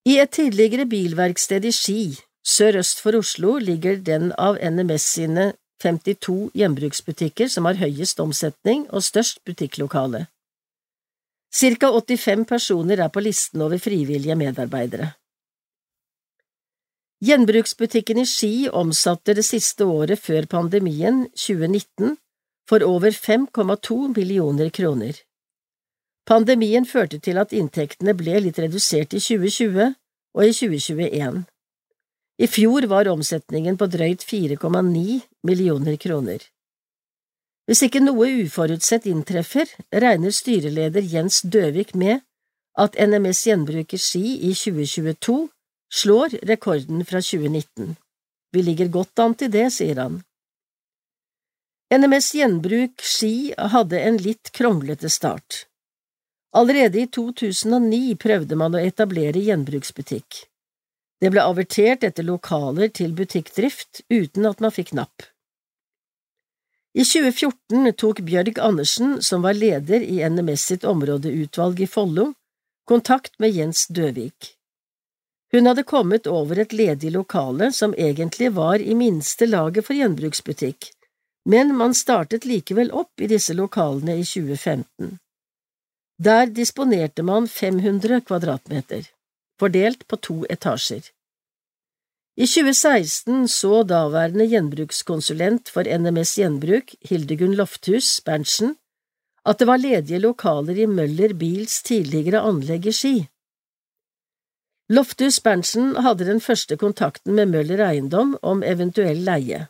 I et tidligere bilverksted i Ski, sørøst for Oslo, ligger den av NMS sine 52 gjenbruksbutikker som har høyest omsetning og størst butikklokale. Cirka 85 personer er på listen over frivillige medarbeidere. Gjenbruksbutikken i Ski omsatte det siste året før pandemien, 2019, for over 5,2 millioner kroner. Pandemien førte til at inntektene ble litt redusert i 2020 og i 2021. I fjor var omsetningen på drøyt 4,9 millioner kroner. Hvis ikke noe uforutsett inntreffer, regner styreleder Jens Døvik med at NMS Gjenbruk i Ski i 2022 slår rekorden fra 2019. Vi ligger godt an til det, sier han. NMS Gjenbruk Ski hadde en litt kronglete start. Allerede i 2009 prøvde man å etablere gjenbruksbutikk. Det ble avertert etter lokaler til butikkdrift uten at man fikk napp. I 2014 tok Bjørg Andersen, som var leder i NMS sitt områdeutvalg i Follo, kontakt med Jens Døvik. Hun hadde kommet over et ledig lokale som egentlig var i minste laget for gjenbruksbutikk, men man startet likevel opp i disse lokalene i 2015. Der disponerte man 500 kvadratmeter, fordelt på to etasjer. I 2016 så daværende gjenbrukskonsulent for NMS Gjenbruk, Hildegunn Lofthus Berntsen, at det var ledige lokaler i Møller Bils tidligere anlegg i Ski. Lofthus Berntsen hadde den første kontakten med Møller Eiendom om eventuell leie.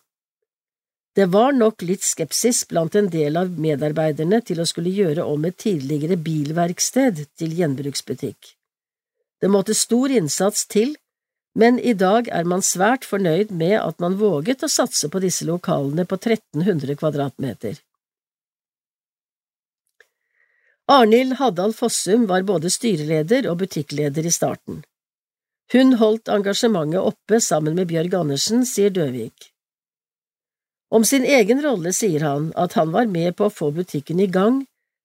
Det var nok litt skepsis blant en del av medarbeiderne til å skulle gjøre om et tidligere bilverksted til gjenbruksbutikk. Det måtte stor innsats til, men i dag er man svært fornøyd med at man våget å satse på disse lokalene på 1300 kvadratmeter. Arnhild Haddal Fossum var både styreleder og butikkleder i starten. Hun holdt engasjementet oppe sammen med Bjørg Andersen, sier Døvik. Om sin egen rolle sier han at han var med på å få butikken i gang,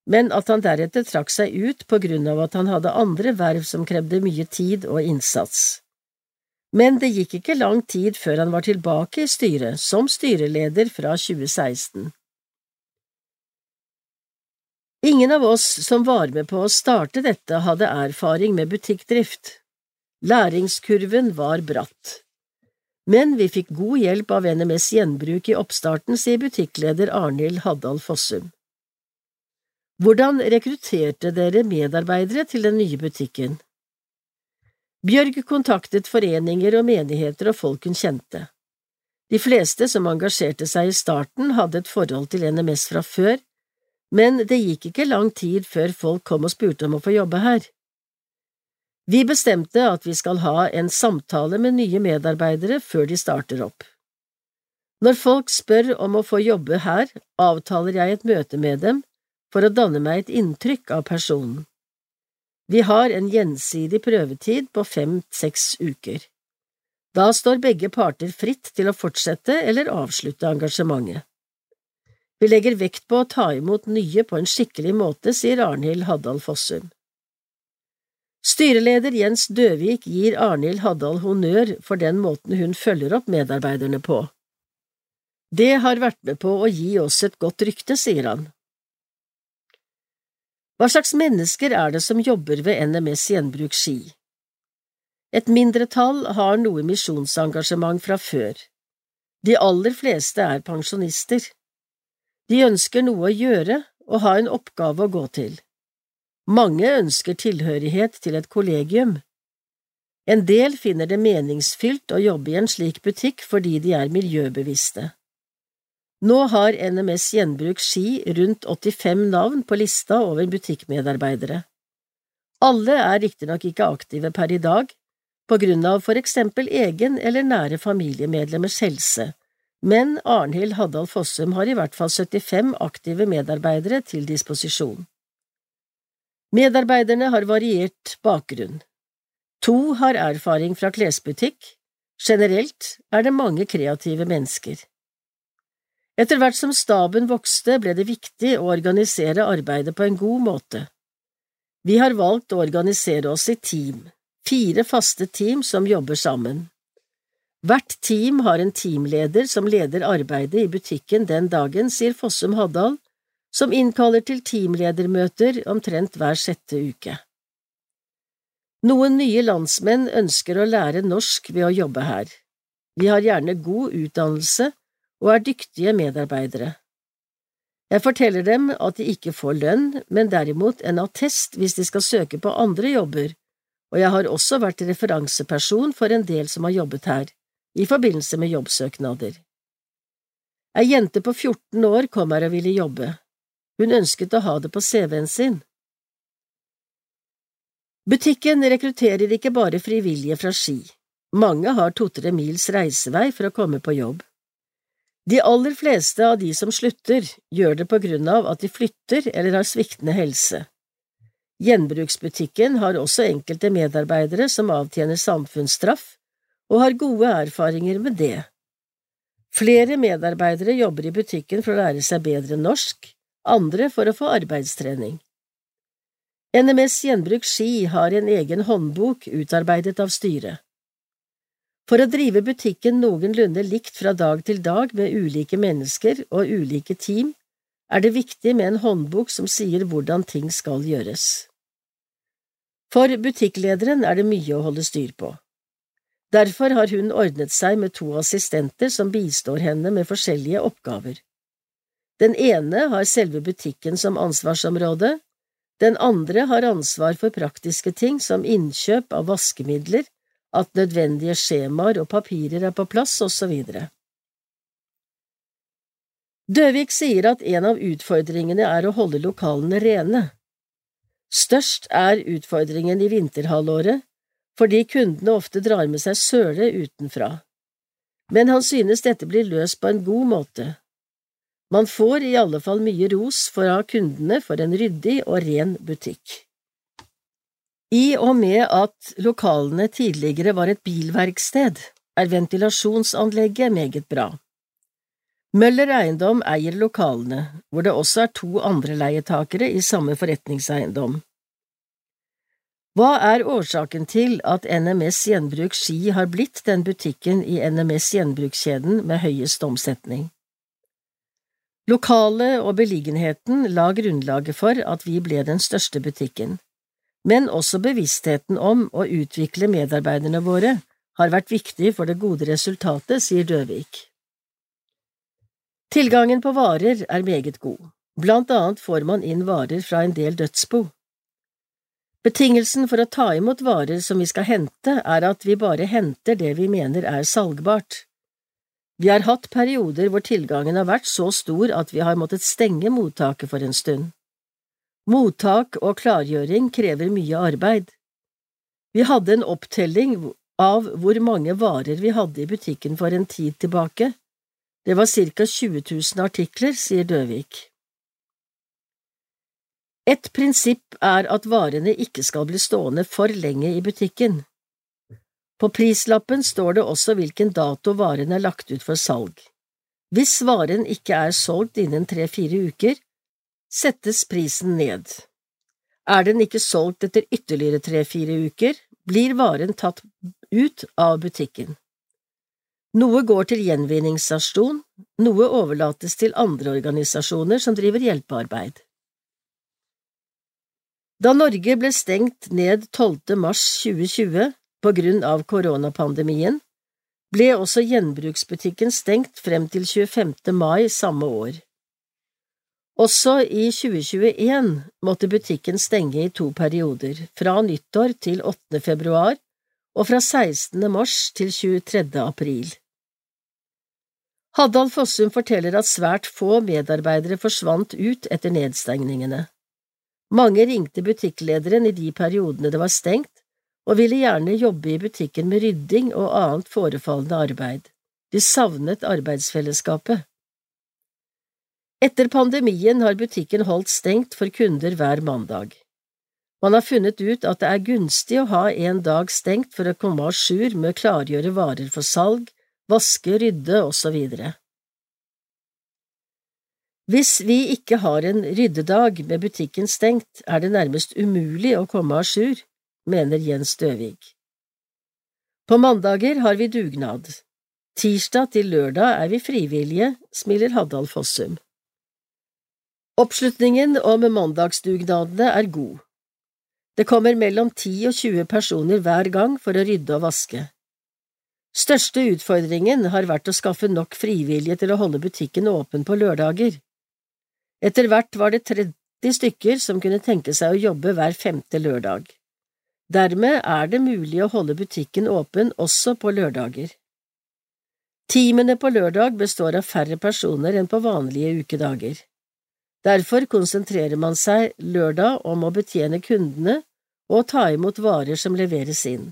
men at han deretter trakk seg ut på grunn av at han hadde andre verv som krevde mye tid og innsats. Men det gikk ikke lang tid før han var tilbake i styret, som styreleder fra 2016. Ingen av oss som var med på å starte dette, hadde erfaring med butikkdrift. Læringskurven var bratt. Men vi fikk god hjelp av NMS Gjenbruk i oppstarten, sier butikkleder Arnhild Haddal Fossum. Hvordan rekrutterte dere medarbeidere til den nye butikken? Bjørg kontaktet foreninger og menigheter og folk hun kjente. De fleste som engasjerte seg i starten, hadde et forhold til NMS fra før, men det gikk ikke lang tid før folk kom og spurte om å få jobbe her. Vi bestemte at vi skal ha en samtale med nye medarbeidere før de starter opp. Når folk spør om å få jobbe her, avtaler jeg et møte med dem for å danne meg et inntrykk av personen. Vi har en gjensidig prøvetid på fem–seks uker. Da står begge parter fritt til å fortsette eller avslutte engasjementet. Vi legger vekt på å ta imot nye på en skikkelig måte, sier Arnhild Haddal Fossum. Styreleder Jens Døvik gir Arnhild Haddal honnør for den måten hun følger opp medarbeiderne på. Det har vært med på å gi oss et godt rykte, sier han. Hva slags mennesker er det som jobber ved NMS Gjenbruk Ski? Et mindretall har noe misjonsengasjement fra før. De aller fleste er pensjonister. De ønsker noe å gjøre og ha en oppgave å gå til. Mange ønsker tilhørighet til et kollegium. En del finner det meningsfylt å jobbe i en slik butikk fordi de er miljøbevisste. Nå har NMS Gjenbruk Ski rundt 85 navn på lista over butikkmedarbeidere. Alle er riktignok ikke aktive per i dag, på grunn av for eksempel egen eller nære familiemedlemmers helse, men Arnhild Haddal Fossum har i hvert fall 75 aktive medarbeidere til disposisjon. Medarbeiderne har variert bakgrunn. To har erfaring fra klesbutikk, generelt er det mange kreative mennesker. Etter hvert som staben vokste, ble det viktig å organisere arbeidet på en god måte. Vi har valgt å organisere oss i team, fire faste team som jobber sammen. Hvert team har en teamleder som leder arbeidet i butikken den dagen, sier Fossum Haddal, som innkaller til teamledermøter omtrent hver sjette uke. Noen nye landsmenn ønsker å lære norsk ved å jobbe her. Vi har gjerne god utdannelse og er dyktige medarbeidere. Jeg forteller dem at de ikke får lønn, men derimot en attest hvis de skal søke på andre jobber, og jeg har også vært referanseperson for en del som har jobbet her, i forbindelse med jobbsøknader. Ei jente på 14 år kom her og ville jobbe. Hun ønsket å ha det på CV-en sin. Butikken rekrutterer ikke bare frivillige fra Ski. Mange har to–tre mils reisevei for å komme på jobb. De aller fleste av de som slutter, gjør det på grunn av at de flytter eller har sviktende helse. Gjenbruksbutikken har også enkelte medarbeidere som avtjener samfunnsstraff, og har gode erfaringer med det. Flere medarbeidere jobber i butikken for å lære seg bedre norsk, andre for å få arbeidstrening. NMS Gjenbruk Ski har en egen håndbok utarbeidet av styret. For å drive butikken noenlunde likt fra dag til dag med ulike mennesker og ulike team, er det viktig med en håndbok som sier hvordan ting skal gjøres. For butikklederen er det mye å holde styr på. Derfor har hun ordnet seg med to assistenter som bistår henne med forskjellige oppgaver. Den ene har selve butikken som ansvarsområde, den andre har ansvar for praktiske ting som innkjøp av vaskemidler, at nødvendige skjemaer og papirer er på plass, osv. Døvik sier at en av utfordringene er å holde lokalene rene. Størst er utfordringen i vinterhalvåret, fordi kundene ofte drar med seg søle utenfra. Men han synes dette blir løst på en god måte. Man får i alle fall mye ros fra kundene for en ryddig og ren butikk. I og med at lokalene tidligere var et bilverksted, er ventilasjonsanlegget meget bra. Møller Eiendom eier lokalene, hvor det også er to andre leietakere i samme forretningseiendom. Hva er årsaken til at NMS Gjenbruk Ski har blitt den butikken i NMS Gjenbrukskjeden med høyest omsetning? Lokalet og beliggenheten la grunnlaget for at vi ble den største butikken, men også bevisstheten om å utvikle medarbeiderne våre har vært viktig for det gode resultatet, sier Døvik. Tilgangen på varer er meget god, blant annet får man inn varer fra en del dødsbo. Betingelsen for å ta imot varer som vi skal hente, er at vi bare henter det vi mener er salgbart. Vi har hatt perioder hvor tilgangen har vært så stor at vi har måttet stenge mottaket for en stund. Mottak og klargjøring krever mye arbeid. Vi hadde en opptelling av hvor mange varer vi hadde i butikken for en tid tilbake, det var ca 20 000 artikler, sier Døvik. Et prinsipp er at varene ikke skal bli stående for lenge i butikken. På prislappen står det også hvilken dato varen er lagt ut for salg. Hvis varen ikke er solgt innen tre–fire uker, settes prisen ned. Er den ikke solgt etter ytterligere tre–fire uker, blir varen tatt ut av butikken. Noe går til gjenvinningsstasjon, noe overlates til andre organisasjoner som driver hjelpearbeid. Da Norge ble stengt ned 12. mars 2020 på grunn av koronapandemien, ble også gjenbruksbutikken stengt frem til 25. mai samme år. Også i 2021 måtte butikken stenge i to perioder, fra nyttår til 8. februar og fra 16. mars til 23. april. Haddal Fossum forteller at svært få medarbeidere forsvant ut etter nedstengningene. Mange ringte butikklederen i de periodene det var stengt, og ville gjerne jobbe i butikken med rydding og annet forefallende arbeid. De savnet arbeidsfellesskapet. Etter pandemien har butikken holdt stengt for kunder hver mandag. Man har funnet ut at det er gunstig å ha en dag stengt for å komme à jour med å klargjøre varer for salg, vaske, rydde osv. Hvis vi ikke har en ryddedag med butikken stengt, er det nærmest umulig å komme à jour, mener Jens Døvig. På mandager har vi dugnad. Tirsdag til lørdag er vi frivillige, smiler Haddal Fossum. Oppslutningen om mandagsdugnadene er god. Det kommer mellom 10 og 20 personer hver gang for å rydde og vaske. Største utfordringen har vært å skaffe nok frivillige til å holde butikken åpen på lørdager. Etter hvert var det 30 stykker som kunne tenke seg å jobbe hver femte lørdag. Dermed er det mulig å holde butikken åpen også på lørdager. Teamene på lørdag består av færre personer enn på vanlige ukedager. Derfor konsentrerer man seg lørdag om å betjene kundene og ta imot varer som leveres inn.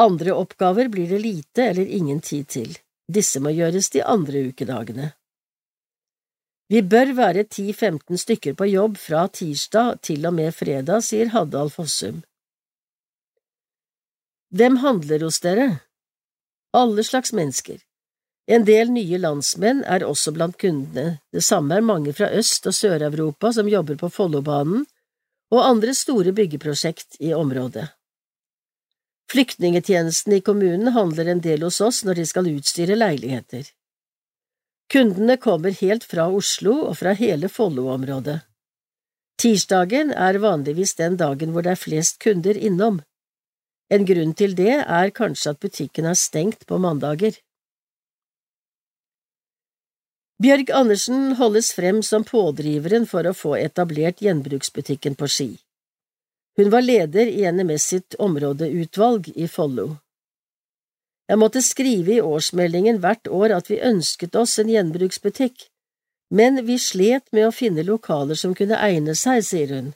Andre oppgaver blir det lite eller ingen tid til, disse må gjøres de andre ukedagene. Vi bør være ti–femten stykker på jobb fra tirsdag til og med fredag, sier Haddal Fossum. Hvem handler hos dere? Alle slags mennesker. En del nye landsmenn er også blant kundene, det samme er mange fra Øst- og Sør-Europa som jobber på Follobanen og andre store byggeprosjekt i området. Flyktningetjenesten i kommunen handler en del hos oss når de skal utstyre leiligheter. Kundene kommer helt fra Oslo og fra hele Follo-området. Tirsdagen er vanligvis den dagen hvor det er flest kunder innom. En grunn til det er kanskje at butikken er stengt på mandager. Bjørg Andersen holdes frem som pådriveren for å få etablert gjenbruksbutikken på Ski. Hun var leder i NMS sitt områdeutvalg i Follo. Jeg måtte skrive i årsmeldingen hvert år at vi ønsket oss en gjenbruksbutikk, men vi slet med å finne lokaler som kunne egne seg, sier hun.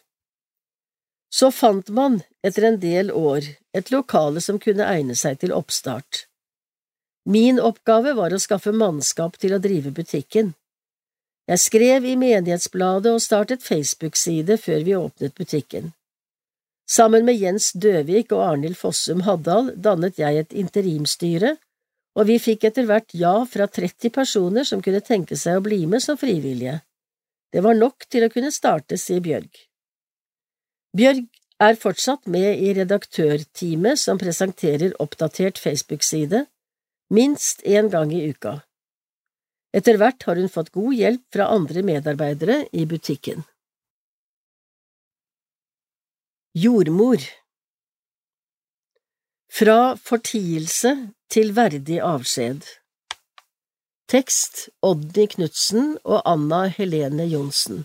Så fant man, etter en del år, et lokale som kunne egne seg til oppstart. Min oppgave var å skaffe mannskap til å drive butikken. Jeg skrev i menighetsbladet og startet Facebook-side før vi åpnet butikken. Sammen med Jens Døvik og Arnhild Fossum Haddal dannet jeg et interimstyre, og vi fikk etter hvert ja fra 30 personer som kunne tenke seg å bli med som frivillige. Det var nok til å kunne starte, sier Bjørg. Bjørg er fortsatt med i redaktørteamet som presenterer oppdatert Facebook-side, minst én gang i uka. Etter hvert har hun fått god hjelp fra andre medarbeidere i butikken. Jordmor Fra fortielse til verdig avskjed Tekst Odny Knutsen og Anna Helene Johnsen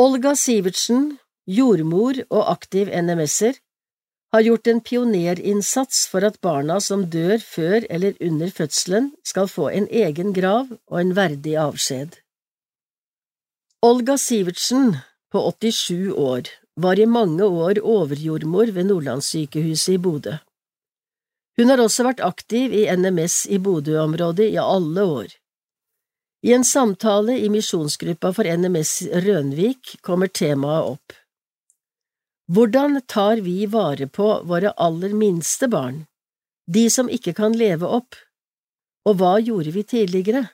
Olga Sivertsen, jordmor og aktiv NMS-er, har gjort en pionerinnsats for at barna som dør før eller under fødselen, skal få en egen grav og en verdig avskjed. Olga Sivertsen, på 87 år, var i mange år overjordmor ved Nordlandssykehuset i Bodø. Hun har også vært aktiv i NMS i Bodø-området i alle år. I en samtale i misjonsgruppa for NMS Rønvik kommer temaet opp. Hvordan tar vi vare på våre aller minste barn, de som ikke kan leve opp, og hva gjorde vi tidligere?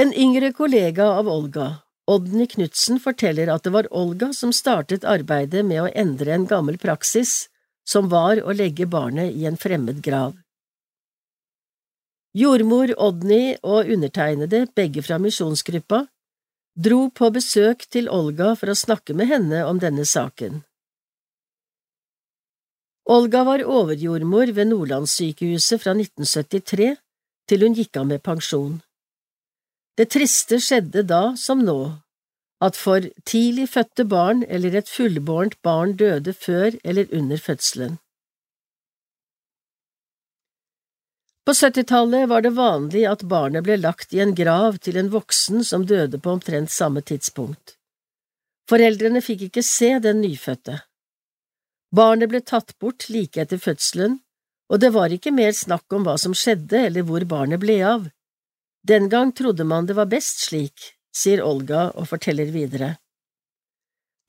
En yngre kollega av Olga, Odny Knutsen, forteller at det var Olga som startet arbeidet med å endre en gammel praksis, som var å legge barnet i en fremmed grav. Jordmor Odny og undertegnede, begge fra misjonsgruppa, dro på besøk til Olga for å snakke med henne om denne saken. Olga var overjordmor ved Nordlandssykehuset fra 1973 til hun gikk av med pensjon. Det triste skjedde da, som nå, at for tidlig fødte barn eller et fullbårent barn døde før eller under fødselen. På 70-tallet var det vanlig at barnet ble lagt i en grav til en voksen som døde på omtrent samme tidspunkt. Foreldrene fikk ikke se den nyfødte. Barnet ble tatt bort like etter fødselen, og det var ikke mer snakk om hva som skjedde eller hvor barnet ble av. Den gang trodde man det var best slik, sier Olga og forteller videre.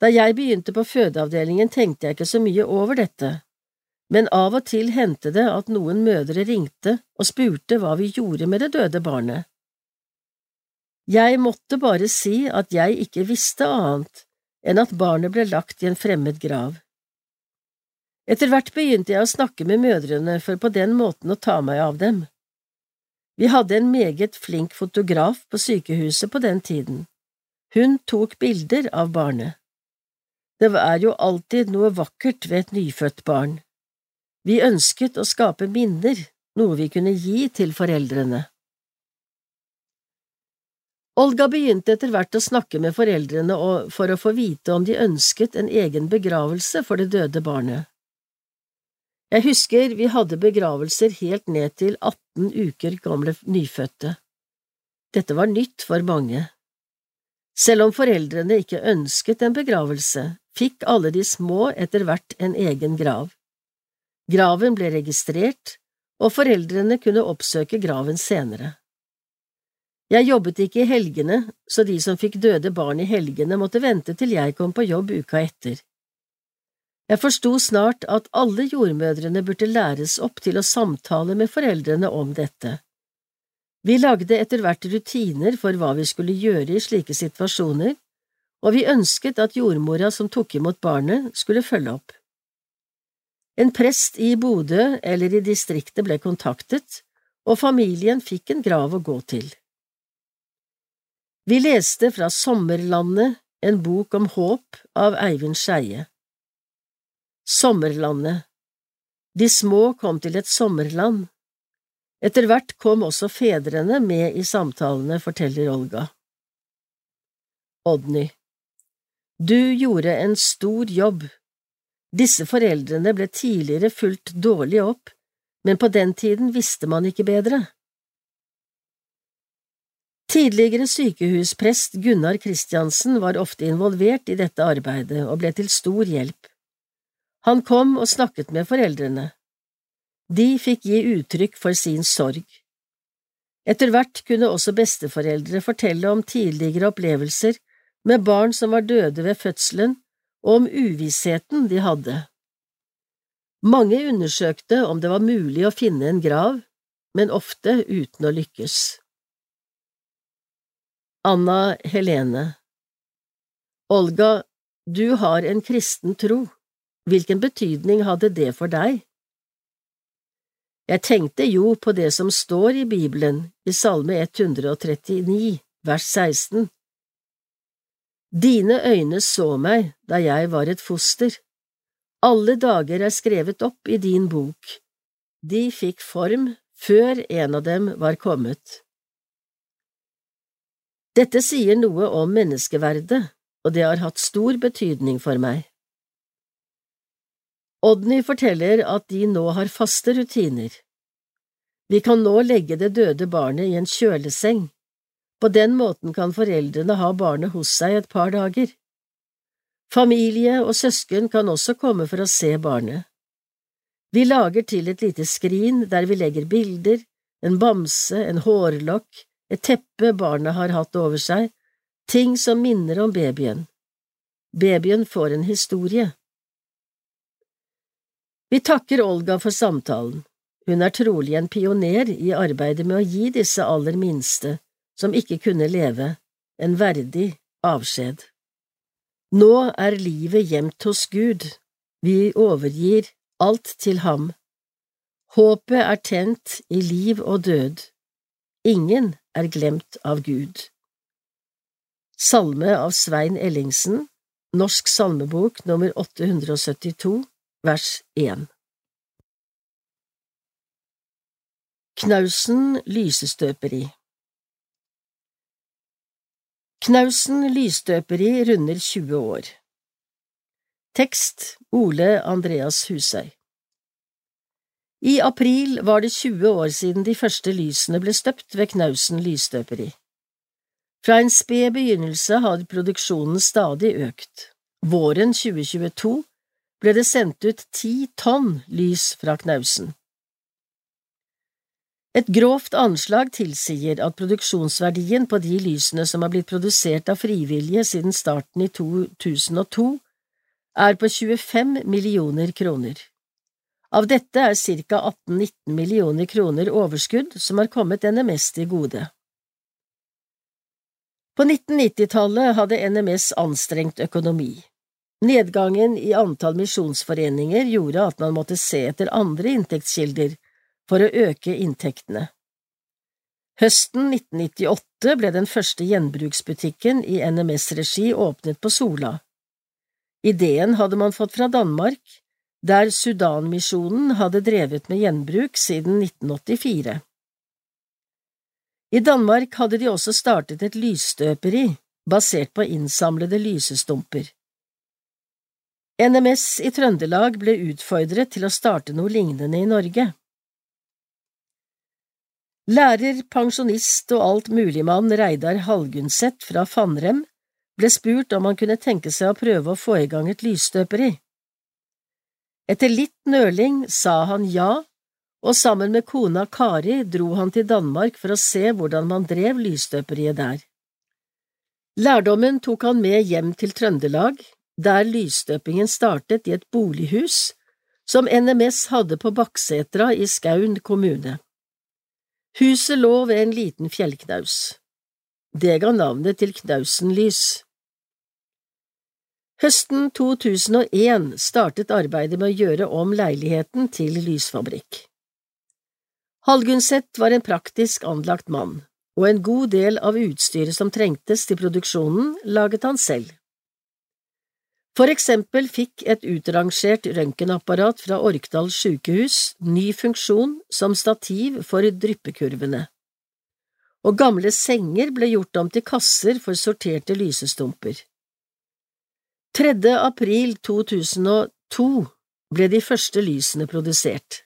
Da jeg begynte på fødeavdelingen tenkte jeg ikke så mye over dette, men av og til hendte det at noen mødre ringte og spurte hva vi gjorde med det døde barnet. Jeg måtte bare si at jeg ikke visste annet enn at barnet ble lagt i en fremmed grav. Etter hvert begynte jeg å snakke med mødrene for på den måten å ta meg av dem. Vi hadde en meget flink fotograf på sykehuset på den tiden. Hun tok bilder av barnet. Det er jo alltid noe vakkert ved et nyfødt barn. Vi ønsket å skape minner, noe vi kunne gi til foreldrene. Olga begynte etter hvert å snakke med foreldrene for å få vite om de ønsket en egen begravelse for det døde barnet. Jeg husker vi hadde begravelser helt ned til 18 uker gamle nyfødte. Dette var nytt for mange. Selv om foreldrene ikke ønsket en begravelse, fikk alle de små etter hvert en egen grav. Graven ble registrert, og foreldrene kunne oppsøke graven senere. Jeg jobbet ikke i helgene, så de som fikk døde barn i helgene, måtte vente til jeg kom på jobb uka etter. Jeg forsto snart at alle jordmødrene burde læres opp til å samtale med foreldrene om dette. Vi lagde etter hvert rutiner for hva vi skulle gjøre i slike situasjoner, og vi ønsket at jordmora som tok imot barnet, skulle følge opp. En prest i Bodø eller i distriktet ble kontaktet, og familien fikk en grav å gå til. Vi leste fra Sommerlandet, en bok om håp av Eivind Skeie. Sommerlandet De små kom til et sommerland. Etter hvert kom også fedrene med i samtalene, forteller Olga. Odny Du gjorde en stor jobb disse foreldrene ble tidligere fulgt dårlig opp, men på den tiden visste man ikke bedre. Tidligere sykehusprest Gunnar Kristiansen var ofte involvert i dette arbeidet og ble til stor hjelp. Han kom og snakket med foreldrene. De fikk gi uttrykk for sin sorg. Etter hvert kunne også besteforeldre fortelle om tidligere opplevelser med barn som var døde ved fødselen, og om uvissheten de hadde. Mange undersøkte om det var mulig å finne en grav, men ofte uten å lykkes. Anna Helene Olga, du har en kristen tro. Hvilken betydning hadde det for deg? Jeg tenkte jo på det som står i Bibelen, i Salme 139, vers 16. Dine øyne så meg da jeg var et foster. Alle dager er skrevet opp i din bok. De fikk form før en av dem var kommet. Dette sier noe om menneskeverdet, og det har hatt stor betydning for meg. Odny forteller at de nå har faste rutiner. Vi kan nå legge det døde barnet i en kjøleseng. På den måten kan foreldrene ha barnet hos seg et par dager. Familie og søsken kan også komme for å se barnet. Vi lager til et lite skrin der vi legger bilder, en bamse, en hårlokk, et teppe barnet har hatt over seg, ting som minner om babyen. Babyen får en historie. Vi takker Olga for samtalen. Hun er trolig en pioner i arbeidet med å gi disse aller minste, som ikke kunne leve, en verdig avskjed. Nå er livet gjemt hos Gud, vi overgir alt til ham. Håpet er tent i liv og død. Ingen er glemt av Gud. Salme av Svein Ellingsen, Norsk salmebok nummer 872 vers 1 Knausen lysestøperi Knausen lysstøperi runder 20 år. Tekst Ole Andreas Husøy I april var det 20 år siden de første lysene ble støpt ved Knausen lysstøperi. Fra en sped begynnelse har produksjonen stadig økt. Våren 2022 ble det sendt ut ti tonn lys fra knausen. Et grovt anslag tilsier at produksjonsverdien på de lysene som har blitt produsert av frivillige siden starten i 2002, er på 25 millioner kroner. Av dette er ca 18–19 millioner kroner overskudd som har kommet NMS til gode. På 1990-tallet hadde NMS anstrengt økonomi. Nedgangen i antall misjonsforeninger gjorde at man måtte se etter andre inntektskilder for å øke inntektene. Høsten 1998 ble den første gjenbruksbutikken i NMS-regi åpnet på Sola. Ideen hadde man fått fra Danmark, der Sudanmisjonen hadde drevet med gjenbruk siden 1984. I Danmark hadde de også startet et lysstøperi basert på innsamlede lysestumper. NMS i Trøndelag ble utfordret til å starte noe lignende i Norge. Lærer, pensjonist og altmuligmann Reidar Halgunset fra Fannrem ble spurt om han kunne tenke seg å prøve å få i gang et lysstøperi. Etter litt nøling sa han ja, og sammen med kona Kari dro han til Danmark for å se hvordan man drev lysstøperiet der. Lærdommen tok han med hjem til Trøndelag, der lysstøpingen startet i et bolighus som NMS hadde på Bakksetra i Skaun kommune. Huset lå ved en liten fjellknaus. Det ga navnet til Knausenlys. Høsten 2001 startet arbeidet med å gjøre om leiligheten til lysfabrikk. Halgunset var en praktisk anlagt mann, og en god del av utstyret som trengtes til produksjonen, laget han selv. For eksempel fikk et utrangert røntgenapparat fra Orkdal sykehus ny funksjon som stativ for dryppekurvene, og gamle senger ble gjort om til kasser for sorterte lysestumper. 3. april 2002 ble de første lysene produsert.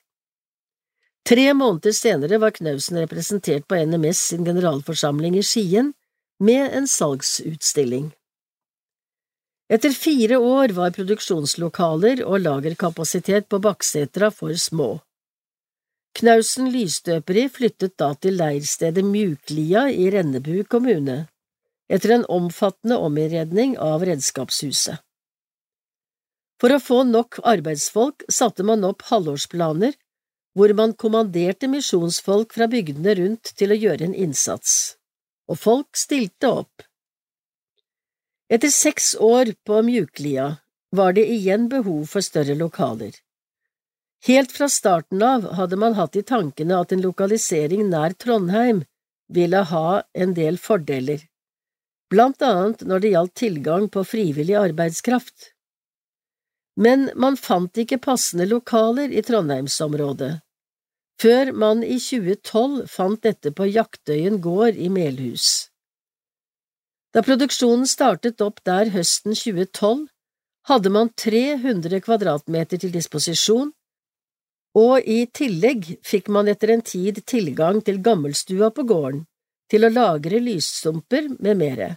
Tre måneder senere var Knausen representert på NMS sin generalforsamling i Skien med en salgsutstilling. Etter fire år var produksjonslokaler og lagerkapasitet på Bakksetra for små. Knausen lysstøperi flyttet da til leirstedet Mjuklia i Rennebu kommune, etter en omfattende ominnredning av redskapshuset. For å få nok arbeidsfolk satte man opp halvårsplaner hvor man kommanderte misjonsfolk fra bygdene rundt til å gjøre en innsats, og folk stilte opp. Etter seks år på Mjuklia var det igjen behov for større lokaler. Helt fra starten av hadde man hatt i tankene at en lokalisering nær Trondheim ville ha en del fordeler, blant annet når det gjaldt tilgang på frivillig arbeidskraft. Men man fant ikke passende lokaler i Trondheimsområdet, før man i 2012 fant dette på Jaktøyen gård i Melhus. Da produksjonen startet opp der høsten 2012, hadde man 300 kvadratmeter til disposisjon, og i tillegg fikk man etter en tid tilgang til gammelstua på gården, til å lagre lysstumper med mere.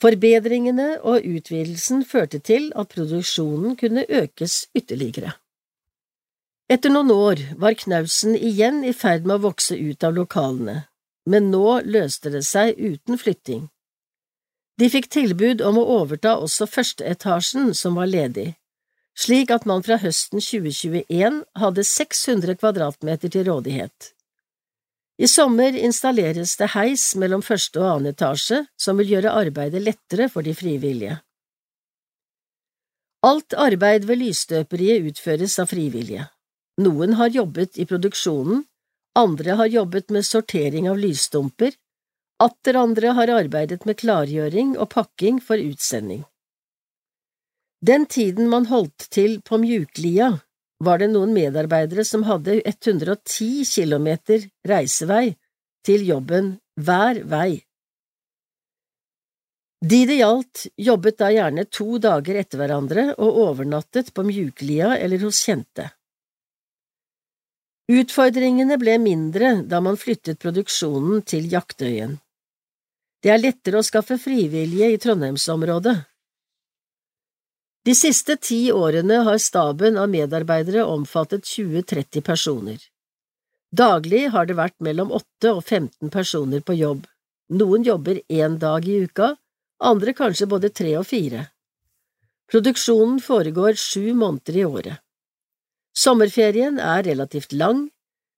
Forbedringene og utvidelsen førte til at produksjonen kunne økes ytterligere. Etter noen år var Knausen igjen i ferd med å vokse ut av lokalene, men nå løste det seg uten flytting. De fikk tilbud om å overta også førsteetasjen som var ledig, slik at man fra høsten 2021 hadde 600 kvadratmeter til rådighet. I sommer installeres det heis mellom første og annen etasje, som vil gjøre arbeidet lettere for de frivillige. Alt arbeid ved lysstøperiet utføres av frivillige. Noen har jobbet i produksjonen, andre har jobbet med sortering av lysstumper, atter andre har arbeidet med klargjøring og pakking for utsending. Den tiden man holdt til på Mjuklia, var det noen medarbeidere som hadde 110 kilometer reisevei til jobben hver vei. De det gjaldt, jobbet da gjerne to dager etter hverandre og overnattet på Mjuklia eller hos kjente. Utfordringene ble mindre da man flyttet produksjonen til Jaktøyen. Det er lettere å skaffe frivillige i Trondheimsområdet. De siste ti årene har staben av medarbeidere omfattet 20–30 personer. Daglig har det vært mellom 8 og 15 personer på jobb. Noen jobber én dag i uka, andre kanskje både tre og fire. Produksjonen foregår sju måneder i året. Sommerferien er relativt lang,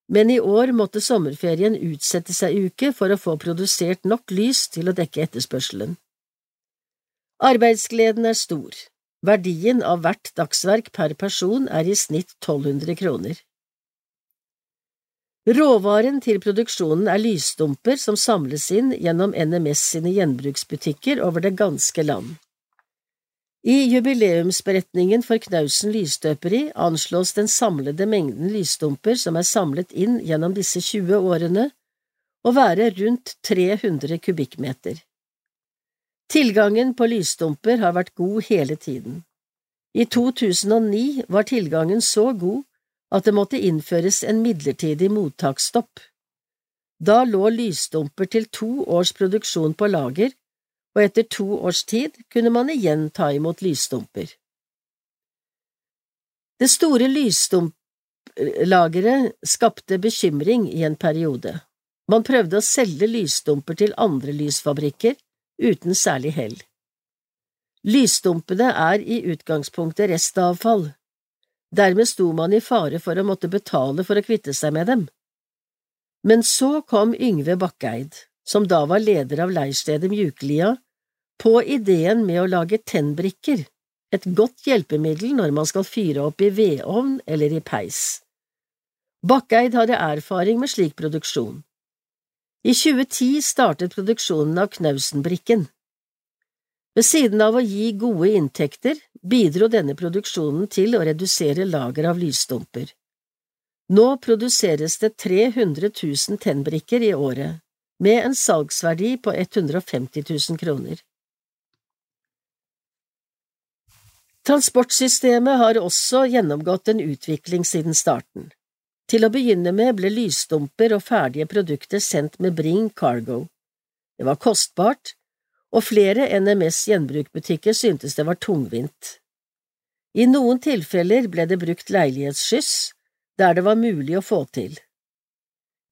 men i år måtte sommerferien utsette seg uke for å få produsert nok lys til å dekke etterspørselen. Arbeidsgleden er stor. Verdien av hvert dagsverk per person er i snitt 1200 kroner. Råvaren til produksjonen er lysdumper som samles inn gjennom NMS sine gjenbruksbutikker over det ganske land. I jubileumsberetningen for Knausen lysstøperi anslås den samlede mengden lysstumper som er samlet inn gjennom disse 20 årene, å være rundt 300 kubikkmeter. Tilgangen på lysstumper har vært god hele tiden. I 2009 var tilgangen så god at det måtte innføres en midlertidig mottaksstopp. Da lå lysstumper til to års produksjon på lager, og etter to års tid kunne man igjen ta imot lysstumper. Det store lysstumplageret skapte bekymring i en periode. Man prøvde å selge lysstumper til andre lysfabrikker, uten særlig hell. Lysstumpene er i utgangspunktet restavfall. Dermed sto man i fare for å måtte betale for å kvitte seg med dem. Men så kom Yngve Bakkeid, som da var leder av leirstedet Mjuklia, på ideen med å lage tennbrikker, et godt hjelpemiddel når man skal fyre opp i vedovn eller i peis. Bakkeid hadde erfaring med slik produksjon. I 2010 startet produksjonen av Knausenbrikken. Ved siden av å gi gode inntekter bidro denne produksjonen til å redusere lager av lysstumper. Nå produseres det 300 000 tennbrikker i året, med en salgsverdi på 150 000 kroner. Transportsystemet har også gjennomgått en utvikling siden starten. Til å begynne med ble lysdumper og ferdige produkter sendt med Bring Cargo. Det var kostbart, og flere NMS gjenbrukbutikker syntes det var tungvint. I noen tilfeller ble det brukt leilighetsskyss, der det var mulig å få til.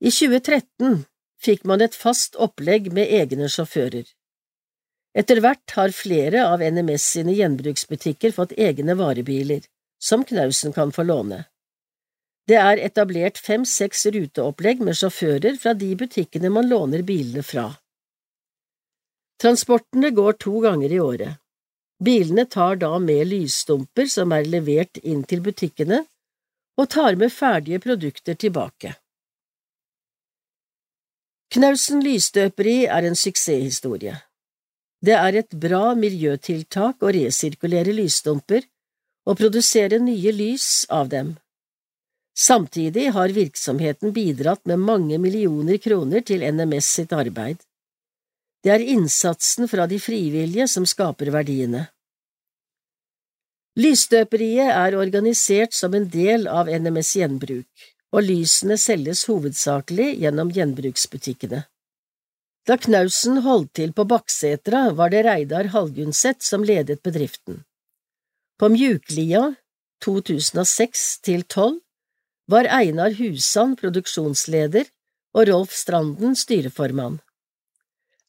I 2013 fikk man et fast opplegg med egne sjåfører. Etter hvert har flere av NMS sine gjenbruksbutikker fått egne varebiler, som Knausen kan få låne. Det er etablert fem–seks ruteopplegg med sjåfører fra de butikkene man låner bilene fra. Transportene går to ganger i året. Bilene tar da med lysstumper som er levert inn til butikkene, og tar med ferdige produkter tilbake. Knausen lysstøperi er en suksesshistorie. Det er et bra miljøtiltak å resirkulere lysstumper og produsere nye lys av dem. Samtidig har virksomheten bidratt med mange millioner kroner til NMS sitt arbeid. Det er innsatsen fra de frivillige som skaper verdiene. Lysstøperiet er organisert som en del av NMS Gjenbruk, og lysene selges hovedsakelig gjennom gjenbruksbutikkene. Da Knausen holdt til på Bakksetra, var det Reidar Hallgundseth som ledet bedriften. På Mjuklia, 2006 til 12, var Einar Husan produksjonsleder og Rolf Stranden styreformann.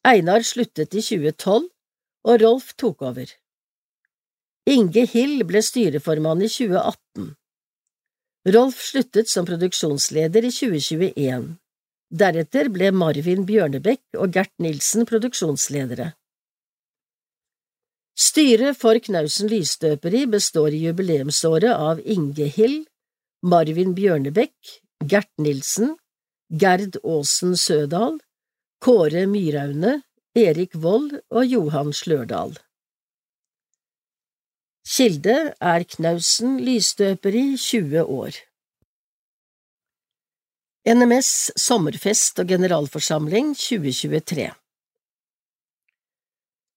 Einar sluttet i 2012, og Rolf tok over. Inge Hill ble styreformann i 2018. Rolf sluttet som produksjonsleder i 2021. Deretter ble Marvin Bjørnebekk og Gert Nilsen produksjonsledere. Styret for Knausen Lysstøperi består i jubileumsåret av Inge Hill, Marvin Bjørnebekk, Gert Nilsen, Gerd Aasen Sødal, Kåre Myraune, Erik Vold og Johan Slørdal. Kilde er Knausen Lysstøperi 20 år. NMS sommerfest og generalforsamling 2023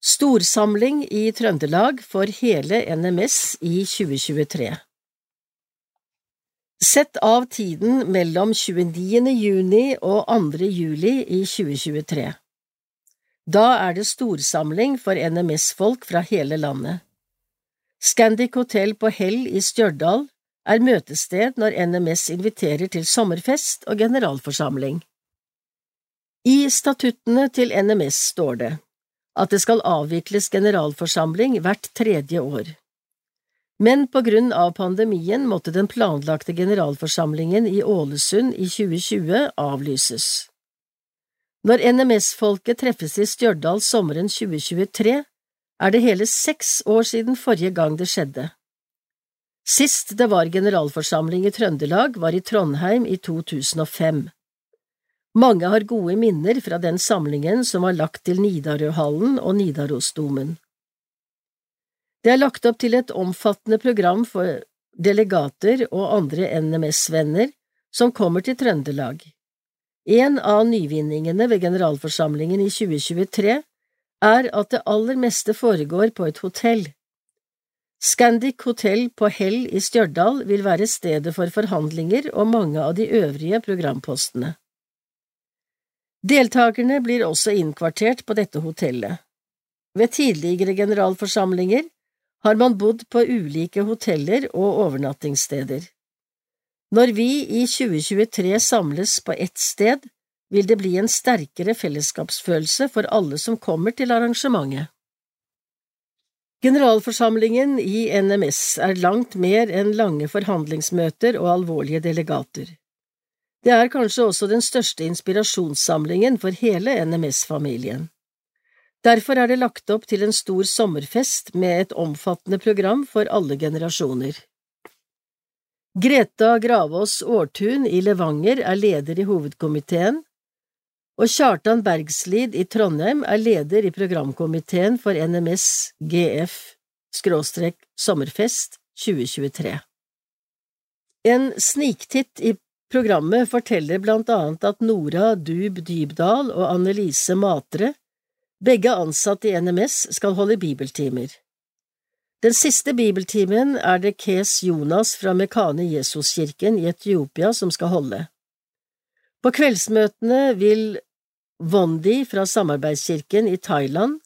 Storsamling i Trøndelag for hele NMS i 2023 Sett av tiden mellom 29. juni og 2. juli i 2023. Da er det storsamling for NMS-folk fra hele landet. Scandic Hotel på Hell i Stjørdal er møtested når NMS inviterer til sommerfest og generalforsamling. I statuttene til NMS står det at det skal avvikles generalforsamling hvert tredje år. Men på grunn av pandemien måtte den planlagte generalforsamlingen i Ålesund i 2020 avlyses. Når NMS-folket treffes i Stjørdal sommeren 2023, er det hele seks år siden forrige gang det skjedde. Sist det var generalforsamling i Trøndelag, var i Trondheim i 2005. Mange har gode minner fra den samlingen som var lagt til Nidarøhallen og Nidarosdomen. Det er lagt opp til et omfattende program for delegater og andre NMS-venner som kommer til Trøndelag. En av nyvinningene ved generalforsamlingen i 2023 er at det aller meste foregår på et hotell. Scandic Hotel på Hell i Stjørdal vil være stedet for forhandlinger og mange av de øvrige programpostene. Deltakerne blir også innkvartert på dette hotellet. Ved tidligere generalforsamlinger har man bodd på ulike hoteller og overnattingssteder. Når vi i 2023 samles på ett sted, vil det bli en sterkere fellesskapsfølelse for alle som kommer til arrangementet. Generalforsamlingen i NMS er langt mer enn lange forhandlingsmøter og alvorlige delegater. Det er kanskje også den største inspirasjonssamlingen for hele NMS-familien. Derfor er det lagt opp til en stor sommerfest med et omfattende program for alle generasjoner. Greta Gravås Aartun i Levanger er leder i hovedkomiteen, og Kjartan Bergslid i Trondheim er leder i programkomiteen for NMS GF-sommerfest 2023. En sniktitt i programmet forteller blant annet at Nora Dub Dybdal og Annelise Matre begge ansatte i NMS skal holde bibeltimer. Den siste bibeltimen er det Kes Jonas fra Mekane Jesuskirken i Etiopia som skal holde. På kveldsmøtene vil Wondi fra Samarbeidskirken i Thailand,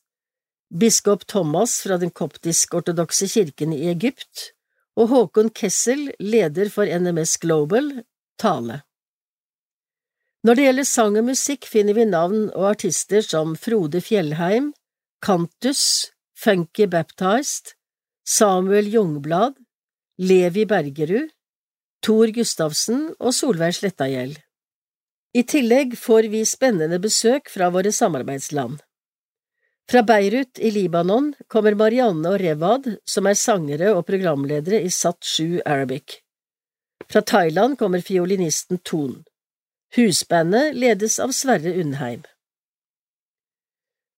biskop Thomas fra den koptisk-ortodokse kirken i Egypt og Håkon Kessel, leder for NMS Global, tale. Når det gjelder sang og musikk, finner vi navn og artister som Frode Fjellheim, Kantus, Funky Baptized, Samuel Jungblad, Levi Bergerud, Thor Gustavsen og Solveig Slettagjeld. I tillegg får vi spennende besøk fra våre samarbeidsland. Fra Beirut i Libanon kommer Marianne og Revad, som er sangere og programledere i Sat 7 Arabic. Fra Thailand kommer fiolinisten Ton. Husbandet ledes av Sverre Undheim.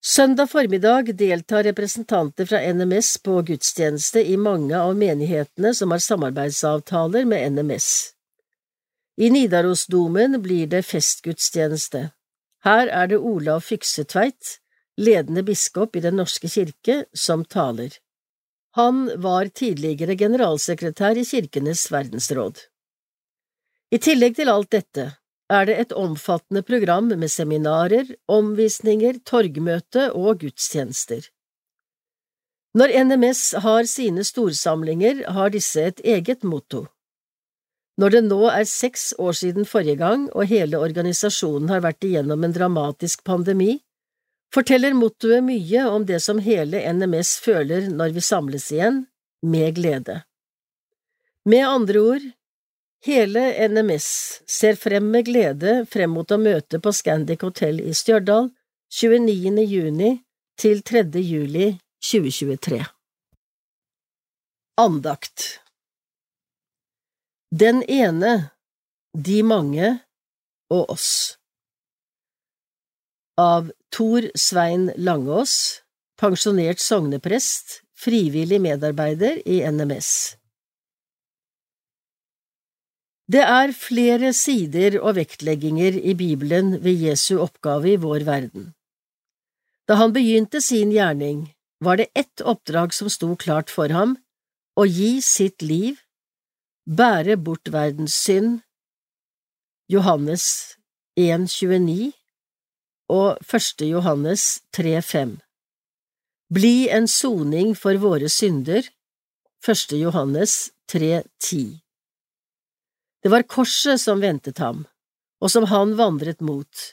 Søndag formiddag deltar representanter fra NMS på gudstjeneste i mange av menighetene som har samarbeidsavtaler med NMS. I Nidarosdomen blir det festgudstjeneste. Her er det Olav Fyksetveit, ledende biskop i Den norske kirke, som taler. Han var tidligere generalsekretær i Kirkenes verdensråd. I tillegg til alt dette er det et omfattende program med seminarer, omvisninger, torgmøte og gudstjenester. Når NMS har sine storsamlinger, har disse et eget motto. Når det nå er seks år siden forrige gang og hele organisasjonen har vært igjennom en dramatisk pandemi, forteller mottoet mye om det som hele NMS føler når vi samles igjen, med glede. Med andre ord, Hele NMS ser frem med glede frem mot å møte på Scandic Hotel i Stjørdal 29. juni til 3. juli 2023. Andakt Den ene, de mange og oss Av Tor Svein Langås, pensjonert sogneprest, frivillig medarbeider i NMS. Det er flere sider og vektlegginger i Bibelen ved Jesu oppgave i vår verden. Da han begynte sin gjerning, var det ett oppdrag som sto klart for ham – å gi sitt liv, bære bort verdens synd, Johannes 1,29 og 1. Johannes 3,5 Bli en soning for våre synder, 1. Johannes 3,10 det var korset som ventet ham, og som han vandret mot.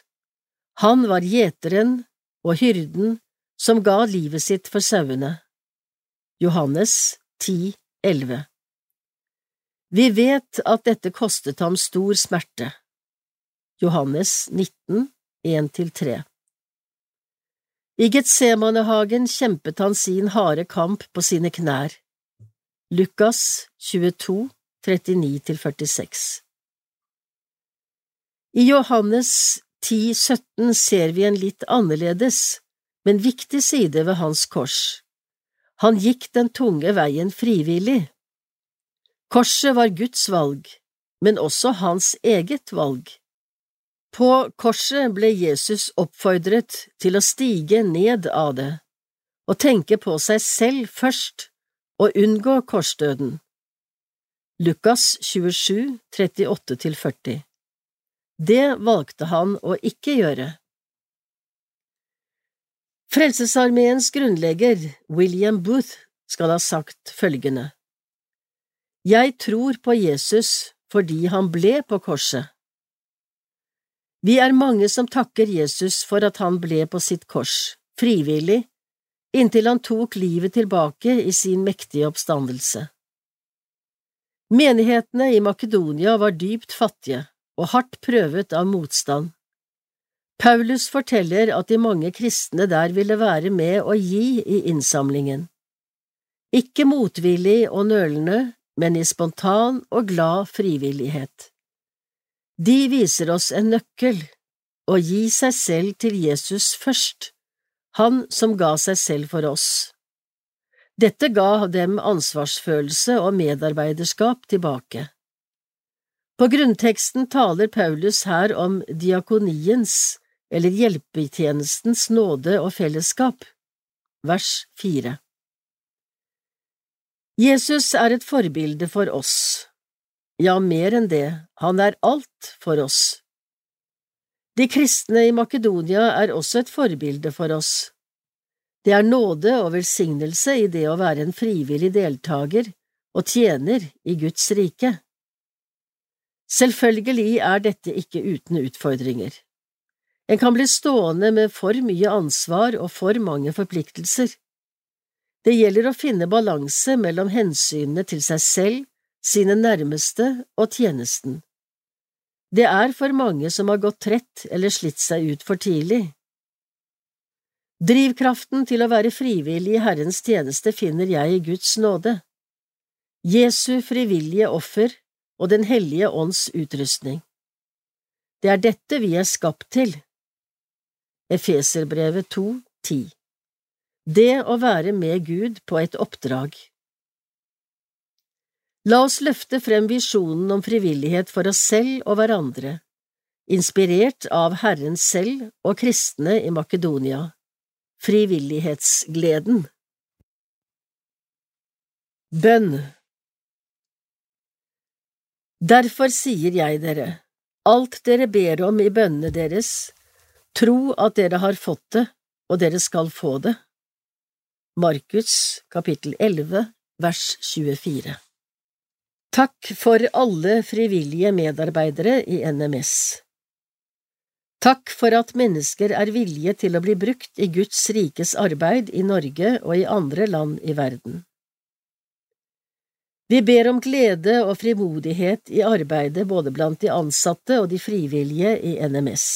Han var gjeteren og hyrden som ga livet sitt for sauene. Johannes 10, 11 Vi vet at dette kostet ham stor smerte. Johannes 19, 1–3 I Getsemanehagen kjempet han sin harde kamp på sine knær. Lukas 22, 39–46 I Johannes 10, 17 ser vi en litt annerledes, men viktig side ved hans kors. Han gikk den tunge veien frivillig. Korset var Guds valg, men også hans eget valg. På korset ble Jesus oppfordret til å stige ned av det, og tenke på seg selv først, og unngå korsdøden. Lukas 27, 38–40 Det valgte han å ikke gjøre. Frelsesarmeens grunnlegger, William Booth, skal ha sagt følgende Jeg tror på Jesus fordi han ble på korset. Vi er mange som takker Jesus for at han ble på sitt kors, frivillig, inntil han tok livet tilbake i sin mektige oppstandelse. Menighetene i Makedonia var dypt fattige og hardt prøvet av motstand. Paulus forteller at de mange kristne der ville være med å gi i innsamlingen. Ikke motvillig og nølende, men i spontan og glad frivillighet. De viser oss en nøkkel, å gi seg selv til Jesus først, han som ga seg selv for oss. Dette ga dem ansvarsfølelse og medarbeiderskap tilbake. På grunnteksten taler Paulus her om diakoniens, eller hjelpetjenestens nåde og fellesskap. Vers 4 Jesus er et forbilde for oss. Ja, mer enn det, han er alt for oss. De kristne i Makedonia er også et forbilde for oss. Det er nåde og velsignelse i det å være en frivillig deltaker og tjener i Guds rike. Selvfølgelig er dette ikke uten utfordringer. En kan bli stående med for mye ansvar og for mange forpliktelser. Det gjelder å finne balanse mellom hensynene til seg selv, sine nærmeste og tjenesten. Det er for mange som har gått trett eller slitt seg ut for tidlig. Drivkraften til å være frivillig i Herrens tjeneste finner jeg i Guds nåde. Jesu frivillige offer og Den hellige ånds utrustning. Det er dette vi er skapt til. Efeserbrevet 2, 10 Det å være med Gud på et oppdrag. La oss løfte frem visjonen om frivillighet for oss selv og hverandre, inspirert av Herren selv og kristne i Makedonia. Frivillighetsgleden Bønn Derfor sier jeg dere, alt dere ber om i bønnene deres, tro at dere har fått det, og dere skal få det. Markus kapittel 11 vers 24 Takk for alle frivillige medarbeidere i NMS. Takk for at mennesker er villige til å bli brukt i Guds rikes arbeid i Norge og i andre land i verden. Vi ber om glede og frimodighet i arbeidet både blant de ansatte og de frivillige i NMS.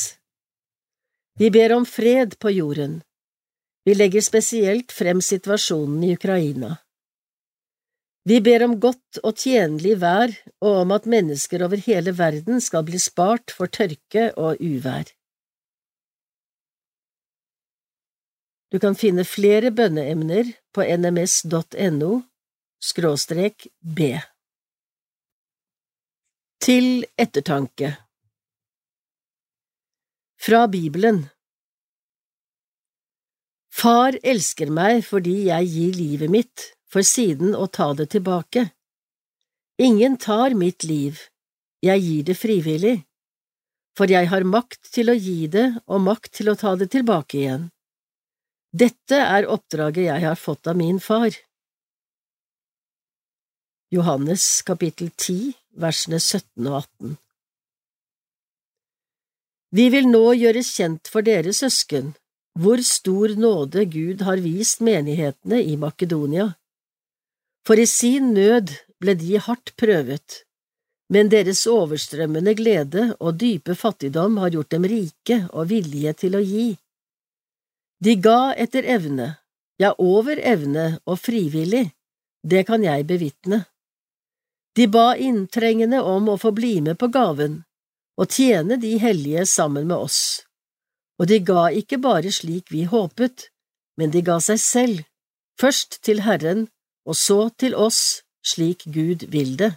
Vi ber om fred på jorden. Vi legger spesielt frem situasjonen i Ukraina. Vi ber om godt og tjenlig vær og om at mennesker over hele verden skal bli spart for tørke og uvær. Du kan finne flere bønneemner på nms.no skråstrek b. Til ettertanke Fra Bibelen Far elsker meg fordi jeg gir livet mitt for siden å ta det tilbake. Ingen tar mitt liv, jeg gir det frivillig, for jeg har makt til å gi det og makt til å ta det tilbake igjen. Dette er oppdraget jeg har fått av min far. Johannes kapittel 10, versene 17 og 18 Vi vil nå gjøres kjent for dere søsken hvor stor nåde Gud har vist menighetene i Makedonia for i sin nød ble de hardt prøvet, men deres overstrømmende glede og dype fattigdom har gjort dem rike og villige til å gi. De ga etter evne, ja, over evne og frivillig, det kan jeg bevitne. De ba inntrengende om å få bli med på gaven og tjene de hellige sammen med oss, og de ga ikke bare slik vi håpet, men de ga seg selv, først til Herren og så til oss slik Gud vil det.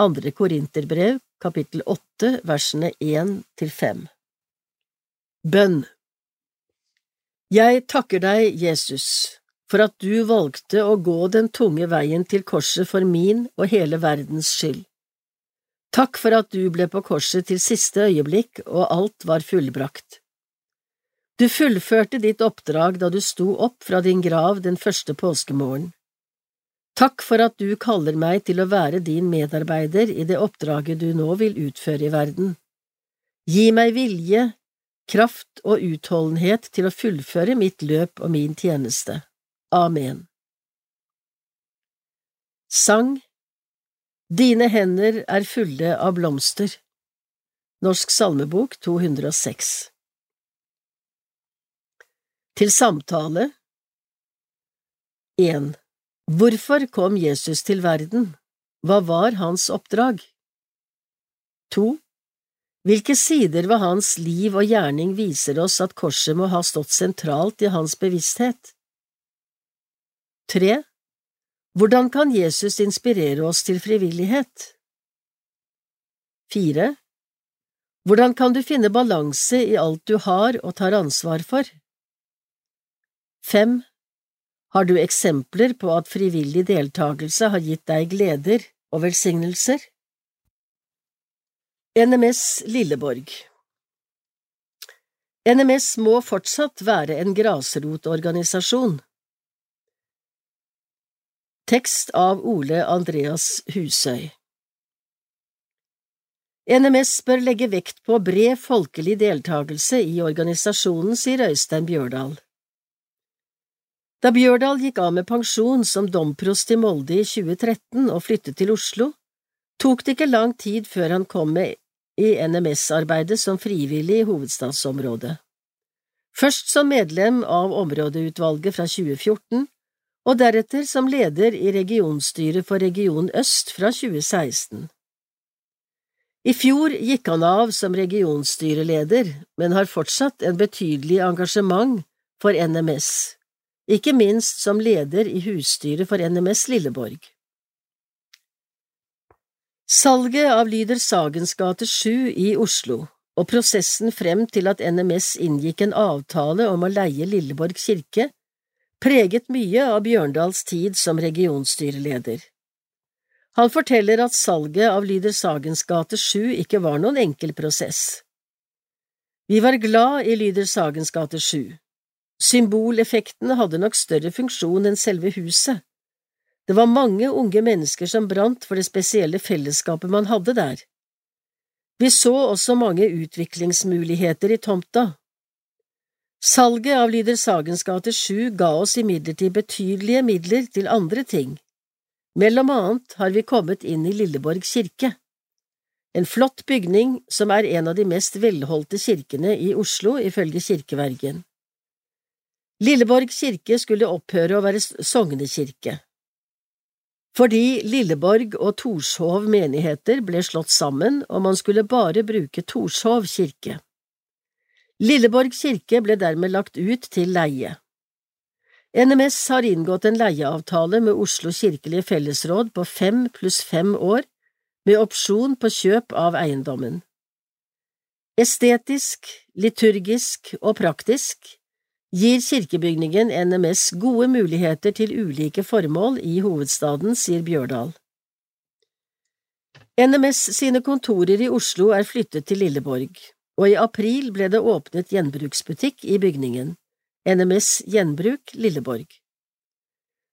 Andre Korinterbrev, kapittel åtte, versene én til fem Bønn Jeg takker deg, Jesus, for at du valgte å gå den tunge veien til korset for min og hele verdens skyld. Takk for at du ble på korset til siste øyeblikk og alt var fullbrakt. Du fullførte ditt oppdrag da du sto opp fra din grav den første påskemorgen. Takk for at du kaller meg til å være din medarbeider i det oppdraget du nå vil utføre i verden. Gi meg vilje, kraft og utholdenhet til å fullføre mitt løp og min tjeneste. Amen. Sang Dine hender er fulle av blomster Norsk salmebok 206 til samtale 1. Hvorfor kom Jesus til verden? Hva var hans oppdrag? 2. Hvilke sider ved hans liv og gjerning viser oss at korset må ha stått sentralt i hans bevissthet? 3. Hvordan kan Jesus inspirere oss til frivillighet? 4. Hvordan kan du finne balanse i alt du har og tar ansvar for? Fem. Har du eksempler på at frivillig deltakelse har gitt deg gleder og velsignelser? NMS Lilleborg NMS må fortsatt være en grasrotorganisasjon. Tekst av Ole Andreas Husøy NMS bør legge vekt på bred folkelig deltakelse i organisasjonen, sier Øystein Bjørdal. Da Bjørdal gikk av med pensjon som domprost i Molde i 2013 og flyttet til Oslo, tok det ikke lang tid før han kom med i NMS-arbeidet som frivillig i hovedstadsområdet. Først som medlem av områdeutvalget fra 2014, og deretter som leder i regionstyret for Region Øst fra 2016. I fjor gikk han av som regionstyreleder, men har fortsatt en betydelig engasjement for NMS, ikke minst som leder i husstyret for NMS Lilleborg. Salget av Lyder Sagens gate 7 i Oslo og prosessen frem til at NMS inngikk en avtale om å leie Lilleborg kirke, preget mye av Bjørndals tid som regionstyreleder. Han forteller at salget av Lyder Sagens gate 7 ikke var noen enkel prosess. Vi var glad i Lyder Sagens gate 7. Symboleffektene hadde nok større funksjon enn selve huset. Det var mange unge mennesker som brant for det spesielle fellesskapet man hadde der. Vi så også mange utviklingsmuligheter i tomta. Salget av Lider Sagens gate 7 ga oss imidlertid betydelige midler til andre ting. Mellom annet har vi kommet inn i Lilleborg kirke, en flott bygning som er en av de mest velholdte kirkene i Oslo ifølge kirkevergen. Lilleborg kirke skulle opphøre å være sognekirke. Fordi Lilleborg og Torshov menigheter ble slått sammen og man skulle bare bruke Torshov kirke. Lilleborg kirke ble dermed lagt ut til leie. NMS har inngått en leieavtale med Oslo kirkelige fellesråd på fem pluss fem år, med opsjon på kjøp av eiendommen. Estetisk, liturgisk og praktisk gir kirkebygningen NMS gode muligheter til ulike formål i hovedstaden, sier Bjørdal. NMS sine kontorer i Oslo er flyttet til Lilleborg, og i april ble det åpnet gjenbruksbutikk i bygningen. NMS Gjenbruk Lilleborg.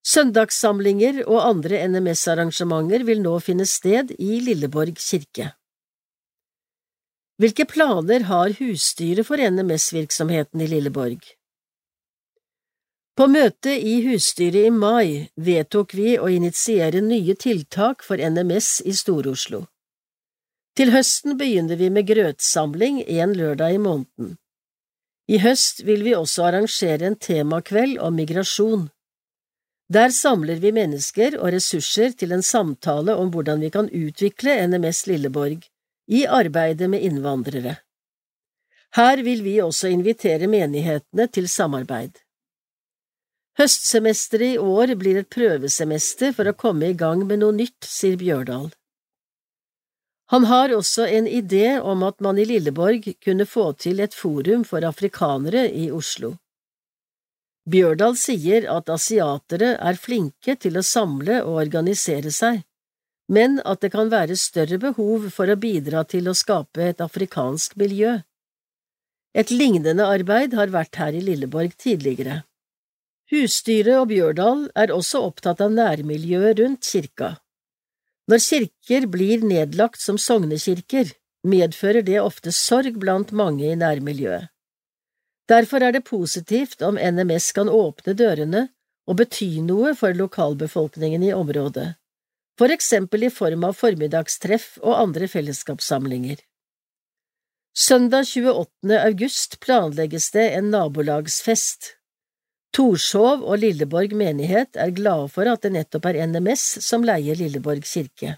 Søndagssamlinger og andre NMS-arrangementer vil nå finne sted i Lilleborg kirke. Hvilke planer har husstyret for NMS-virksomheten i Lilleborg? På møtet i husstyret i mai vedtok vi å initiere nye tiltak for NMS i Stor-Oslo. Til høsten begynner vi med grøtsamling en lørdag i måneden. I høst vil vi også arrangere en temakveld om migrasjon. Der samler vi mennesker og ressurser til en samtale om hvordan vi kan utvikle NMS Lilleborg i arbeidet med innvandrere. Her vil vi også invitere menighetene til samarbeid. Høstsemesteret i år blir et prøvesemester for å komme i gang med noe nytt, sier Bjørdal. Han har også en idé om at man i Lilleborg kunne få til et forum for afrikanere i Oslo. Bjørdal sier at asiatere er flinke til å samle og organisere seg, men at det kan være større behov for å bidra til å skape et afrikansk miljø. Et lignende arbeid har vært her i Lilleborg tidligere. Husstyret og Bjørdal er også opptatt av nærmiljøet rundt kirka. Når kirker blir nedlagt som sognekirker, medfører det ofte sorg blant mange i nærmiljøet. Derfor er det positivt om NMS kan åpne dørene og bety noe for lokalbefolkningen i området, for eksempel i form av formiddagstreff og andre fellesskapssamlinger. Søndag 28. august planlegges det en nabolagsfest. Torshov og Lilleborg menighet er glade for at det nettopp er NMS som leier Lilleborg kirke.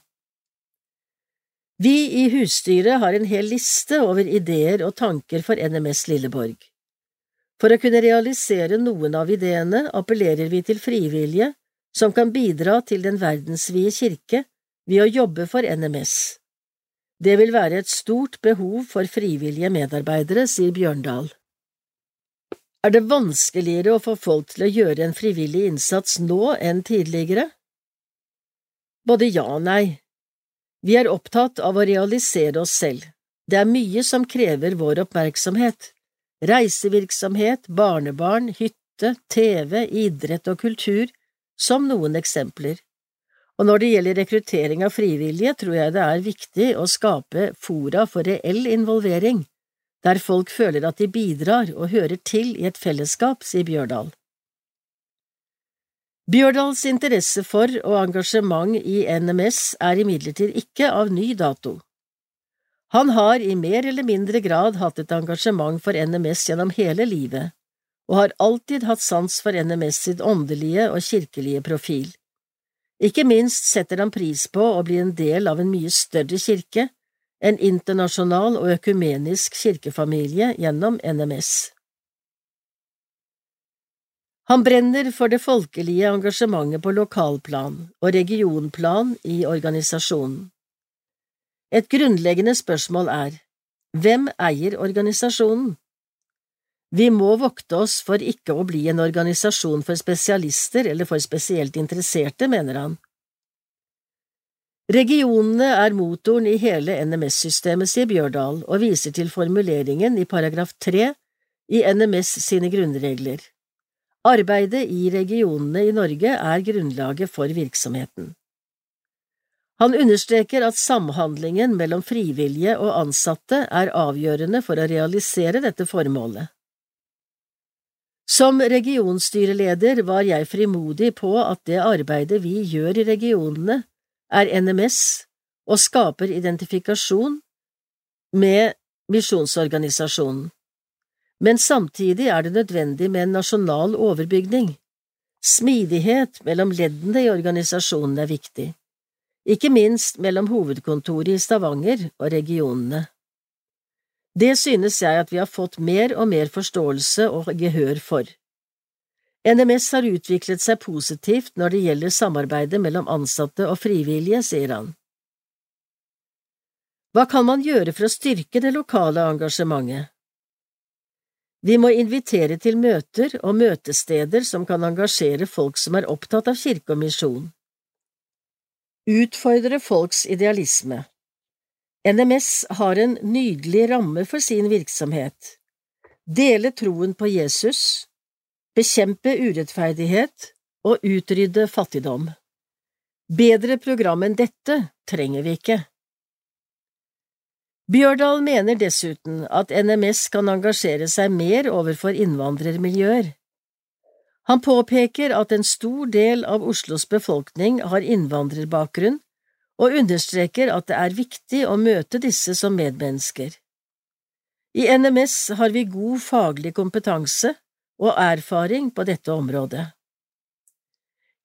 Vi i husstyret har en hel liste over ideer og tanker for NMS Lilleborg. For å kunne realisere noen av ideene appellerer vi til frivillige som kan bidra til den verdensvide kirke ved å jobbe for NMS. Det vil være et stort behov for frivillige medarbeidere, sier Bjørndal. Er det vanskeligere å få folk til å gjøre en frivillig innsats nå enn tidligere? Både ja og nei. Vi er opptatt av å realisere oss selv. Det er mye som krever vår oppmerksomhet. Reisevirksomhet, barnebarn, hytte, TV, idrett og kultur, som noen eksempler. Og når det gjelder rekruttering av frivillige, tror jeg det er viktig å skape fora for reell involvering, der folk føler at de bidrar og hører til i et fellesskap, sier Bjørdal. Bjørdals interesse for og engasjement i NMS er imidlertid ikke av ny dato. Han har i mer eller mindre grad hatt et engasjement for NMS gjennom hele livet, og har alltid hatt sans for NMS sitt åndelige og kirkelige profil. Ikke minst setter han pris på å bli en del av en mye større kirke, en internasjonal og økumenisk kirkefamilie gjennom NMS. Han brenner for det folkelige engasjementet på lokalplan og regionplan i organisasjonen. Et grunnleggende spørsmål er hvem eier organisasjonen? Vi må vokte oss for ikke å bli en organisasjon for spesialister eller for spesielt interesserte, mener han. Regionene er motoren i hele NMS-systemet, sier Bjørdal, og viser til formuleringen i paragraf tre i NMS sine grunnregler. Arbeidet i regionene i Norge er grunnlaget for virksomheten. Han understreker at samhandlingen mellom frivillige og ansatte er avgjørende for å realisere dette formålet. Som regionstyreleder var jeg frimodig på at det arbeidet vi gjør i regionene, er NMS og skaper identifikasjon med misjonsorganisasjonen men samtidig er det nødvendig med en nasjonal overbygning. Smidighet mellom leddene i organisasjonen er viktig, ikke minst mellom hovedkontoret i Stavanger og regionene. Det synes jeg at vi har fått mer og mer forståelse og gehør for. NMS har utviklet seg positivt når det gjelder samarbeidet mellom ansatte og frivillige, sier han. Hva kan man gjøre for å styrke det lokale engasjementet? Vi må invitere til møter og møtesteder som kan engasjere folk som er opptatt av kirke og misjon. Utfordre folks idealisme NMS har en nydelig ramme for sin virksomhet. Dele troen på Jesus, bekjempe urettferdighet og utrydde fattigdom. Bedre program enn dette trenger vi ikke. Bjørdal mener dessuten at NMS kan engasjere seg mer overfor innvandrermiljøer. Han påpeker at en stor del av Oslos befolkning har innvandrerbakgrunn, og understreker at det er viktig å møte disse som medmennesker. I NMS har vi god faglig kompetanse og erfaring på dette området.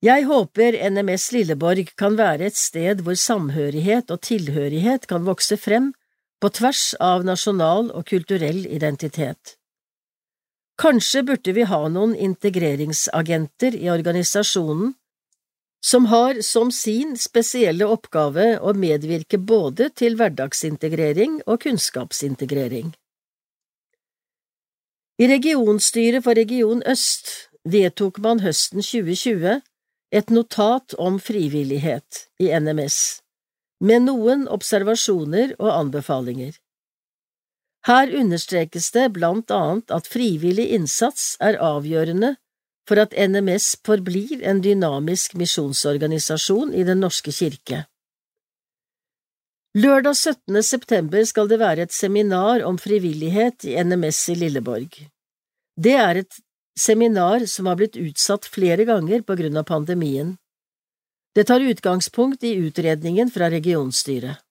Jeg håper NMS Lilleborg kan være et sted hvor samhørighet og tilhørighet kan vokse frem på tvers av nasjonal og kulturell identitet. Kanskje burde vi ha noen integreringsagenter i organisasjonen som har som sin spesielle oppgave å medvirke både til hverdagsintegrering og kunnskapsintegrering. I regionstyret for Region Øst vedtok man høsten 2020 et notat om frivillighet i NMS med noen observasjoner og anbefalinger. Her understrekes det blant annet at frivillig innsats er avgjørende for at NMS forblir en dynamisk misjonsorganisasjon i Den norske kirke. Lørdag 17. september skal det være et seminar om frivillighet i NMS i Lilleborg. Det er et seminar som har blitt utsatt flere ganger på grunn av pandemien. Det tar utgangspunkt i utredningen fra regionstyret.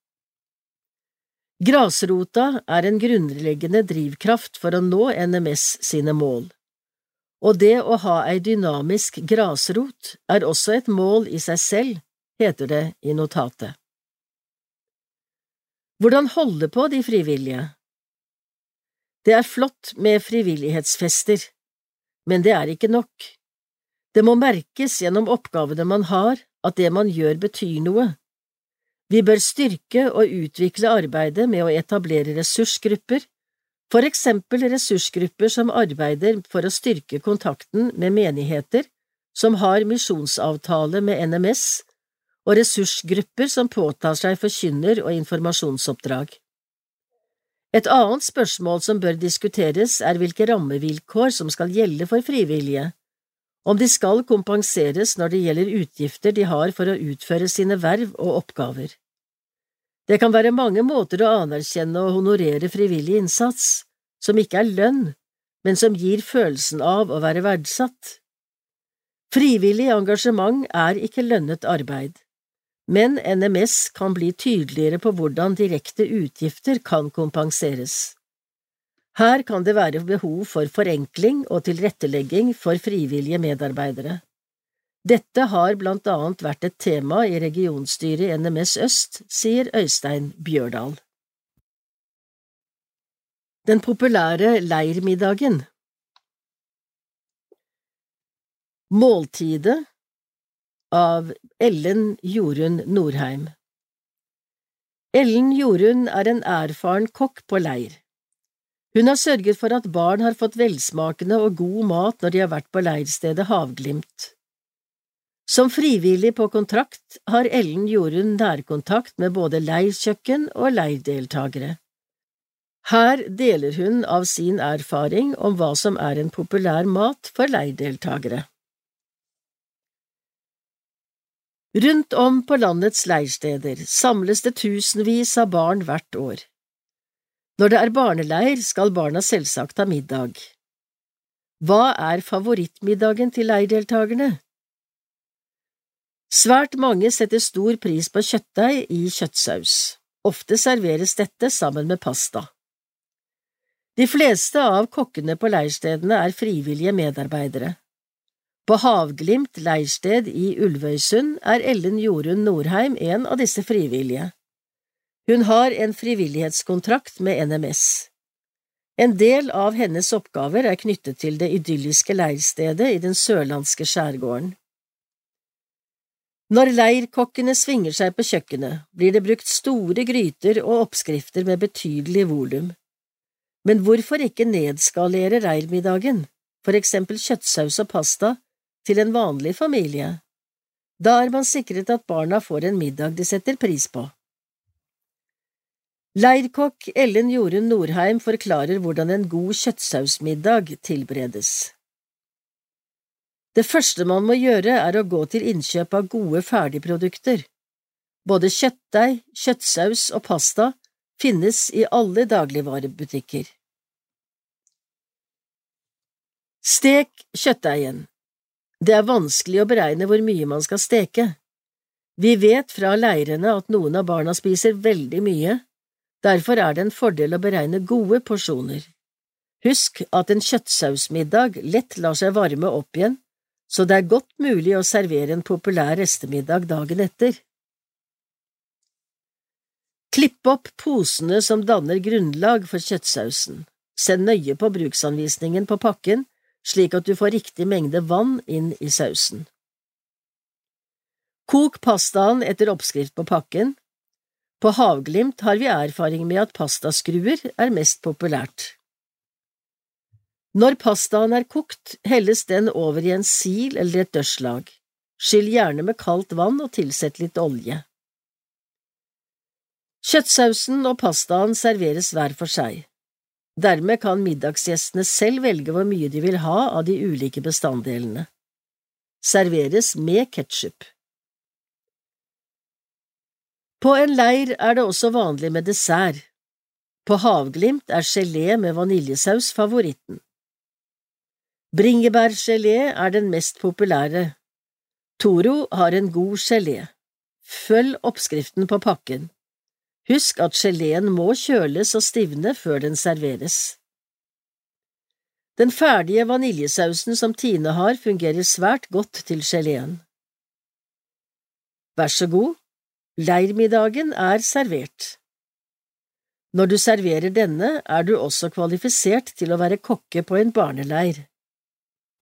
Grasrota er en grunnleggende drivkraft for å nå NMS sine mål, og det å ha ei dynamisk grasrot er også et mål i seg selv, heter det i notatet. Hvordan holde på de frivillige? Det er flott med frivillighetsfester, men det er ikke nok. Det må merkes gjennom oppgavene man har, at det man gjør betyr noe. Vi bør styrke og utvikle arbeidet med å etablere ressursgrupper, For eksempel ressursgrupper som arbeider for å styrke kontakten med menigheter som har misjonsavtale med NMS, og ressursgrupper som påtar seg forkynner- og informasjonsoppdrag. Et annet spørsmål som bør diskuteres, er hvilke rammevilkår som skal gjelde for frivillige, om de skal kompenseres når det gjelder utgifter de har for å utføre sine verv og oppgaver. Det kan være mange måter å anerkjenne og honorere frivillig innsats, som ikke er lønn, men som gir følelsen av å være verdsatt. Frivillig engasjement er ikke lønnet arbeid, men NMS kan bli tydeligere på hvordan direkte utgifter kan kompenseres. Her kan det være behov for forenkling og tilrettelegging for frivillige medarbeidere. Dette har blant annet vært et tema i regionstyret i NMS Øst, sier Øystein Bjørdal. Den populære leirmiddagen Måltidet av Ellen Jorunn Norheim Ellen Jorunn er en erfaren kokk på leir. Hun har sørget for at barn har fått velsmakende og god mat når de har vært på leirstedet Havglimt. Som frivillig på kontrakt har Ellen Jorunn nærkontakt med både leirkjøkken og leirdeltagere. Her deler hun av sin erfaring om hva som er en populær mat for leirdeltagere. Rundt om på landets leirsteder samles det tusenvis av barn hvert år. Når det er barneleir, skal barna selvsagt ha middag. Hva er favorittmiddagen til leirdeltakerne? Svært mange setter stor pris på kjøttdeig i kjøttsaus. Ofte serveres dette sammen med pasta. De fleste av kokkene på leirstedene er frivillige medarbeidere. På Havglimt leirsted i Ulvøysund er Ellen Jorunn Norheim en av disse frivillige. Hun har en frivillighetskontrakt med NMS. En del av hennes oppgaver er knyttet til det idylliske leirstedet i den sørlandske skjærgården. Når leirkokkene svinger seg på kjøkkenet, blir det brukt store gryter og oppskrifter med betydelig volum. Men hvorfor ikke nedskalere reirmiddagen, for eksempel kjøttsaus og pasta, til en vanlig familie. Da er man sikret at barna får en middag de setter pris på. Leirkokk Ellen Jorunn Norheim forklarer hvordan en god kjøttsausmiddag tilberedes. Det første man må gjøre, er å gå til innkjøp av gode ferdigprodukter. Både kjøttdeig, kjøttsaus og pasta finnes i alle dagligvarebutikker. Stek kjøttdeigen. Det er vanskelig å beregne hvor mye man skal steke. Vi vet fra leirene at noen av barna spiser veldig mye, derfor er det en fordel å beregne gode porsjoner. Husk at en kjøttsausmiddag lett lar seg varme opp igjen, så det er godt mulig å servere en populær restemiddag dagen etter. Klipp opp posene som danner grunnlag for kjøttsausen. Send nøye på bruksanvisningen på pakken slik at du får riktig mengde vann inn i sausen. Kok pastaen etter oppskrift på pakken. På Havglimt har vi erfaring med at pastaskruer er mest populært. Når pastaen er kokt, helles den over i en sil eller et dørslag. Skyll gjerne med kaldt vann og tilsett litt olje. Kjøttsausen og pastaen serveres hver for seg. Dermed kan middagsgjestene selv velge hvor mye de vil ha av de ulike bestanddelene. Serveres med ketsjup. På en leir er det også vanlig med dessert. På Havglimt er gelé med vaniljesaus favoritten. Bringebærgelé er den mest populære. Toro har en god gelé. Følg oppskriften på pakken. Husk at geleen må kjøles og stivne før den serveres. Den ferdige vaniljesausen som Tine har, fungerer svært godt til geleen. Vær så god, leirmiddagen er servert. Når du serverer denne, er du også kvalifisert til å være kokke på en barneleir.